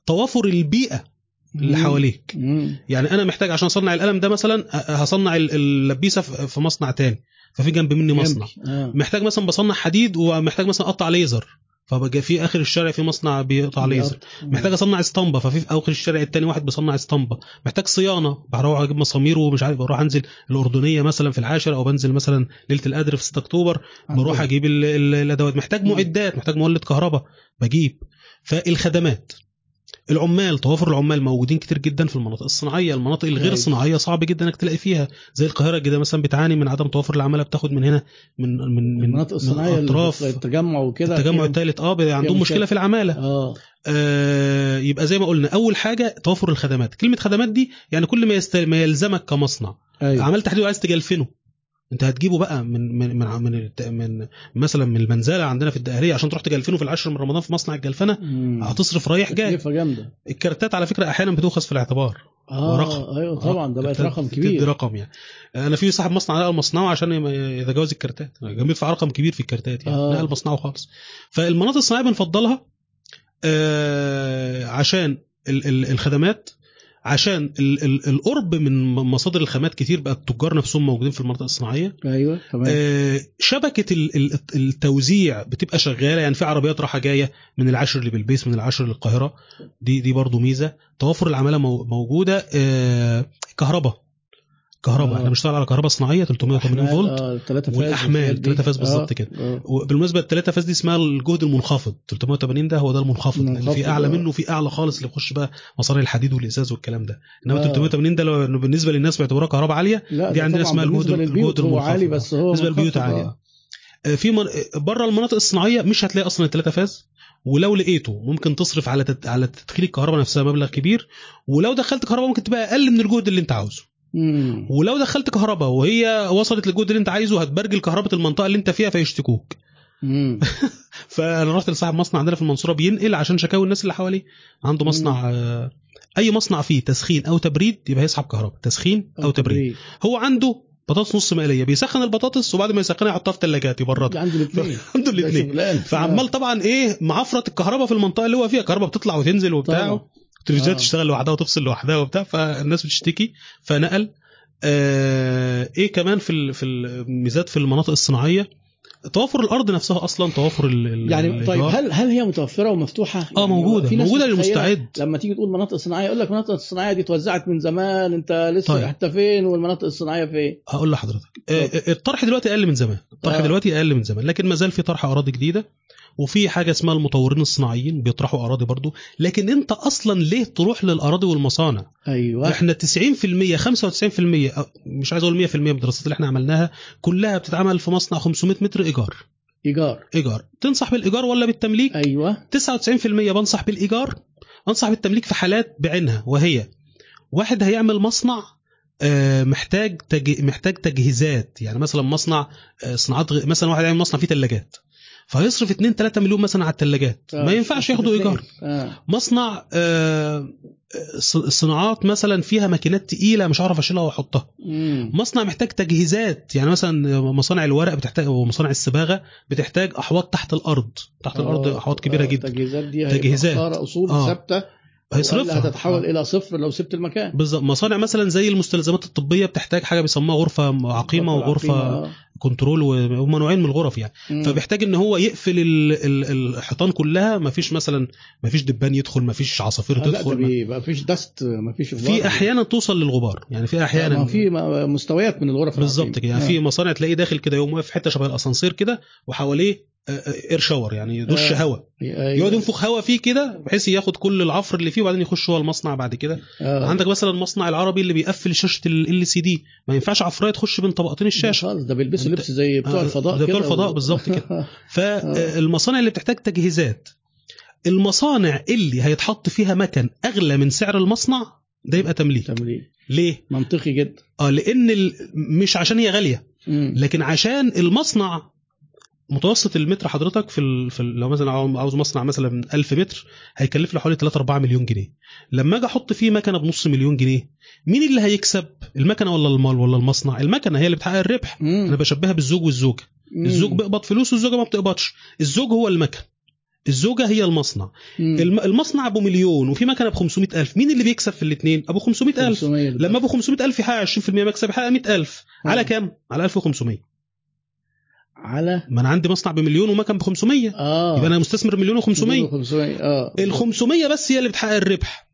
توافر البيئة اللي. حواليك مم. يعني أنا محتاج عشان أصنع القلم ده مثلا هصنع ال- اللبيسة في مصنع تاني ففي جنب مني مصنع. آه. محتاج مثلا بصنع حديد ومحتاج مثلا أقطع ليزر. فبقى في آخر الشارع في مصنع بيقطع ليزر. محتاج أصنع اسطمبة. ففي في اخر الشارع التاني واحد بيصنع اسطمبة. محتاج صيانة. بروح أجيب مسامير ومش عارف بروح أنزل الأردنية مثلا في العاشر أو بنزل مثلا ليلة القدر في 6 أكتوبر. بروح. أجيب ال- ال- الأدوات. محتاج. معدات. محتاج مولد كهرباء. بجيب. فالخدمات. العمال توافر العمال موجودين كتير جدا في المناطق الصناعية. المناطق الغير كويس. صناعية صعب جدا إنك تلاقي فيها. زي القاهرة الجديده مثلا بتعاني من عدم توافر العمالة بتاخد من هنا من من من المناطق الصناعية من اطراف التجمع وكده التجمع الثالث آه عندهم مشكلة. مشكله في العمالة. آه. آه يبقى زي ما قلنا أول حاجة توافر الخدمات. كلمة خدمات دي يعني كل ما, يست... ما يلزمك كمصنع. أيوه. عملت تحديد وعايز تجلفنه. انت هتجيبه بقى من من من من, من مثلا من المنزلة عندنا في الدقهليه عشان تروح تجلفنه في العشر من رمضان في مصنع الجلفنة مم. هتصرف رايح جاي. جامدة. الكارتات على فكرة أحيانا بتؤخذ في الاعتبار. آه ورقم. أيوه طبعا ده بقت رقم كبير. رقم يعني. أنا في صاحب مصنع نقل مصنعه عشان يتجاوز الكارتات. كان بيدفع رقم كبير في الكارتات يعني. آه. نقل مصنعه خالص. فالمناطق الصناعية بنفضلها آه عشان ال- ال- الخدمات عشان ال- ال- القرب من مصادر الخامات كتير بقى التجار نفسهم موجودين في المناطق الصناعية. أيوه تمام. آه، شبكة ال- ال- التوزيع بتبقى شغالة يعني في عربيات رايحه جاية من العشر لبلبيس من العشر للقاهرة. دي دي برضو ميزة. توافر العمالة مو- موجودة آه، كهرباء. كهرباء آه. إحنا بنشتغل على كهرباء صناعية 380 أحمال، فولت 3 والحاجات دي. 3 فاز بالظبط آه، كده. آه. وبالمناسبة الثلاثه فاز دي اسمها الجهد المنخفض 380 ده هو ده المنخفض لأن منخفض، في أعلى آه. منه وفي أعلى خالص اللي يخش بقى مصانع الحديد والإزاز والكلام ده إنما آه. 380 ده لو بالنسبة للناس بيعتبروها كهرباء عالية لا دي عندنا اسمها الجهد- الجهد المنخفض. عالي بس هو بالنسبة للبيوت منخفض، عالي. آه. آه، في من... بره المناطق الصناعية مش هتلاقي أصلا الثلاثه فاز ولو لقيته ممكن تصرف على تت... على تدخيل الكهرباء نفسها مبلغ كبير ولو دخلت كهرباء ممكن تبقى أقل من الجهد اللي أنت عاوزه مم. ولو دخلت كهرباء وهي وصلت للجهد اللي انت عايزه هتبرجل كهرباء المنطقة اللي انت فيها فيشتكوك. فأنا رحت لصاحب مصنع عندنا في المنصورة بينقل عشان شكاوي الناس اللي حواليه. عنده مصنع آه، أي مصنع فيه تسخين أو تبريد يبقى هيسحب كهرباء. تسخين أو تبريد. هو عنده بطاطس نص مقليه بيسخن البطاطس وبعد ما يسخنها يحطها في ثلاجات يبردها عنده الاثنين. عنده الاثنين. فعمال طبعا إيه معفرت الكهرباء في المنطقة اللي هو فيها. الكهرباء بتطلع وتنزل وبتاع. التلفزيونات آه. تشتغل لوحدها وتفصل لوحدها وبتاع فالناس بتشتكي فنقل آه إيه كمان في ال- في الميزات في المناطق الصناعية توافر الأرض نفسها أصلا توافر ال- ال- يعني طيب الإيجار. هل هل هي متوفرة ومفتوحة؟ آه يعني موجودة في ناس موجودة للمستعد لما تيجي تقول مناطق صناعية يقول لك المناطق الصناعيه دي اتوزعت من زمان انت لسه طيب. حتى فين والمناطق الصناعية فين؟ هقول لحضرتك آه، الطرح دلوقتي أقل من زمان الطرح آه. دلوقتي أقل من زمان لكن ما زال في طرح أراضي جديدة وفي حاجة اسمها المطورين الصناعيين بيطرحوا أراضي برضو. لكن أنت أصلا ليه تروح للأراضي والمصانع؟ أيوه. إحنا 90% 95% أو مش عايز أقول 100% من الدراسات اللي إحنا عملناها كلها بتتعمل في مصنع 500 متر إيجار. إيجار. إيجار. تنصح بالإيجار ولا بالتمليك؟ أيوه. 99% بنصح بالإيجار أنصح بالتمليك في حالات بعينها وهي واحد هيعمل مصنع آه، محتاج. محتاج تجهيزات. يعني مثلا مصنع آه، صناعات. مثلا واحد هيعمل مصنع فيه ثلاجات فهيصرف 2 3 مليون مثلا على الثلاجات آه، ما ينفعش ياخدوا إيجار. آه. مصنع آه، صناعات مثلا فيها ماكينات تقيلة مش هعرف أشيلها وأحطها. مصنع محتاج تجهيزات. يعني مثلا مصانع الورق بتحتاج ومصانع الصباغه بتحتاج أحواض تحت الأرض. تحت الأرض آه، أحواض كبيرة آه، جدا. التجهيزات دي تجهيزات. أصول آه. ثابتة. هيصرفها هتتحول آه. إلى صفر لو سبت المكان بالظبط مصانع مثلا زي المستلزمات الطبية بتحتاج حاجة بيسموها غرفة عقيمة وغرفة آه. كنترول وهم نوعين من الغرف يعني مم. فبيحتاج إن هو يقفل ال- ال- الحيطان كلها مفيش مثلا مفيش دبان يدخل مفيش عصافير آه، تدخل بيبقى فيش دست ما فيش في أحيانا توصل للغبار يعني في أحيانا ما في مستويات من الغرف بالظبط. كده يعني. في مصانع تلاقيه داخل كده يقوم واقف في حتة شبه الأسانسير كده وحواليه اير شاور يعني دش آه. هواء أيوة. يقعد ينفخ هواء فيه كده بحيث ياخد كل العفر اللي فيه وبعدين يخش هو المصنع بعد كده آه. عندك مثلا المصنع العربي اللي بيقفل شاشة ال سي دي ما ينفعش عفرايه تخش بين طبقتين الشاشة خالص ده بيلبسوا لبس زي بتوع آه، الفضاء ده بتوع الفضاء بالظبط كده. فالمصانع اللي بتحتاج تجهيزات المصانع اللي هيتحط فيها مكن أغلى من سعر المصنع ده يبقى تمليك تمليك ليه منطقي جدا آه لأن ال... مش عشان هي غالية مم. لكن عشان المصنع متوسط المتر حضرتك في, ال... في ال... لو مثلا عاو- عاوز مصنع مثلا 1000 متر هيكلف له حوالي 3 4 مليون جنيه. لما أجي أحط فيه مكنة بنص مليون جنيه مين اللي هيكسب؟ المكنة ولا المال ولا المصنع؟ المكنة هي اللي بتحقق الربح. مم. أنا بشبهها بالزوج والزوجة. مم. الزوج بيقبض فلوس والزوجه ما بتقبضش. الزوج هو المكن الزوجة هي المصنع. مم. الم... المصنع أبو مليون وفي مكنة ب 500000 مين اللي بيكسب في الاثنين أبو 500000 500 لما أبو 500000 يحقق 20% مكسب يحقق 100000 على. كام؟ على 1500 على ما أنا عندي مصنع بمليون ومكن ب 500 آه يبقى أنا مستثمر مليون و500 500 آه ال 500 بس هي اللي بتحقق الربح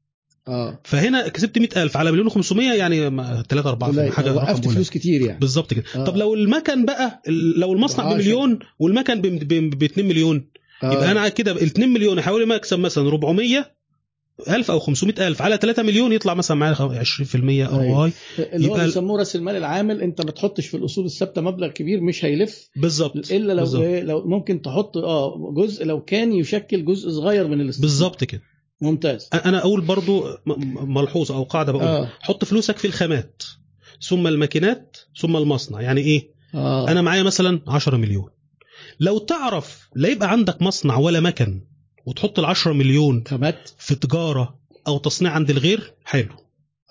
آه فهنا كسبت 100000 على مليون و500 يعني 3 4 قليل. حاجة رقم وقفت. فلوس كتير يعني بالظبط كده آه. طب لو المكن بقى لو المصنع. بمليون والمكن ب 2 مليون آه. يبقى أنا كده ال 2 مليون ما اكسب مثلا 400 ألف أو 500 ألف على 3 مليون يطلع مثلا معايا 20% أيوة. أو هاي. اللي هو بيسموه رأس المال العامل أنت ما تحطش في الأصول الثابتة مبلغ كبير مش هيلف. بالظبط. إلا لو بالظبط. إيه لو ممكن تحط آه جزء لو كان يشكل جزء صغير من الاستثمار. بالظبط كده. ممتاز. أنا أقول برضو ملحوظة أو قاعدة بقول. آه. حط فلوسك في الخامات ثم الماكينات ثم المصنع. يعني إيه؟ آه. أنا معايا مثلا 10 مليون. لو تعرف لا يبقى عندك مصنع ولا مكن وتحط ال 10 مليون خامات في تجارة أو تصنيع عند الغير حلو.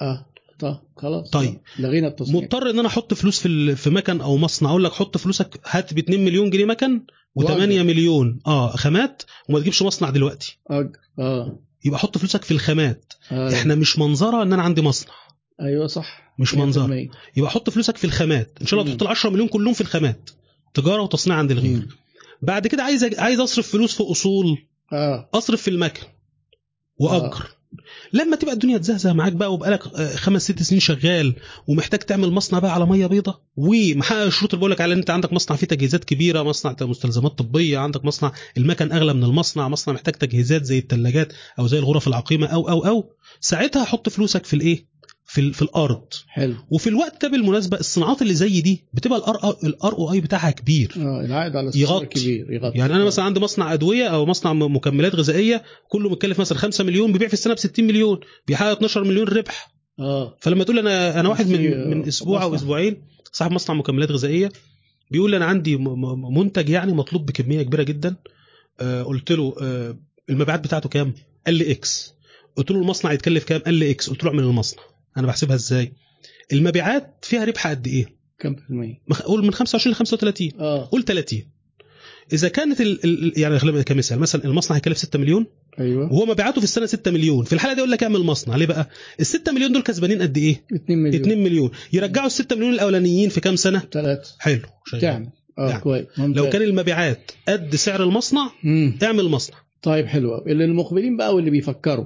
آه طيب خلاص. طيب. لغينا التصنيع. مضطر إن أنا أحط فلوس في في مكن أو مصنع. أقول لك حط فلوسك هات ب 2 مليون جنيه مكن و8 وأجر. مليون. آه خامات وما تجيبش مصنع دلوقتي. آه آه, يبقى حط فلوسك في الخامات. آه. إحنا مش منظرة إن أنا عندي مصنع. أيوه صح. مش 100%. منظر. يبقى حط فلوسك في الخامات. إن شاء الله. تحط ال 10 مليون كلهم في الخامات. تجارة وتصنيع عند الغير. مم. بعد كده عايز عايز أصرف فلوس في أصول. آه. أصرف في المكن وأجر. لما تبقى الدنيا تزهزه معاك بقى وبقالك آه، خمس ست سنين شغال ومحتاج تعمل مصنع بقى على مية بيضاء ومحقق الشروط اللي بقول لك على إن أنت عندك مصنع فيه تجهيزات كبيرة مصنع مستلزمات طبية عندك مصنع المكن أغلى من المصنع مصنع محتاج تجهيزات زي الثلاجات أو زي الغرف العقيمة أو أو أو ساعتها حط فلوسك في الإيه؟ في في الأرض. حلو. وفي الوقت ده بالمناسبة الصناعات اللي زي دي بتبقى ال R ال ROI بتاعها كبير. آه العائد على يغطي. كبير يغطي. يعني أنا مثلا عندي مصنع أدوية أو مصنع مكملات غذائية كله متكلف مثلا 5 مليون بيبيع في السنة ب 60 مليون بيحقق 12 مليون ربح. آه. فلما تقول أنا أنا واحد من من أسبوع أو. أسبوعين صاحب مصنع مكملات غذائية بيقول أنا عندي منتج يعني مطلوب بكمية كبيرة جدا. آه قلت له آه المبيعات بتاعته كام؟ قال لي X قلت له المصنع يتكلف كام؟ قال لي X قلت له اعمل المصنع. أنا بحسبها إزاي؟ المبيعات فيها ربح قد إيه؟ كم في المية؟ قول من 25 ل 35 آه. قول 30 إذا كانت ال ال يعني كمثال. مثلا المصنع هيكلف 6 مليون. أيوه. وهو مبيعاته في السنة 6 مليون. في الحالة دي يقول لك أعمل مصنع. ليه بقى؟ ال 6 مليون دول كسبانين قد إيه؟ 2 مليون. 2 مليون. يرجعوا ال 6 مليون الأولانيين في كام سنة؟ ثلاثة حلو. شغال. تعمل. آه نعم. كويس. لو. كان المبيعات قد سعر المصنع مم. اعمل مصنع. طيب حلو أوي. اللي المقبلين بقى واللي بيفكروا.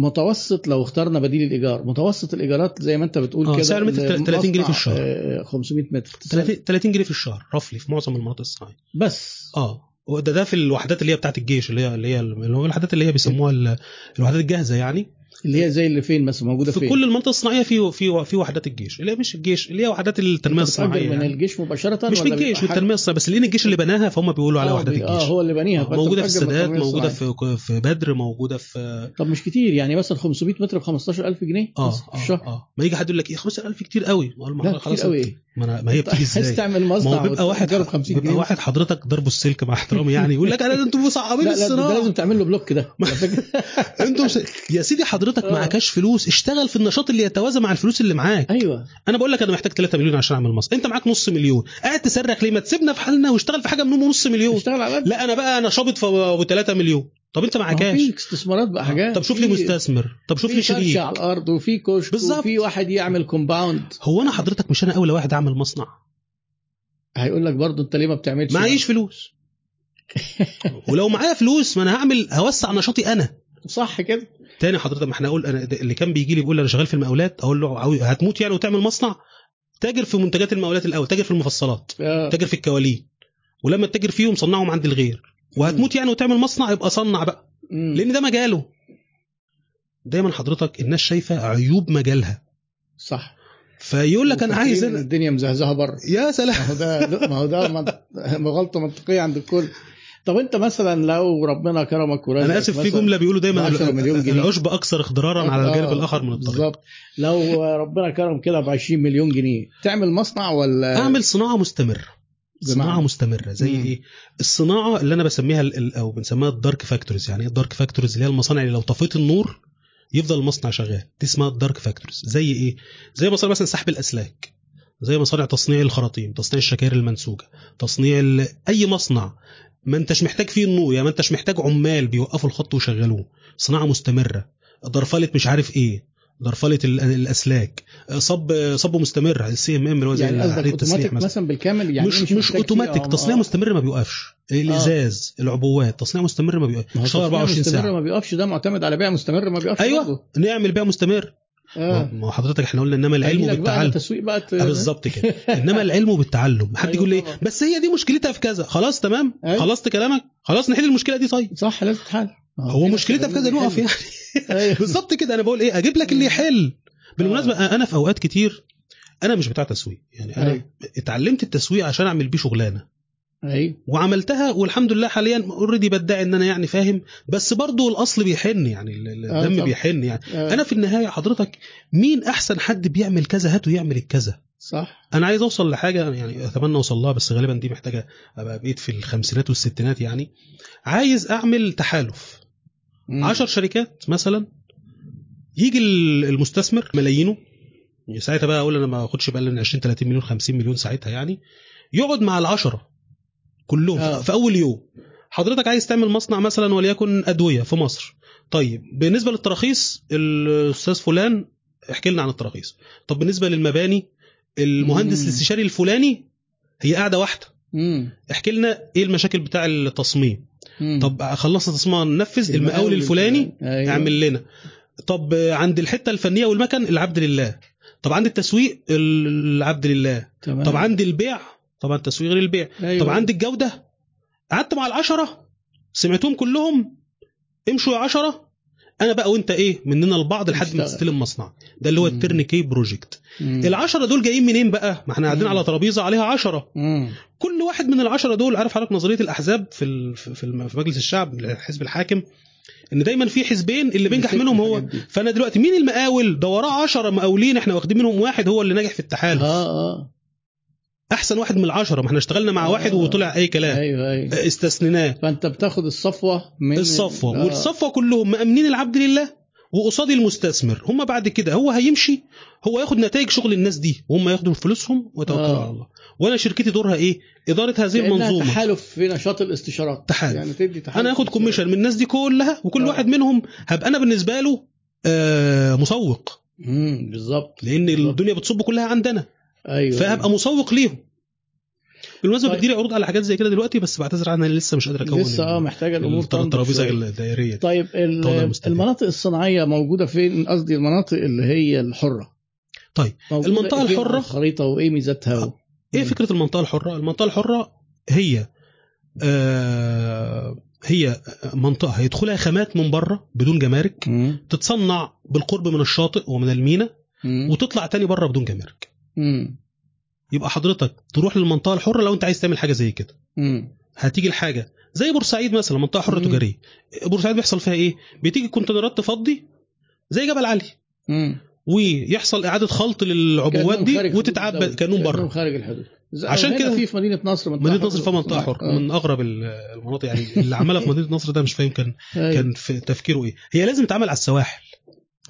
متوسط لو اخترنا بديل الإيجار. متوسط الإيجارات زي ما أنت بتقول آه، كده سعر متر المصنع، 30 جنيه في الشهر. آه، 500 متر. 30 30 جنيه في الشهر رفلي في معظم المناطق الصناعية. بس. آه وده ده في الوحدات اللي هي بتاعت الجيش اللي هي اللي هي اللي هو الوحدات اللي هي بيسموها ال- الوحدات الجاهزة يعني. اللي هي زي اللي فين مثلا موجودة في فين؟ كل المناطق الصناعية في في في وحدات الجيش. اللي هي مش الجيش اللي هي وحدات التنمية الصناعية من يعني. الجيش مباشرة مش من الجيش من التنمية الصناعية بس لأن الجيش اللي بناها فهم بيقولوا آه، وحدات الجيش. آه هو اللي بنيها موجودة في السادات موجودة. في في بدر موجودة في طب مش كتير يعني مثلا 500 متر ب 15000 جنيه آه في آه, الشهر. آه. ما يجي حد يقول لك إيه 15000 كتير قوي. ما هو لا خلاص كتير قوي. إيه ما, أنا ما هي بتيجي عايز إزاي؟ تعمل ما مصنع بيبقى واحد وتأجره ب 50 بيبقى جنيه. واحد حضرتك ضربه السلك مع احترامي يعني يقول لك أنا أنتوا مصعبين لا لا الصناعه لازم تعمل له بلوك ده. أنتوا. يا سيدي حضرتك آه. معكاش فلوس اشتغل في النشاط اللي يتوازى مع الفلوس اللي معاك. أيوه. أنا بقول لك أنا محتاج 3 مليون عشان أعمل مصنع. أنت معاك نص مليون. قاعد تصرخ ليه؟ ما تسيبنا في حالنا واشتغل في حاجة منهم نص مليون. اشتغل على لا أنا بقى أنا شابط في ابو 3 مليون. طب انت معكاش في استثمارات بقى حاجات. طب شوف لي مستثمر. طب شوف لي شريك. على الأرض وفي كشك بالظبط. وفي واحد يعمل compound هو أنا حضرتك مش أنا اولى واحد أعمل مصنع. هيقول لك برضه أنت ليه ما بتعملش معيش فلوس. ولو معايا فلوس ما أنا هعمل هوسع نشاطي أنا. صح كده. تاني حضرتك ما إحنا أقول أنا اللي كان بيجي لي بيقول لي أنا شغال في المقاولات أقول له هتموت يعني وتعمل مصنع؟ تاجر في منتجات المقاولات الأول تاجر في المفصلات آه. تاجر في الكوالين ولما تتاجر فيهم صنعهم عند الغير. وهتموت يعني وتعمل مصنع يبقى صنع بقى. لأن ده مجاله. دايما حضرتك الناس شايفة عيوب مجالها. صح. فيقول لك أنا عايز أنا... الدنيا مزهزهة بره يا سلام. ما هو ده ما هو ده غلطة منطقية عند الكل. طب أنت مثلا لو ربنا كرمك ورزقك أنا آسف في جملة بيقولوا دايما 10 مليون جنيه. العشب أكثر اخضرارا على الجانب آه، الآخر من الطريق. بالظبط. لو ربنا كرم كده ب 20 مليون جنيه تعمل مصنع ولا؟ أعمل صناعة مستمرة. صناعة؟ مستمرة زي مم. إيه؟ الصناعة اللي أنا بسميها أو بنسميها ال dark factories يعني إيه ال dark factories اللي هي المصانع اللي لو طفيت النور يفضل المصنع شغال. دي اسمها ال dark factories زي إيه؟ زي مصانع مثلا سحب الأسلاك زي مصانع تصنيع الخراطيم تصنيع الشكاير المنسوجة تصنيع ال... أي مصنع. ما أنتش محتاج فيه النور يعني ما أنتش محتاج عمال بيوقفوا الخط ويشغلوه. صناعة مستمرة. درفله مش عارف إيه. درفلة ال- الأسلاك. صب صب مستمر. ال CMM اللي هو زي يعني التسليح مثلا. مثلا بالكامل؟ يعني مش إيه مش؟ أوتوماتيك. آه، تصنيع آه. مستمر ما بيوقفش. الإزاز العبوات تصنيع مستمر ما بيوقفش تصنيع 24 مستمر ساعة. ما بيقفش. ده معتمد على بيع مستمر ما بيقفش أيوه. برضه. نعمل بيع مستمر. ما هو حضرتك إحنا قلنا إنما العلم بالتعلم. تسويق بقى ت- آه، بالظبط كده. إنما العلم بالتعلم. حد أيوة يقول لي طبعا. بس هي دي مشكلتها في كذا. خلاص تمام؟ أيوة. خلصت كلامك؟ خلاص نحل المشكلة دي طيب. صح لازم تتحل. آه، هو في ناس مشكلتها في كذا نقف يعني أيوة. بالظبط كده أنا بقول إيه أجيب لك اللي يحل. بالمناسبة أنا في أوقات كتير أنا مش بتاع تسويق. يعني أنا أيوة. اتعلمت التسويق عشان أعمل بيه شغلانة. أيوه. وعملتها والحمد لله حاليا اوريدي بدعي إن أنا يعني فاهم. بس برضه الأصل بيحن يعني آه، الدم. بيحن يعني. آه، أنا في النهاية حضرتك مين أحسن حد بيعمل كذا؟ هاته يعمل الكذا. صح. أنا عايز أوصل لحاجة يعني أتمنى أوصل لها بس غالبا دي محتاجة أبقى بقيت في الخمسينات والستينات يعني. عايز أعمل تحالف. مم. عشر شركات مثلا يجي ال- المستثمر ملايينه ساعتها بقى أقول أنا ما أخدش بقى لنا 20 30 مليون 50 مليون ساعتها يعني. يقعد مع العشرة كلهم آه. في أول يوم. حضرتك عايز تعمل مصنع مثلا وليكن أدوية في مصر. طيب بالنسبة للتراخيص الأستاذ فلان احكي لنا عن التراخيص. طب بالنسبة للمباني المهندس. الاستشاري الفلاني هي قاعدة واحدة مم. احكي لنا إيه المشاكل بتاع التصميم مم. طب خلصنا تصميم ننفذ المقاول الفلاني أيوة. اعمل لنا طب عند الحتة الفنية والمكن العبد لله طب عند التسويق العبد لله تمام. طب عند البيع طبعا التسويق غير البيع أيوة. طب عند الجودة قعدت مع العشرة سمعتهم كلهم امشوا يا عشرة أنا بقى وأنت إيه مننا البعض لحد ما. تستلم مصنع ده اللي هو مم. ال turn key project. العشرة دول جايين منين بقى ما إحنا قاعدين. على ترابيزة عليها عشرة مم. كل واحد من العشرة دول عارف حضرتك نظرية الأحزاب في في مجلس الشعب الحزب الحاكم إن دايما في حزبين اللي بينجح منهم هو. فأنا دلوقتي مين المقاول ده وراه 10 مقاولين إحنا واخدين منهم واحد هو اللي ناجح في التحالف آه آه أحسن واحد من العشرة ما إحنا اشتغلنا مع آه. واحد وطلع أي كلام. أيوه أيوه. استثنيناه. فأنت بتاخد الصفوة من الصفوة آه. والصفوة كلهم مأمنين العبد لله وقصاد المستثمر. هم بعد كده هو هيمشي هو ياخد نتائج شغل الناس دي. وهم ياخدوا فلوسهم ويتوكلوا آه. على الله. وأنا شركتي دورها إيه؟ إدارة هذه المنظومة. تحالف في نشاط الاستشارات. تحالف. يعني تدي تحالف أنا هاخد كوميشن من الناس دي كلها وكل آه. واحد منهم هبقى أنا بالنسبة له آه مسوق. امم بالظبط. لأن بالظبط. الدنيا بتصب كلها عندنا. أيوه فهبقى مسوق ليهم بالمناسبة طيب. بتجيلي عروض على حاجات زي كده دلوقتي بس بعتذر عنها أنا لسه مش قادر أكون لسه آه محتاجه الأمور الترابيزه. الدائرية. طيب. المناطق الصناعية موجودة فين قصدي المناطق اللي هي الحرة طيب على الحرة؟ الخريطة وإيه ميزاتها آه. إيه. فكرة المنطقة الحرة المنطقة الحرة هي آه هي منطقة هيدخلها خامات من بره بدون جمارك مم. تتصنع بالقرب من الشاطئ ومن المينا. وتطلع تاني بره بدون جمارك مم. يبقى حضرتك تروح للمنطقة الحرة لو انت عايز تعمل حاجة زي كده مم. هتيجي الحاجة زي بورسعيد مثلا منطقة حرة مم. تجارية بورسعيد بيحصل فيها إيه بتيجي كونتينرات تفضي زي جبل علي مم. ويحصل إعادة خلط للعبوات دي وتتعبى. كأنهم بره خارج الحدود عشان كده- في في مدينة نصر منطقة مدينة. نصر فيها منطقة حرة آه. من أغرب ال- المناطق يعني اللي عملها في مدينة نصر ده مش فاهم كان أيوة. كان في تفكيره إيه هي لازم تتعمل على السواحل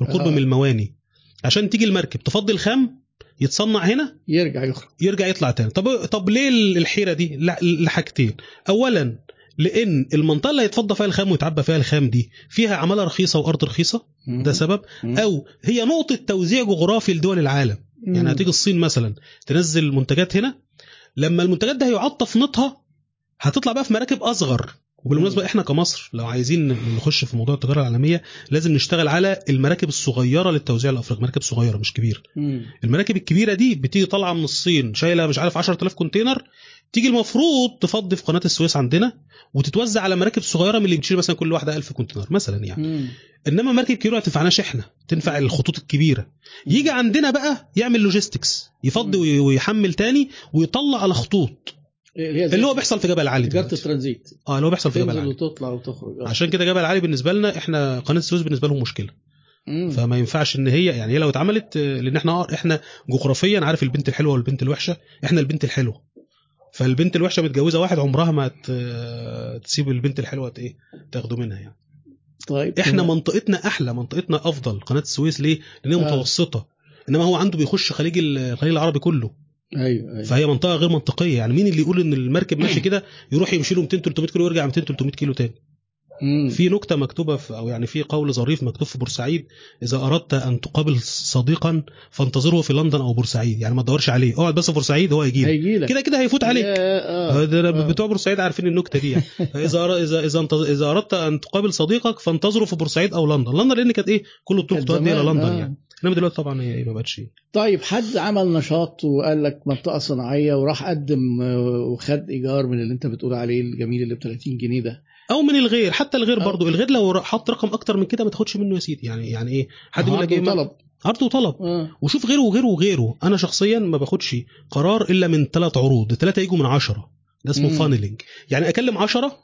القرب آه. من المواني عشان تيجي المركب تفضي الخام يتصنع هنا؟ يرجع يخرج. يرجع يطلع تاني. طب طب ليه الحيرة دي؟ لحاجتين. اولا لأن المنطقة اللي هيتفضى فيها الخام ويتعبى فيها الخام دي فيها عمالة رخيصة وأرض رخيصة. ده سبب. أو هي نقطة توزيع جغرافي لدول العالم. يعني. هتيجي الصين مثلا تنزل منتجات هنا. لما المنتجات ده هيعاد تصنيعها هتطلع بقى في مراكب أصغر. وبالمناسبة إحنا كمصر لو عايزين نخش في موضوع التجارة العالمية لازم نشتغل على المراكب الصغيرة للتوزيع الافريقي مراكب صغيرة مش كبيرة. المراكب الكبيرة دي بتيجي طالعة من الصين شايلة مش عارف 10000 container تيجي المفروض تفضي في قناة السويس عندنا وتتوزع على مراكب صغيرة من اللي بتشيل مثلا كل واحدة 1000 container مثلا يعني. مم. إنما مركب كبيرة ما تنفعناش إحنا تنفع الخطوط الكبيرة. يجي عندنا بقى يعمل logistics يفضي ويحمل تاني ويطلع على خطوط. اللي هو بيحصل في جبل علي تجاره. الترانزيت آه اللي هو بيحصل في جبل علي وتطلع وتخرج آه. عشان كده جبل علي بالنسبة لنا إحنا قناة السويس بالنسبة لهم مشكلة مم. فما ينفعش إن هي يعني هي لو اتعملت آه، لأن إحنا إحنا جغرافيا عارف البنت الحلوة والبنت الوحشة إحنا البنت الحلوة فالبنت الوحشة متجوزه واحد عمرها ما تسيب البنت الحلوة إيه تاخده منها يعني طيب إحنا تمام. منطقتنا أحلى منطقتنا أفضل قناة السويس ليه لأن هي آه. متوسطة إنما هو عنده بيخش خليج ال- الخليج العربي كله أيوه أيوه. فهي منطقة غير منطقية. يعني مين اللي يقول إن المركب ماشي كده يروح يمشي له 200 300 كيلو ويرجع 200 300 كيلو تاني. في نكتة مكتوبة في أو يعني في قول ظريف مكتوب في بورسعيد إذا أردت أن تقابل صديقا فانتظره في لندن أو بورسعيد. يعني ما تدورش عليه. اقعد بس في بورسعيد هو هيجي كده كده هيفوت عليك. ده آه. بتوع بورسعيد عارفين النكتة دي يعني. إذا اذا إذا إذا أردت أن تقابل صديقك فانتظره في بورسعيد أو لندن. لندن لأن كانت إيه؟ كل الطرق تؤدي إلى لندن آه. يعني. انما دلوقتي طبعا هي ما بقتش طيب حد عمل نشاط وقال لك منطقة صناعية وراح قدم آه، وخد إيجار من اللي أنت بتقول عليه الجميل اللي ب 30 جنيه ده؟ أو من الغير حتى الغير آه. برضو. الغير لو حط رقم أكتر من كده ما تاخدش منه يا سيدي. يعني يعني إيه؟ حد يقول لك ما- وطلب. عرض وطلب. آه. وشوف غيره وغيره وغيره. أنا شخصيا ما باخدش قرار إلا من ثلاث عروض. الثلاثه يجوا من عشرة. ده اسمه مم. فانلنج يعني أكلم عشرة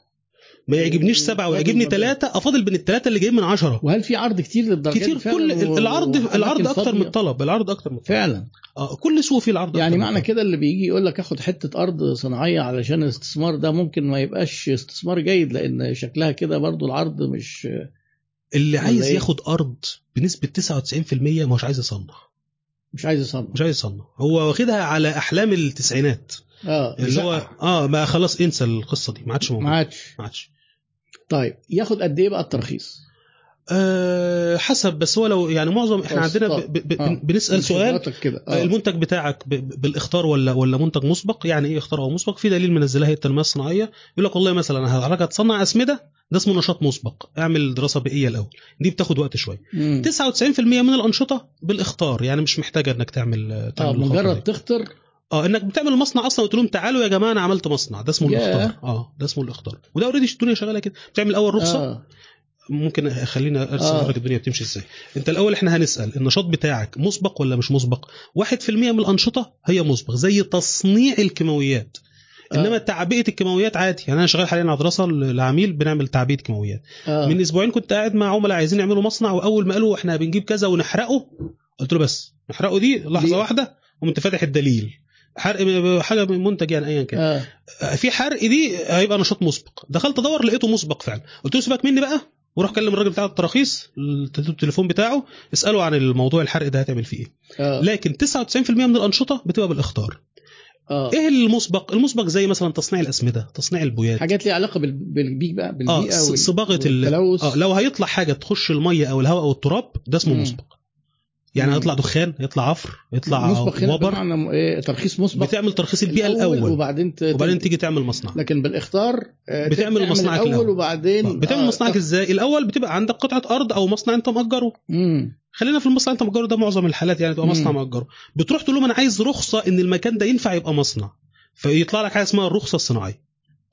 ما يعجبنيش سبعة ويعجبني. ثلاثة أفاضل بين الثلاثه اللي جايين من عشرة. وهل في عرض كتير للدرجات كتير كل و- العرض العرض أكتر من؟ الطلب العرض أكتر من الطلب. فعلا. آه كل سوق فيه العرض يعني معنى. كده اللي بيجي يقول لك آخد حتة أرض صناعية علشان الاستثمار ده ممكن ما يبقاش استثمار جيد لأن شكلها كده برضو العرض مش اللي عايز إيه؟ ياخد أرض بنسبة 99% ما هوش عايز يصنع. مش عايز يصنع. مش عايز يصنع. هو واخدها على أحلام التسعينات. آه اللي هو. آه ما خلاص انسى القصة دي. ما عادش موجود. ما عادش. ما عادش. طيب ياخد قد إيه بقى الترخيص أه حسب بس هو لو يعني معظم إحنا عندنا ب ب ب آه. بنسأل سؤال كده آه. آه. المنتج بتاعك بالاختار ولا ولا منتج مسبق يعني إيه اختار أو مسبق في دليل منزلها هي التنمية الصناعية يقول لك والله مثلا حضرتك هتصنع أسمدة ده اسمه نشاط مسبق اعمل دراسة بيئية الأول دي بتاخد وقت شوية مم. 99% من الأنشطة بالاختار يعني مش محتاجة إنك تعمل تعمل الخطوة مجرد دي. آه إنك بتعمل مصنع أصلا وتقول لهم تعالوا يا جماعة أنا عملت مصنع. ده اسمه ياه. الاختار آه ده اسمه الاختار وده اوريدي الدنيا شغالة كده. بتعمل اول رخصة؟ آه. ممكن خلينا ارسم آه. الدنيا بتمشي إزاي. أنت الأول إحنا هنسأل النشاط بتاعك مسبق ولا مش مسبق؟ 1% من الأنشطة هي مسبق زي تصنيع الكيماويات. آه. إنما تعبئة الكيماويات عادي. يعني أنا شغال حاليا على دراسة لعميل بنعمل تعبئة كيماويات. آه. من أسبوعين كنت قاعد مع عملاء عايزين يعملوا مصنع وأول ما قالوا إحنا بنجيب كذا ونحرقه قلت له بس نحرقه دي لحظة دي- واحدة وانت فاتح الدليل. حرق حاجة من منتج يعني ايا كان. آه. في حرق دي هيبقى نشاط مسبق. دخلت أدور لقيته مسبق فعلا. قلت له سيبك مني بقى وروح كلم الراجل بتاع التراخيص التليفون بتاعه اسأله عن الموضوع الحرق ده هتعمل فيه إيه. آه. لكن 99% من الأنشطة بتبقى بالاختار آه. إيه المسبق؟ المسبق زي مثلا تصنيع الأسمدة تصنيع البويات. حاجات ليها علاقة بال- بالبيئة بقى بالبيئة وال- صباغة ال... آه لو هيطلع حاجة تخش المية أو الهواء أو التراب ده اسمه. مسبق. يعني. هيطلع دخان يطلع عفر يطلع مسبق هنا وبر بمعنى إيه ترخيص مسبق. بتعمل ترخيص البيئة الأول الأول. وبعدين ت... وبعدين تيجي تعمل مصنع. لكن بالاختار آه، بتعمل مصنعك الأول الأول. وبعدين بتعمل آه، مصنعك إزاي الأول بتبقى عندك قطعة أرض أو مصنع أنت مأجره. مم. خلينا في المصنع أنت مأجره ده معظم الحالات يعني تبقى. مصنع مأجره. بتروح تقول لهم أنا عايز رخصة إن المكان ده ينفع يبقى مصنع. فيطلع لك حاجة اسمها الرخصه الصناعيه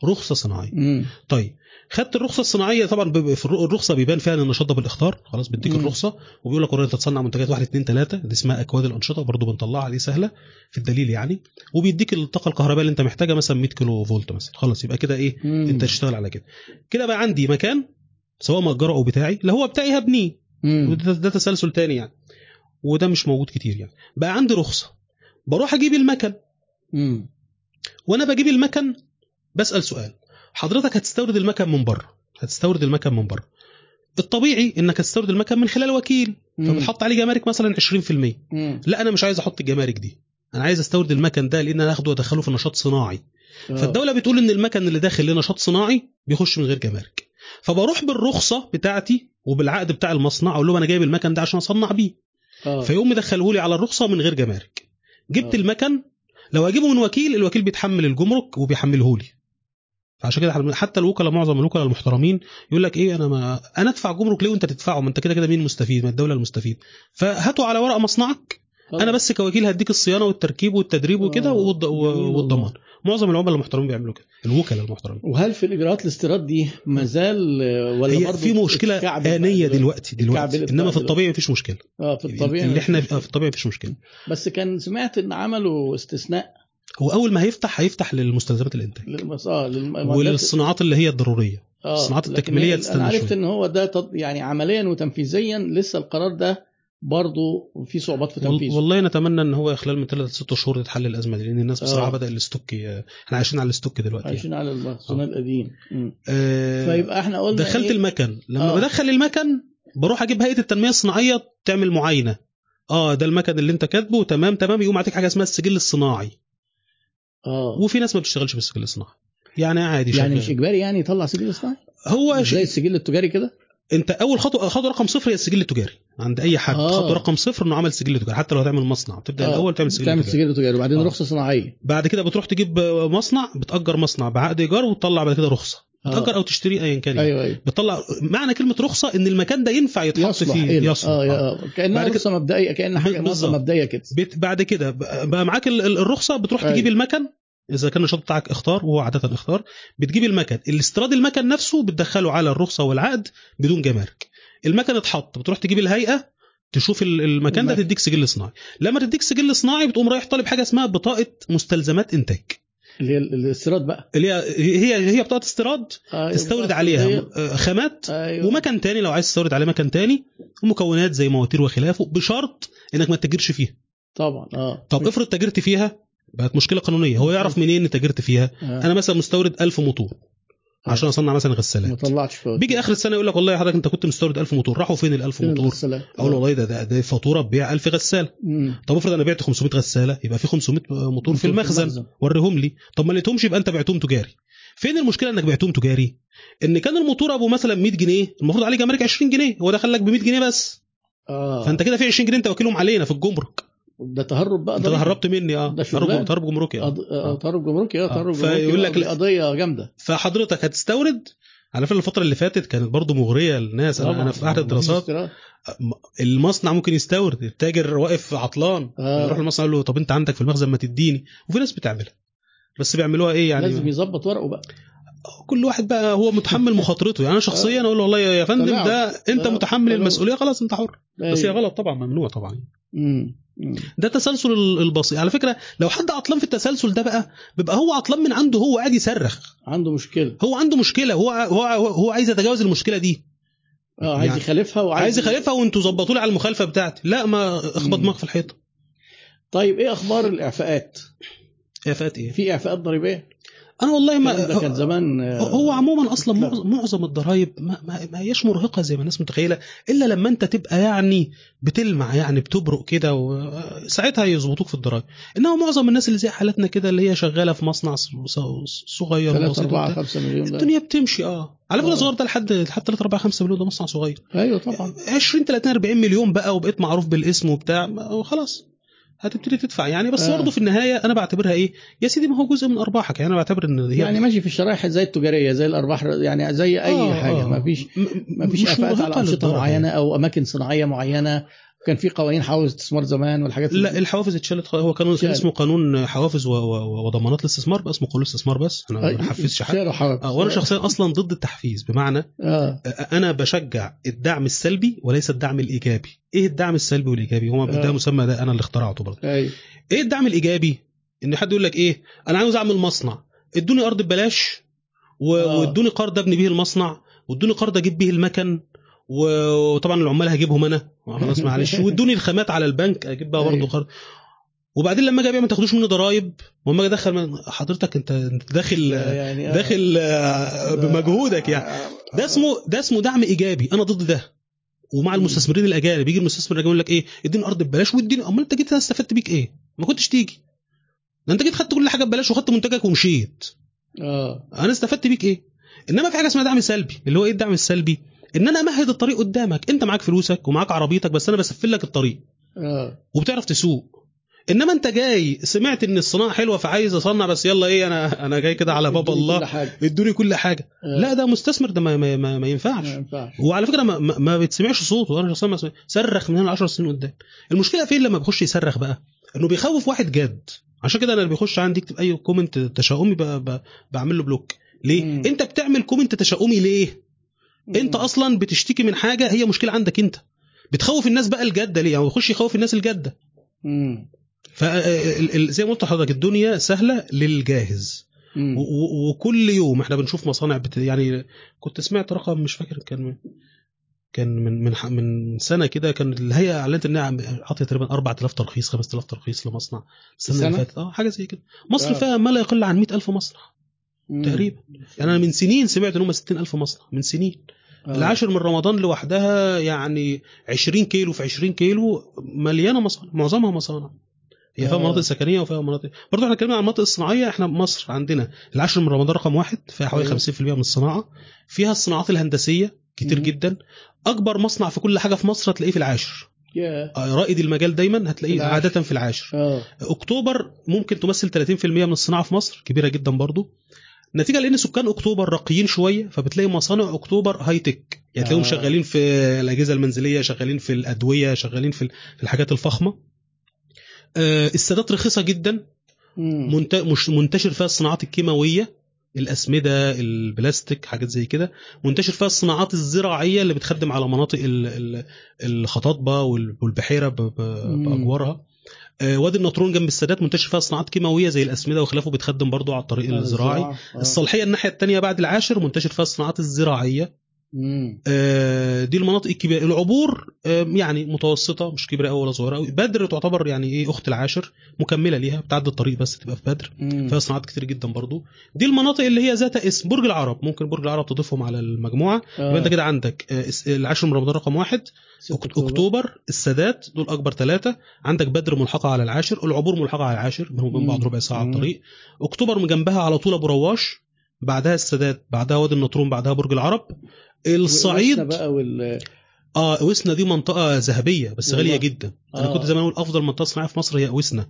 رخصة صناعية. طيب خدت الرخصة الصناعية طبعا في الر- الرخصة بيبان فيها النشاط ده بالاختار خلاص بيديك. الرخصة وبيقول لك انت تصنع منتجات 1 2 3 دي اسمها أكواد الأنشطة برضو بنطلعها دي سهلة في الدليل يعني. وبيديك الطاقة الكهربائية اللي أنت محتاجها مثلا 100 كيلو فولت مثلا. خلاص يبقى كده إيه؟ مم. أنت تشتغل على كده. كده بقى عندي مكان سواء مأجره أو بتاعي لا هو بتاعي هبنيه. ده تسلسل تاني يعني. وده مش موجود كتير يعني. بقى عندي رخصة. بروح أجيب المكن. مم. وأنا بجيب المكن بسأل سؤال. حضرتك هتستورد المكن من بره هتستورد المكن من بره الطبيعي إنك هتستورد المكن من خلال وكيل. فبتحط عليه جمارك مثلا 20% مم. لا أنا مش عايز أحط الجمارك دي أنا عايز أستورد المكن ده لأن أنا اخده وأدخله في نشاط صناعي آه. فالدولة بتقول إن المكن اللي داخل لنشاط صناعي بيخش من غير جمارك فبروح بالرخصة بتاعتي وبالعقد بتاع المصنع أقول لهم أنا جايب المكن ده عشان أصنع بيه آه. فيقوم مدخله لي على الرخصة من غير جمارك جبت آه. المكن لو أجيبه من وكيل الوكيل بيتحمل الجمرك وبيحمله لي فعشان كده حتى الوكلاء معظم الوكلاء المحترمين يقول لك إيه أنا ما أنا أدفع جمرك ليه وأنت تدفعه؟ ما أنت كده كده مين المستفيد؟ ما الدولة المستفيد. فهاتوا على ورقه مصنعك. أنا بس كوكيل هديك الصيانة والتركيب والتدريب وكده آه. والض- و- جميل والضمان. معظم العملاء المحترمين بيعملوا كده الوكلاء المحترمين. وهل في الإجراءات الاستيراد دي ما زال ولا هي في مشكلة آنية دلوقتي؟ دلوقتي إنما في. الطبيعي مفيش مشكلة. آه في الطبيعي اللي إحنا في الطبيعي مفيش مشكلة. بس كان سمعت إن عملوا استثناء هو أول ما هيفتح هيفتح للمستلزمات الإنتاج للمس... آه للم... وللصناعات اللي هي الضرورية آه، الصناعات هي- تستنى أنا عرفت شوية. إن هو ده تط... يعني عمليا وتنفيذيا لسه القرار ده برضه في صعوبات في تنفيذه والله نتمنى إن هو خلال من ثلاث ست شهور تتحل الأزمة دي لأن الناس بصراحة آه. بدأ الاستوك إحنا عايشين على الاستوك دلوقتي يعني. عايشين على المخزون آه. القديم. آه، فيبقى إحنا قلنا دخلت إيه؟ المكن لما آه. بدخل المكن بروح أجيب هيئة التنمية الصناعية تعمل معاينة آه ده المكن اللي أنت كاتبه تمام تمام يقوم يعطيك حاجة اسمها السجل الصناعي آه وفي ناس ما بتشتغلش بالسجل الصناعي يعني عادي يعني. مش إجباري يعني يطلع سجل اصناعي هو زي. السجل التجاري كده أنت أول خطوه خطوة رقم صفر هي السجل التجاري عند أي حد آه. خطوة رقم صفر إنه عمل سجل تجاري حتى لو هتعمل مصنع بتبدأ آه. الأول تعمل سجل تعمل سجل تجاري وبعدين آه. رخصة صناعية بعد كده بتروح تجيب مصنع بتأجر مصنع بعقد إيجار وتطلع بعد كده رخصة آه. بتأجر أو تشتري أيا كان يعني. أيوه أيوه بتطلع معنى كلمة رخصة إن المكان ده ينفع يتحط يصلح فيه إيه؟ يصلح آه. بعد كده- رخصة مبدئية كان حاجة بالظبط. نظره مبدئية كده بت- بعد كده بقى معاك ال- ال- الرخصة بتروح أيوة. تجيب المكن إذا كان النشاط بتاعك اختار وهو عادة اختار بتجيب المكن الاستيراد المكن نفسه بتدخله على الرخصة والعقد بدون جمارك المكن اتحط بتروح تجيب الهيئة تشوف ال- المكان ده. تديك سجل صناعي لما تديك سجل صناعي بتقوم رايح طالب حاجة اسمها بطاقة مستلزمات إنتاج اللي هي الاستيراد بقى. اللي هي هي هي بطاقة استيراد آه، تستورد يبقى عليها آه، خامات أيوه. ومكن تاني لو عايز تستورد عليه مكن تاني ومكونات زي مواتير وخلافه بشرط إنك ما تتاجرش فيها. طبعا آه. طب افرض تاجرت فيها بقت مشكلة قانونية هو يعرف منين ان تاجرت فيها؟ آه. أنا مثلا مستورد 1000 موتور. عشان اصنع مثلا ما غسالات طلعش فوق. بيجي آخر السنة يقول لك والله يا حضرتك أنت كنت مستورد 1000 موتور. راحوا فين ال 1000 موتور؟ أقول له والله ده ده, ده فاتورة ببيع 1000 غسالة. طب افرض أنا بعت 500 غسالة يبقى في 500 موتور في المخزن. وريهم لي. طب ما لقيتهمش يبقى أنت بعتهم تجاري. فين المشكلة إنك بعتهم تجاري؟ إن كان الموتور أبو مثلا 100 جنيه المفروض عليه جمارك 20 جنيه هو دخل لك ب 100 جنيه بس. آه. فأنت كده في 20 جنيه أنت واكلهم علينا في الجمرك. ده تهرب بقى انت ضريبي. هربت مني آه. تهرب تهرب جمركي آه أض- آه، تهرب جمركي آه آه. تهرب فيقول جمركي لك لا. دي قضية جامدة فحضرتك هتستورد على فكرة الفترة اللي فاتت كانت برضو مغرية للناس أنا, أنا في أحد الدراسات. المصنع ممكن يستورد التاجر واقف عطلان آه. يروح المصنع يقول له طب أنت عندك في المخزن ما تديني وفي ناس بتعملها بس بيعملوها إيه يعني لازم يظبط ورقه بقى كل واحد بقى هو متحمل مخاطرته يعني أنا شخصيا أقول له والله يا فندم. ده أنت. متحمل. المسؤولية خلاص أنت حر بس هي أيوة. غلط طبعا ممنوع طبعا مم. ده تسلسل ال- البسيط. على فكرة لو حد عطلان في التسلسل ده بقى بيبقى هو عطلان من عنده هو قاعد يصرخ. عنده مشكلة. هو عنده مشكلة. هو هو هو عايز يتجاوز المشكلة دي. آه عايز يعني يخالفها وعايز عايز يخالفها وانتوا ظبطوا لي على المخالفة بتاعتي. لا ما اخبط. دماغك في الحيطة. طيب إيه أخبار الإعفاءات؟ فات إيه؟ في إعفاءات ضريبية؟ أنا والله ما كان زمان آه، هو عموما أصلا لا. معظم, معظم الضرايب ما, ما, ما هياش مرهقة زي ما الناس متخيلة إلا لما أنت تبقى يعني بتلمع يعني بتبرق كده وساعتها يظبطوك في الضرايب. إنما معظم الناس اللي زي حالتنا كده اللي هي شغالة في مصنع صغير 3 وبسيط 4 وبتاع، 5 مليون ده. الدنيا بتمشي آه. على فكرة آه. صغير ده لحد لحد 3 4 5 مليون ده مصنع صغير. أيوه طبعا. 20 30 40 مليون بقى وبقيت معروف بالاسم وبتاع خلاص هتبتدي تدفع يعني بس آه. برضه في النهاية أنا بعتبرها إيه يا سيدي ما هو جزء من أرباحك يعني أنا بعتبر إن هي يعني ماشي في الشرائح زي التجارية زي الأرباح يعني زي أي آه، حاجة آه. ما فيش ما فيش على أنشطة. معينة أو أماكن صناعية معينة كان في قوانين حول استثمار زمان والحاجات لا دي. الحوافز اتشالت. هو كان اتشال. اسمه قانون حوافز وضمانات الاستثمار بقى اسمه قانون الاستثمار بس. أنا ما أي- بنحفزش حد حوافز. آه، وأنا شخصيا أصلا ضد التحفيز بمعنى آه، أنا بشجع الدعم السلبي وليس الدعم الإيجابي. إيه الدعم السلبي والإيجابي؟ هو آه. ده مسمى ده أنا اللي اخترعته برضه. إيه الدعم الإيجابي؟ إن حد يقول لك إيه؟ أنا عاوز أعمل مصنع. إدوني أرض ببلاش آه. وإدوني قرض أبني بيه المصنع وإدوني قرض أجيب بيه المكن. وطبعا العمال هجيبهم أنا. خلاص معلش. وادوني الخامات على البنك أجيب بقى برضه. قرض وبعدين لما أجي أبيع ما تاخدوش مني ضرايب. وأما أجي أدخل من- حضرتك أنت داخل يعني. داخل آه، بمجهودك يعني. آه. ده اسمه ده اسمه دعم إيجابي. أنا ضد ده. ومع المستثمرين الأجانب. يجي المستثمر الاجنبي يقول لك إيه؟ اديني أرض ببلاش. واديني أمال أنت جيت هنا استفدت بيك إيه؟ ما كنتش تيجي. ده أنت جيت خدت كل حاجة ببلاش وخدت منتجك ومشيت. آه. أنا استفدت بيك إيه؟ إنما في حاجة اسمها دعم سلبي. اللي هو إيه الدعم السلبي؟ إن أنا أمهد الطريق قدامك. أنت معاك فلوسك ومعاك عربيتك بس أنا بسفل لك الطريق. آه. وبتعرف تسوق. إنما أنت جاي سمعت إن الصناعة حلوة فعايز أصنع بس يلا إيه أنا أنا جاي كده على باب الله. ادوني كل حاجة. آه. لا ده مستثمر ده ما, ما, ما, ما ينفعش. ما ينفعش. وعلى فكرة ما, ما, ما بتسمعش صوته. أنا شخصيا ما سمع- صرخ من هنا 10 سنين قدام. المشكلة فين؟ لما بيخش يصرخ بقى. إنه بيخوف واحد جاد عشان كده أنا اللي بيخش عندي يكتب أي comment تشاؤمي بعمل له block. ليه؟ مم. أنت بتعمل comment تشاؤمي ليه؟ انت أصلا بتشتكي من حاجة هي مشكلة عندك انت. بتخوف الناس بقى الجادة ليه؟ يعني يخش يخوف الناس الجادة. مم. فزي ما قلت لحضرتك الدنيا سهلة للجاهز. وكل يوم إحنا بنشوف مصانع بت... يعني كنت سمعت رقم مش فاكر كان من كان من من ح- من سنة كده كان الهيئة أعلنت إنها عطت تقريبا 4000 ترخيص 5000 ترخيص لمصنع السنة اللي؟ فاتت. آه حاجة زي كده. مصر آه. فيها ما لا يقل عن 100000 مصنع مم. تقريبا. يعني أنا من سنين سمعت إن هم 60000 مصنع من سنين. آه. العاشر من رمضان لوحدها يعني 20 كيلو في 20 كيلو مليانة مصانع معظمها مصانع هي فيها آه. مناطق سكنية وفيها مناطق برضه إحنا اتكلمنا عن المناطق الصناعية إحنا مصر عندنا العاشر من رمضان رقم واحد فيها حوالي أيوة. 50% من الصناعة فيها الصناعات الهندسية كتير مم. جدا أكبر مصنع في كل حاجة في مصر هتلاقيه في العاشر يا آه، رائد المجال دايما هتلاقيه العاشر. عادة في العاشر آه أكتوبر ممكن تمثل 30% من الصناعة في مصر كبيرة جدا برضو نتيجة لأن سكان أكتوبر راقيين شوية فبتلاقي مصانع أكتوبر هاي تك يعني تلاقيهم آه. شغالين في الأجهزة المنزلية شغالين في الأدوية شغالين في الحاجات الفخمة. آه، السادات رخيصة جدا. منتشر فيها الصناعات الكيماوية الأسمدة البلاستيك حاجات زي كده. منتشر فيها الصناعات الزراعية اللي بتخدم على مناطق ال- ال- الخطاطبه وال- والبحيرة. بأجوارها. وادي النطرون جنب السادات منتشر فيها صناعات كيماوية زي الأسمدة وخلافه بتخدم برضو على الطريق آه، الزراعي. آه. الصالحيه الناحية الثانية بعد العاشر منتشر فيها الصناعات الزراعية. آه، دي المناطق الكبيرة. العبور آه، يعني متوسطة مش كبيرة قوي ولا صغيرة قوي بدر تعتبر يعني إيه أخت العاشر مكملة ليها بتعدي الطريق بس تبقى في بدر. فيها صناعات كتير جدا برضو. دي المناطق اللي هي ذات اسم برج العرب. ممكن برج العرب تضيفهم على المجموعة. آه. يبقى أنت كده عندك آه، العاشر من رمضان رقم واحد ستة أكت- أكتوبر. السادات دول أكبر ثلاثة عندك بدر ملحقة على العاشر العبور ملحقة على العاشر بينهم وبين بعض. ربع ساعة على. الطريق. أكتوبر من جنبها على طول أبو رواش بعدها السادات بعدها وادي النطرون بعدها برج العرب. الصعيد بقى وال آه وسنا دي منطقة ذهبية بس والله. غاليه جدا أنا آه. كنت زمان أقول أفضل منطقة صناعية في مصر هي وسنا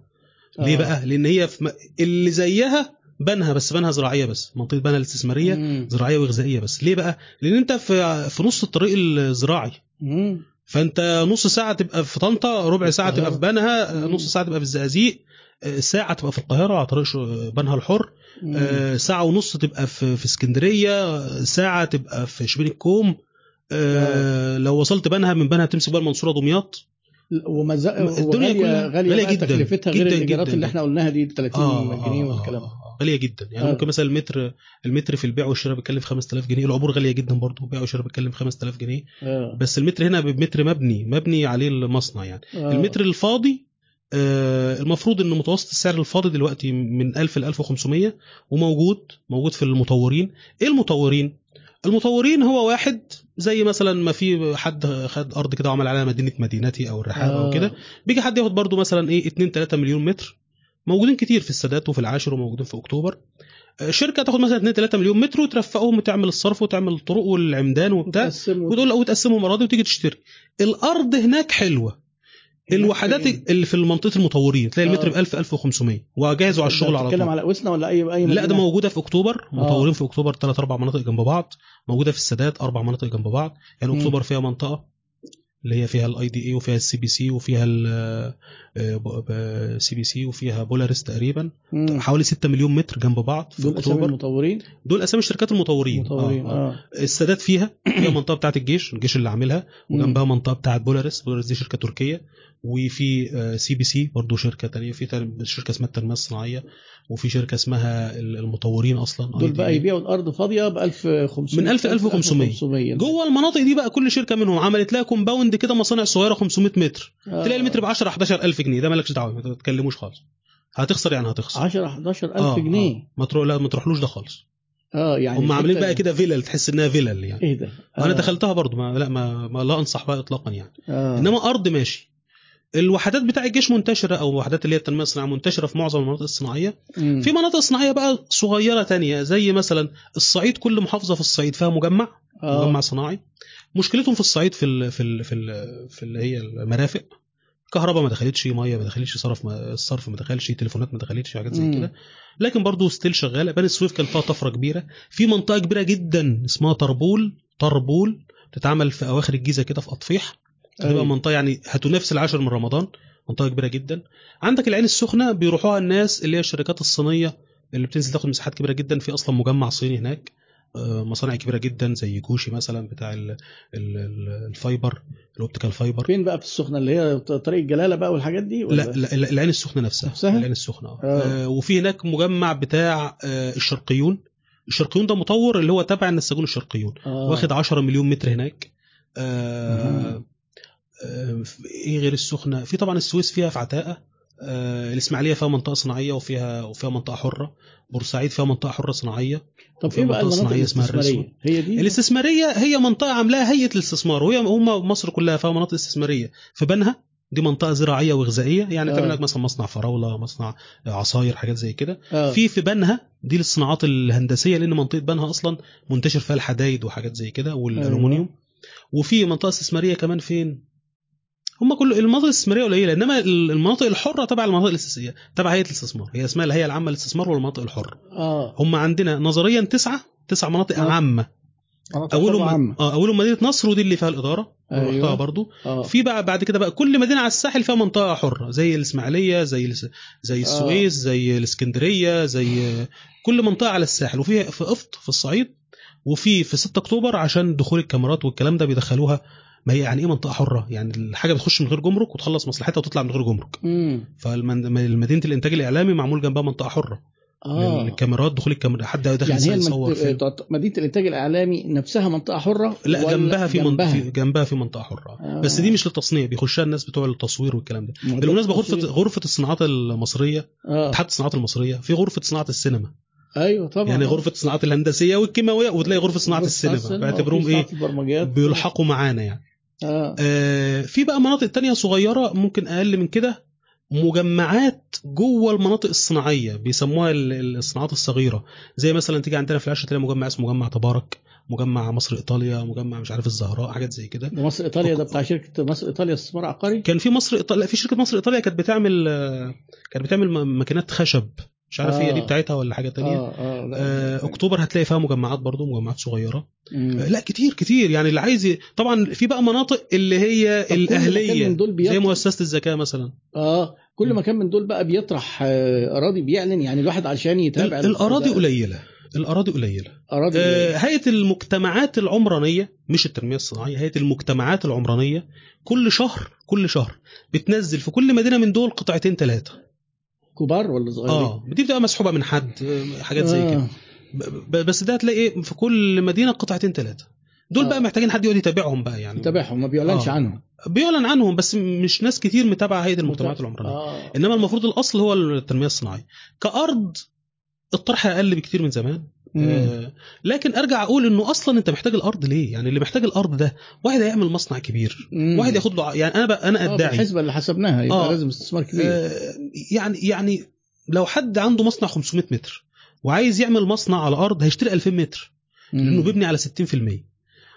ليه آه. بقى لأن هي في م... اللي زيها بنها بس بنها زراعية بس منطقة بنها الاستثمارية مم. زراعية وغذائية بس ليه بقى لأن أنت في في نص الطريق الزراعي مم. فأنت نص ساعة تبقى في طنطا ربع ساعة تبقى في بنها. نص ساعة تبقى في الزقازيق آه، ساعة تبقى في القاهرة على طريق بنها الحر. آه، ساعة ونص تبقى في في اسكندرية ساعة تبقى في شبين الكوم آه، لو وصلت بنها من بنها تمسك بقى المنصورة دمياط وما ز... الدنيا كلها غالية, غالية جدا. تكلفتها غير جدا الإيجارات اللي إحنا قلناها دي 30 آه، جنيه آه، والكلام ده آه، غالية جدا يعني آه. ممكن مثلا المتر المتر في البيع والشراء بيتكلم في 5000 جنيه العبور غالية جدا برضه البيع والشراء بيتكلم في 5000 جنيه آه. بس المتر هنا بمتر مبني مبني عليه المصنع يعني آه. المتر الفاضي آه، المفروض إن متوسط السعر الفاضي دلوقتي من 1000 ل 1500 وموجود موجود في المطورين. إيه المطورين؟ المطورين هو واحد زي مثلا ما في حد خد أرض كده وعمل عليها مدينة مدينتي أو الرحاب أو آه. كده بيجي حد ياخد برضو مثلا إيه 2 3 مليون متر. موجودين كتير في السادات وفي العاشر وموجودين في أكتوبر. آه، شركة تاخد مثلا 2 3 مليون متر وترفقهم وتعمل الصرف وتعمل الطرق والعمدان وبتاع وتقول وتقسمهم اراضي وتيجي تشتري. الأرض هناك حلوة. الوحدات؟ اللي في منطقه المطورين تلاقي المتر آه. ب 1000 1500 وجاهزوا على الشغل على بتتكلم طول على وسنا ولا اي أي لا ده؟ موجودة في أكتوبر مطورين في أكتوبر ثلاث أربع مناطق جنب بعض موجودة في السادات أربع مناطق جنب بعض يعني. أكتوبر فيها منطقة اللي هي فيها ال IDI وفيها ال CPC وفيها ال CPC وفيها بولاريس تقريبا مم. حوالي 6 مليون متر جنب بعض في دول أسامي المطورين دول أسامي شركات المطورين مطورين آه. آه. السادات فيها فيها منطقة بتاعت الجيش الجيش اللي عاملها. وجنبها منطقة بتاعت بولاريس بولاريس دي شركة تركية وفي آه، CPC برضه شركة تانية في شركة اسمها التنمية الصناعية وفي شركة اسمها المطورين أصلا دول. بقى يبيعوا الأرض فاضية ب 1500 من 1000 ل 1500. جوه المناطق دي بقى كل شركة منهم عملت لها كومباوند كده مصانع صغيرة 500 متر آه. تلاقي المتر ب 10 11000 جنيه ده مالكش دعوة ما تتكلموش خالص هتخسر يعني هتخسر 10 11000 آه، جنيه آه. ما تروح لا ما تروحلوش ده خالص آه يعني هم عاملين بقى كده فيلل تحس إنها فيلل يعني إيه ده آه. دخلتها برضو ما لا ما, ما لا أنصح بها اطلاقا يعني آه. إنما أرض ماشي الوحدات بتاع الجيش منتشرة أو وحدات اللي هي التنمية الصناعية منتشرة في معظم المناطق الصناعية. مم. في مناطق صناعية بقى صغيرة تانية زي مثلا الصعيد كل محافظة في الصعيد فيها مجمع آه. مجمع صناعي. مشكلتهم في الصعيد في ال في ال في, ال في اللي هي المرافق. كهرباء ما دخلتش مية ما دخلتش صرف ما الصرف ما دخلش تليفونات ما دخلتش حاجات زي. كده. لكن برضه still شغاله بني السويف كان فيها طفرة كبيرة. في منطقة كبيرة جدا اسمها طربول طربول بتتعمل في أواخر الجيزة كده في أطفيح. أيوة. تبقى منطقة يعني هتنافس العاشر من رمضان منطقة كبيرة جدا عندك العين السخنة بيروحوها الناس اللي هي الشركات الصينية اللي بتنزل تاخد مساحات كبيرة جدا في أصلا مجمع صيني هناك آه، مصانع كبيرة جدا زي كوشي مثلا بتاع ال- ال- ال- ال fiber ال optical fiber فين بقى في السخنة اللي هي طريق الجلالة بقى والحاجات دي ولا؟ لا لا العين السخنة نفسها نفسها؟ العين السخنة آه. آه. آه وفي هناك مجمع بتاع آه الشرقيون الشرقيون ده مطور اللي هو تبع النساجون الشرقيون آه. واخد 10 مليون متر هناك آه. آه إيه غير السخنة؟ في طبعا السويس فيها في عتاقة آه الإسماعيلية فيها منطقة صناعية وفيها وفيها منطقة حرة. بورسعيد فيها منطقة حرة صناعية طب إيه بقى منطقة المناطق صناعية اسمها الاستثمارية؟ هي دي؟ الاستثمارية هي منطقة عاملاها هيئة الاستثمار وهي هم مصر كلها فيها مناطق استثمارية. في بنها دي منطقة زراعية وغذائية يعني آه. تعمل لك مثلا مصنع فراولة مصنع عصاير حاجات زي كده. آه. في في بنها دي للصناعات الهندسية لأن منطقة بنها أصلا منتشر فيها الحدايد وحاجات زي كده والألومنيوم. وفي منطقة استثمارية كمان فين؟ هم كل المناطق الاستثمارية قليلة إنما المناطق الحرة تبع المناطق الاستثمارية تبع هيئة الاستثمار هي اسمها الهيئة العامة للاستثمار والمناطق الحرة. آه. هم عندنا نظريا تسعة تسع مناطق آه. عامة. مناطق أولهم آه أولهم مدينة نصر ودي اللي فيها الإدارة أيوة. رحتها برضو. آه. في بقى بعد كده بقى كل مدينة على الساحل فيها منطقة حرة زي الإسماعيلية زي الس- زي السويس زي الإسكندرية زي كل منطقة على الساحل. وفي في قفط في الصعيد وفي في 6 أكتوبر عشان دخول الكاميرات والكلام ده بيدخلوها ما هي يعني إيه منطقة حرة؟ يعني الحاجة بتخش من غير جمرك وتخلص مصلحتها وتطلع من غير جمرك. فالمدينه الإنتاج الإعلامي معمول جنبها منطقة حرة. آه. للكاميرات دخول الكاميرا حد داخل يعني هي يصور المنت... مدينة الإنتاج الإعلامي نفسها منطقة حرة لا جنبها في منطقه جنبها؟ في جنبها في منطقة حرة. آه. بس دي مش للتصنيع بيخشها الناس بتوع التصوير والكلام ده. بالمناسبة غرفة. غرفة الصناعات المصرية آه. اتحاد الصناعات المصرية في غرفة صناعة السينما. أيوه طبعا. يعني غرفة الصناعات الهندسية والكيماوية وتلاقي غرفة صناعة السينما. باعتبرهم إيه؟ بيلحقوا معانا يعني. آه. آه في بقى مناطق تانية صغيرة ممكن أقل من كده مجمعات جوه المناطق الصناعية بيسموها ال- ال- الصناعات الصغيرة. زي مثلا تيجي عندنا في العشره تلاقي مجمع اسمه مجمع تبارك مجمع مصر إيطاليا مجمع مش عارف الزهراء حاجات زي كده. ده مصر إيطاليا ده بتاع شركة مصر إيطاليا استثمار عقاري؟ كان في مصر إيطاليا لا، في شركة مصر إيطاليا كانت بتعمل آه، كانت بتعمل ماكينات خشب. مش عارف هي دي آه. بتاعتها ولا حاجة تانية. آه لا. آه، أكتوبر هتلاقي فيها مجمعات برضو مجمعات صغيرة. مم. آه، لا كتير كتير. يعني اللي عايز طبعا في بقى مناطق اللي هي الأهلية من دول زي مؤسسة الزكاة مثلا. آه كل مم. مكان من دول بقى بيطرح آه، أراضي بيعلن. يعني الواحد علشان يتابع الأراضي قليلة. الأراضي قليلة. أراضي آه، هيئة المجتمعات العمرانية مش التنمية الصناعية هيئة المجتمعات العمرانية كل شهر كل شهر بتنزل في كل مدينة من دول قطعتين ثلاثة كبار ولا صغيرين؟ آه دي بتبقى مسحوبة من حد آه، حاجات زي آه. كده بس ده هتلاقي إيه، في كل مدينة قطعتين ثلاثة دول آه. بقى محتاجين حد يقعد يتابعهم بقى يعني تابعهم ما بيعلنش آه. عنهم بيعلن عنهم بس مش ناس كتير متابعة هيئة المجتمعات العمرانية آه إنما المفروض الأصل هو التنمية الصناعية كأرض الطرح أقل بكتير من زمان. آه لكن أرجع أقول إنه أصلا أنت محتاج الأرض ليه يعني اللي محتاج الأرض ده واحد هيعمل مصنع كبير مم. واحد ياخد له يعني أنا بقى أنا آه، ادعي الحسبه اللي حسبناها يبقى آه. لازم استثمار كبير آه يعني يعني لو حد عنده مصنع 500 متر وعايز يعمل مصنع على أرض هيشتري 2000 متر لأنه. بيبني على 60%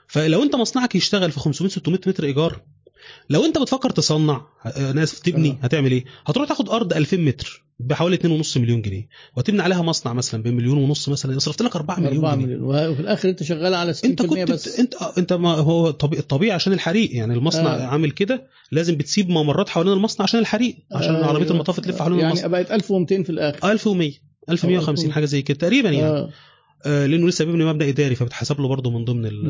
فلو أنت مصنعك يشتغل في 500 600 متر إيجار لو انت بتفكر تصنع آه، ناس تبني آه. هتعمل إيه هتروح تاخد أرض 2000 متر بحوالي 2.5 مليون جنيه وتبني عليها مصنع مثلا بمليون ونص مثلا صرفت لك 4 مليون 4 جنيه مليون وه- وفي الآخر أنت شغال على 60% انت كنت بس. انت آه، انت ما هو طبيعي الطبيعي عشان الحريق يعني المصنع آه. عامل كده لازم بتسيب ممرات حوالين المصنع عشان الحريق عشان آه، عربية أيوة. المطاف تلف حوالين يعني المصنع بقت 1200 في الآخر 1100 1150 1100. حاجة زي كده تقريبا يعني آه لأنه لسه بيبني مبنى إداري فبتحسب له برضه من ضمن ال...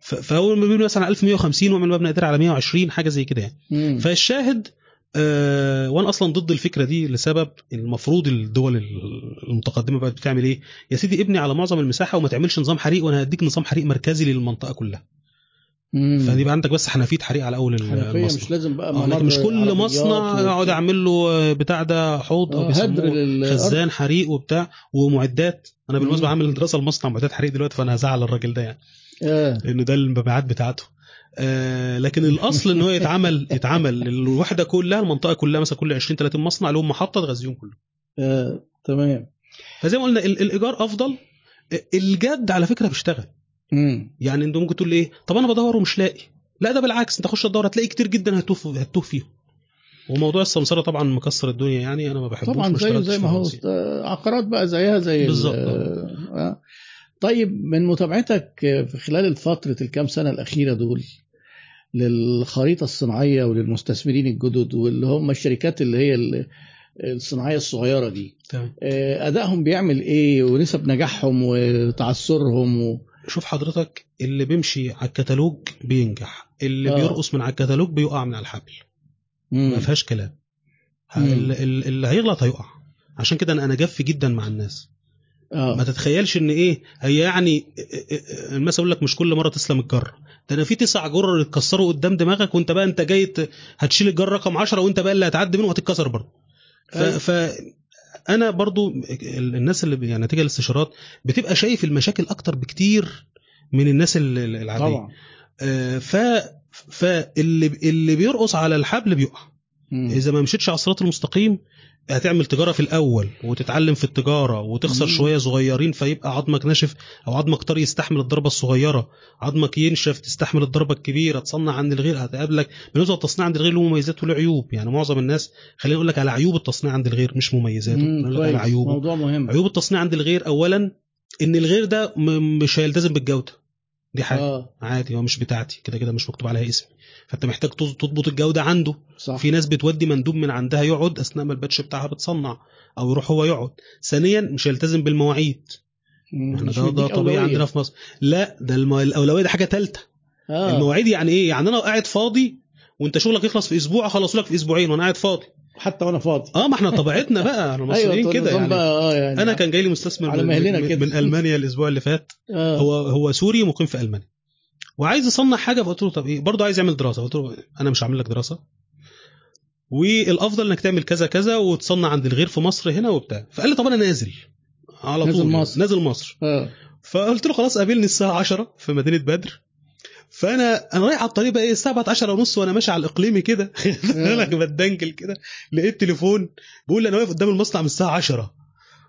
فهو لما بيبني مثلا على 1150 ويعمل مبنى إداري على 120 حاجة زي كده يعني. فالشاهد آه وأنا أصلا ضد الفكرة دي لسبب المفروض الدول المتقدمة بقت بتعمل إيه؟ يا سيدي ابني على معظم المساحة وما تعملش نظام حريق وأنا هديك نظام حريق مركزي للمنطقة كلها. مم. فيبقى عندك بس حنفية حريق على أول المصنع مش لازم بقى آه لكن مش كل مصنع أقعد أعمل له آه، بتاع ده حوض أو آه، هدر. خزان حريق وبتاع ومعدات. أنا بالمناسبة. عامل دراسة لمصنع معدات حريق دلوقتي فأنا هزعل الراجل ده يعني. آه. لأن ده المبيعات بتاعته. آه لكن الأصل إن هو يتعمل يتعمل. الوحدة كلها المنطقة كلها مثلا كل 20 30 مصنع لهم محطة تغذيهم كلهم آه تمام. فزي ما قلنا ال- الإيجار أفضل. الجد على فكرة بيشتغل. مم. يعني انت ممكن تقول لي إيه طب أنا بدور ومش لاقي لا ده بالعكس انت خش تدور هتلاقي كتير جدا هتوه هتوه فيهم وموضوع السمسرة طبعا مكسر الدنيا يعني أنا ما بحبوش طبعا زي في ما هو عقارات بقى زيها زي ال- بالظبط. آه. طيب من متابعتك في خلال فترة الكام سنة الأخيرة دول للخريطة الصناعية وللمستثمرين الجدد واللي هم الشركات اللي هي ال- الصناعية الصغيرة دي تمام آه، أدائهم بيعمل إيه ونسب نجاحهم وتعثرهم و... شوف حضرتك اللي بيمشي على الكتالوج بينجح اللي آه. بيرقص من على الكتالوج بيقع من على الحبل مم. ما فيهاش كلام ه- مم. ال- ال- اللي هيغلط هيقع عشان كده أنا جاف جدا مع الناس ما آه. تتخيلش إن إيه هي يعني المثل يقول لك مش كل مرة تسلم الجره ده أنا في تسع جرر اتكسروا قدام دماغك وأنت بقى أنت جاي هتشيل الجره رقم 10 وأنت بقى اللي هتعدي منه وهتتكسر برضه ف, أيوة. ف أنا برضو ال- الناس اللي يعني نتيجة الاستشارات بتبقى شايف المشاكل أكتر بكتير من الناس ال- ال- العادية. طبعا. آه، ف فاللي اللي بيرقص على الحبل بيقع. إذا ما مشيتش على الصراط المستقيم هتعمل تجارة في الأول وتتعلم في التجارة وتخسر. شوية صغيرين فيبقى عظمك ناشف أو عظمك طري يستحمل الضربة الصغيرة. عظمك ينشف تستحمل الضربة الكبيرة تصنع عند الغير هتقابلك بالنسبة للتصنيع عند الغير له مميزات وله عيوب يعني معظم الناس خلينا نقول لك على عيوب التصنيع عند الغير مش مميزاته. على. عيوبه. موضوع مهم. عيوب التصنيع عند الغير اولا إن الغير ده مش هيلتزم بالجودة. دي حاجة. آه. عادي هو مش بتاعتي. كده كده مش مكتوب عليها اسمي فانت محتاج تضبط الجودة عنده. صح. في ناس بتودي مندوب من عندها يقعد أثناء ما الباتش بتاعها بتصنع أو يروح هو يقعد. ثانيا مش هيلتزم بالمواعيد. إحنا ده, ده طبيعي. عندنا في مصر. لا ده الم... الأولوية دي حاجة ثالثه آه. المواعيد يعني إيه؟ يعني أنا قاعد فاضي وأنت شغلك يخلص في أسبوع اخلصه لك في أسبوعين وأنا قاعد فاضي. حتى وأنا فاضي. آه ما إحنا طبيعتنا بقى. إحنا أيوة المصريين كده يعني. آه يعني أنا كان جاي لي مستثمر على من, من. من ألمانيا الأسبوع اللي فات. آه. هو هو سوري مقيم في ألمانيا. وعايز يصنع حاجة فقلت له طب إيه؟ برضه عايز يعمل دراسة. قلت له أنا مش هعمل لك دراسة. والأفضل إنك تعمل كذا كذا وتصنع عند الغير في مصر هنا وبتاع. فقال لي طب أنا نازل. على نازل طول مصر. نازل مصر. آه. فقلت له خلاص قابلني الساعة 10 في مدينة بدر. فأنا أنا رايح على الطريق بقى إيه؟ الساعة بقت 10 ونص وأنا ماشي على الاقليمي كده. أنا بتدنجل كده. لقيت تليفون. بيقول لي أنا واقف قدام المصنع من الساعة 10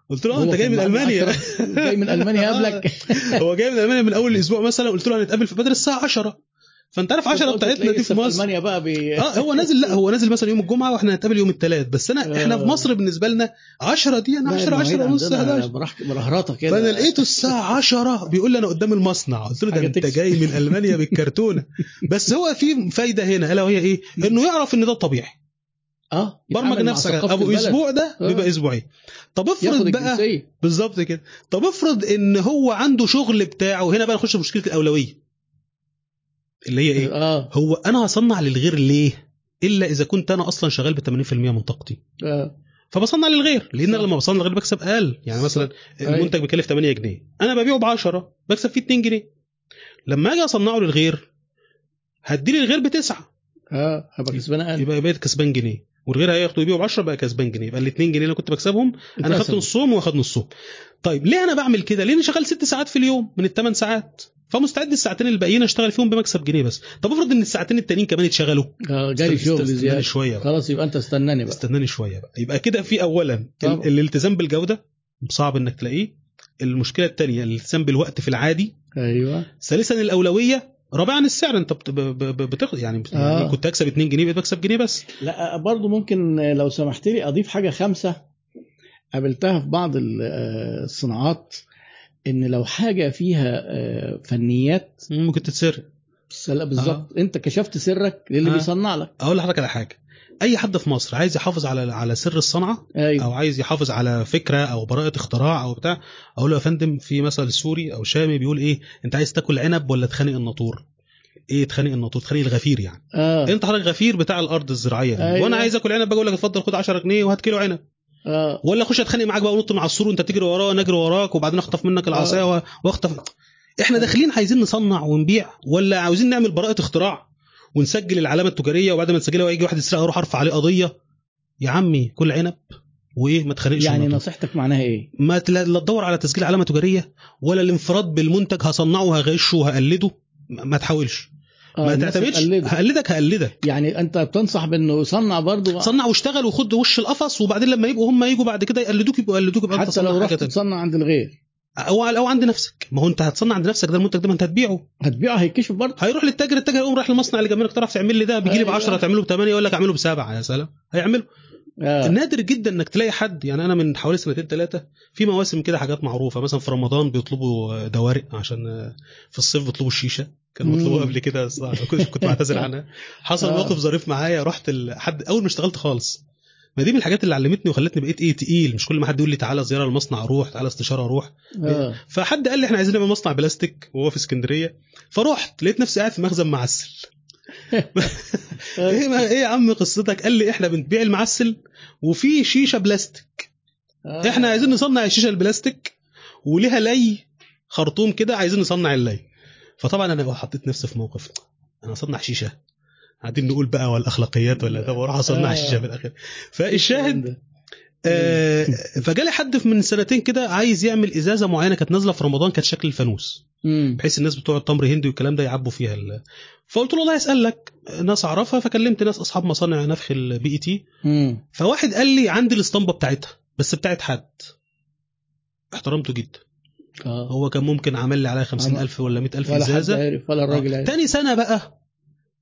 قلت له آه، أنت جاي من ألمانيا. جاي من ألمانيا قبلك. هو جاي من ألمانيا من أول الأسبوع مثلا قلت له هنتقابل في بدر الساعة 10 فأنت عارف 10 قلت بتاعتنا دي في مصر. ألمانيا بقى بي... آه هو نازل لا هو نازل مثلا يوم الجمعة وإحنا هنتقابل يوم الثلاث بس أنا إحنا في آه. مصر بالنسبة لنا 10 دي أنا لا، 10 المواعيد 10 ونص عندنا 11 برح- برهرطه كده فأنا لقيته الساعة 10 بيقول لي أنا قدام المصنع. قلت له ده أنت. جاي من ألمانيا بالكرتونة. بس هو في فايدة هنا إلا وهي إيه؟ إنه يعرف إن ده طبيعي. آه برمج نفسك. أبو. أسبوع ده آه. بيبقى أسبوعين. طب افرض بقى بالظبط كده. طب افرض إن هو عنده شغل بتاعه هنا بقى نخش في مشكلة الأولوية. اللي هي إيه؟ آه. هو أنا هصنع للغير ليه؟ إلا إذا كنت أنا أصلا شغال ب 80% من طاقتي. آه. فبصنع للغير لأن صح. لما بصنع للغير بكسب أقل. يعني مثلا أيوة. المنتج بيكلف 8 جنيه. أنا ببيعه ب 10 بكسب فيه 2 جنيه. لما أجي أصنعه للغير هدي لي الغير بتسعة. آه هبقى كسبان أقل. يبقى بقيت كسبان جنيه. والغير هياخده يبيعه ب 10 بقى كسبان جنيه يبقى ال 2 جنيه اللي كنت بكسبهم أنا خدت. نصهم واخد نصهم طيب ليه أنا بعمل كده؟ ليه أنا شغال ست ساعات في اليوم من الثمان ساعات. فمستعد الساعتين الباقيين أشتغل فيهم بمكسب جنيه بس. طب افرض إن الساعتين التانيين كمان اتشغلوا آه جالي است- شغل زيادة. شوية بقى. خلاص يبقى أنت استناني بقى. استناني شوية بقى. يبقى كده في اولا طبعا. الالتزام بالجودة صعب إنك تلاقيه. المشكلة الثانية الالتزام بالوقت في العادي. أيوه. ثالثا الأولوية رابعا السعر انت بت- ب- ب- بتاخد يعني آه. يعني كنت اكسب 2 جنيه بقيت بكسب جنيه بس. لا برضو ممكن لو سمحت لي أضيف حاجة خامسة. قابلتها في بعض آه، الصناعات إن لو حاجة فيها آه، فنيات ممكن تتسرق. بالظبط. أنت كشفت سرك للي آه. بيصنع لك. أقول لحضرتك على حاجة. أي حد في مصر عايز يحافظ على على سر الصنعة أيوه. أو عايز يحافظ على فكرة أو براءة اختراع أو بتاع أقول له يا فندم في مثل سوري أو شامي بيقول إيه أنت عايز تاكل عنب ولا تخانق الناطور؟ إيه تخانق الناطور؟ تخانق الغفير يعني. آه. أنت حضرتك غفير بتاع الأرض الزراعية. دي أيوة. وأنا عايز آكل عنب باجي أقول لك اتفضل خد 10 جنيه وهات كيلو عنب. آه. ولا اخش اتخانق معاك بقى ونط مع السور وأنت تجري وراه وأنا اجري وراك وبعدين أخطف منك العصاية و- وأخطف. إحنا داخلين عايزين نصنع ونبيع ولا عاوزين نعمل براءة اختراع؟ ونسجل العلامة التجارية وبعد ما نسجلها ويجي واحد يسرقها أروح أرفع عليه قضية. يا عمي كل عنب. وإيه؟ ما تخانقش يعني الناطور. نصيحتك معناها إيه؟ ما تلا- لا تدور على تسجيل علامة تجارية ولا الانفراد بالمنتج هصنعه وهغشه وهقلده. ما تحاولش. آه ما تعتمدش. هقلدك هقلدك. يعني أنت بتنصح بإنه يصنع برضه؟ صنع واشتغل وخد وش القفص وبعدين لما يبقوا هم يجوا بعد كده يقلدوك يبقوا يقلدوك يبقى حتى لو رحت. تصنع عند الغير. أو أو عند نفسك ما هو أنت هتصنع عند نفسك ده المنتج ده ما أنت هتبيعه هتبيعه هيكشف برضه هيروح للتاجر التاجر يقوم رايح للمصنع اللي جنبك تعرف تعمل لي ده بيجي لي ب أيوة. 10 تعمله ب 8 يقول لك اعمله بسبعة يا سلام هيعمله آه. نادر جدا إنك تلاقي حد يعني أنا من حوالي سنتين ثلاثة في مواسم كده حاجات معروفة مثلا في رمضان بيطلبوا دوارق عشان في الصيف بيطلبوا الشيشة كانوا مم. بيطلبوها قبل كده. كنت بعتذر عنها حصل آه. موقف ظريف معايا رحت. حد أول ما اشتغلت خالص ما دي من الحاجات اللي علمتني وخلتني بقيت إيه تقيل. مش كل ما حد يقول لي تعالى زيارة المصنع أروح تعالى استشارة أروح آه. فحد قال لي إحنا عايزين نعمل مصنع بلاستيك وهو في اسكندرية. فرحت لقيت نفسي قاعد في مخزن معسل. إيه ما إيه يا عم قصتك؟ قال لي إحنا بنبيع المعسل وفي شيشة بلاستيك. آه. إحنا عايزين نصنع الشيشة البلاستيك وليها لي خرطوم كده عايزين نصنع اللي. فطبعا أنا حطيت نفسي في موقف أنا اصنع شيشة. قاعدين نقول بقى والأخلاقيات ولا ده وأروح أصنع آه. الشيشه في الآخر فالشاهد. آه فجالي حد من سنتين كده عايز يعمل إزازة معينة كانت نازلة في رمضان كانت شكل الفانوس. بحيث الناس بتوع التمر هندي والكلام ده يعبوا فيها ال... فقلت له والله اسالك ناس أعرفها فكلمت ناس أصحاب مصانع نفخ ال PET. فواحد قال لي عندي الاسطمبة بتاعتها بس بتاعت حد احترمته جدا آه. هو كان ممكن عمل لي عليها 50000 ولا 100000 ولا حد إزازة عارف ولا الراجل آه. عارف تاني سنة بقى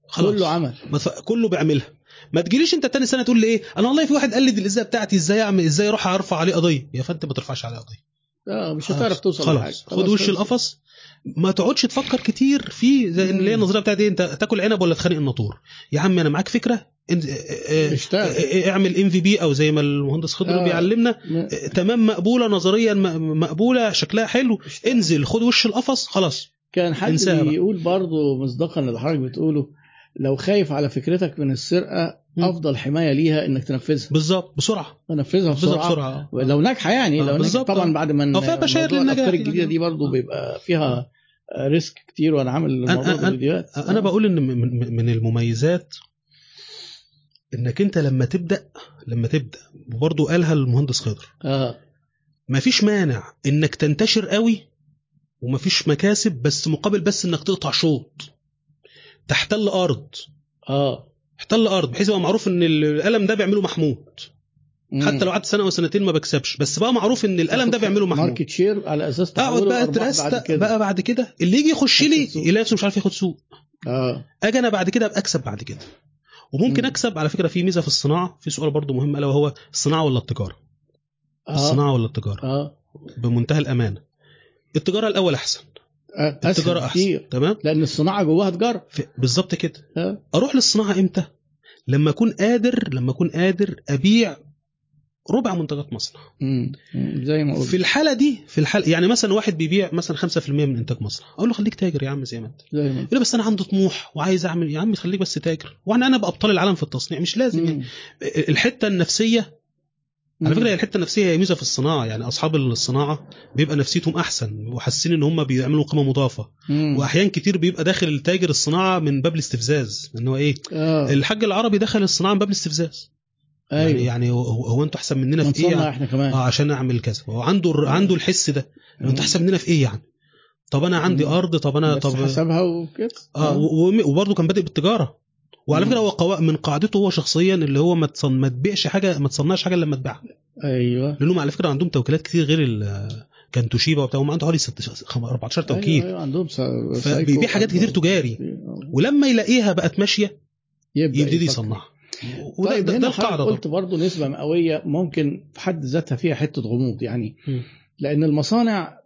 خلاص. كله عمل. مث- كله بيعملها. ما تجيليش انت تاني سنة تقول لي إيه؟ أنا والله في واحد قال لي دي الازازه بتاعتي إزاي اعمل إزاي أروح أرفع عليه قضية؟ يا فندم ما ترفعش عليه قضية. آه مش هتعرف توصل لحاجة. خلاص خد وش القفص. ما تقعدش تفكر كتير في زي اللي هي النظرية بتاعت إيه؟ أنت تاكل عنب ولا تخانق الناطور؟ يا عم أنا معاك فكرة. انت- اه- اه- اشتغل. اه- اعمل إم في بي أو زي ما المهندس خضر آه. بيعلمنا. م- تمام مقبولة نظريا مقبولة شكلها حلو. انزل خد وش القفص خلاص. كان حد. بيقول برضه مصداقا للي حضرتك بتقوله لو خايف على فكرتك من السرقة. أفضل حماية ليها إنك تنفذها بالظبط بسرعة تنفذها نفذها بسرعة, بسرعة لو ناجحة يعني لو بالظبط. طبعا بعد ما فيها بشاير للنجاح. الجديدة دي برضه آه. بيبقى فيها ريسك كتير وأنا عامل أنا- موضوع أنا- أنا بقول إن من المميزات إنك أنت لما تبدأ لما تبدأ وبرضه قالها المهندس خضر آه مفيش مانع إنك تنتشر قوي ومفيش مكاسب بس مقابل بس إنك تقطع شوط تحتل أرض. آه. احتل أرض بحيث يبقى معروف إن القلم ده بيعمله محمود. مم. حتى لو قعدت سنة أو سنتين ما بكسبش. بس بقى معروف إن القلم ده بيعمله محمود. market share على أساس اقعد تحوله بقى بعد trust. بقى بعد كده. اللي يجي يخش لي. يلاقي نفسه مش عارف ياخد سوق. آه. أجي أنا بعد كده أبقى أكسب بعد كده. وممكن مم. أكسب على فكرة في ميزة في الصناعة. في سؤال برضو مهم ألا وهو الصناعة ولا التجارة؟ آه. الصناعة ولا التجارة؟ آه. بمنتهى الأمانة. التجارة الأول أحسن. آه، التجارة أحسن. كتير تمام؟ لأن الصناعة جواها تجارة. بالظبط كده. آه. أروح للصناعة إمتى؟ لما أكون قادر لما أكون قادر أبيع ربع منتجات مصنع مم. زي ما قلت. في الحالة دي في الحاله يعني مثلا واحد بيبيع مثلا 5% من إنتاج مصنع أقول له خليك تاجر يا عم زي ما أنت. زي ما يقول لي بس أنا عندي طموح وعايز أعمل يا عم خليك بس تاجر. وأنا أنا ابقى ابطال العالم في التصنيع مش لازم يعني. مم. الحتة النفسية على. فكرة هي الحتة النفسية هي ميزة في الصناعة يعني أصحاب الصناعة بيبقى نفسيتهم أحسن وحاسين إن هم بيعملوا قيمة مضافة. مم. وأحيان كتير بيبقى داخل التاجر الصناعة من باب الاستفزاز إن هو إيه آه. الحاج العربي دخل الصناعة من باب الاستفزاز. يعني أيوه. يعني هو, هو أنتوا أحسن مننا في إيه يعني؟ إحنا كمان. آه عشان أعمل كذا. هو عنده الر- عنده الحس ده. مم. انت أحسن مننا في إيه يعني؟ طب أنا عندي. أرض طب أنا بس طب حسبها وكده. آه. و- و- وبرضه كان بادئ بالتجارة. وعلى. فكرة هو قوا... من قاعدته هو شخصيا اللي هو ما. ما تبيعش حاجة ما تصنعش حاجة إلا لما تبيعها أيوه لأنهم على فكرة عندهم توكيلات كتير غير ال... كان توشيبا وبتاع هم عنده حوالي 16 14 توكيل أيوه, أيوة عندهم فبيبيع حاجات كتير تجاري ولما يلاقيها بقت ماشية يبدأ يبتدي. يصنعها طيب ده, ده القاعده قلت برضه نسبة مئوية ممكن في حد ذاتها فيها حتة غموض يعني مم. لأن المصانع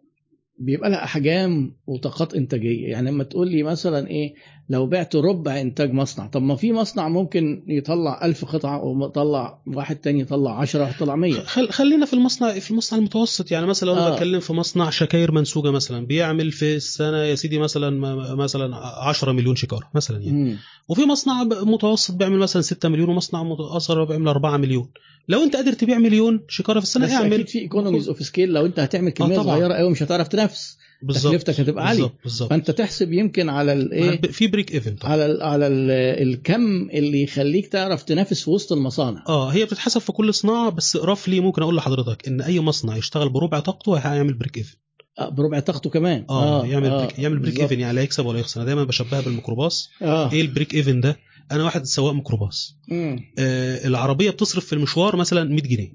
بيبقى لها أحجام وطاقات إنتاجية يعني لما تقول لي مثلا إيه لو بعت ربع إنتاج مصنع. طب ما في مصنع ممكن يطلع ألف قطعة ويطلع واحد تاني يطلع عشرة يطلع مية. خل... خلينا في المصنع في المصنع المتوسط. يعني مثلا لو أنا آه. بتكلم في مصنع شكاير منسوجة مثلا بيعمل في السنة يا سيدي مثلا م- مثلا 10 مليون شكارة مثلا يعني. مم. وفي مصنع متوسط بيعمل مثلا 6 مليون ومصنع متأثر بيعمل 4 مليون. لو أنت قادر تبيع مليون شكارة في السنة بس اعمل أكيد في ايكونوميز اوف scale لو أنت هتعمل كمية طبعاً. صغيرة قوي مش هتعرف تنافس. بالظبط تكلفتك هتبقى عالية. بالظبط فأنت تحسب يمكن على الإيه في break even طبعا. على ال على ال الكم اللي يخليك تعرف تنافس في وسط المصانع. آه هي بتتحسب في كل صناعة بس roughly ممكن أقول لحضرتك إن أي مصنع يشتغل بربع طاقته هيعمل break even آه، بربع طاقته كمان. آه, يعمل break يعمل break. even يعني لا يكسب ولا يخسر. أنا دايما بشبهها بالميكروباص. آه. إيه ال break even ده؟ أنا واحد سواق ميكروباص. آه العربية بتصرف في المشوار مثلا 100 جنيه.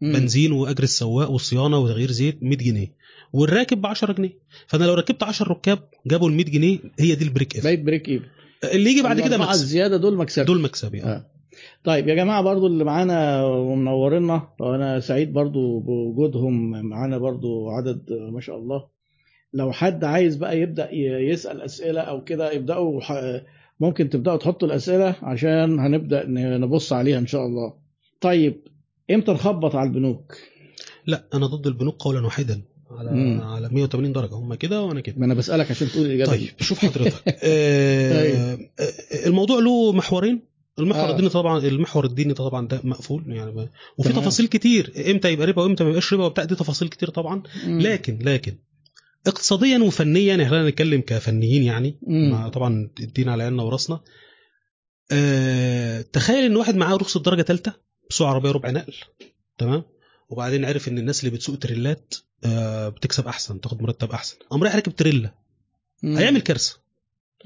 مم. بنزين وأجر السواق والصيانة وتغيير زيت 100 جنيه. والراكب ب 10 جنيه. فأنا لو ركبت 10 ركاب جابوا ال 100 جنيه هي دي ال break even. بقيت break even. اللي يجي بعد كده مكسب. الزيادة دول مكسب. دول مكسب يعني. آه. طيب يا جماعة برضو اللي معانا ومنورنا وأنا سعيد برضو بوجودهم معانا برضو عدد ما شاء الله. لو حد عايز بقى يبدأ يسأل أسئلة أو كده يبداوا ممكن تبدأوا تحطوا الأسئلة عشان هنبدأ نبص عليها إن شاء الله. طيب إمتى نخبط على البنوك؟ لا أنا ضد البنوك قولا واحدا. على مم. على 180 درجة هم كده وأنا كده ما أنا بسألك عشان تقول الاجابه طيب شوف حضرتك آه آه، الموضوع له محورين المحور آه. الديني طبعا المحور الديني طبعا ده مقفول يعني وفي تمام. تفاصيل كتير إمتى يبقى ربا وإمتى ما يبقاش ربا وبتاع دي تفاصيل كتير طبعا مم. لكن لكن اقتصاديا وفنيا يعني خلينا نتكلم كفنيين يعني. مع طبعا الدين على عيننا وراسنا أه تخيل إن واحد معاه رخصة درجة ثالثه بسوق عربية ربع نقل تمام وبعدين عرف إن الناس اللي بتسوق تريلات بتكسب أحسن تاخد مرتب أحسن. قام رايح راكب تريلا. هيعمل كارثة.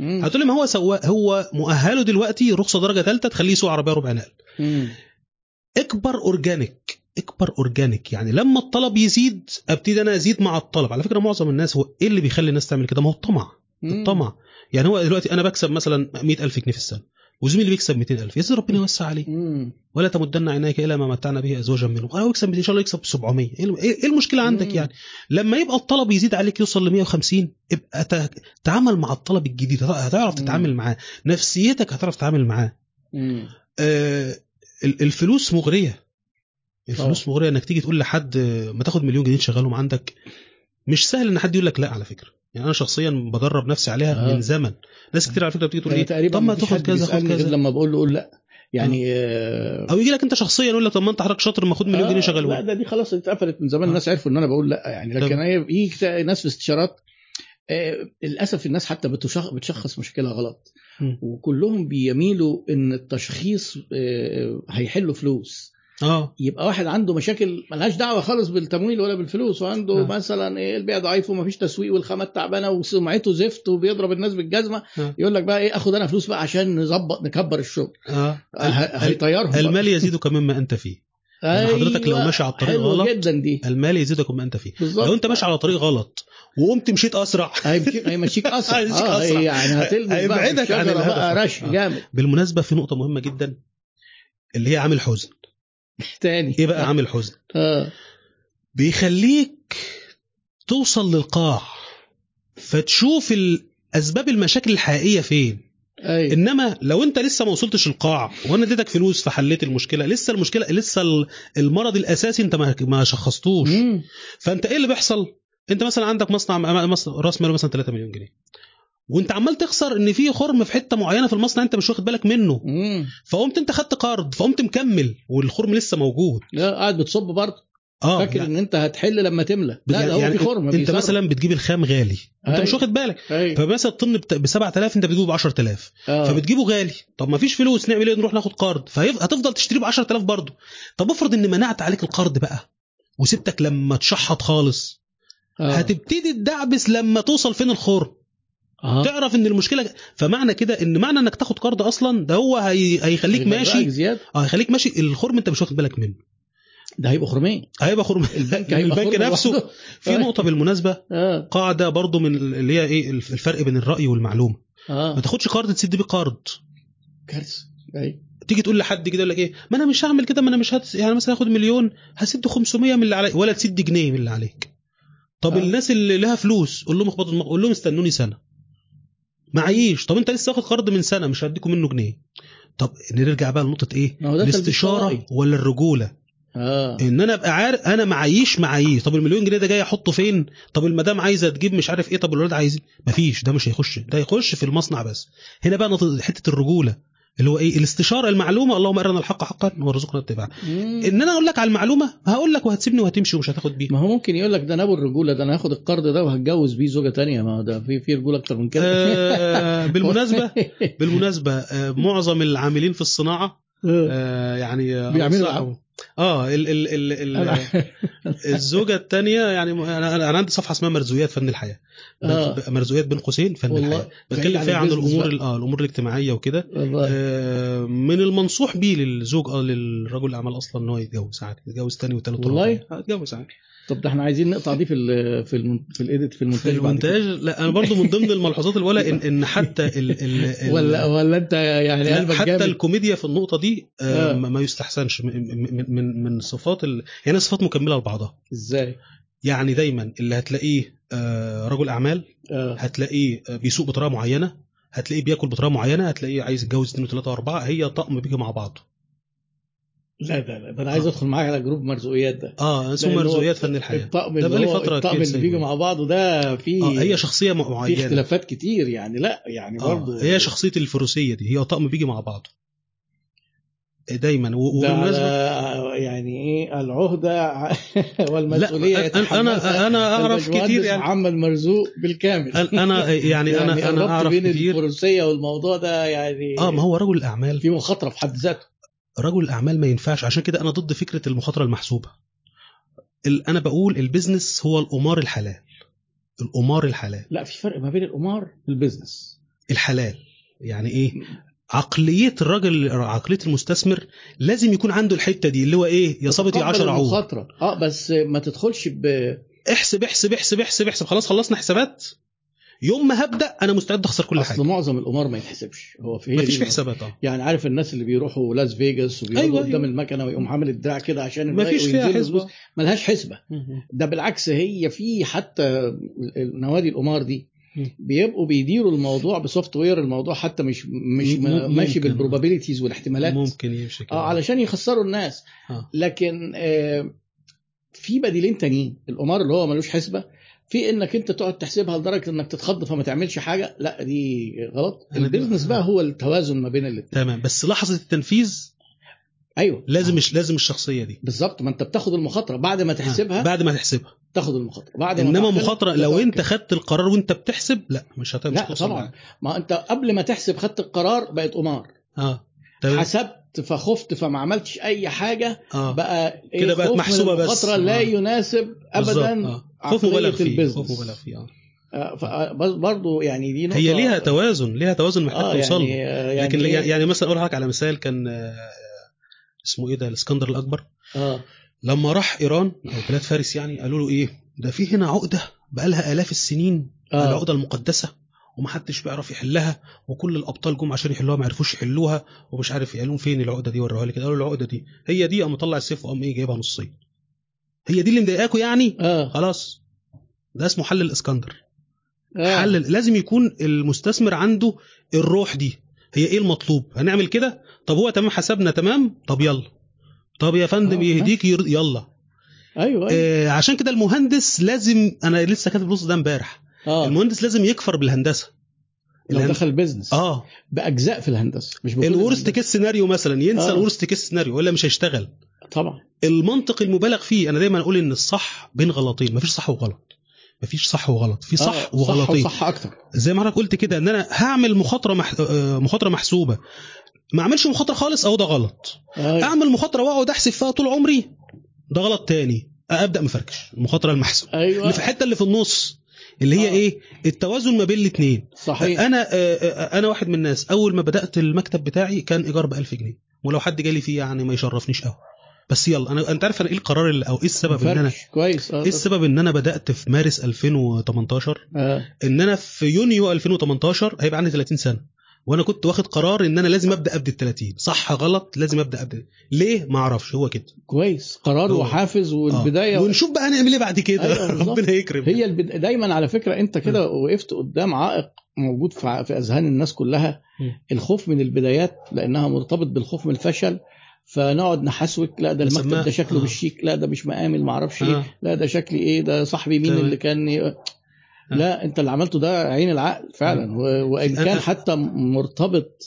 هتقول لي ما هو سواق هو مؤهله دلوقتي رخصة درجة ثالثه تخليه يسوق عربية ربع نقل. اكبر organic اكبر organic. يعني لما الطلب يزيد أبتدي أنا أزيد مع الطلب. على فكرة معظم الناس هو إيه اللي بيخلي الناس تعمل كده؟ ما هو الطمع. الطمع. يعني هو دلوقتي أنا بكسب مثلا 100000 جنيه في السنة. وزميلي بيكسب 200000 يا ربنا يوسع عليه. ولا تمدن عينيك إلى ما متعنا به ازواجا منهم هو يكسب إن شاء الله يكسب 700 إيه الم- إيه المشكلة عندك مم. يعني؟ لما يبقى الطلب يزيد عليك يوصل ل 150 ابقى تعامل مع الطلب الجديد. هتعرف. تتعامل معاه. نفسيتك هتعرف تتعامل معاه. آه، ال- الفلوس مغرية. الفلوس مغرية إنك تيجي تقول لحد آه، ما تاخد مليون جنيه تشغلهم عندك. مش سهل إن حد يقول لك لا على فكرة. يعني أنا شخصيا بدرب نفسي عليها آه. من زمن ناس كتير على فكرة بتيجي تقول يعني لي طب ما تاخد كذا خد كذا لما بقول له قول لا يعني آه أو يجي لك أنت شخصيا يقول لك طب ما أنت حضرتك شاطر ما خد مليون جنيه آه، شغله لا ده دي خلاص اتقفلت من زمان آه. الناس عرفوا إن أنا بقول لا يعني لكن. هي يجي ناس في استشارات آه، للأسف الناس حتى بتشخ- بتشخص مشكلة غلط مم. وكلهم بيميلوا إن التشخيص آه، هيحلوا فلوس آه يبقى واحد عنده مشاكل ملهاش دعوة خالص بالتمويل ولا بالفلوس وعنده آه. مثلا إيه البيع ضعيف ومفيش تسويق والخامات تعبانة وسمعته زفت وبيضرب الناس بالجزمة آه. يقول لك بقى إيه آخد أنا فلوس بقى عشان نظبط نكبر الشغل آه هيطيرهم بقى. المال يزيدك مما أنت فيه يعني حضرتك لو أيوة، ماشي على الطريق غلط، جدا دي المال يزيدك مما أنت فيه بالظبط لو أنت ماشي على طريق غلط وقمت مشيت أسرع هيمشيك أسرع هيمشيك آه أسرع. يعني هتلبس بقى هيبعدك عن الشجرة الهدف. بقى رش آه. جامد بالمناسبة في نقطة مهمة جدا اللي هي عامل حزن تاني. إيه بقى عامل حزن؟ آه. بيخليك توصل للقاع فتشوف الاسباب المشاكل الحقيقية فين. أيوه إنما لو أنت لسه ما وصلتش القاع وأنا اديتك فلوس فحليت المشكلة لسه المشكلة لسه ال- المرض الأساسي أنت ما شخصتوش. مم. فأنت إيه اللي بيحصل؟ أنت مثلا عندك مصنع- راس ماله مثلا 3 مليون جنيه. وانت عمال تخسر ان في خرم في حتة معينة في المصنع انت مش واخد بالك منه. مم. فقمت انت خدت قرض فقمت مكمل والخرم لسه موجود. لا قاعد بتصب برضه. آه فاكر يعني ان انت هتحل لما تملى. لا ده هو يعني في خرم انت بيصرف. مثلا بتجيب الخام غالي انت أيوة. مش واخد بالك. أيوه. فمثلا الطن ب 7000 انت بتجيبه ب 10000 آه. فبتجيبه غالي. طب ما فيش فلوس نعمل إيه؟ نروح ناخد قرض. فهتفضل تشتريه ب 10000 برضه. طب افرض ان منعت عليك القرض بقى وسبتك لما تشحط خالص. آه. هتبتدي تدعبس لما توصل فين الخرم. آه. تعرف إن المشكلة فمعنى كده إن معنى إنك تاخد قرض أصلا ده هو هي... هيخليك ماشي. آه هيخليك ماشي. الخرم أنت مش واخد بالك منه. ده هيبقوا خرمين. هيبقى خرم. البنك هيبقى البنك خرم نفسه. في نقطة بالمناسبة. آه. قاعدة برضو من اللي هي إيه؟ الفرق بين الرأي والمعلومة. ما آه تاخدش قرض تسد بيه قرض. كارثة. أيوه تيجي تقول لحد كده يقول لك إيه؟ ما أنا مش هعمل كده ما أنا مش هت... يعني مثلا هاخد مليون هسد 500 من اللي عليك ولا تسد جنيه من اللي عليك. طب آه. آه. الناس اللي لها فلوس قول لهم اخبطوا دماغ قول لهم استنوني سنة. معيش. طب انت لسه واخد قرض من سنة مش هديكم منه جنيه. طب نرجع بقى لنقطة إيه؟ الاستشارة. ولا الرجولة؟ آه. إن أنا أبقى عارف أنا معيش معيش طب المليون جنيه ده جاي أحطه فين؟ طب المدام عايزة تجيب مش عارف إيه طب الولاد عايزين. مفيش. ده مش هيخش. ده يخش في المصنع بس. هنا بقى حتة الرجولة. اللي هو إيه؟ الاستشارة المعلومة. اللهم أرنا الحق حقا وارزقنا اتباعه. إن أنا أقول لك على المعلومة هقول لك وهتسيبني وهتمشي ومش هتاخد بيه. ما هو ممكن يقول لك ده أنا أبو الرجولة ده أنا هاخد القرض ده وهتجوز بيه زوجة تانية. ما هو ده في في رجولة أكتر من كده. آه بالمناسبة بالمناسبة آه معظم العاملين في الصناعة آه. يعني آه، بيعملوا. آه ال ال ال ال الزوجة الثانية يعني أنا أنا عندي صفحة اسمها مرزويات فن الحياة. آه. مرزويات بين قوسين فن الحياة. بتكلم فيها عن الأمور آه الأمور الاجتماعية وكده. آه، من المنصوح بيه للزوج آه للرجل الاعمال أصلا إن هو يتجوز. عادي يتجوز تاني وتالت والله؟ ورابع. آه، عادي. طب ده إحنا عايزين نقطع دي في ال في ال في الإيديت في المونتاج في. المونتاج؟ لا أنا برضو من ضمن الملحوظات الاولى ان إن حتى ال ال ولا ولا أنت يعني قلبك حتى جامد. الكوميديا في النقطة دي آه، آه. ما يستحسنش. من من من, من صفات ال... يعني صفات مكملة لبعضها. إزاي؟ يعني دايما اللي هتلاقيه آه، رجل أعمال آه. هتلاقيه آه، بيسوق بطريقة معينة هتلاقيه بياكل بطريقة معينة هتلاقيه عايز يتجوز اثنين وثلاثه وأربعة هي طقم بيجي مع بعض لا لا لا ده أنا عايز آه. أدخل معاك على جروب مرزوقيات ده. آه اسمه مرزوقيات فن الحياة. الطقم ده بقالي هو فترة الطقم كتير اللي بيجي. مع بعضه ده في آه هي شخصية في معينة. اختلافات كتير يعني. لا يعني برضه آه هي شخصية الفروسية دي هي طقم بيجي مع بعض دايما. و- ده وبالمناسبة يعني إيه؟ العهدة والمسؤولية لا أنا أنا أنا أعرف كتير يعني. محمد مرزوق بالكامل. أنا أنا يعني أنا أنا الربط أعرف بين كتير. الفروسية والموضوع ده يعني آه ما هو رجل اعمال في مخاطرة في حد ذاته. رجل الأعمال ما ينفعش. عشان كده أنا ضد فكرة المخاطرة المحسوبة. ال- أنا بقول البيزنس هو القمار الحلال. القمار الحلال. لا في فرق ما بين القمار وال business الحلال. يعني إيه؟ عقلية الراجل عقلية المستثمر لازم يكون عنده الحتة دي اللي هو إيه؟ يا صابت يا اتنين عور آه بس ما تدخلش ب احسب احسب احسب احسب احسب. خلاص خلصنا حسابات؟ يوم ما هبدأ أنا مستعد أخسر كل أصل حاجة معظم القمار ما يتحسبش هو في مفيش في. حسابات آه يعني عارف الناس اللي بيروحوا لاس فيجاس وبيقعدوا أيوة، قدام أيوة. المكنة ويقوم عامل الدراع كده عشان مفيش فيها حسبة. ملهاش حسبة ده بالعكس هي في حتى نوادي القمار دي. بيبقوا بيديروا الموضوع ب software الموضوع حتى مش مش م- ما- ماشي ممكن. بال probabilities والاحتمالات ممكن يمشي كده آه علشان يخسروا الناس آه. لكن آه في بديلين تانيين القمار اللي هو ملوش حسبة في إنك أنت تقعد تحسبها لدرجة إنك تتخض فما تعملش حاجة. لا دي غلط. ال business بقى هو التوازن ما بين الاثنين تمام. بس لحظة التنفيذ أيوه. لازم مش لازم الشخصية دي. بالظبط. ما أنت بتاخد المخاطرة. بعد ما تحسبها آه. بعد ما تحسبها. تاخد المخاطرة. بعد ما إنما مخاطرة لو. أنت خدت القرار وأنت بتحسب لا مش هتمشي لا طبعا. ما أنت قبل ما تحسب خدت القرار بقت قمار. آه. تمام. حسبت فخفت فما عملتش أي حاجة. آه. بقى إيه كده بقت محسوبة بس. المخاطرة لا آه. يناسب ابدا. آه. خوف مبالغ فيه. خوف مبالغ فيه آه. آه، برضو يعني دي نقطة هي ليها توازن ليها توازن محتاج آه توصل. يعني يعني لكن إيه؟ يعني مثلا أقول لك على مثال كان آه، اسمه إيه ده الإسكندر الأكبر آه لما راح إيران أو بلاد فارس يعني قالوا له إيه ده في هنا عقدة بقالها آلاف السنين آه. العقدة المقدسة ومحدش بيعرف يحلها وكل الأبطال جم عشان يحلوها ما عرفوش يحلوها ومش عارف قالوا فين العقدة دي وروها لي كده قالوا العقدة دي هي دي قام مطلع السيف وقام إيه جايبها نصين هي دي اللي مضايقاكوا يعني؟ آه. خلاص. ده اسمه حل الإسكندر. آه. حل لازم يكون المستثمر عنده الروح دي. هي إيه المطلوب؟ هنعمل كده؟ طب هو تمام حسبنا تمام؟ طب يلا. طب يا فندم آه. يهديك ير- يلا. أيوه أيوه. آه عشان كده المهندس لازم أنا لسه كاتب النص ده امبارح. آه. المهندس لازم يكفر بالهندسة. لو دخل بيزنس آه. بأجزاء في الهندسة مش الورست. كيس سيناريو مثلا. ينسى آه. الورست كيس سيناريو ولا مش هيشتغل. طبعا. المنطق المبالغ فيه أنا دايما أقول إن الصح بين غلطين. مفيش صح وغلط. مفيش صح وغلط. في صح آه، وغلطين. صح أكتر. زي ما حضرتك قلت كده إن أنا هعمل مخاطرة مح... آه، مخاطرة محسوبة. ما أعملش مخاطرة خالص أو ده غلط. أيوة. أعمل مخاطرة وأقعد أحسب فيها طول عمري ده غلط تاني. أبدأ مفركش. المخاطرة المحسوبة. أيوه. اللي في الحتة اللي في النص اللي هي آه. إيه؟ التوازن ما بين الاثنين صحيح. أنا آه، آه، أنا واحد من الناس أول ما بدأت المكتب بتاعي كان إيجار ب 1000 جنيه. ولو حد جالي فيه يعني ما يشرفنيش قوي بس يلا أنا أنت عارف أنا إيه القرار اللي أو إيه السبب إن أنا. كويس آه إيه السبب إن أنا بدأت في مارس 2018 آه. إن أنا في يونيو 2018 هيبقى عندي 30 سنة وأنا كنت واخد قرار إن أنا لازم أبدأ ابدا ال 30 صح غلط لازم أبدأ ابدا ليه ما أعرفش هو كده كويس قرار. وحافز آه. والبداية ونشوف بقى هنعمل إيه بعد كده أيوة. ربنا يكرم هي البد... دايما على فكرة أنت كده وقفت قدام عائق موجود في أذهان الناس كلها. الخوف من البدايات لأنها مرتبط بالخوف من الفشل فنقعد نحسوك لا ده المكتب ده شكله آه. بالشيك لا ده مش مآمن ما أعرفش آه. إيه لا ده شكلي إيه ده صاحبي مين تمام. اللي كان ي- لا انت اللي عملته ده عين العقل فعلا و... وإن كان حتى مرتبط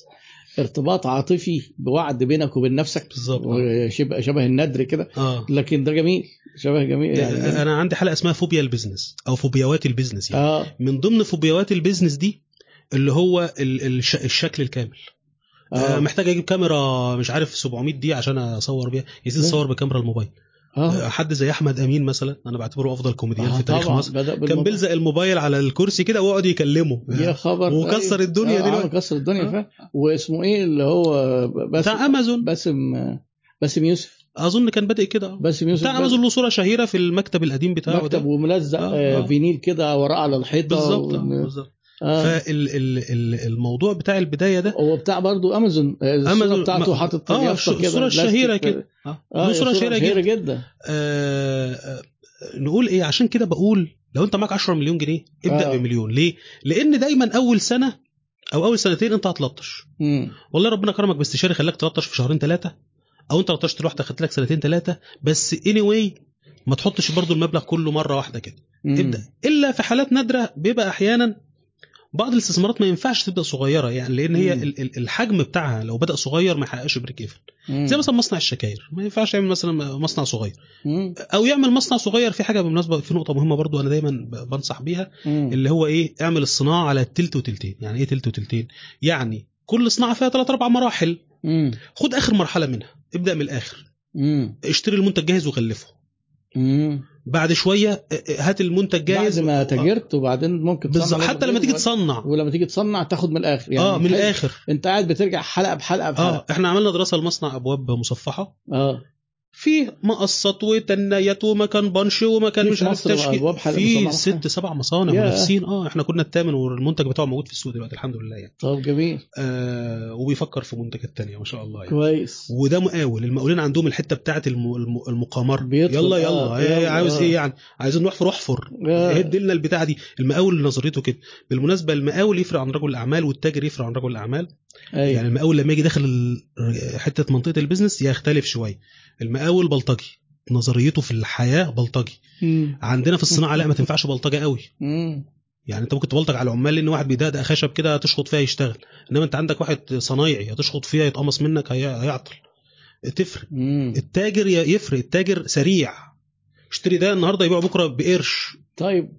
ارتباط عاطفي بوعد بينك وبين نفسك بالظبط. وشبه شبه الندر كده آه لكن ده جميل شبه جميل يعني أنا عندي حلقة اسمها فوبيا البيزنس أو فوبياوات البيزنس يعني آه من ضمن فوبياوات البيزنس دي اللي هو ال- الش- الشكل الكامل آه. آه محتاج أجيب كاميرا مش عارف 700 دي عشان أصور بيها يزيد لا. أصور بكاميرا الموبايل آه آه. حد زي أحمد أمين مثلا أنا بعتبره أفضل كوميديان آه في تاريخ طبعا مصر بدأ كان. بيلزق الموبايل على الكرسي كده ويقعد يكلمه يا خبر وكسر أيوة. الدنيا آه دلوقتي. عمل كسر الدنيا آه. فعلا واسمه إيه اللي هو باسم بتاع أمازون باسم باسم يوسف أظن كان بادئ كده باسم يوسف بتاع أمازون له صورة شهيرة في المكتب القديم بتاعه مكتب وملزق آه، آه آه. vinyl كده وراه على الحيطة بالظبط آه، و- بالظبط آه. فالموضوع بتاع البداية ده هو بتاع برضو امازون آه، امازون بتاعته حاطط آه الصورة الشهيره. كده آه له صورة شهيرة جدا جدا آه، آه، نقول إيه عشان كده بقول لو أنت معاك 10 مليون جنيه ابدأ آه. بمليون ليه لأن دايما أول سنة أو أول سنتين أنت هتلطش. والله ربنا كرمك باستشاري خلاك تلطش في شهرين ثلاثة أو أنت لطشت لوحدك خدت لك سنتين ثلاثة بس اني anyway ما تحطش برضو المبلغ كله مرة واحدة كده. ابدأ إلا في حالات نادرة بيبقى أحيانا بعض الاستثمارات ما ينفعش تبدأ صغيرة يعني لأن هي مم. ال- ال- الحجم بتاعها لو بدأ صغير ما يحققش break even. زي مثلا مصنع الشكاير ما ينفعش يعمل مثلا مصنع صغير مم. أو يعمل مصنع صغير في حاجة بالمناسبة في نقطة مهمة برضو أنا دايما بنصح بيها مم. اللي هو إيه اعمل الصناعة على تلت وتلتين يعني إيه تلت وتلتين يعني كل صناعة فيها ثلاث أربع مراحل مم. خد آخر مرحلة منها ابدأ من الآخر مم. اشتري المنتج جاهز وغلفه مم. بعد شوية آه، آه، هات المنتج جاهز بعد ما تاجرت وبعدين ممكن تصنع بالظبط حتى لما تيجي تصنع. ولما تيجي تصنع تاخد من الآخر. يعني آه من. الآخر. انت قاعد بترجع حلقة بحلقة بحلقة. آه إحنا عملنا دراسة لمصنع أبواب مصفحة. آه. في مقصات وتنايات ومكان بنش ومكان مش عارف تشكيل في ست سبع مصانع. منافسين. آه إحنا كنا الثامن والمنتج بتاعه موجود في السوق دلوقتي الحمد لله يعني. طب جميل. آه وبيفكر في منتجات تانية ما شاء الله يعني. كويس. وده مقاول. المقاولين عندهم الحتة بتاعه الم... الم... المقامره بيدخل، يلا يلا, آه، يلا، عاوز آه. إيه يعني؟ عايزين نحفر احفر آه. هد لنا البتاعة دي. المقاول نظريته كده. بالمناسبة المقاول يفرق عن رجل الأعمال والتاجر يفرق عن رجل الأعمال. أيوة. يعني المقاول لما يجي داخل حتة منطقة البيزنس يختلف شوية. المقاول بلطجي. نظريته في الحياة بلطجي. مم. عندنا في الصناعة لا ما تنفعش بلطجة قوي. مم. يعني انت ممكن تبلطج على العمال لأن واحد بيدقدق خشب كده تشخط فيها يشتغل. انما انت عندك واحد صنايعي هتشخط فيها يتقمص منك هي- هيعطل. تفرق. مم. التاجر يفرق. التاجر سريع. اشتري ده النهارده يبيعه بكرة بقرش. طيب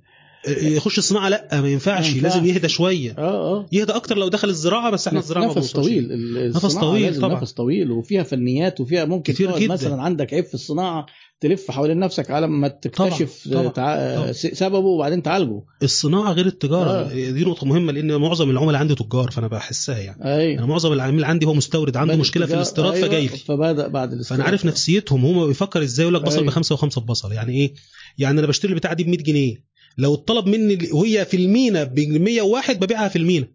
يخش الصناعة لا ما ينفعش ما ينفعش. لازم يهدى شوية آه آه يهدى أكتر لو دخل الزراعة بس إحنا الزراعة نفس. طويل نفس طويل طبعا. نفس طويل وفيها فنيات وفيها ممكن كتير جدا. مثلا عندك عيب في الصناعة تلف حوالين نفسك على ما تكتشف طبعا. تع... طبعا. س- سببه وبعدين تعالجه الصناعة غير التجارة آه. دي نقطة مهمة لأن معظم العملاء عندي تجار فأنا بحسها يعني أيوه أنا معظم العميل عندي هو مستورد عنده مشكلة في الاستيراد أيوة، فجاي لي فبدأ بعد الاستيراد فأنا عارف نفسيتهم هم بيفكر إزاي يقول لك بصل أيوة. بخمسة وخمسة ببصل يعني إيه يعني أنا بشتري البتاعة دي ب 100 جنيه لو الطلب مني وهي في المينا ب 101 ببيعها في المينا.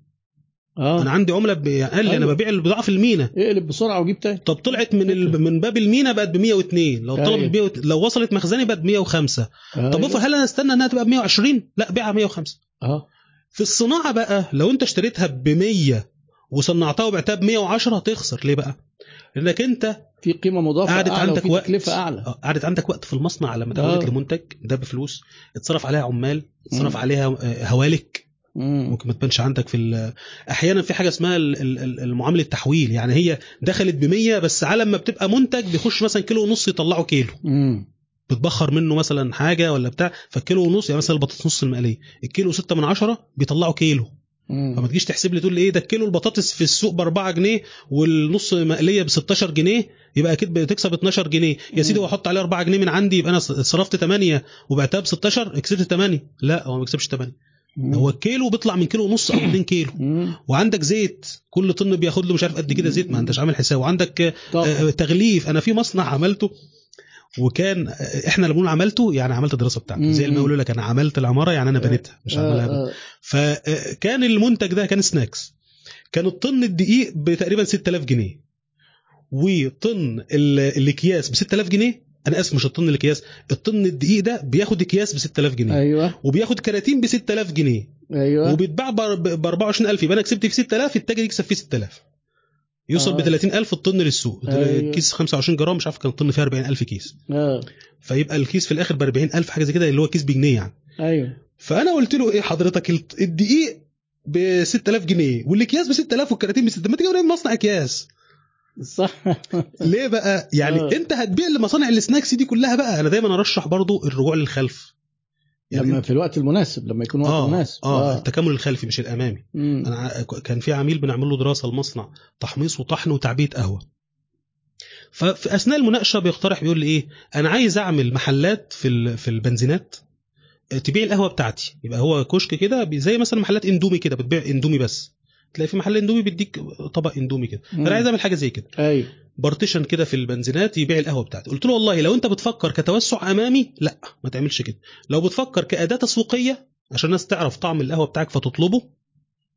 آه. أنا عندي عملة ب- قال لي أنا أيوة. ببيع البضاعة في المينا. اقلب بسرعة وجيب تاني. طب طلعت من ال... من باب المينا بقت ب 102 لو. طلب 100 لو وصلت مخزني بقت ب 105 طب أيوة. افرض هل أنا استنى إنها تبقى ب 120 لا بيعها 105 آه. في الصناعة بقى لو أنت اشتريتها ب 100 وصنعتها وبعتها ب 110 هتخسر. ليه بقى؟ لأنك أنت في قيمة مضافة قعدت أعلى عندك وقت تكلفة أعلى آه، قعدت عندك وقت في المصنع لما آه. تحولت لمنتج ده بفلوس اتصرف عليها عمال اتصرف مم. عليها آه، هوالك مم. ممكن ما تبانش عندك في أحيانا في حاجة اسمها ال- ال- ال- المعاملة التحويل يعني هي دخلت ب 100 بس على ما بتبقى منتج بيخش مثلا كيلو ونص يطلعوا كيلو مم. بتبخر منه مثلا حاجة ولا بتاع فالكيلو ونص يعني مثلا البطاطس نص المقلية الكيلو 6 من عشرة بيطلعوا كيلو مم. فما تجيش تحسب لي تقول لي إيه ده الكيلو البطاطس في السوق ب 4 جنيه والنص مقلية ب 16 جنيه يبقى أكيد بتكسب 12 جنيه يا سيدي. واحط عليه 4 جنيه من عندي يبقى أنا صرفت 8 وبعتها ب 16 كسبت 8 لا هو ما بيكسبش 8 مم. هو الكيلو بيطلع من كيلو ونص أو 2 كيلو مم. وعندك زيت كل طن بياخد له مش عارف قد كده زيت ما انتش عامل حساب وعندك آه، طبعا تغليف أنا في مصنع عملته وكان آه، إحنا لما بنقول عملته يعني عملت الدراسة بتاعته زي. ما يقولوا لك أنا عملت العمارة يعني أنا بنيتها مش عملها. آه، آه. فكان المنتج ده كان سناكس كان الطن الدقيق بتقريبا 6000 جنيه. وطن ال- الأكياس ب 6000 جنيه. أنا آسف مش الطن الأكياس. الطن الدقيق ده بياخد أكياس ب 6000 جنيه. أيوه. وبياخد كراتين ب 6000 جنيه. أيوه. وبيتباع ب 24000 يبقى أنا كسبت في 6000 التاجر يكسب فيه 6000 يوصل آه. ب 30000 الطن للسوق. أيوة. كيس 25 جرام مش عارف كان الطن فيه 40000 كيس. آه. فيبقى الكيس في الآخر ب 40000 حاجة زي كده اللي هو كيس بجنيه يعني. أيوه. فأنا قلت له إيه حضرتك الدقيق ب 6000 جنيه والأكياس ب 6000 والكراتين ب 6000 ما تيجي نعمل مصنع أكياس. صح. ليه بقى؟ يعني آه. أنت هتبيع لمصانع ال snacks دي كلها بقى. أنا دايما أرشح برضو الرجوع للخلف. لما أنت- في الوقت المناسب لما يكون وقت آه مناسب. آه التكامل الخلفي مش الأمامي. مم. أنا كان في عميل بنعمل له دراسة المصنع تحميص وطحن وتعبئه قهوة. ففي أثناء المناقشة بيقترح بيقول لي إيه أنا عايز أعمل محلات في في البنزينات آه، تبيع القهوة بتاعتي. يبقى هو كشك كده زي مثلا محلات إندومي كده بتبيع إندومي بس. تلاقي في محل اندومي بيديك طبق اندومي كده. مم. أنا عايز اعمل حاجة زي كده. أيوه. partition كده في البنزينات يبيع القهوة بتاعتي. قلت له والله لو انت بتفكر كتوسع أمامي لا ما تعملش كده. لو بتفكر كأداة تسويقية عشان الناس تعرف طعم القهوة بتاعك فتطلبه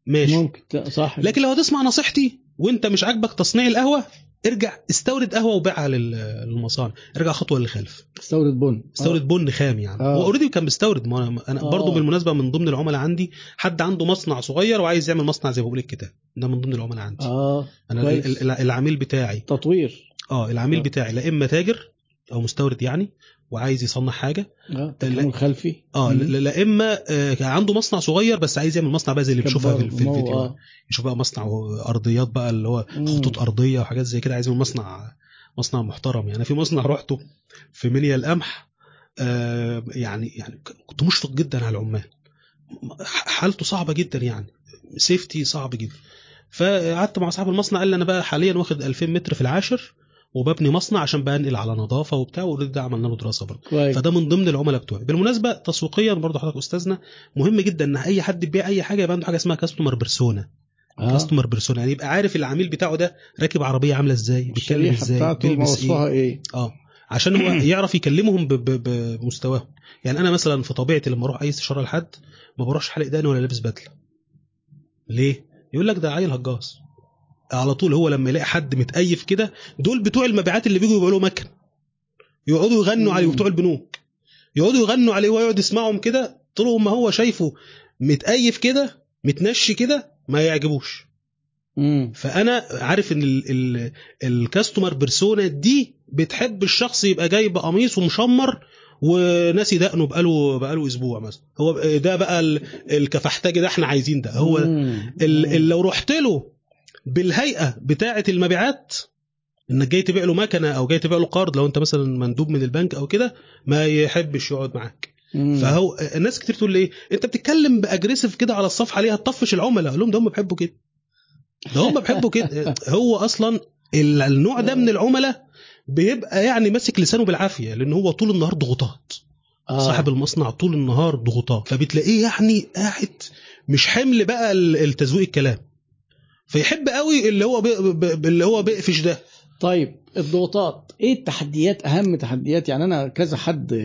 ماشي. ممكن صح. لكن لو هتسمع نصيحتي وانت مش عاجبك تصنيع القهوة ارجع استورد قهوة وبيعها لل- للمصانع. ارجع خطوة للخلف. استورد بن. استورد بن خام يعني. آه. هو already كان بيستورد. ما أنا آه. برضه بالمناسبة من ضمن العملاء عندي حد عنده مصنع صغير وعايز يعمل مصنع زي ما بقول الكتاب ده من ضمن العملاء عندي. آه. أنا كويس. ال- ال- العميل بتاعي. تطوير. آه العميل آه. بتاعي. لا إما تاجر أو مستورد يعني. وعايز يصنع حاجة. آه تكامل خلفي. آه. لا إما آه عنده مصنع صغير بس عايز يعمل مصنع بقى زي اللي بنشوفها في, الفيديو. آه. يشوف بقى مصنع أرضيات بقى اللي هو. خطوط أرضية وحاجات زي كده عايز يعمل مصنع مصنع محترم. يعني في مصنع رحته في منيا القمح آه يعني يعني كنت مشفق جدا على العمال. حالته صعبة جدا يعني. سيفتي صعب جدا. فقعدت مع صاحب المصنع قال لي أنا بقى حاليا واخد 2000 متر في العاشر وببني مصنع عشان بنقل على نظافة وبتاع واوريدي ده عملنا له دراسة برضه. فده من ضمن العملاء بتوعي. بالمناسبة تسويقيا برضه حضرتك أستاذنا مهم جدا إن أي حد بيبيع أي حاجة يبقى عنده حاجة اسمها كاستمر بيرسونا آه. كاستمر بيرسونا يعني يبقى عارف العميل بتاعه ده راكب عربية عاملة إزاي بيتكلم إزاي بيلبس إيه. إيه. آه. عشان هو يعرف يكلمهم بمستواهم يعني أنا مثلا في طبيعتي لما أروح أي استشارة لحد ما بروحش حلق دقن ولا لابس بدلة. ليه؟ يقول لك ده عيل هجاص. على طول هو لما يلاقي حد متأيف كده دول بتوع المبيعات اللي بيجوا يبقوا له مكن يقعدوا يغنوا عليه. بتوع البنوك يقعدوا يغنوا عليه ويقعد يسمعهم كده طول ما هو شايفه متأيف كده متنشي كده ما يعجبوش مم. فأنا عارف إن ال- ال- الكاستمر بيرسونا دي بتحب الشخص يبقى جاي بقميص ومشمر وناسي دقنه بقاله بقاله أسبوع مثلا هو ده بقى ال- الكفحتاجي ده إحنا عايزين ده هو مم. ال- ال- لو رحت له بالهيئة بتاعة المبيعات انك جاي تبيع له مكنة أو جاي تبيع له قرض لو أنت مثلا مندوب من البنك أو كده ما يحبش يقعد معاك. مم. فهو الناس كتير تقول لي إيه؟ أنت بتتكلم بأجريسيف كده على الصفحة ليه هتطفش العملاء أقول لهم ده هم بيحبوا كده. ده هم بيحبوا كده. هو أصلا ال- النوع ده من العملاء بيبقى يعني ماسك لسانه بالعافية لأن هو طول النهار ضغوطات. آه. صاحب المصنع طول النهار ضغوطات. فبتلاقيه يعني قاعد مش حمل بقى ال- التزويق الكلام. فيحب قوي اللي هو اللي هو بيقفش ده. طيب الضغوطات. إيه التحديات؟ أهم تحديات يعني أنا كذا حد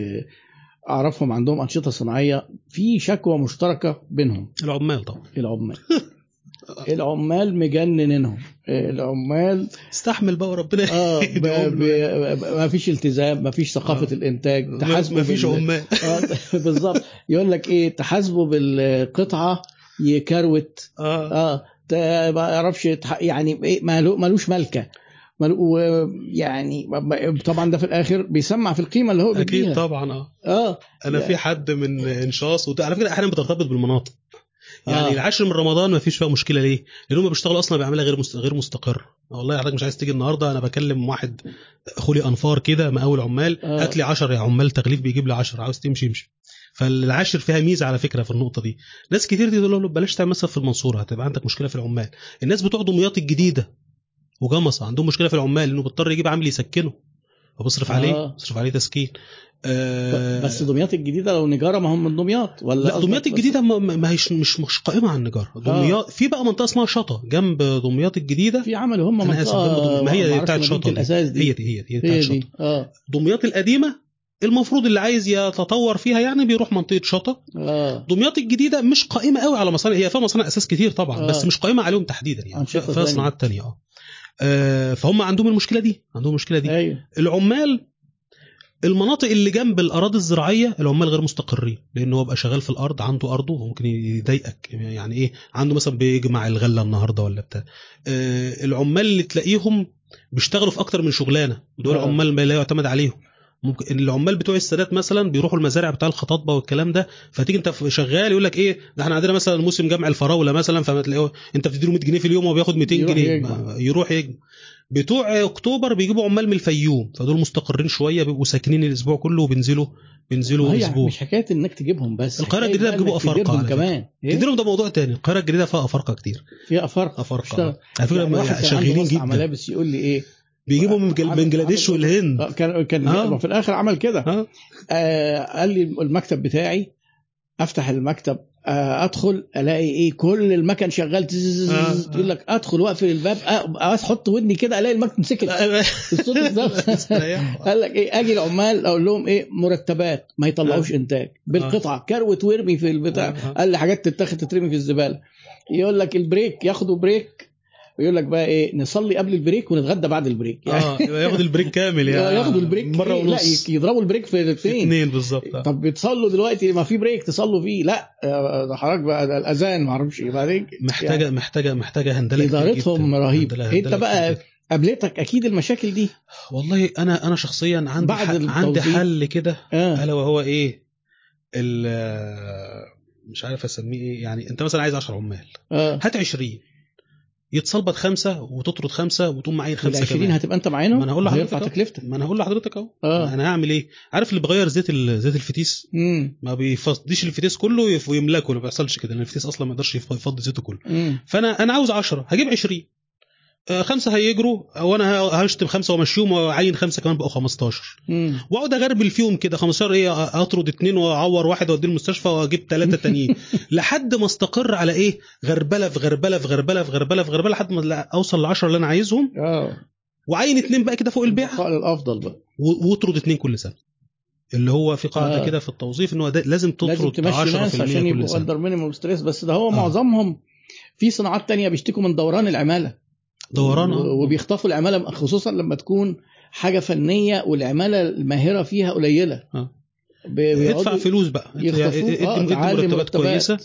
أعرفهم عندهم أنشطة صناعية في شكوى مشتركة بينهم. العمال طبعا. العمال. العمال مجننينهم. العمال استحمل بقى وربنا آه ما فيش التزام ما فيش ثقافة آه. الإنتاج. تحاسبوا ما فيش بال- عمال. آه، بالظبط. يقول لك إيه؟ تحاسبه بالقطعة يكروت. آه. آه. ت- ما يعرفش يعني مالو- مالوش ملكة. يعني طبعا ده في الآخر بيسمع في القيمة اللي هو أكيد بيديها. طبعا آه. آه. أنا في حد من إنشاص وده على فكرة أحيانا بترتبط بالمناطق. يعني آه. العاشر من رمضان ما فيش فيها مشكلة ليه؟ لأن هم بيشتغلوا أصلا بعملها غير مست... غير مستقر والله حضرتك مش عايز تيجي النهارده أنا بكلم واحد خولي أنفار كده مقاول عمال آه. هات لي 10 يا عمال تغليف بيجيب لي 10 عاوز تمشي امشي فالعاشر فيها ميزة على فكرة في النقطة دي. ناس كتير تقول له بلاش تعمل مثلا في المنصورة هتبقى عندك مشكلة في العمال. الناس بتوع دمياط الجديدة وجمصة عندهم مشكلة في العمال لأنه بيضطر يجيب عامل يسكنه. فبصرف عليه آه. بصرف عليه تسكين. آه. بس دمياط الجديدة لو نجارة ما هم من دمياط ولا لا دمياط الجديدة ما, هيش مش مش قائمة على النجارة. دمياط في بقى منطقة اسمها شطا جنب دمياط الجديدة. في عملوا هم منطقة ما هي بتاعت شطا دي. دي. هي دي هي دي, بتاعت شطا آه. دمياط القديمة المفروض اللي عايز يتطور فيها يعني بيروح منطقة شطا آه. دمياط الجديدة مش قائمة قوي على مصانع هي فيها مصانع أساس كتير طبعا آه. بس مش قائمة عليهم تحديدا يعني. فيها. صناعات تانية آه. آه، فهم عندهم المشكلة دي عندهم المشكلة دي. أيوه. العمال المناطق اللي جنب الأراضي الزراعية العمال غير مستقرين لأن هو بقى شغال في الأرض عنده أرضه وممكن يضايقك. يعني إيه؟ عنده مثلا بيجمع الغلة النهارده ولا بتاع. آه العمال اللي تلاقيهم بيشتغلوا في أكتر من شغلانة دول آه. عمال ما لا يعتمد عليهم. ممكن العمال بتوع السادات مثلا بيروحوا المزارع بتاع الخطاطبه والكلام ده فتيجي انت شغال يقول لك إيه ده إحنا عندنا مثلا موسم جمع الفراولة مثلا فما تلاقيه أنت بتديله 100 جنيه في اليوم وهو بياخد 200 يروح جنيه. يجمع. يروح يجمع. بتوع أكتوبر بيجيبوا عمال من الفيوم فدول مستقرين شوية بيبقوا ساكنين الأسبوع كله وبينزلوا بينزلوا أسبوع. مش حكاية إنك تجيبهم بس. أفارقة تديرهم على فكرة. كمان. إيه؟ تديرهم ده موضوع تاني. القاهرة الجديدة فيها أفارقة كتير. في أفارقة. أفارقة. على فكرة يعني شغالين جدا. ملابس يقول لي إيه بيجيبوا من بنجلاديش والهند. آه، كان كان آه. في الآخر عمل كده. آه قال لي المكتب بتاعي أفتح المكتب آه أدخل ألاقي إيه كل المكن شغال آه، يقول لك أدخل واقفل الباب آه، أحط ودني كده ألاقي المكتب سكت الصوت ده. استريحوا. قال لك إيه أجي العمال أقول لهم إيه مرتبات ما يطلعوش إنتاج بالقطعة كروت وارمي في البتاع. قال لي حاجات تتاخد تترمي في الزبالة. يقول لك ال break ياخدوا break ويقول لك بقى إيه نصلي قبل ال break ونتغدى بعد ال break. يعني آه ياخد ال break كامل يعني. ياخدوا ال break مرة إيه؟ لا ونص. يضربوا ال break في فين اثنين. بالظبط. آه. طب بتصلوا دلوقتي ما في break تصلوا فيه؟ لا آه، حضرتك بقى الأذان ما أعرفش إيه. بعدين محتاجه محتاجه محتاجة هندلة ادارتهم جدا. رهيب. هندلة- أنت بقى. قابلتك أكيد المشاكل دي؟ والله أنا أنا شخصيا عندي بعد حل عندي. حل كده. آه. ألا وهو إيه؟ مش عارف أسميه إيه. يعني أنت مثلا عايز 10 عمال. آه. هات 20 يتظبط خمسة وتطرد خمسة وتقوم معين ال خمسة 20 كمان. هتبقى أنت معانا؟ ما أنا هقول لحضرتك. تكلفتك ما أنا هقول لحضرتك أهو. آه. أنا هعمل إيه؟ عارف اللي بغير زيت ال- زيت الفتيس؟ امم ما بيفضيش الفتيس كله ويملاه ما بيحصلش كده لأن الفتيس أصلا ما يقدرش يف- يفضي زيته كله. امم فانا أنا عاوز 10 هجيب 20 آه، خمسة هيجروا وأنا هشتم خمسة وأمشيهم وأعين خمسة كمان بقوا 15 امم وأقعد اغربل فيهم كده 15 إيه أطرد اثنين وأعور واحد واوديه المستشفى وأجيب ثلاثة تانيين. لحد ما استقر على إيه؟ غربلة في غربلة في غربلة في غربلة في غربلة لحد ما أوصل ل 10 اللي أنا عايزهم. آه. وعين اثنين بقى كده فوق البيعة. البقاء للافضل بقى. واطرد اثنين كل سنة. اللي هو في قاعدة آه. كده في التوظيف إن هو لازم تطرد تمشي 10% ناس عشان يبقوا اندر مينيموم ستريس بس ده هو آه. معظمهم في صناعات تانية بيشتكوا من دوران العمالة. دوران آه. وبيخطفوا العمالة خصوصا لما تكون حاجة فنية والعمالة الماهرة فيها قليلة. آه. بيقعدوا ادفع فلوس بقى. ادي آه تعلي مرتبات كويسة.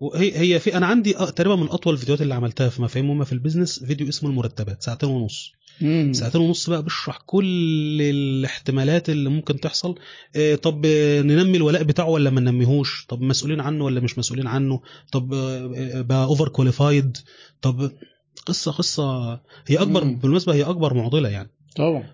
وهي هي في أنا عندي آه تقريبا من أطول الفيديوهات اللي عملتها في مفاهيم مهمه في ال business فيديو اسمه المرتبات ساعتين ونص. مم. ساعتين ونص بقى بشرح كل الاحتمالات اللي ممكن تحصل. آه، طب آه، ننمي الولاء بتاعه ولا ما ننميهوش؟ طب مسؤولين عنه ولا مش مسؤولين عنه؟ طب آه، آه، بقى over qualified طب قصة قصة هي أكبر مم. بالمناسبه هي أكبر معضلة يعني. طبعا.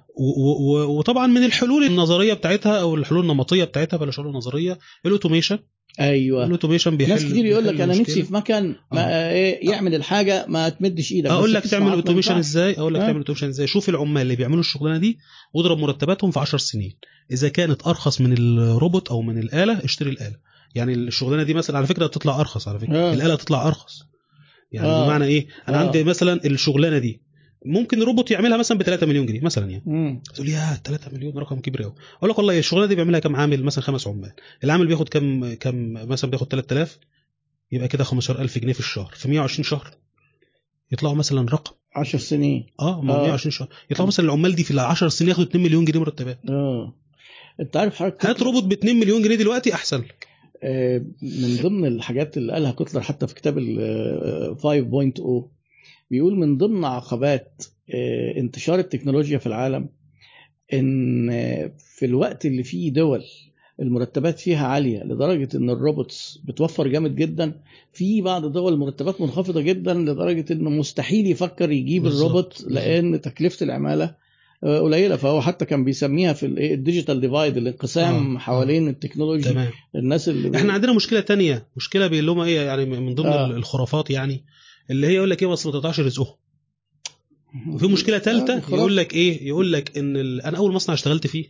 وطبعا من الحلول النظرية بتاعتها أو الحلول النمطية بتاعتها بلاش حلول نظرية ال automation. أيوه. ال automation بيحل ناس كتير يقول لك أنا. نفسي في مكان ما إيه يعمل الحاجة ما تمدش إيدك. أقول لك تعمل automation. إزاي؟ أقول لك آه. تعمل automation إزاي؟ شوف العمال اللي بيعملوا الشغلانة دي واضرب مرتباتهم في 10 سنين. إذا كانت أرخص من الروبوت أو من الآلة اشتري الآلة. يعني الشغلانة دي مثلا على فكرة تطلع أرخص على فكرة. آه. الآلة تطلع أرخص. يعني آه. بمعنى إيه؟ أنا آه. عندي مثلا الشغلانة دي ممكن روبوت يعملها مثلا ب 3 مليون جنيه مثلا يعني. تقول يا 3 مليون رقم كبير قوي أقول لك والله الشغلانة دي بيعملها كام عامل؟ مثلا خمس عمال. العامل بياخد كام كام مثلا بياخد 3000 يبقى كده 15000 جنيه في الشهر في 120 شهر. يطلعوا مثلا رقم. 10 سنين. آه ما آه. 120 شهر. يطلعوا مثلا العمال دي في ال 10 سنين ياخدوا 2 مليون جنيه مرتبات. آه. أنت عارف حضرتك هات روبوت ب 2 مليون جنيه دلوقتي أحسن. لك آه، من ضمن الحاجات اللي قالها كوتلر حتى في كتاب ال آه، 5.0 بيقول من ضمن عقبات آه، انتشار التكنولوجيا في العالم إن آه، في الوقت اللي فيه دول المرتبات فيها عالية لدرجة إن ال robots بتوفر جامد جدا في بعض الدول المرتبات منخفضة جدا لدرجة إنه مستحيل يفكر يجيب الروبوت. لأن تكلفة العمالة آه، قليلة. فهو حتى كان بيسميها في الإيه، ال digital divide الانقسام آه، حوالين التكنولوجي تمام. الناس اللي إحنا عندنا مشكلة تانية. مشكلة هم إيه يعني من ضمن آه. آه. الخرافات يعني اللي هي يقول لك إيه اصل ما تقطعش رزقهم وفي مشكلة ثالثه يقول لك إيه يقول لك إن ال... أنا أول مصنع اشتغلت فيه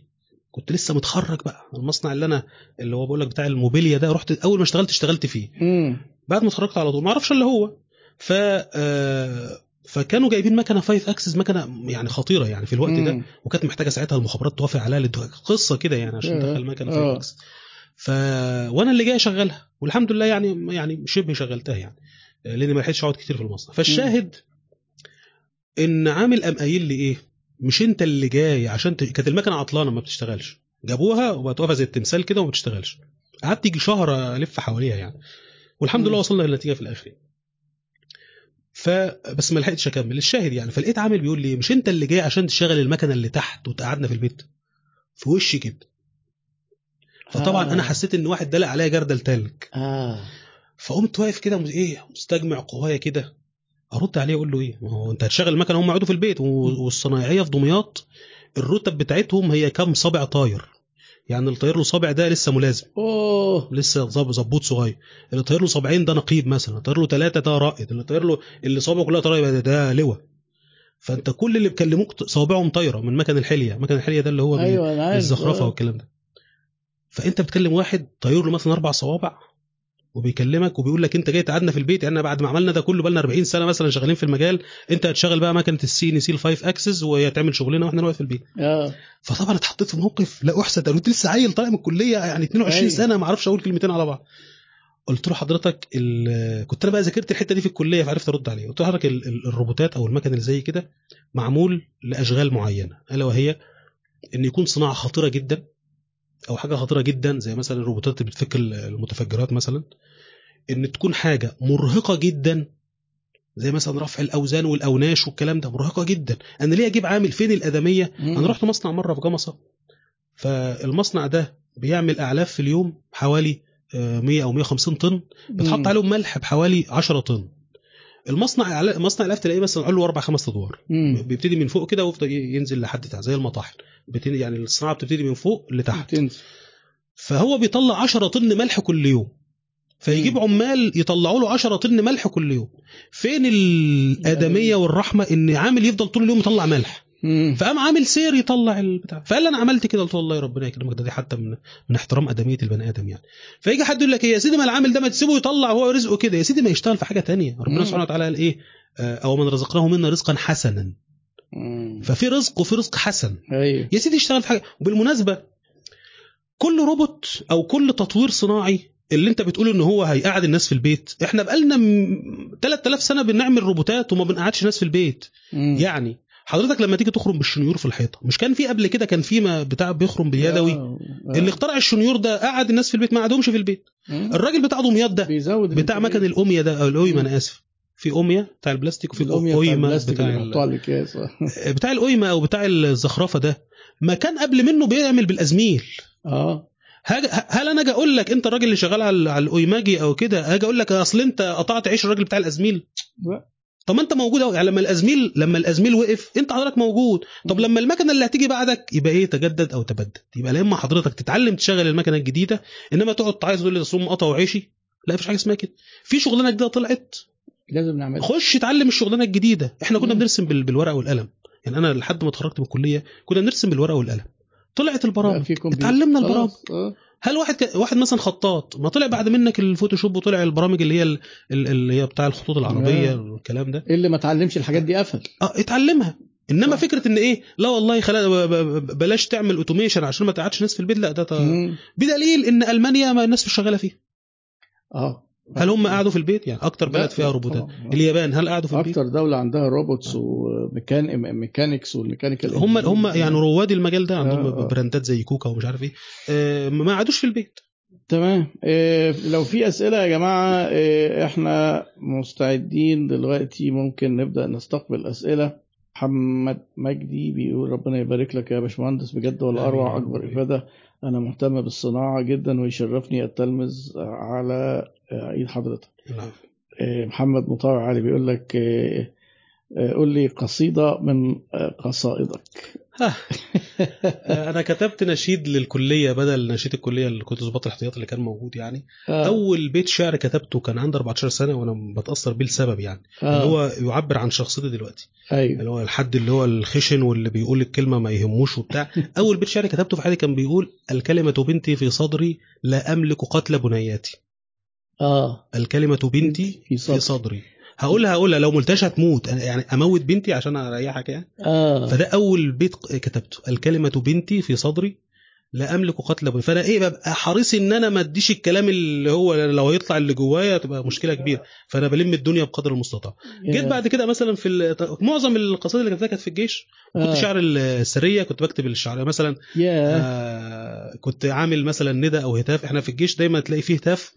كنت لسه متخرج بقى. المصنع اللي أنا اللي هو بقول لك بتاع الموبيليا ده رحت أول ما اشتغلت اشتغلت فيه. امم بعد ما اتخرجت على طول ما أعرفش اللي هو. ف آه، فكانوا جايبين مكنة 5 axis مكنة يعني خطيرة يعني في الوقت ده وكانت محتاجة ساعتها المخابرات توافق عليها للدو- قصة كده يعني عشان آه. تدخل مكنة آه. 5 axis ف وأنا اللي جاي أشغلها والحمد لله يعني يعني شبه شغلتها يعني لاني ما لحقتش أقعد كتير في المصنع. فالشاهد إن عامل قام قايل لي إيه مش أنت اللي جاي عشان ت... كانت المكنة عطلانة ما بتشتغلش. جابوها وبقت واقفه زي التمثال كده وما بتشتغلش. قعدت يجي شهر ألف حواليها يعني. والحمد مم. لله وصلنا للنتيجة في الآخر. فبس ما لحقتش أكمل. الشاهد يعني فلقيت عامل بيقول لي مش أنت اللي جاي عشان تشغل المكنة اللي تحت وتقعدنا في البيت؟ في وشي كده. فطبعا آه. أنا حسيت إن واحد دلق عليا جردل تلج. آه. فقمت واقف كده إيه مستجمع قوايا كده. أرد عليه أقول له إيه؟ ما هو أنت هتشغل المكنة هم يقعدوا في البيت والصنايعية في دمياط. الرتب بتاعتهم هي كام صابع طاير. يعني اللي طاير له صابع ده لسه ملازم. أوه لسه ظبوط صغير. اللي طاير له صابعين ده نقيب مثلا. اللي طاير له ثلاثة ده رائد. اللي طاير له اللي صوابعه كلها طايرة ده, ده لواء. فأنت كل اللي بيكلموك صوابعهم طايرة من مكن الحلية. مكن الحلية ده اللي هو عارف. الزخرفة. والكلام ده. فأنت بتكلم واحد طاير له مثلا أربع صوابع. وبيكلمك وبيقول لك انت جاي تقعدنا في البيت يعني بعد ما عملنا ده كله بقالنا 40 سنة مثلا شغالين في المجال انت هتشغل بقى مكنة ال CNC ال 5 axis وهي تعمل شغلنا وإحنا نقعد في البيت. آه. فطبعا اتحطيت في موقف لا أحسد أنا كنت لسه عيل طالع من الكلية يعني 22 أيوة. سنة ما أعرفش أقول كلمتين على بعض. قلت له حضرتك ال- كنت أنا بقى ذاكرت الحتة دي في الكلية فعرفت أرد عليه. قلت له حضرتك ال- الروبوتات أو المكن اللي زي كده معمول لأشغال معينة ألا وهي إن يكون صناعة خطيرة جدا أو حاجة خطيرة جدا زي مثلا الروبوتات اللي بتفك ال- المتفجرات مثلا إن تكون حاجة مرهقة جدا زي مثلا رفع الأوزان والأوناش والكلام ده مرهقة جدا أنا ليه أجيب عامل فين الأدمية مم. أنا رحت مصنع مرة في جمصة فالمصنع ده بيعمل أعلاف في اليوم حوالي آه، 100 أو 150 طن بتحط. عليهم ملح بحوالي 10 طن المصنع مصنع الأف تلاقيه مثلا له أربع خمس أدوار. بيبتدي من فوق كده ويفضل ينزل لحد تحت زي المطاحن. يعني الصناعة بتبتدي من فوق لتحت. تنزل. فهو بيطلع 10 طن ملح كل يوم. فيجيب مم. عمال يطلعوا له 10 طن ملح كل يوم. فين الأدمية والرحمة إن عامل يفضل طول اليوم يطلع ملح؟ مم. فقام عامل سير يطلع البتاع. فقال لي أنا عملت كده. قلت له والله ربنا يكرمك. ده دي حتى من من احترام أدمية البني آدم يعني. فيجي حد يقول لك إيه؟ يا سيدي ما العامل ده ما تسيبه يطلع هو رزقه كده. يا سيدي ما يشتغل في حاجة تانية. ربنا. سبحانه وتعالى قال إيه؟ آه، أو من رزقناه منا رزقا حسنا. مم. ففي رزق وفي رزق حسن. أيوه. يا سيدي اشتغل في حاجة. وبالمناسبة كل روبوت أو كل تطوير صناعي اللي أنت بتقول ان هو هيقعد الناس في البيت إحنا بقالنا م- 3000 سنة بنعمل روبوتات وما بنقعدش ناس في البيت. مم. يعني حضرتك لما تيجي تخرم بالشنيور في الحيطة مش كان في قبل كده كان في بتاع بيخرم باليدوي آه. اللي اخترع الشنيور ده قعد الناس في البيت ما قعدهمش في البيت مم. الراجل بتاع دمياط ده بيزود بتاع. مكن الاوميا ده أو الاويما مم. أنا آسف في اوميا بتاع البلاستيك وفي الأوميا بتاع بتاع ال- آه. بتاع الاويما أو بتاع الزخرفة ده ما كان قبل منه بيعمل بالأزميل آه هل أنا أجي أقول لك أنت الراجل اللي شغال على على الاويماجي أو كده أجي أقول لك أصل أنت قطعت عيش الراجل بتاع الأزميل لا. طب ما انت موجود اهو. يعني لما الازميل لما الازميل وقف انت حضرتك موجود. طب لما المكنة اللي هتيجي بعدك يبقى إيه؟ تجدد أو تبدد. يبقى لا اما حضرتك تتعلم تشغل المكنة الجديدة انما تقعد تعايز تقول لي صوم قطع وعيشي. لا مفيش حاجة اسمها كده. في شغلانة جديدة طلعت. لازم نعمل خش اتعلم الشغلانة الجديدة. إحنا كنا. بنرسم بال- بالورقة والقلم. يعني أنا لحد ما اتخرجت من الكلية كنا بنرسم بالورقة والقلم. طلعت البرامج. اتعلمنا البرامج. هل واحد ك... واحد مثلا خطاط ما طلع بعد منك الفوتوشوب وطلع البرامج اللي هي ال... ال- اللي هي بتاع الخطوط العربية آه. والكلام ده اللي ما اتعلمش الحاجات دي قفل آه اتعلمها إنما صح. فكرة إن إيه لا والله خلا بلاش تعمل automation عشان ما تقعدش ناس في البيت لا ده. مم. بدليل إن ألمانيا ما الناس مش شغالة فيها آه هل هم قعدوا في البيت؟ يعني أكتر بلد فيها روبوتات. طبعاً. اليابان هل قعدوا في البيت؟ أكتر دولة عندها robots وميكان mechanics وال mechanical هم هم يعني رواد المجال ده عندهم آه، آه. براندات زي KUKA ومش عارف إيه. آه، ما قعدوش في البيت. تمام. إيه لو في أسئلة يا جماعة إيه إحنا مستعدين دلوقتي ممكن نبدأ نستقبل أسئلة. محمد مجدي بيقول ربنا يبارك لك يا باشمهندس بجد ولا أروع. أكبر إفادة. أنا مهتم بالصناعة جدا ويشرفني التلمذ على ايد حضرتك نعم. إيه محمد مطاوع علي بيقول لك إيه إيه قول لي قصيدة من آه، قصائدك آه، أنا كتبت نشيد للكلية بدل نشيد الكلية اللي كنت ظباط الاحتياط اللي كان موجود يعني. آه. أول بيت شعر كتبته كان عندي 14 سنة وأنا بتأثر بيه لسبب يعني. آه. اللي هو يعبر عن شخصيتي دلوقتي. أيوه. اللي هو الحد اللي هو الخشن واللي بيقول الكلمة ما يهموش وبتاع. أول بيت شعر كتبته في حياتي كان بيقول الكلمة بنتي في صدري لا أملك قتل بنياتي. آه. الكلمة بنتي في في صدري. هقولها هقولها لو ملتش هتموت. يعني أموت بنتي عشان أريحك يعني. آه. فده أول بيت كتبته. الكلمة بنتي في صدري لا أملك قتل بني فأنا إيه ببقى حريص إن أنا ما أديش الكلام اللي هو لو هيطلع اللي جوايا تبقى مشكلة كبيرة. فأنا بلم الدنيا بقدر المستطاع. جيت بعد كده مثلا في معظم القصائد اللي كتبتها كانت في الجيش. كنت آه. شعر السرية كنت بكتب الشعر. مثلا يا آه كنت عامل مثلا ندى أو هتاف. إحنا في الجيش دايما تلاقي فيه هتاف.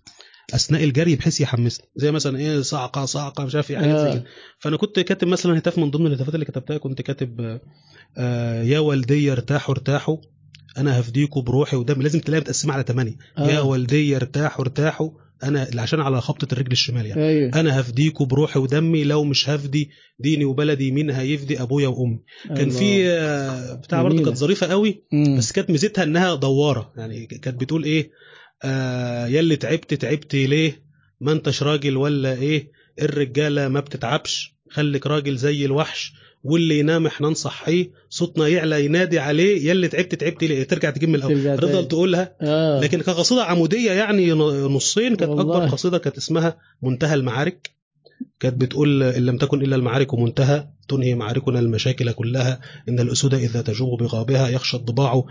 أثناء الجري بحيث يحمسني. زي مثلا إيه صعقه صعقه مش عارف إيه حاجات زي آه. كده. فأنا كنت كاتب مثلا هتاف من ضمن الهتافات اللي كتبتها كنت كاتب آه، يا والدي ارتاحوا ارتاحوا. أنا هفديكوا بروحي ودمي. لازم تلاقيها متقسمة على ثمانيه آه. يا والدي ارتاحوا ارتاحوا. أنا عشان على خبطة الرجل الشمال يعني. أيوه. أنا هفديكوا بروحي ودمي. لو مش هفدي ديني وبلدي مين هيفدي؟ أبويا وأمي. كان. في آه، بتاع برضه. كانت ظريفة قوي مم. بس كانت ميزتها إنها دوارة. يعني كانت بتقول إيه آه يلي تعبت تعبت ليه؟ ما انتش راجل ولا إيه؟ الرجالة ما بتتعبش. خليك راجل زي الوحش. واللي ينام إحنا نصحيه. صوتنا يعلى ينادي عليه. يلي تعبت تعبت ليه؟ ترجع تجيب من الأول. تفضل تقولها آه. لكن كقصيدة عمودية يعني نصين كانت. أكبر قصيدة كانت اسمها منتهى المعارك. كانت بتقول إن لم تكن إلا المعارك منتهى تنهي معاركنا المشاكل كلها إن الأسود إذا تجوب بغابها يخشى الضباع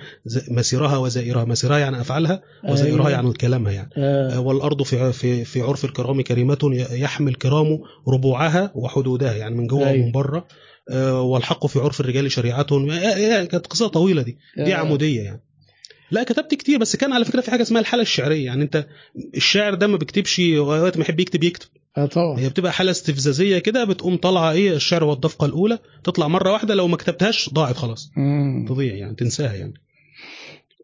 مسيرها وزائرها مسيرها يعني أفعالها وزائرها أيوة. يعني كلامها يعني آه. والأرض في في في عرف الكرام كريمة يحمي الكرام ربوعها وحدودها يعني من جوه أيوة. ومن بره آه، والحق في عرف الرجال شريعة كانت قصة طويلة دي دي آه. عمودية يعني لا كتبت كتير بس كان على فكرة في حاجة اسمها الحالة الشعرية يعني أنت الشاعر ده ما بيكتبش وقت ما يحب يكتب يكتب آه طبعا. هي بتبقى حالة استفزازية كده بتقوم طالعة إيه الشعر والدفقه الأولى تطلع مرة واحدة لو ما كتبتهاش ضاعت خلاص. مم. تضيع يعني تنساها يعني.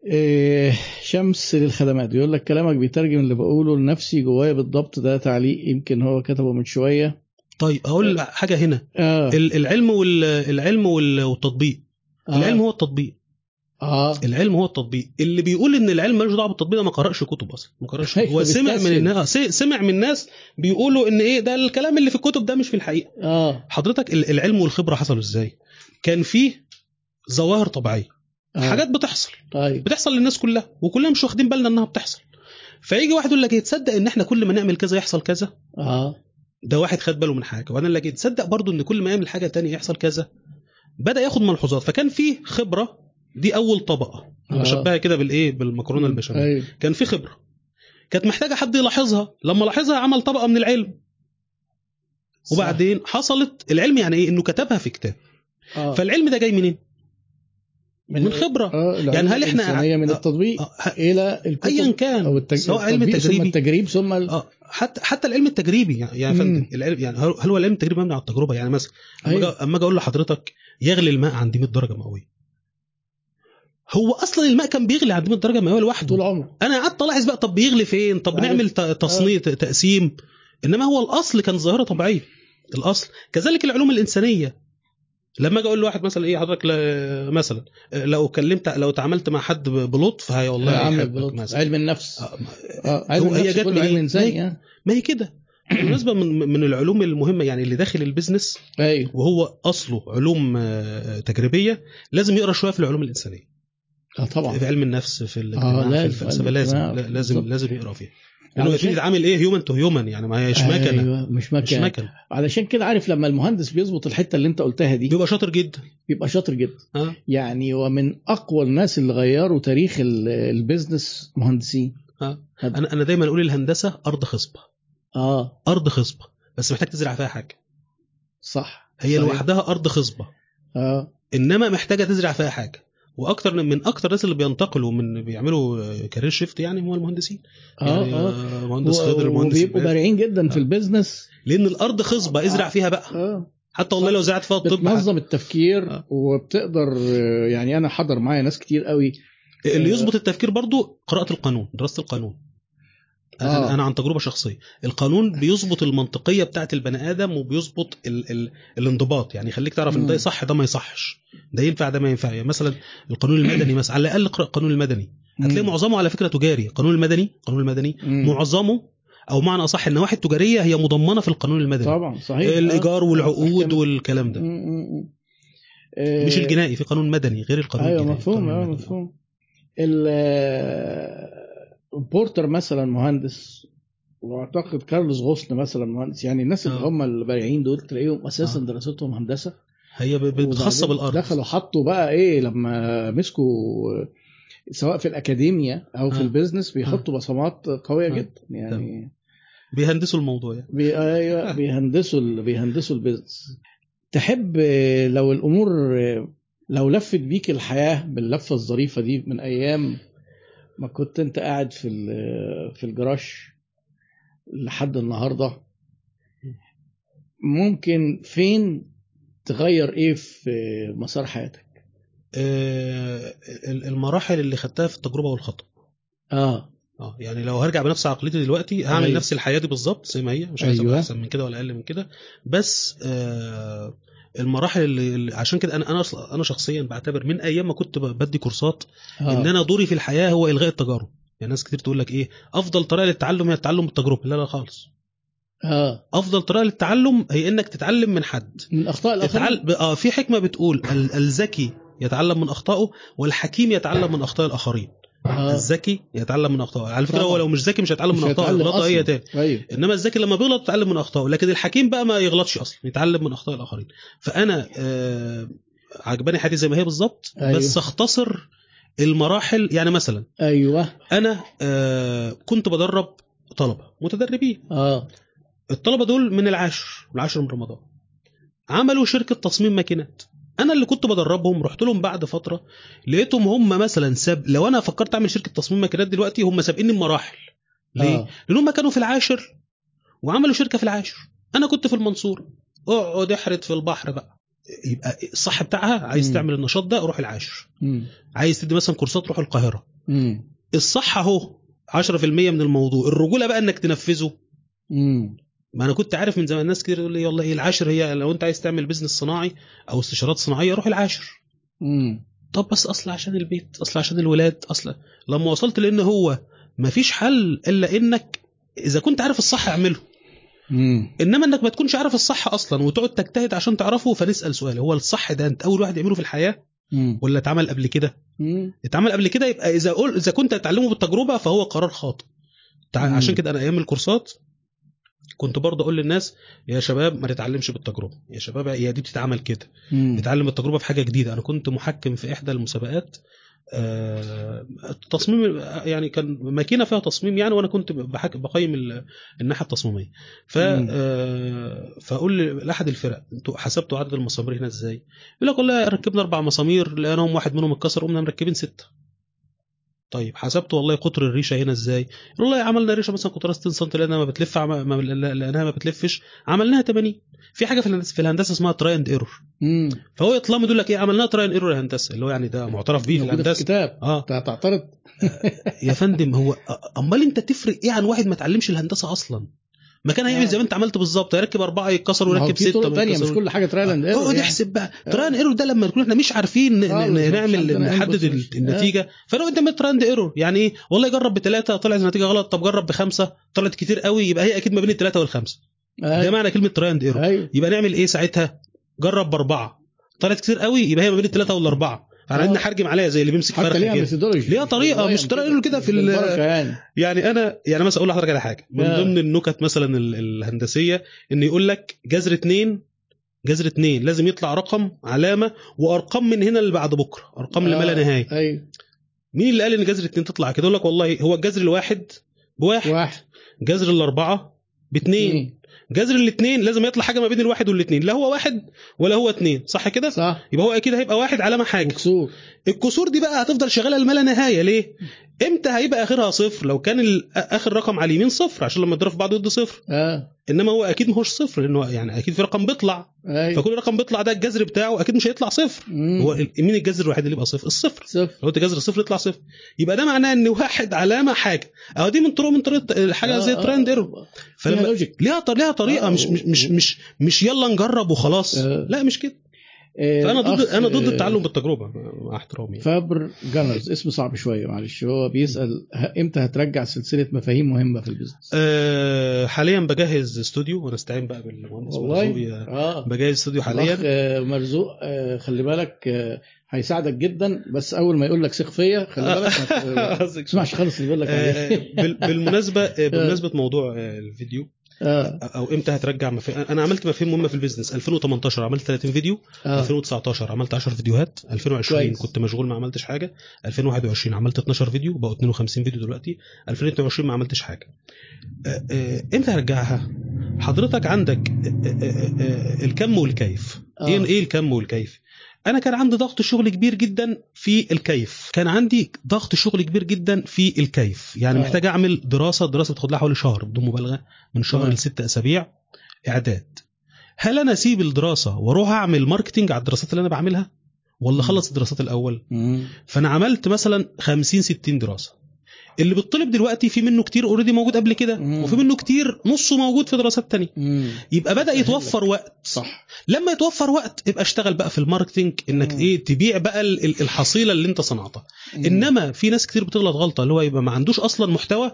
إيه شمس للخدمات. بيقول لك كلامك بيترجم اللي بقوله لنفسي جوايا بالضبط ده تعليق يمكن هو كتبه من شوية. طيب أقول حاجة هنا. ال- العلم وال- العلم وال- والتطبيق. آه. العلم هو التطبيق. آه. العلم هو التطبيق. اللي بيقول إن العلم ملوش دعوة بالتطبيق ده ما قرأش كتب أصلا. ما قرأش هو سمع من بيستسهل. الناس سمع من الناس بيقولوا إن إيه ده الكلام اللي في الكتب ده مش في الحقيقة. آه. حضرتك ال- العلم والخبرة حصلوا إزاي؟ كان فيه ظواهر طبيعية. آه. حاجات بتحصل. طيب. بتحصل للناس كلها وكلنا مش واخدين بالنا إنها بتحصل. فيجي واحد يقول لك إيه تصدق إن إحنا كل ما نعمل كذا يحصل كذا؟ آه. ده واحد خد باله من حاجة. وأنا لك تصدق برضو إن كل ما يعمل حاجة تانية يحصل كذا؟ بدأ ياخد ملحوظات. فكان في خبرة دي أول طبقة. أنا آه. بشبهها كده بالإيه؟ بالمكرونة البشاميل. أيوه. كان في خبرة. كانت محتاجة حد يلاحظها. لما لاحظها عمل طبقة من العلم. وبعدين حصلت العلم يعني إيه؟ إنه كتبها في كتاب. آه. فالعلم ده جاي منين؟ من خبرة. آه. يعني هل الإنسانية من آه. التطبيق آه، ه- إلى الكتب ايا كان. أو التج... سواء علم التطبيق ثم التجريب ثم ال... آه حتى حتى العلم التجريبي. يعني مم. فندم العلم يعني هل هو العلم التجريبي مبني على التجربة؟ يعني مثلا أما أما أجي أقول لحضرتك يغلي الماء عند 100 درجة مئوية. هو أصلا الماء كان بيغلي عند 100 درجة مئويه لوحده. طول عمره. أنا قعدت ألاحظ بقى طب بيغلي فين؟ طب عارف. نعمل ت- تصنيع ت- تقسيم. إنما هو الأصل كان ظاهرة طبيعية. الأصل. كذلك العلوم الإنسانية. لما أجي أقول لواحد مثلا إيه حضرتك مثلا لو كلمت لو تعاملت مع حد بلطف هي والله يا عم بلطف. علم النفس. آه، آه علم هو هي النفس جت من علم إيه؟ انساني آه. ما هي كده. بالنسبة من من العلوم المهمة يعني اللي داخل ال business أيوه. وهو أصله علوم آه، تجريبية لازم يقرأ شوية في العلوم الإنسانية. آه طبعا. في علم النفس في الاجتماع في لازم. الفلسفة لازم. لا- لازم بالظبط. لازم يقرأ فيها. لأنه يبتدي يتعامل إيه؟ human to human يعني ما هيش مكنة. أيوه مش مش مكنة. مكنة. علشان كده عارف لما المهندس بيظبط الحتة اللي انت قلتها دي بيبقى شاطر جدا. بيبقى شاطر جدا. آه يعني ومن أقوى الناس اللي غيروا تاريخ ال- ال business مهندسين. هذا. أنا أنا دايما أقول الهندسة أرض خصبة. آه. أرض خصبة. بس محتاج تزرع فيها حاجة. صح. هي صحيح. لوحدها أرض خصبة. آه. إنما محتاجة تزرع فيها حاجة. وأكتر من أكتر الناس اللي بينتقلوا من بيعملوا career shift يعني هم المهندسين. آه يعني آه. آه، مهندس خضر مهندس وبيبقوا إنبات. بارعين جدا في آه. ال business. لأن الأرض خصبة ازرع فيها بقى. آه. حتى والله لو زرعت فيها الطب بتنظم التفكير آه. وبتقدر آه، يعني أنا حضر معايا ناس كتير قوي. اللي آه. يظبط التفكير برضو قراءة القانون دراسة القانون. آه. أنا عن تجربة شخصية القانون بيظبط المنطقية بتاعت البني آدم وبيظبط ال ال الانضباط يعني يخليك تعرف إن. ده صح ده ما يصحش ده ينفع ده ما ينفع يعني مثلا القانون المدني مثلا على الأقل اقرأ القانون المدني هتلاقي. معظمه على فكرة تجاري القانون المدني القانون المدني. معظمه أو معنى أصح النواحي التجاريه هي مضمنة في القانون المدني طبعا صحيح الإيجار آه. والعقود. والكلام ده. آه، مش الجنائي في قانون مدني غير القانون أيوه الجنائي مفهوم القانون المدني. مفهوم بورتر مثلا مهندس وأعتقد كارلوس غوصن مثلا مهندس يعني الناس اللي آه. هم البارعين دول تلاقيهم أساسا آه. دراستهم هندسة هي ب- ب- بتخصب وبعدين الأرض دخلوا حطوا بقى إيه لما مسكوا سواء في الاكاديميا أو في آه. ال business بيحطوا بصمات قوية آه. جدا يعني بيهندسوا الموضوع يعني بي أيوه بيهندسوا ال- بيهندسوا ال business تحب آه، لو الأمور آه، لو لفت بيك الحياة باللفة الظريفة دي من أيام ما كنت انت قاعد في في الجراج لحد النهارده. ممكن فين تغير إيه في مسار حياتك؟ آه، ال- المراحل اللي خدتها في التجربة والخطا آه. آه يعني لو هرجع بنفس عقليتي دلوقتي هعمل أيوة. نفس الحياة دي بالظبط زي ما هي مش عايز أيوة. أحسن من كده ولا أقل من كده. بس آه المراحل اللي عشان كده أنا أنا أنا شخصيا بعتبر من أيام ما كنت بدي كورسات آه. إن أنا دوري في الحياة هو إلغاء التجارب. يعني ناس كتير تقول لك إيه أفضل طريقة للتعلم هي التعلم بالتجربة. لا لا خالص. آه. أفضل طريقة للتعلم هي إنك تتعلم من حد. من أخطاء. الآخرين؟ آه في حكمة بتقول ال- الذكي يتعلم من أخطائه والحكيم يتعلم من أخطاء الآخرين. آه. الذكي يتعلم من أخطائه. على فكرة. هو لو مش ذكي مش هيتعلم من أخطائه يغلطها هي. تاني. أيوه. إنما الذكي لما بيغلط يتعلم من أخطائه لكن الحكيم بقى ما يغلطش أصلا يتعلم من أخطاء الآخرين. فأنا آه عجباني حياتي زي ما هي بالظبط أيوة. بس أختصر المراحل. يعني مثلا أيوه. أنا آه كنت بدرب طلبة متدربين. آه. الطلبة دول من العاشر العاشر من رمضان عملوا شركة تصميم ماكينات. أنا اللي كنت بدربهم رحت لهم بعد فترة لقيتهم هم مثلا ساب لو أنا فكرت أعمل شركة تصميم ماكينات دلوقتي هم سابقيني بمراحل ليه؟ آه. لأن هم كانوا في العاشر وعملوا شركة في العاشر أنا كنت في المنصورة اقعد احرت في البحر بقى يبقى الصح بتاعها عايز مم. تعمل النشاط ده روح العاشر مم. عايز تدي مثلا كورسات روح القاهرة مم. الصح أهو 10% من الموضوع الرجولة بقى إنك تنفذه مم. ما أنا كنت عارف من زمان ناس كتير يقول لي والله إيه العاشر هي لو أنت عايز تعمل بيزنس صناعي أو استشارات صناعية روح العاشر مم. طب بس أصل عشان البيت أصل عشان الولاد أصل لما وصلت لأن هو مفيش حل إلا إنك إذا كنت عارف الصح أعمله مم. إنما إنك ما تكونش عارف الصح أصلا وتقعد تجتهد عشان تعرفه فنسأل سؤال هو الصح ده أنت أول واحد يعمله في الحياة مم. ولا اتعمل قبل كده. اتعمل قبل كده يبقى إذا قول إذا كنت هتعلمه بالتجربة فهو قرار خاطئ. عشان كده أنا أيام الكورسات كنت برضه أقول للناس يا شباب ما تتعلمش بالتجربة يا شباب هي دي بتتعمل كده مم. نتعلم التجربة في حاجة جديدة أنا كنت محكم في إحدى المسابقات آه، تصميم يعني كان ماكينة فيها تصميم يعني وأنا كنت بقيم ال- الناحية التصميمية ف. آه، فأقول لأحد الفرق أنتوا حسبتوا عدد المسامير هنا إزاي؟ يقول لك والله ركبنا أربع مسامير لقيناهم واحد منهم اتكسر قمنا مركبين ستة طيب حسبت والله قطر الريشة هنا إزاي؟ والله عملنا ريشة مثلا قطرها 60 سم لقيناها ما بتلف عم... ما... لقيناها ما بتلفش عملناها 80 في حاجة في الهندسة في الهندسة اسمها try and error. فهو يطلع يقول لك إيه عملناها try and error يا هندسة اللي هو يعني ده معترف بيه في الهندسة. الكتاب. آه. أنت هتعترض. يا فندم هو أمال أنت تفرق إيه عن واحد ما اتعلمش الهندسة أصلا؟ ما كان هيعمل آه. زي ما انت عملت بالظبط هيركب أربعة يتكسر ويركب سته طرق تانية مش. كل حاجة trial and error اقعد يعني. احسب بقى. آه. trial and error ده لما نكون إحنا مش عارفين نعمل نحدد مش- النتيجة. فلو انت عملت trial and error. يعني إيه والله جرب بثلاثه طلعت النتيجة غلط طب جرب بخمسة طلعت كتير قوي يبقى هي أكيد ما بين الثلاثه والخمسة. ده أيوه معنى كلمة trial and error. أيوه. يبقى نعمل إيه ساعتها؟ جرب بأربعة. طلعت كتير قوي يبقى هي ما بين الثلاثه والأربعة. آه. فعندنا حرجم عليها زي اللي بيمسك فرخة ليها methodology ليها طريقة، مش trial error كده في يعني. يعني أنا يعني مثلا أقول لحضرتك على حاجة. من. ضمن النكت مثلا ال- الهندسية إن يقول لك جذر اتنين جذر اتنين لازم يطلع رقم علامة وأرقام من هنا اللي بعد بكرة أرقام اللي ما لا آه، نهاية. أيوه مين اللي قال إن جذر اتنين تطلع كده؟ يقول لك والله هو الجذر الواحد بواحد واحد. جذر الأربعة باتنين. اثنين. جذر الاثنين لازم يطلع حاجة ما بين الواحد والاثنين لا هو واحد ولا هو اتنين صح كده؟ صح. يبقى هو أكيد هيبقى واحد علامه حاجة. وكسور الكسور دي بقى هتفضل شغالة لما لا نهاية ليه؟ إمتى هيبقى آخرها صفر؟ لو كان آخر رقم على اليمين صفر عشان لما تضرب في بعض يدي صفر. آه. إنما هو أكيد ما هوش صفر لأنه يعني أكيد في رقم بيطلع. أيوه فكل رقم بيطلع ده الجذر بتاعه أكيد مش هيطلع صفر. مم. هو مين الجذر الوحيد اللي يبقى صفر؟ الصفر. صفر. لو انت جذر صفر يطلع صفر. يبقى ده معناه إن واحد علامة حاجة. أهو دي من طرق من طريقة حاجة زي آه، trial and آه. error. فيها فلما ليها ليها طريقة آه، مش مش مش مش يلا نجرب وخلاص. آه. لا مش كده. آه، فأنا ضد الأخ، أنا ضد آه، التعلم بالتجربة مع احترامي. يعني. فابر جانرز اسم صعب شوية معلش. هو بيسأل إمتى هترجع سلسلة مفاهيم مهمة في البيزنس؟ أه حاليا بجهز استوديو ونستعين بقى بالمهندس مرزوق. آه. بجهز استوديو حاليا. آه، مرزوق آه، خلي بالك آه، هيساعدك جدا. بس أول ما يقول لك ثق فيا خلي بالك ما تسمعش خالص اللي بيقول لك آه، بالمناسبة آه، بالمناسبه موضوع آه، الفيديو آه. أو إمتى هترجع مفاهيم أنا عملت مفاهيم مهمة في البيزنس. 2018 عملت 30 فيديو. آه. 2019 عملت 10 فيديوهات. 2020 كويس. كنت مشغول ما عملتش حاجة. 2021 عملت 12 فيديو. بقوا 52 فيديو دلوقتي. 2022 ما عملتش حاجة. آه، آه، إمتى هرجعها؟ حضرتك عندك آه، آه، آه، الكم والكيف. آه. إيه إيه الكم والكيف؟ أنا كان عندي ضغط شغل كبير جدا في الكيف كان عندي ضغط شغل كبير جدا في الكيف يعني آه. محتاج أعمل دراسة دراسة بتاخد لها حوالي شهر بدون مبالغة من شهر تمام. لست أسابيع إعداد هل أنا أسيب الدراسة وأروح أعمل marketing على الدراسات اللي أنا بعملها ولا. أخلص الدراسات الأول مم. فأنا عملت مثلا 50 60 دراسة اللي بيطلب دلوقتي في منه كتير already موجود قبل كده. وفي منه كتير نصه موجود في دراسات تانية. يبقى بدأ يتوفر وقت صح لما يتوفر وقت يبقى اشتغل بقى في ال marketing إنك مم. إيه تبيع بقى ال- ال- الحصيلة اللي أنت صنعتها مم. إنما في ناس كتير بتغلط غلطة اللي هو يبقى ما عندوش أصلا محتوى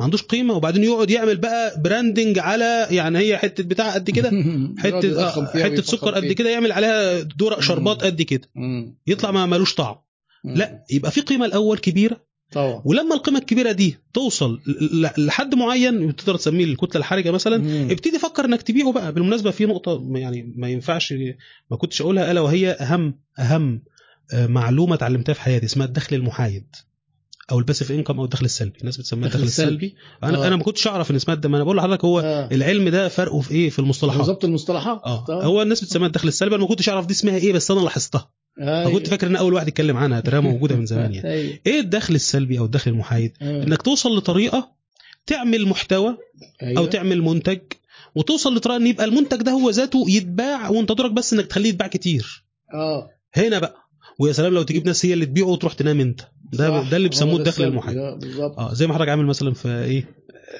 ما عندوش قيمة وبعدين يقعد يعمل بقى branding على يعني هي حتة بتاع قد كده حتة آه حتة سكر قد. كده يعمل عليها دورق شربات قد كده. يطلع ما ملوش طعم. لا يبقى في قيمة الأول كبيرة طبعا ولما القيمة الكبيرة دي توصل لحد معين تقدر تسميه الكتلة الحرجة مثلا مم. ابتدي فكر إنك تبيعه بقى بالمناسبة في نقطة يعني ما ينفعش ما كنتش أقولها ألا وهي أهم أهم آه، معلومة اتعلمتها في حياتي اسمها الدخل المحايد أو الباسيف إنكم أو الدخل السلبي الناس بتسميها الدخل السلبي السلبي. أنا آه. أنا ما كنتش أعرف إن اسمها ده ما أنا بقول لحضرتك هو آه. العلم ده فرقه في إيه في المصطلحات بالظبط المصطلحات طبعا. هو الناس بتسميها الدخل السلبي أنا ما كنتش أعرف دي اسمها إيه بس أنا لاحظتها. فكنت فاكر إن أول واحد يتكلم عنها تراها موجودة من زمان يعني. أيوة. إيه الدخل السلبي أو الدخل المحايد؟ آه. إنك توصل لطريقة تعمل محتوى أيوة. أو تعمل منتج وتوصل لطريقة إن يبقى المنتج ده هو ذاته يتباع وأنت دورك بس إنك تخليه يتباع كتير. آه. هنا بقى. ويا سلام لو تجيب ناس هي اللي تبيعه وتروح تنام أنت. ده صح. ده اللي بيسموه الدخل. المحايد. آه، آه زي ما حضرتك عامل مثلا في إيه؟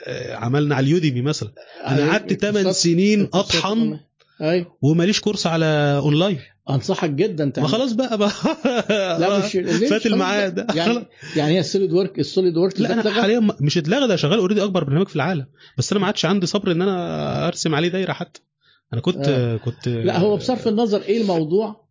آه، عملنا على اليوديمي مثلا. أنا أيوة. قعدت 8 كورسات- سنين أطحن أيوه وماليش كورس على أونلاين. أنصحك جدا ما تعمل خلاص بقى بقى لا مش فات الميعاد؟ يعني يعني هي ال SolidWorks ال SolidWorks لا أنا؟ حاليا م- مش اتلغى ده شغال already أكبر برنامج في العالم بس أنا ما عادش عندي صبر إن أنا أرسم عليه دايرة حتى أنا كنت آه. كنت لا هو بصرف النظر إيه الموضوع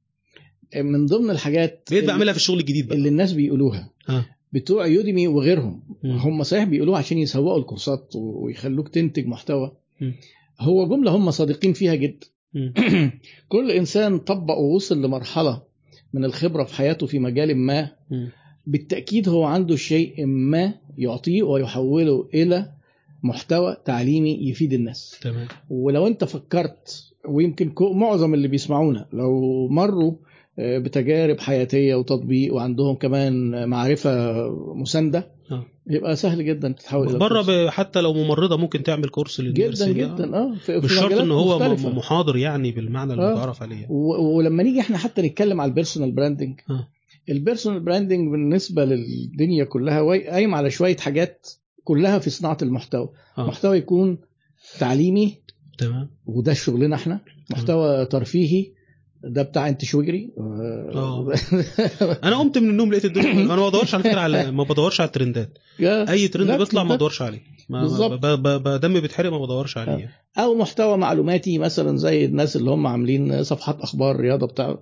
من ضمن الحاجات بقيت بعملها في الشغل الجديد بقى اللي الناس بيقولوها آه. بتوع Udemy وغيرهم مم. هم صحيح بيقولوها عشان يسوقوا الكورسات ويخلوك تنتج محتوى مم. هو جملة هم صادقين فيها جدا. كل إنسان طبق ووصل لمرحلة من الخبرة في حياته في مجال ما مم. بالتأكيد هو عنده شيء ما يعطيه ويحوله إلى محتوى تعليمي يفيد الناس. تمام. ولو أنت فكرت ويمكن معظم اللي بيسمعونا لو مروا بتجارب حياتية وتطبيق وعندهم كمان معرفة مساندة آه. يبقى سهل جدا تتحول إلى بره حتى لو ممرضة ممكن تعمل كورس جدا للنيرسينج. جدا آه في مش شرط إن هو مختلفة. محاضر يعني بالمعنى آه. المتعارف عليه و- ولما نيجي إحنا حتى نتكلم على ال personal branding آه. ال personal branding بالنسبة للدنيا كلها قايم على شوية حاجات كلها في صناعة المحتوى آه. محتوى يكون تعليمي تمام وده شغلنا إحنا محتوى ترفيهي ده بتاع انت sugary آه. أنا قمت من النوم لقيت الدنيا أنا ما بدورش على فكرة على ما بدورش على ال trendات. أي ترند بيطلع ما. بدورش عليه. بالظبط. دمي بيتحرق ما بدورش عليه أو محتوى معلوماتي مثلا زي الناس اللي هم عاملين صفحات أخبار رياضة بتاع.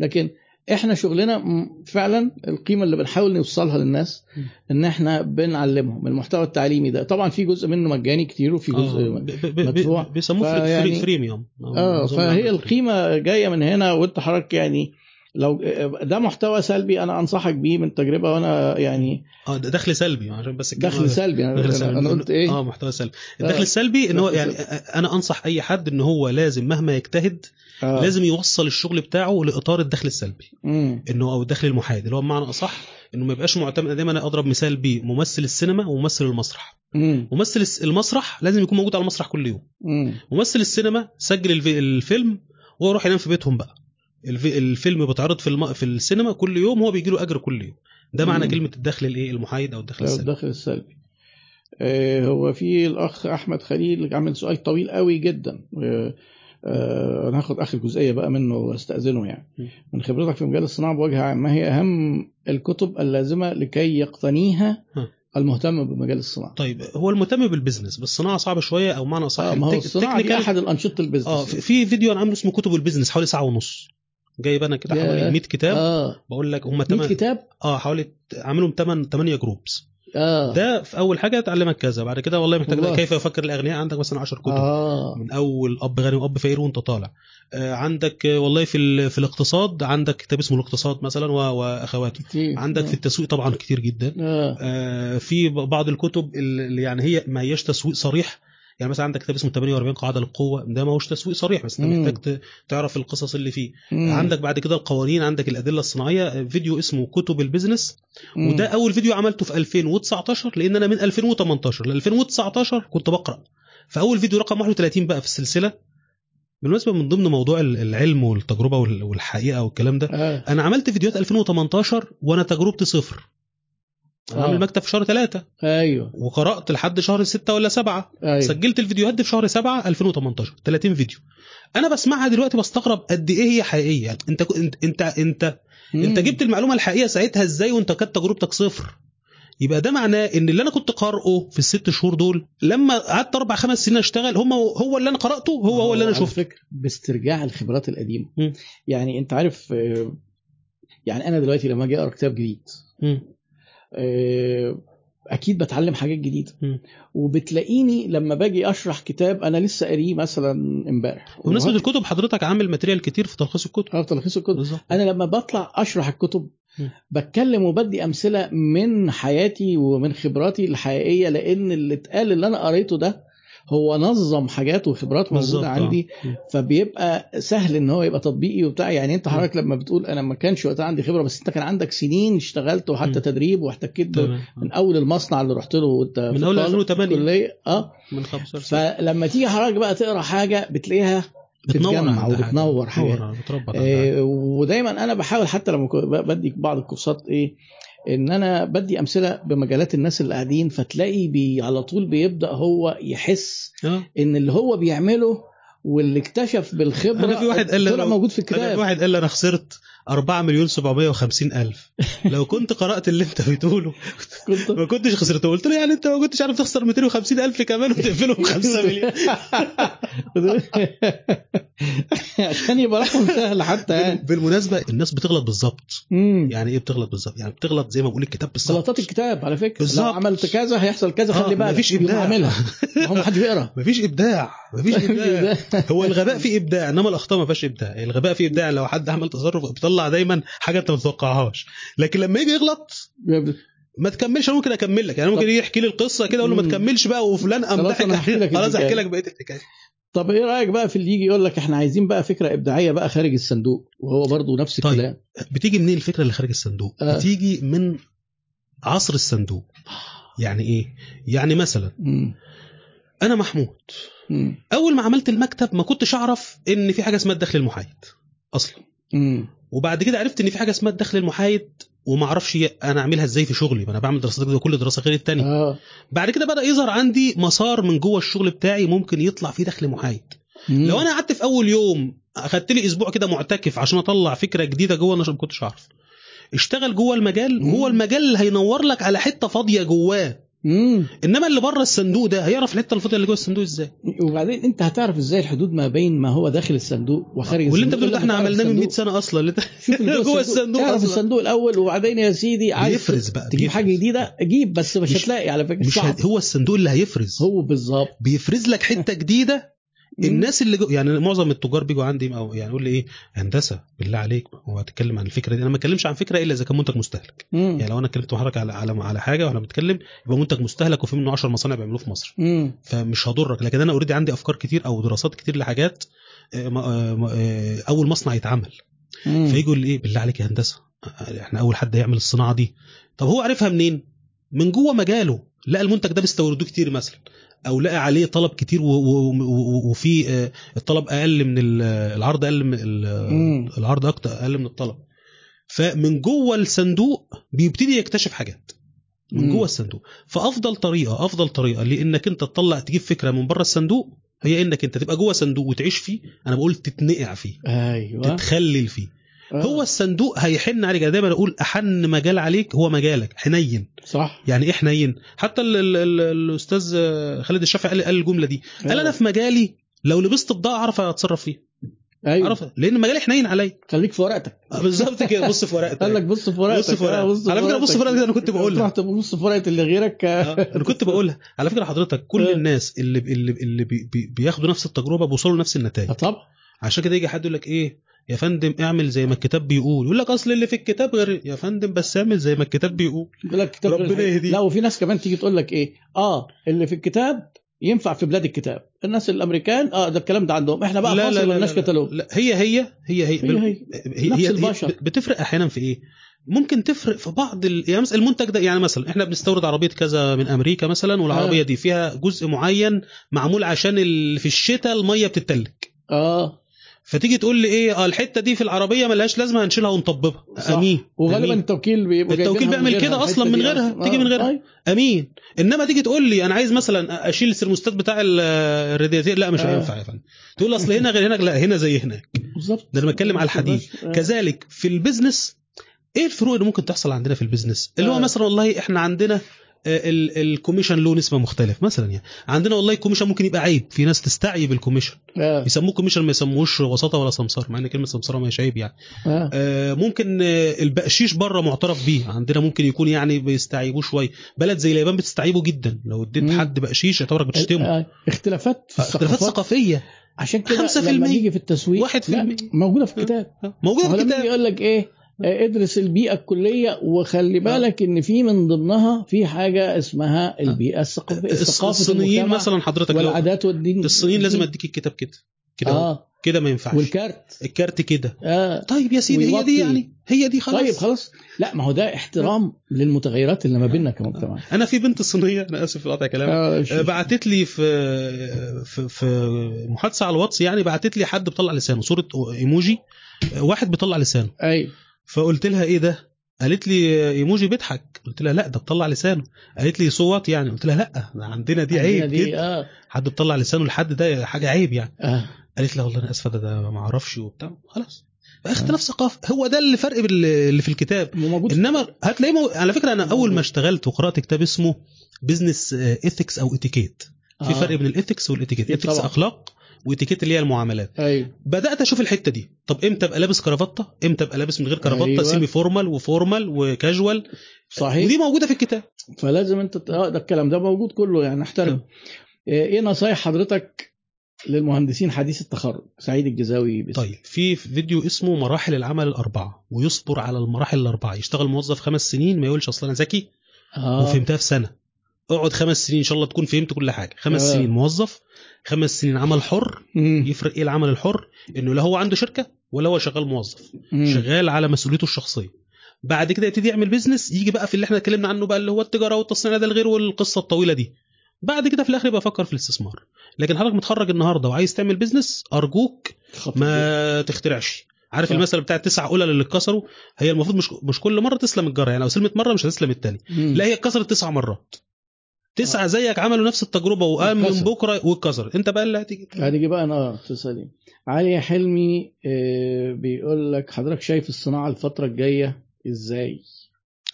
لكن إحنا شغلنا فعلا القيمة اللي بنحاول نوصلها للناس. إن إحنا بنعلمهم المحتوى التعليمي ده طبعا في جزء منه مجاني كتير وفي آه، جزء ب- مدفوع. بيسموه فريميوم آه فهي القيمة جاية من هنا وإنت حضرتك يعني لو ده محتوى سلبي أنا أنصحك بيه من تجربة وأنا يعني آه ده دخل سلبي عشان بس دخل سلبي أنا, دخل سلبي أنا قلت إيه آه محتوى سلبي آه. الدخل السلبي إن هو يعني أنا أنصح أي حد إن هو لازم مهما يجتهد آه. لازم يوصل الشغل بتاعه لإطار الدخل السلبي. انه أو الدخل المحايد اللي هو بمعنى أصح إنه ما يبقاش معتمد أنا دايما أضرب مثال بممثل السينما وممثل المسرح مم. ممثل المسرح لازم يكون موجود على المسرح كل يوم مم. ممثل السينما سجل الف- الفيلم وهو يروح ينام في بيتهم بقى الفيلم بيتعرض في الم... في السينما كل يوم هو بيجي له أجر كل يوم. ده معنى. كلمة الدخل الإيه؟ المحايد أو الدخل السلبي. الدخل السلبي. آه، هو في الأخ أحمد خليل عامل سؤال طويل قوي جدا. آه، آه، أنا هاخد آخر جزئية بقى منه واستأذنه يعني. من خبرتك في مجال الصناعة بوجه عام ما هي أهم الكتب اللازمة لكي يقتنيها ها. المهتم بمجال الصناعة؟ طيب هو المهتم بال business بالصناعه صعبة شوية أو معنى صح آه، ما هو الصناعة دي أحد الأنشطة ال business. آه في- في فيديو أنا عامله اسمه كتب ال business حوالي ساعة ونص. جايب أنا كده. حوالي 100 كتاب آه. بقول لك هم 100 8 كتاب؟ آه حوالي عاملهم 8 8 جروبس آه. ده في أول حاجة تعلمك كذا بعد كده والله محتاج والله. كيف يفكر الأغنياء؟ عندك مثلا 10 كتب. آه. من أول أب غني وأب فقير وأنت طالع. آه، عندك آه، والله في في الاقتصاد عندك كتاب اسمه الاقتصاد مثلا واخواته كتير. عندك في التسويق طبعا كتير جدا. آه. آه، في بعض الكتب اللي يعني هي ما هياش تسويق صريح يعني مثلا عندك كتاب اسمه 48 قاعدة للقوة ده ما هوش تسويق صريح بس انت. محتاج تعرف القصص اللي فيه مم. عندك بعد كده القوانين عندك الأدلة الصناعية آه، فيديو اسمه كتب ال business مم. وده أول فيديو عملته في 2019 لأن أنا من 2018 ل 2019 كنت بقرأ فأول فيديو رقم 31 بقى في السلسلة بالمناسبة من ضمن موضوع العلم والتجربة وال- والحقيقة والكلام ده آه أنا عملت فيديوهات 2018 وأنا تجربتي صفر آه. عامل مكتب في شهر ثلاثة أيوه. وقرأت لحد شهر ستة ولا سبعة. أيوه. سجلت الفيديوهات دي في شهر سبعة 2018 30 فيديو. أنا بسمعها دلوقتي بستغرب قد إيه هي حقيقية. يعني أنت أنت أنت انت, أنت. جبت المعلومة الحقيقية ساعتها إزاي وأنت كانت تجربتك صفر؟ يبقى ده معناه إن اللي أنا كنت قارئه في الست شهور دول لما قعدت أربع خمس سنين أشتغل هم هو اللي أنا قرأته هو هو اللي أنا شفته. باسترجاع الخبرات القديمة. مم. يعني أنت عارف آه، يعني أنا دلوقتي لما أجي أقرأ كتاب جديد مم. آه، أكيد بتعلم حاجات جديدة. وبتلاقيني لما باجي أشرح كتاب أنا لسه قاريه مثلا امبارح. بمناسبة وهات- الكتب حضرتك عامل ماتيريال كتير في تلخيص الكتب. آه تلخيص الكتب. بالظبط. أنا لما بطلع أشرح الكتب م. بتكلم وبدي أمثلة من حياتي ومن خبراتي الحقيقية لأن اللي اتقال اللي أنا قريته ده هو نظم حاجات وخبرات موجودة آه. عندي. فبيبقى سهل إن هو يبقى تطبيقي وبتاع يعني أنت. حضرتك لما بتقول أنا ما كانش وقتها عندي خبرة بس أنت كان عندك سنين اشتغلت وحتى م. تدريب واحتكيت تمام من أول المصنع اللي رحت له وأنت من الطالب- 2008. الكلية آه من 15 سنة فلما تيجي حضرتك بقى تقرأ حاجة بتلاقيها بتنور بتجمع. وبتنور حاجات عند حاجة. آه، ودايما أنا بحاول حتى لما بدي بعض الكورسات إيه إن أنا بدي أمثلة بمجالات الناس اللي قاعدين فتلاقي بي على طول بيبدأ هو يحس آه. إن اللي هو بيعمله واللي اكتشف بالخبرة أنا في واحد قال لي موجود في أنا في الكتاب. واحد قال لي أنا خسرت. 4 مليون 750 ألف. لو كنت قرأت اللي انت بتقوله ما كنتش خسرته. قلت له يعني انت ما كنتش عارف تخسر 250 ألف كمان وتقفله ب 5 مليون. عشان يبقى رقم سهل حتى يعني. بالمناسبة الناس بتغلط بالظبط. يعني إيه بتغلط بالظبط؟ يعني بتغلط زي ما بقول الكتاب بالظبط. غلطات الكتاب على فكرة. بالظبط. لو عملت كذا هيحصل كذا آه، خلي بالك مفيش إبداع. عاملها هو ما حدش بيقرأ. مفيش إبداع. مفيش إبداع. هو الغباء فيه إبداع إنما الأخطاء ما فيهاش إبداع. الغباء فيه إبداع. لو حد عمل تصرف بيطلع دايما حاجة أنت ما تتوقعهاش لكن لما يجي يغلط ما تكملش أنا ممكن أكمل لك يعني ممكن يحكي لي القصة كده أقول له ما. تكملش بقى وفلان قام خلاص ضحك خلاص احكي. لك بقية الحكاية طب إيه رأيك بقى في اللي يجي يقول لك إحنا عايزين بقى فكرة إبداعية بقى خارج الصندوق وهو برضو نفس طيب. الكلام بتيجي منين الفكرة اللي خارج الصندوق آه. بتيجي من عصر الصندوق يعني إيه يعني مثلا. أنا محمود. أول ما عملت المكتب ما كنتش أعرف إن في حاجة اسمها الدخل المحايد أصلا. وبعد كده عرفت إن في حاجة اسمها الدخل المحايد وما أعرفش أنا أعملها إزاي في شغلي ما أنا بعمل دراسات جدوى كل دراسة غير التانية. آه. بعد كده بدأ يظهر عندي مسار من جوه الشغل بتاعي ممكن يطلع فيه دخل محايد. مم. لو أنا قعدت في أول يوم أخدت لي أسبوع كده معتكف عشان أطلع فكرة جديدة جوه أنا ما كنتش أعرف. اشتغل جوه المجال مم. وهو المجال اللي هينور لك على حتة فاضية جواه. مم. إنما اللي بره الصندوق ده هيعرف الحتة الفاضية اللي جوه الصندوق إزاي وبعدين أنت هتعرف إزاي الحدود ما بين ما هو داخل الصندوق وخارج واللي أنت الصندوق بتقول إحنا عملناه من 100 الصندوق. سنة أصلا اللي جوه الصندوق أصلاً. الصندوق الأول وبعدين يا سيدي عايز بيفرز بقى تجيب بيفرز. حاجة جديدة جيب بس مش, مش- هتلاقي على فكرة مش صعب. هو الصندوق اللي هيفرز هو بالظبط بيفرز لك حتة جديدة. الناس اللي جو يعني معظم التجار بيجوا عندي أو يعني يقول لي إيه هندسة بالله عليك هو هتتكلم عن الفكرة دي؟ أنا ما اتكلمش عن فكرة إلا إذا كان منتج مستهلك. مم. يعني لو أنا اتكلمت مع حضرتك على على على حاجة وإحنا بنتكلم يبقى منتج مستهلك وفي منه 10 مصانع بيعملوه في مصر. مم. فمش هضرك. لكن أنا already عندي أفكار كتير أو دراسات كتير لحاجات آه، آه، آه، أول مصنع يتعمل. لي إيه بالله عليك يا هندسة إحنا أول حد هيعمل الصناعة دي. طب هو عرفها منين؟ من جوه مجاله. لقى المنتج ده بيستوردوه كتير مثلا. أو لقى عليه طلب كتير وفي آه، الطلب أقل من ال- العرض أقل من. العرض أكتر أقل من الطلب. فمن جوه الصندوق بيبتدي يكتشف حاجات. من. جوه الصندوق. فأفضل طريقة أفضل طريقة لإنك أنت تطلع تجيب فكرة من بره الصندوق هي إنك أنت تبقى جوه صندوق وتعيش فيه. أنا بقول تتنقع فيه. أيوه. تتخلل فيه. آه. هو الصندوق هيحن عليك. أنا دايما أقول أحن مجال عليك هو مجالك. حنين. صح. يعني إيه حنين؟ حتى ال ال ال الأستاذ خالد الشافعي قال قال الجملة دي. قال أنا في مجالي لو لبست بضاعة أعرف أتصرف فيها. أيوه. أعرف. لأن مجالي حنين عليا خليك في ورقتك. آه، بالظبط كده. بص في ورقتك. قال لك بص في ورقتك. بص في ورقتك. آه، على فكرة بص في ورقتك. أنا كنت بقولها. تروح تبص في ورقة اللي غيرك. آه. آه، أنا كنت بقولها. على فكرة حضرتك كل آه. الناس اللي اللي اللي بي بي بياخدوا نفس التجربة بيوصلوا لنفس النتائج. آه، طبعا عشان كده يجي حد يقول لك إيه؟ يا فندم اعمل زي ما الكتاب بيقول. يقول لك أصل اللي في الكتاب غير يا فندم بس اعمل زي ما الكتاب بيقول. يقول لك كتاب ربنا. يهديه. لا وفي ناس كمان تيجي تقول لك إيه؟ آه اللي في الكتاب ينفع في بلاد الكتاب. الناس الأمريكان آه ده الكلام ده عندهم. إحنا بقى في مصر مالناش كتالوج. لا هي هي هي هي. هي هي. هي, نفس هي, البشر. هي بتفرق أحيانا في إيه؟ ممكن تفرق في بعض ال... يعني مثلا المنتج ده يعني مثلا إحنا بنستورد عربية كذا من أمريكا مثلا والعربية آه. دي فيها جزء معين معمول عشان ال... في الشتاء المية بتتلج. آه. فتيجي تقول لي إيه آه الحتة دي في العربية ملهاش لازمة هنشيلها ونطببها صح. أمين وغالبا أمين. التوكيل بيبقوا التوكيل بيعمل كده أصلاً من غيرها، أصلاً. تيجي من آه، غيرها. طيب. أمين إنما تيجي تقول لي أنا عايز مثلا أشيل السيرموستات بتاع ال- الرادياتير لا مش آه. هينفع يا فندم تقول أصل هنا غير هناك لا هنا زي هناك بالظبط ده أنا بتكلم على الحديد آه. كذلك في ال business إيه الفروق اللي ممكن تحصل عندنا في ال business اللي هو آه. مثلا والله إحنا عندنا آه، ال commission له نسبة مختلف مثلا يعني عندنا والله ال commission ممكن يبقى عيب. في ناس تستعيب ال commission. آه. يسموه commission ما يسموهوش وساطة ولا سمسار مع إن كلمة سمساره ما عيب يعني. آه. آه، ممكن آه، البقشيش بره معترف بيه. عندنا ممكن يكون يعني بيستعيبوه شوية. بلد زي اليابان بتستعيبه جدا. لو اديت. حد بقشيش يعتبرك بتشتمه. آه. اختلافات في اختلافات الثقافات. ثقافية. عشان كده 5% لما نيجي في التسويق واحد في لا، المية. موجودة في الكتاب. موجودة في الكتاب. يجي يقول لك إيه؟ آه، ادرس البيئة الكلية وخلي بالك إن في من ضمنها في حاجة اسمها البيئة الثقافيه الصينيين مثلا حضرتك والعادات والدين. الصينيين لازم أديك الكتاب كده. كده. آه. كده ما ينفعش. والكارت. الكارت كده. آه. طيب يا سيدي هي دي. يعني هي دي خلاص. طيب خلاص. لا ما هو ده احترام للمتغيرات اللي ما بيننا كمجتمع. أنا في بنت صينية. أنا آسف في قطع كلامك. آه آه، بعتت لي في في في محادثة على الواتس يعني بعتت لي حد بيطلع لسانه. صورة إيموجي. آه، واحد بيطلع لسانه. أيوه فقلت لها إيه ده؟ قالت لي إيموجي بيضحك. قلت لها لا ده بيطلع لسانه. قالت لي صوت يعني. قلت لها لا ده عندنا دي عندنا عيب دي كده آه. حد بيطلع لسانه لحد ده حاجة عيب يعني. آه. قالت لي والله أنا آسفة ده, ده ما أعرفش وبتاع. خلاص. اختلاف ثقافه هو ده اللي فرق اللي في الكتاب. موجود. إنما هتلاقيه مو... على فكرة أنا أول ما اشتغلت وقرأت كتاب اسمه business ethics أو اتيكيت في آه. فرق بين ال ethics وال etiquette. أكيد ethics طبعا. أخلاق واتيكيت اللي هي المعاملات. أيوه. بدأت أشوف الحتة دي. طب إمتى أبقى لابس كرافته إمتى أبقى لابس من غير كرافته أيوة. semi formal و formal و casual. صحيح. ودي موجودة في الكتاب. فلازم أنت آه ده الكلام ده موجود كله يعني أحترم. إيه إيه نصايح حضرتك للمهندسين حديث التخرج؟ سعيد الجزاوي بس. طيب في فيديو اسمه مراحل العمل الأربعة ويصبر على المراحل الأربعة. يشتغل موظف خمس سنين ما يقولش أصل أنا ذكي. آه. وفهمتها في سنة. اقعد خمس سنين إن شاء الله تكون فهمت كل حاجة خمس آه. سنين موظف خمس سنين عمل حر مم. يفرق إيه العمل الحر إنه لا هو عنده شركة ولا هو شغال موظف مم. شغال على مسؤوليته الشخصية بعد كده يبتدي يعمل بيزنس يجي بقى في اللي إحنا اتكلمنا عنه بقى اللي هو التجارة والتصنيع ده الغير والقصة الطويلة دي بعد كده في الآخر يبقى فكر في الاستثمار لكن حضرتك متخرج النهارده وعايز تعمل بيزنس أرجوك. ما تخترعش عارف صح. المثل بتاع التسع قلل اللي اتكسروا هي المفروض مش مش كل مرة تسلم الجرة يعني لو سلمت مرة مش هتسلم التاني مم. لا هي اتكسرت تسع مرات تسعة زيك عملوا نفس التجربة وقام من. بكرة واتكسر انت بقى اللي هتيجي هتيجي بقى أنا آه تسألي علي حلمي آه، بيقول لك حضرتك شايف الصناعة الفترة الجاية إزاي؟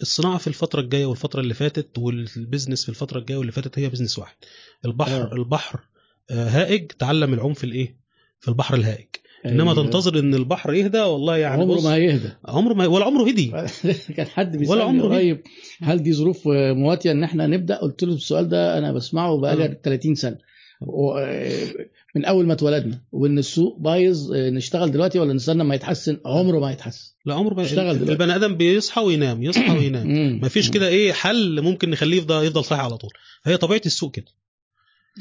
الصناعة في الفترة الجاية والفترة اللي فاتت وال business في الفترة الجاية واللي فاتت هي business واحد. البحر آه. البحر آه، هائج تعلم العوم في الإيه؟ في البحر الهائج. إنما أيوة. تنتظر إن البحر يهدى والله يعني عمره ما هيهدى. عمره ما ولا عمره هدي. كان حد بيسألني عمره قريب هل دي ظروف مواتية إن إحنا نبدأ؟ قلت له السؤال ده أنا بسمعه آه. بقالي 30 سنة. و- من أول ما اتولدنا. وإن السوق بايظ آه، نشتغل دلوقتي ولا نستنى ما يتحسن؟ عمره ما يتحسن. لا عمره ما اشتغل دلوقتي. البني آدم بيصحى وينام يصحى وينام. مم. ما فيش كده إيه حل ممكن نخليه يفضل يفضل صاحي على طول. هي طبيعة السوق كده.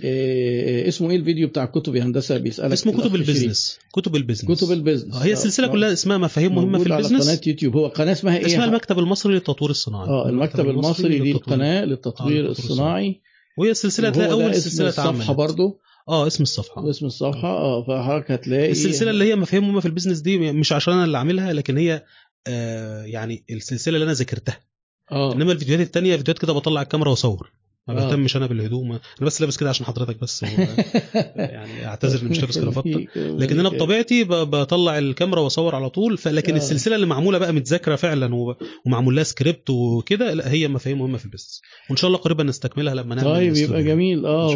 آه، اسمه إيه الفيديو بتاع كتب هندسة؟ بيسألك اسمه كتب. البيزنس. كتب ال business. كتب ال business. آه، هي السلسله آه. كلها اسمها مفاهيم مهمة في موجود على ال business. قناة يوتيوب. هو قناة اسمها إيه؟ اسمها المكتب المصري للتطوير الصناعي. آه المكتب المصري دي. القناه آه، للتطوير للتطوير الصناعي. وهي السلسله هتلاقي أول اسم سلسلة الصفحة برضو. آه اسم الصفحة. اسم الصفحة. آه. فحضرتك هتلاقي السلسلة اللي هي مفاهيم مهمة في ال business دي مش عشان أنا اللي عاملها لكن هي آه يعني السلسلة اللي أنا ذاكرتها. آه. إنما الفيديوهات التانية فيديوهات كده بطلع الكاميرا وأصور. ما آه. بهتمش أنا بالهدوم أنا بس لابس كده عشان حضرتك بس. يعني أعتذر إني مش لابس كرافتة لكن أنا بطبيعتي بطلع الكاميرا وأصور على طول فلكن آه. السلسلة اللي معمولة بقى متذاكرة فعلا ومعمول لها سكريبت وكده لا هي مفاهيم مهمة في ال business وإن شاء الله قريبا نستكملها لما نعمل طيب. يبقى جميل آه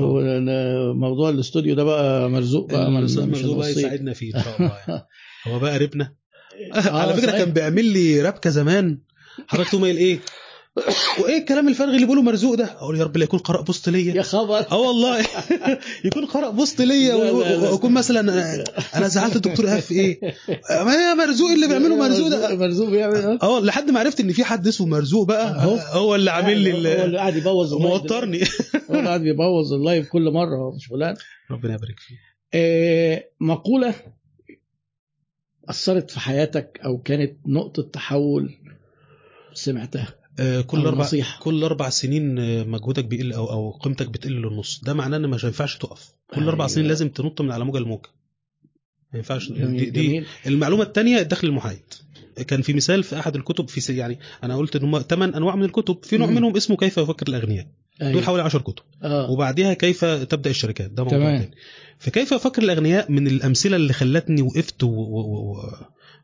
موضوع الاستوديو ده بقى مرزوق بقى مش مرزوق بقى. يساعدنا فيه إن شاء الله يعني هو بقى قريبنا آه، على فكرة صحيح. كان بيعمل لي رابكه زمان حضرتك تقوم قايل إيه وإيه الكلام الفارغ اللي بيقوله مرزوق ده؟ أقول يا رب لا يكون قرأ بوست ليا. يا خبر. أه والله. يكون قرأ بوست ليا. وأكون مثلا أنا زعلت الدكتور في إيه؟ ما هي مرزوق اللي بيعمله مرزوق ده؟ مرزوق بيعمل أه آه لحد ما عرفت إن في حد اسمه مرزوق بقى. هو اللي عامل لي هو ال- اللي قاعد يبوظ موترني. هو اللي قاعد بيبوظ اللايف كل مرة هو مش فلان. ربنا يبارك فيه آه، مقولة أثرت في حياتك أو كانت نقطة تحول سمعتها؟ كل أو أربع نصيحة. كل أربع سنين آه، مجهودك بيقل أو أو قيمتك بتقل للنص. ده معناه إن مش هينفعش تقف. كل أربع أيوة. سنين لازم تنط من على موجة الموجة. ما ينفعش. دي, دي المعلومة الثانية الدخل المحايد. كان في مثال في أحد الكتب في يعني أنا قلت إن هم ثمان أنواع من الكتب. في نوع مم. منهم اسمه كيف يفكر الأغنياء. دول أيوة. حوالي 10 كتب. وبعديها كيف تبدأ الشركات. ده موضوع. تاني. فكيف يفكر الأغنياء من الأمثلة اللي خلتني وقفت و... و... و...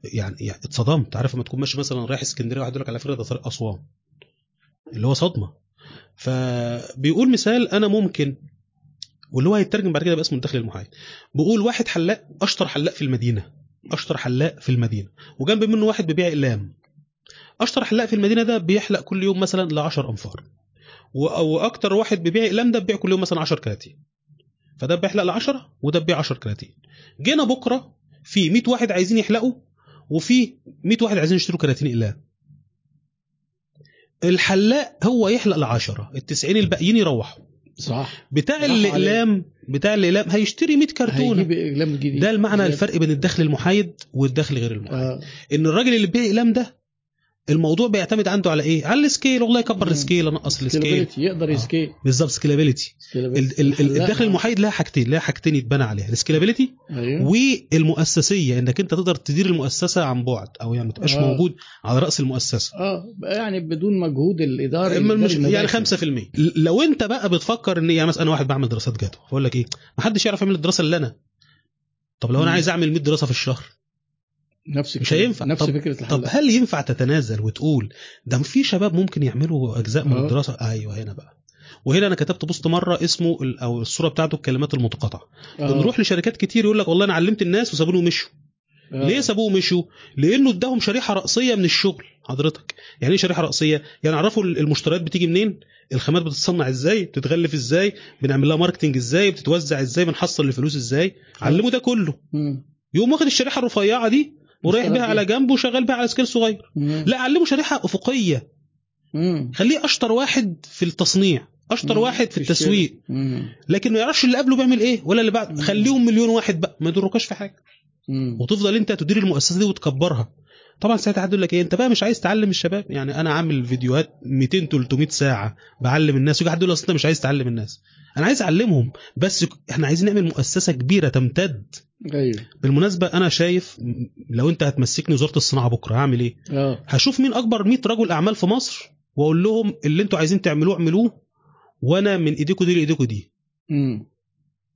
يعني, يعني اتصدمت. عارف لما تكون ماشي مثلا رايح اسكندرية واحد يقول لك على فكرة ده طريق أسوان. اللي هو صدمة. فبيقول مثال أنا ممكن واللي هو هيترجم بعد كده باسم الدخل المحايد. بيقول واحد حلاق أشطر حلاق في المدينة. أشطر حلاق في المدينة. وجنب منه واحد بيبيع إقلام. أشطر حلاق في المدينة ده بيحلق كل يوم مثلا ل 10 انفار وأكتر واحد بيبيع إقلام ده بيبيع كل يوم مثلا 10 كراتين. فده بيحلق ل 10 وده بيبيع 10 كراتين. جينا بكرة في 100 واحد عايزين يحلقوا وفي 100 واحد عايزين يشتروا كراتين اقلام الحلاق هو يحلق ل 10 ال 90 الباقيين يروحوا. صح. بتاع الإقلام بتاع الإقلام هيشتري 100 كرتونه جديد. ده المعنى زي- الفرق بين الدخل المحايد والدخل غير المحايد. آه. إن الراجل اللي بيبيع إقلام ده الموضوع بيعتمد عنده على إيه؟ على ال scale. والله يكبر. ال scale انقص ال scale. يقدر آه. ي scale. بالظبط scalability ال- ال- ال- الدخل المحايد لها حاجتين لها حاجتين يتبنى عليها ال scalability أيوه. والمؤسسية. إنك أنت تقدر تدير المؤسسة عن بعد أو يعني ما تبقاش آه. موجود على رأس المؤسسة. آه. يعني بدون مجهود الاداره اما مش الإداري يعني المباشر. 5% لو أنت بقى بتفكر إن يعني مثلا أنا واحد بعمل دراسات جدوى بقول لك إيه؟ ما حدش يعرف يعمل الدراسه إلا أنا. طب لو أنا. عايز أعمل 100 دراسة في الشهر نفس مش. هينفع. نفس طب- فكرة طب الحلاق هل ينفع تتنازل وتقول ده في شباب ممكن يعملوا أجزاء من آه. الدراسة؟ أيوه هنا بقى. وهنا أنا كتبت بوست مرة اسمه أو الصورة بتاعته الكلمات المتقاطعة. آه. بنروح لشركات كتير يقول لك والله أنا علمت الناس وسابوني ومشوا آه. ليه سابوه ومشوا لأنه اداهم شريحة رأسية من الشغل. حضرتك يعني إيه شريحة رأسية؟ يعني عرفوا المشتريات بتيجي منين؟ الخامات بتتصنع إزاي؟ بتتغلف إزاي؟ بنعمل لها marketing إزاي؟ بتتوزع إزاي؟ بنحصل الفلوس إزاي؟ علموا ده كله. يقوم واخد الشريحة الرفيعة دي ورايح بيها. على جنب وشغال بيها على scale صغير مم. لا علمه شريحة أفقية مم. خليه أشطر واحد في التصنيع أشطر مم. واحد في. التسويق مم. لكن ما يعرفش اللي قبله بيعمل إيه ولا اللي بعد. خليهم مليون واحد بقى ما يضركش في حاجة مم. وتفضل أنت تدير المؤسسة دي وتكبرها طبعا ساعتها حد يقول لك إيه أنت بقى مش عايز تعلم الشباب يعني أنا عامل فيديوهات 200 300 ساعة بعلم الناس ويجي حد يقول أصل أنت مش عايز تعلم الناس أنا عايز أعلمهم بس إحنا عايزين نعمل مؤسسة كبيرة تمتد. أيوه. بالمناسبة أنا شايف م- لو أنت هتمسكني وزارة الصناعة بكرة هعمل إيه؟ آه. هشوف مين أكبر 100 رجل أعمال في مصر وأقول لهم اللي أنتوا عايزين تعملوه اعملوه وأنا من ايديكم دي لايديكم دي. امم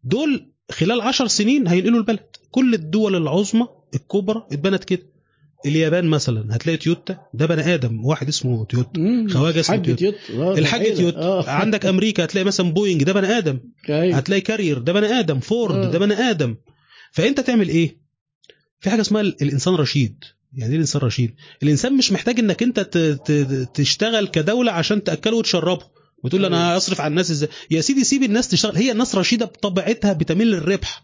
دول خلال عشر سنين هينقلوا البلد. كل الدول العظمى الكبرى اتبنت كده. اليابان مثلا هتلاقي تويوتا ده بني آدم واحد اسمه تويوتا. مم. خواجة اسمه تويوتا. آه، الحاج. تويوتا. آه. عندك أمريكا هتلاقي مثلا بوينج ده بني آدم. أيوة. هتلاقي كارير ده بني آدم. فورد آه. ده بني آدم. فأنت تعمل إيه؟ في حاجة اسمها ال- الإنسان رشيد. يعني إيه الإنسان رشيد؟ الإنسان مش محتاج إنك أنت تشتغل كدولة عشان تأكله وتشربه. وتقول أنا أيوة. هصرف على الناس إزاي؟ يا سيدي سيب الناس تشتغل. هي الناس رشيدة بطبيعتها بتميل للربح.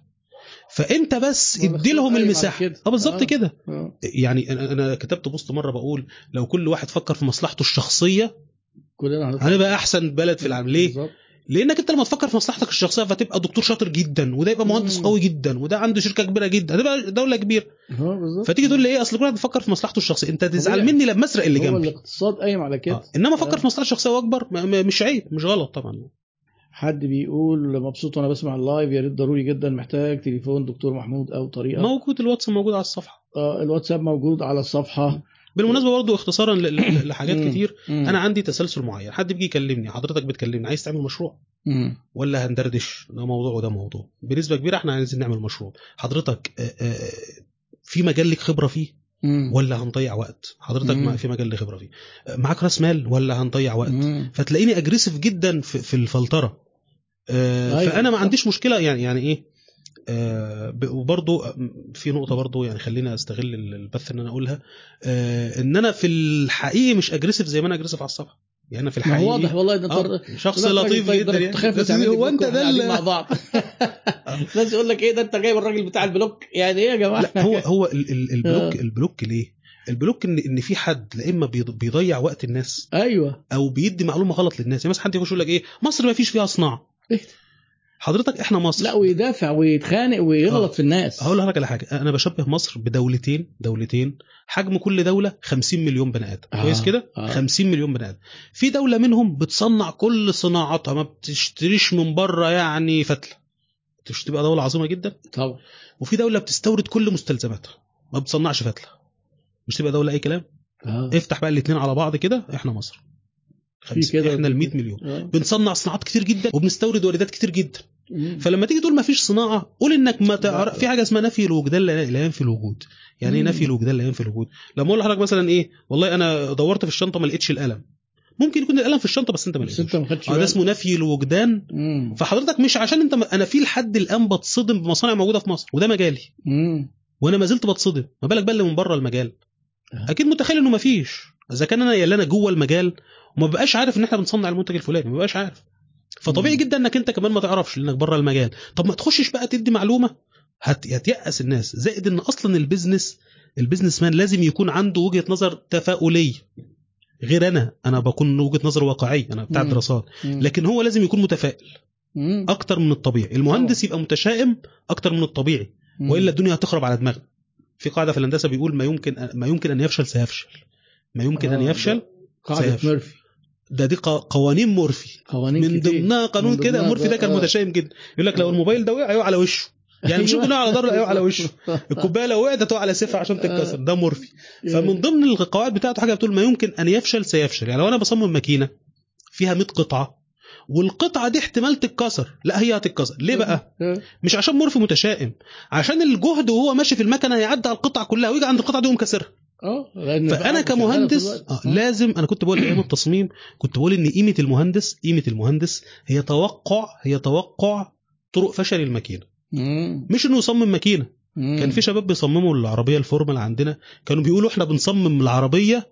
فانت بس ادي لهم المساحة. آه بالظبط آه. كده آه. يعني أنا كتبت post مرة بقول لو كل واحد فكر في مصلحته الشخصية كلنا. هنبقى أحسن بلد في العالم ليه. لأنك أنت لما تفكر في مصلحتك الشخصية فتبقى دكتور شاطر جدا وده يبقى مهندس. قوي جدا وده عنده شركة كبيرة جدا هتبقى دولة كبيرة آه فتيجي تقول لي إيه أصل كل واحد بيفكر في مصلحته الشخصية أنت تزعل. مني لما أسرق اللي هو جنبي الاقتصاد قايم على كده آه. إنما أفكر. في مصلحتي الشخصيه واكبر مش عيب مش غلط طبعا حد بيقول مبسوط وأنا بسمع ال live يا ريت ضروري جدا محتاج تليفون دكتور محمود أو طريقة موجود الواتس موجود على الصفحة آه الواتساب موجود على الصفحة بالمناسبة برضو اختصارا لحاجات. كتير. أنا عندي تسلسل معين حد بيجي يكلمني حضرتك بتكلمني عايز تعمل مشروع. ولا هندردش ده موضوع وده موضوع بنسبة كبيرة إحنا عايزين نعمل مشروع حضرتك آه، آه، في مجال لك خبرة فيه مم. ولا هنضيع وقت حضرتك مم. في مجال خبره فيه معاك راس مال ولا هنضيع وقت مم. فتلاقيني أجريسيف جدا في, في الفلترة آه أيوة. فأنا ما عنديش مشكلة يعني يعني إيه آه ب- وبرضو في نقطة برضو يعني خلينا أستغل البث ان أنا أقولها آه إن أنا في الحقيقة مش aggressive زي ما أنا aggressive على الصفحة يعني أنا في هو واضح والله ده آه شخص لطيف جدا يعني هو أنت ده مع بعض الناس يقول لك إيه ده أنت جايب الراجل بتاع ال block يعني إيه يا جماعة لا هو هو ال- ال- ال block آه. ال block ليه؟ ال block ان إن في حد لا إما بيض- بيضيع وقت الناس أيوه أو بيدي معلومة غلط للناس يعني مثلا حد يخش يقول لك إيه مصر ما فيش فيها صناعة؟ حضرتك إحنا مصر. لا ويدافع ويتخانق ويغلط آه. في الناس. هقول لحضرتك على حاجة. أنا بشبه مصر بدولتين دولتين. حجم كل دولة 50 مليون بني آدم. آه. كويس كده؟ آه. 50 مليون بني آدم. في دولة منهم بتصنع كل صناعاتها ما بتشتريش من بره يعني فتلة. مش تبقى دولة عظيمة جدا؟ طبعا. وفي دولة بتستورد كل مستلزماتها ما بتصنعش فتلة. مش تبقى دولة أي كلام؟ آه. افتح بقى الاثنين على بعض كده إحنا مصر. خمس- كده إحنا ال 100 كده. مليون آه. بنصنع صناعات كتير جدا وبنستورد واردات كتير جدا مم. فلما تيجي تقول ما فيش صناعة قول إنك ما. تعرف في حاجة اسمها نفي الوجدان لا لا ينفي الوجود يعني إيه. نفي الوجدان لا ينفي الوجود لما أقول لحضرتك مثلا إيه والله أنا دورت في الشنطة ما لقيتش القلم ممكن يكون القلم في الشنطة بس أنت ما لقيتوش أنت ما آه ده. اسمه نفي الوجدان مم. فحضرتك مش عشان أنت أنا في لحد الآن بتصدم بمصانع موجودة في مصر وده مجالي مم. وأنا ما زلت بتصدم ما بالك بقى اللي من بره المجال آه. أكيد متخيل إنه ما فيش إذا كان أنا يا أنا جوه المجال وما بقاش عارف إن إحنا بنصنع المنتج الفلاني ما بقاش عارف. فطبيعي. جدا إنك أنت كمان ما تعرفش لانك بره المجال. طب ما تخشش بقى تدي معلومة. هت... هتيأس الناس. زائد إن أصلا ال business ال businessman لازم يكون عنده وجهة نظر تفاؤلية. غير أنا أنا بكون وجهة نظر واقعية أنا بتاع. دراسات. لكن هو لازم يكون متفائل. أكتر من الطبيعي. المهندس يبقى متشائم أكتر من الطبيعي. وإلا الدنيا هتخرب على دماغنا في قاعدة في الهندسة بيقول ما يمكن ما يمكن أن يفشل سيفشل. ما يمكن أن آه، يفشل قاعدة. مورفي. ده دي قوانين مورفي. قوانين من. ضمنها قانون من كده مورفي ده كان آه. متشائم جدا. يقول لك لو الموبايل ده وقع يقع على وشه. يعني مش. ممكن على ظهره يقع على وشه. الكوباية لو وقعت هتقع على سيفها عشان تتكسر. ده مورفي. فمن ضمن القواعد بتاعته حاجة بتقول ما يمكن أن يفشل سيفشل. يعني لو أنا بصمم ماكينة فيها 100 قطعة والقطعة دي احتمال تتكسر. لا هي هتتكسر. ليه بقى. مش عشان مورفي متشائم. عشان الجهد وهو ماشي في المكنة هيعدي على القطعة كلها ويجي عند القطعة دي يقوم كسرها آه فأنا كمهندس آه. لازم أنا كنت بقول أيام التصميم كنت بقول إن قيمة المهندس قيمة المهندس هي توقع هي توقع طرق فشل الماكينة. مش إنه يصمم ماكينة. كان في شباب بيصمموا العربية الفورمال عندنا كانوا بيقولوا إحنا بنصمم العربية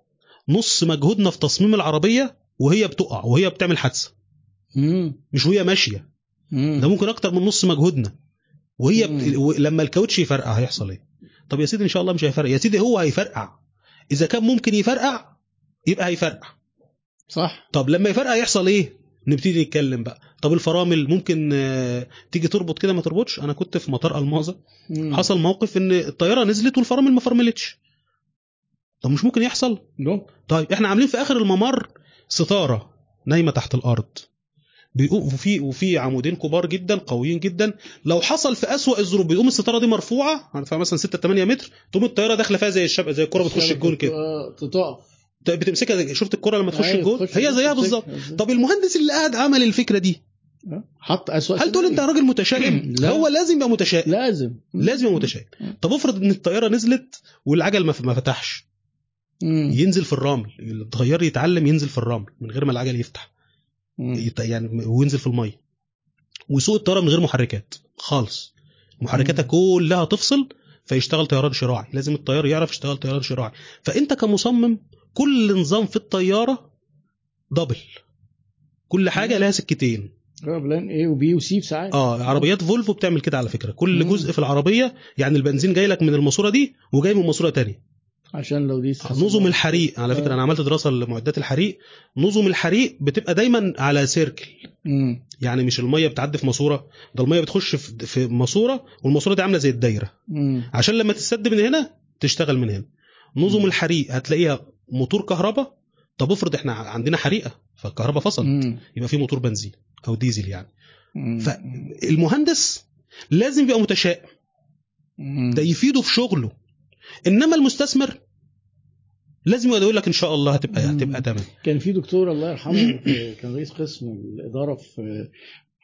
نص مجهودنا في تصميم العربية وهي بتقع وهي بتعمل حادثة. مش وهي ماشية. ده ممكن أكتر من نص مجهودنا وهي. بت... لما الكاوتش يفرقع هيحصل إيه طب يا سيدي إن شاء الله مش هيفرقع يا سيدي هو هيفرقع. إذا كان ممكن يفرقع يبقى هيفرقع. صح. طب لما يفرقع يحصل إيه؟ نبتدي نتكلم بقى. طب الفرامل ممكن آه، تيجي تربط كده ما تربطش؟ أنا كنت في مطار ألماظة. حصل موقف إن الطيارة نزلت والفرامل ما فرملتش. طب مش ممكن يحصل؟ نو. طيب إحنا عاملين في آخر الممر ستارة نايمة تحت الأرض. وفي وفي عمودين كبار جدا قويين جدا. لو حصل في أسوأ الظروف بيقوم الستارة دي مرفوعة مثلا 6 8 متر تقوم الطيارة داخلة فيها زي الشبكه زي الكرة بتخش الجون كده. تقف بتمسكها زي- شفت الكرة لما تخش أيوة، الجون؟ تخش هي زيها بالظبط. طب المهندس اللي قاعد عمل الفكرة دي؟ حط اسوء هل تقول أنت راجل متشائم؟ لا. هو لازم يبقى متشائم. لازم. لازم يبقى متشائم. طب افرض إن الطيارة نزلت والعجل ما فتحش. ينزل في الرمل. الطيار يتعلم ينزل في الرمل من غير ما العجل يفتح. يعني وينزل في الميه ويسوق الطيارة من غير محركات خالص. محركاتها كلها تفصل فيشتغل طيران شراعي. لازم الطيار يعرف يشتغل طيران شراعي. فأنت كمصمم كل نظام في الطيارة double. كل حاجة لها سكتين. آه plan A و B و C في ساعات. آه عربيات فولفو بتعمل كده على فكرة. كل مم. جزء في العربية يعني البنزين جاي لك من الماسورة دي وجاي من ماسورة تانية. عشان لو دي نظم الحريق على فكرة آه. أنا عملت دراسة لمعدات الحريق نظم الحريق بتبقى دايما على سيركل مم. يعني مش المية بتعدي في ماسورة ده المية بتخش في ماسورة والماسورة دي عاملة زي الدايرة مم. عشان لما تسد من هنا تشتغل من هنا نظم مم. الحريق هتلاقيها موتور كهرباء طب افرض إحنا عندنا حريقة فالكهرباء فصلت مم. يبقى في موتور بنزين أو ديزل يعني مم. فالمهندس لازم يبقى متشائم. ده يفيده في شغله إنما المستثمر لازم يقول لك إن شاء الله هتبقى. هتبقى تمام. كان في دكتور الله يرحمه كان رئيس قسم الإدارة في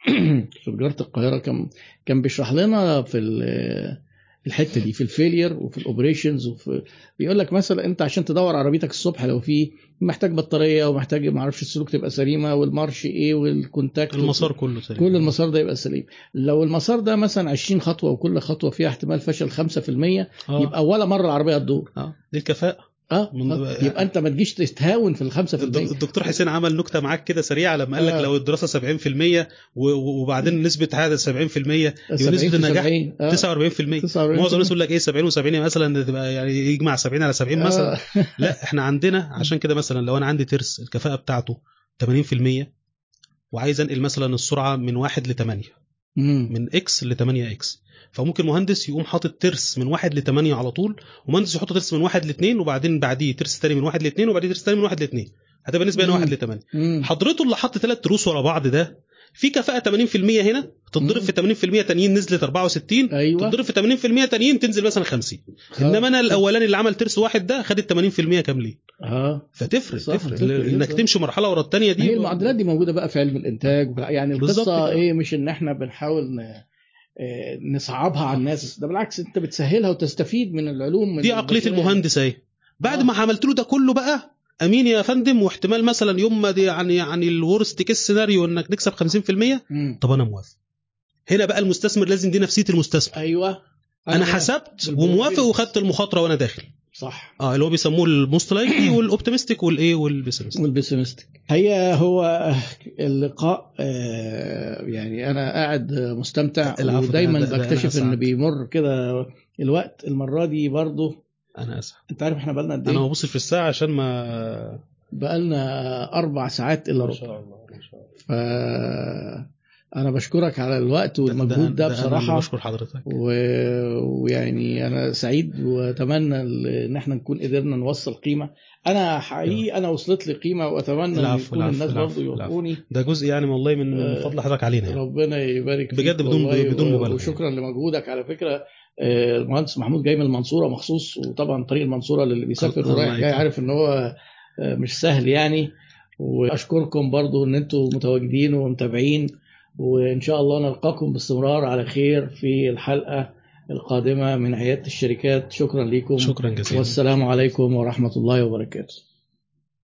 في تجارة القاهرة كان كان بيشرح لنا في ال- الحتة دي في ال failure وفي ال operations وفي بيقول لك مثلا أنت عشان تدور عربيتك الصبح لو في محتاج بطارية ومحتاج ما أعرفش السلوك تبقى سليمة والمارش إيه وال contact المسار كله سليم. كل المسار ده يبقى سليم. لو المسار ده مثلا 20 خطوة وكل خطوة فيها احتمال فشل 5% آه. يبقى ولا مرة العربية تدور. آه. دي الكفاءة. آه من- آه. يبقى أنت ما تجيش تستهاون في ال 5% الدك- الدكتور حسين عمل نكتة معاك كده سريعة لما قال لك آه. لو الدراسة 70% و- و- وبعدين نسبة هذا 70% يبقى 70 نسبه النجاح 70. آه. 49% 49. معظم الناس يقول لك إيه 70 و70 مثلا تبقى يعني يجمع 70 على 70 مثلا آه. لا إحنا عندنا عشان كده مثلا لو أنا عندي ترس الكفاءة بتاعته 80% وعايز أنقل مثلا السرعة من 1 ل 8 مم. من X ل 8 X فممكن مهندس يقوم حاطط ترس من 1 ل 8 على طول ومهندس يحط ترس من 1 ل 2 وبعدين بعديه ترس تاني من 1 ل 2 وبعدين ترس تاني من 1 ل 2 هتبقى نسبة هنا مم. 1 ل 8 مم. حضرته اللي حط ثلاث تروس ورا بعض ده في كفاءة 80% هنا تتضرب. في 80% تانيين نزلت 64 أيوه تتضرب في 80% تانيين تنزل مثلا 50 إنما أنا الأولاني اللي عمل ترس واحد ده خد ال 80% كاملين آه فتفرق صح، تفرق تفرق إنك. تمشي مرحلة ورا الثانية دي هي المعدلات دي موجودة بقى في علم الإنتاج يعني القصة. إيه مش إن إحنا بنحاول ن... آه، نصعبها على الناس. ده بالعكس انت بتسهلها وتستفيد من العلوم دي عقلية. المهندس اهي. بعد آه. ما عملت له ده كله بقى أمين يا فندم واحتمال مثلا يوم ما دي يعني يعني ال worst case scenario إنك نكسب 50% مم. طب أنا موافق. هنا بقى المستثمر لازم دي نفسية المستثمر. أيوه. أنا حسبت وموافق وخدت المخاطرة وأنا داخل. صح. آه اللي هو بيسموه الموست لايكلي والاوبتيمستيك والإيه والبيسيمستيك والبيسيمستيك هي هو اللقاء آه، يعني أنا قاعد مستمتع ودايما بكتشف إن. بيمر كده الوقت. المرة دي برضه أنا اسف أنت عارف إحنا بقالنا قد إيه؟ أنا ما ببصش في الساعة عشان ما بقالنا أربع ساعات إلا ما ربع شاء الله ما شاء الله. ف أنا بشكرك على الوقت والمجهود ده, أنا اللي بصراحة بشكر حضرتك و... ويعني أنا سعيد وأتمنى إن إحنا نكون قدرنا نوصل قيمة أنا حقيقي أنا وصلت لي قيمة وأتمنى إن يكون الناس برضه. يوافقوني ده جزء يعني والله من آه، فضل حضرتك علينا يعني. ربنا يبارك فيك بجد بدون- بدون و- مبالغة. وشكرا لمجهودك على فكرة آه، المهندس محمود جاي من المنصورة مخصوص وطبعا طريق المنصورة للي بيسافر ورايح جاي. عارف إن هو آه، مش سهل يعني وأشكركم برضو إن أنتم متواجدين ومتابعين وإن شاء الله نلقاكم باستمرار على خير في الحلقة القادمة من عيادة الشركات. شكرا لكم. شكرا جزيلا. والسلام عليكم ورحمة الله وبركاته.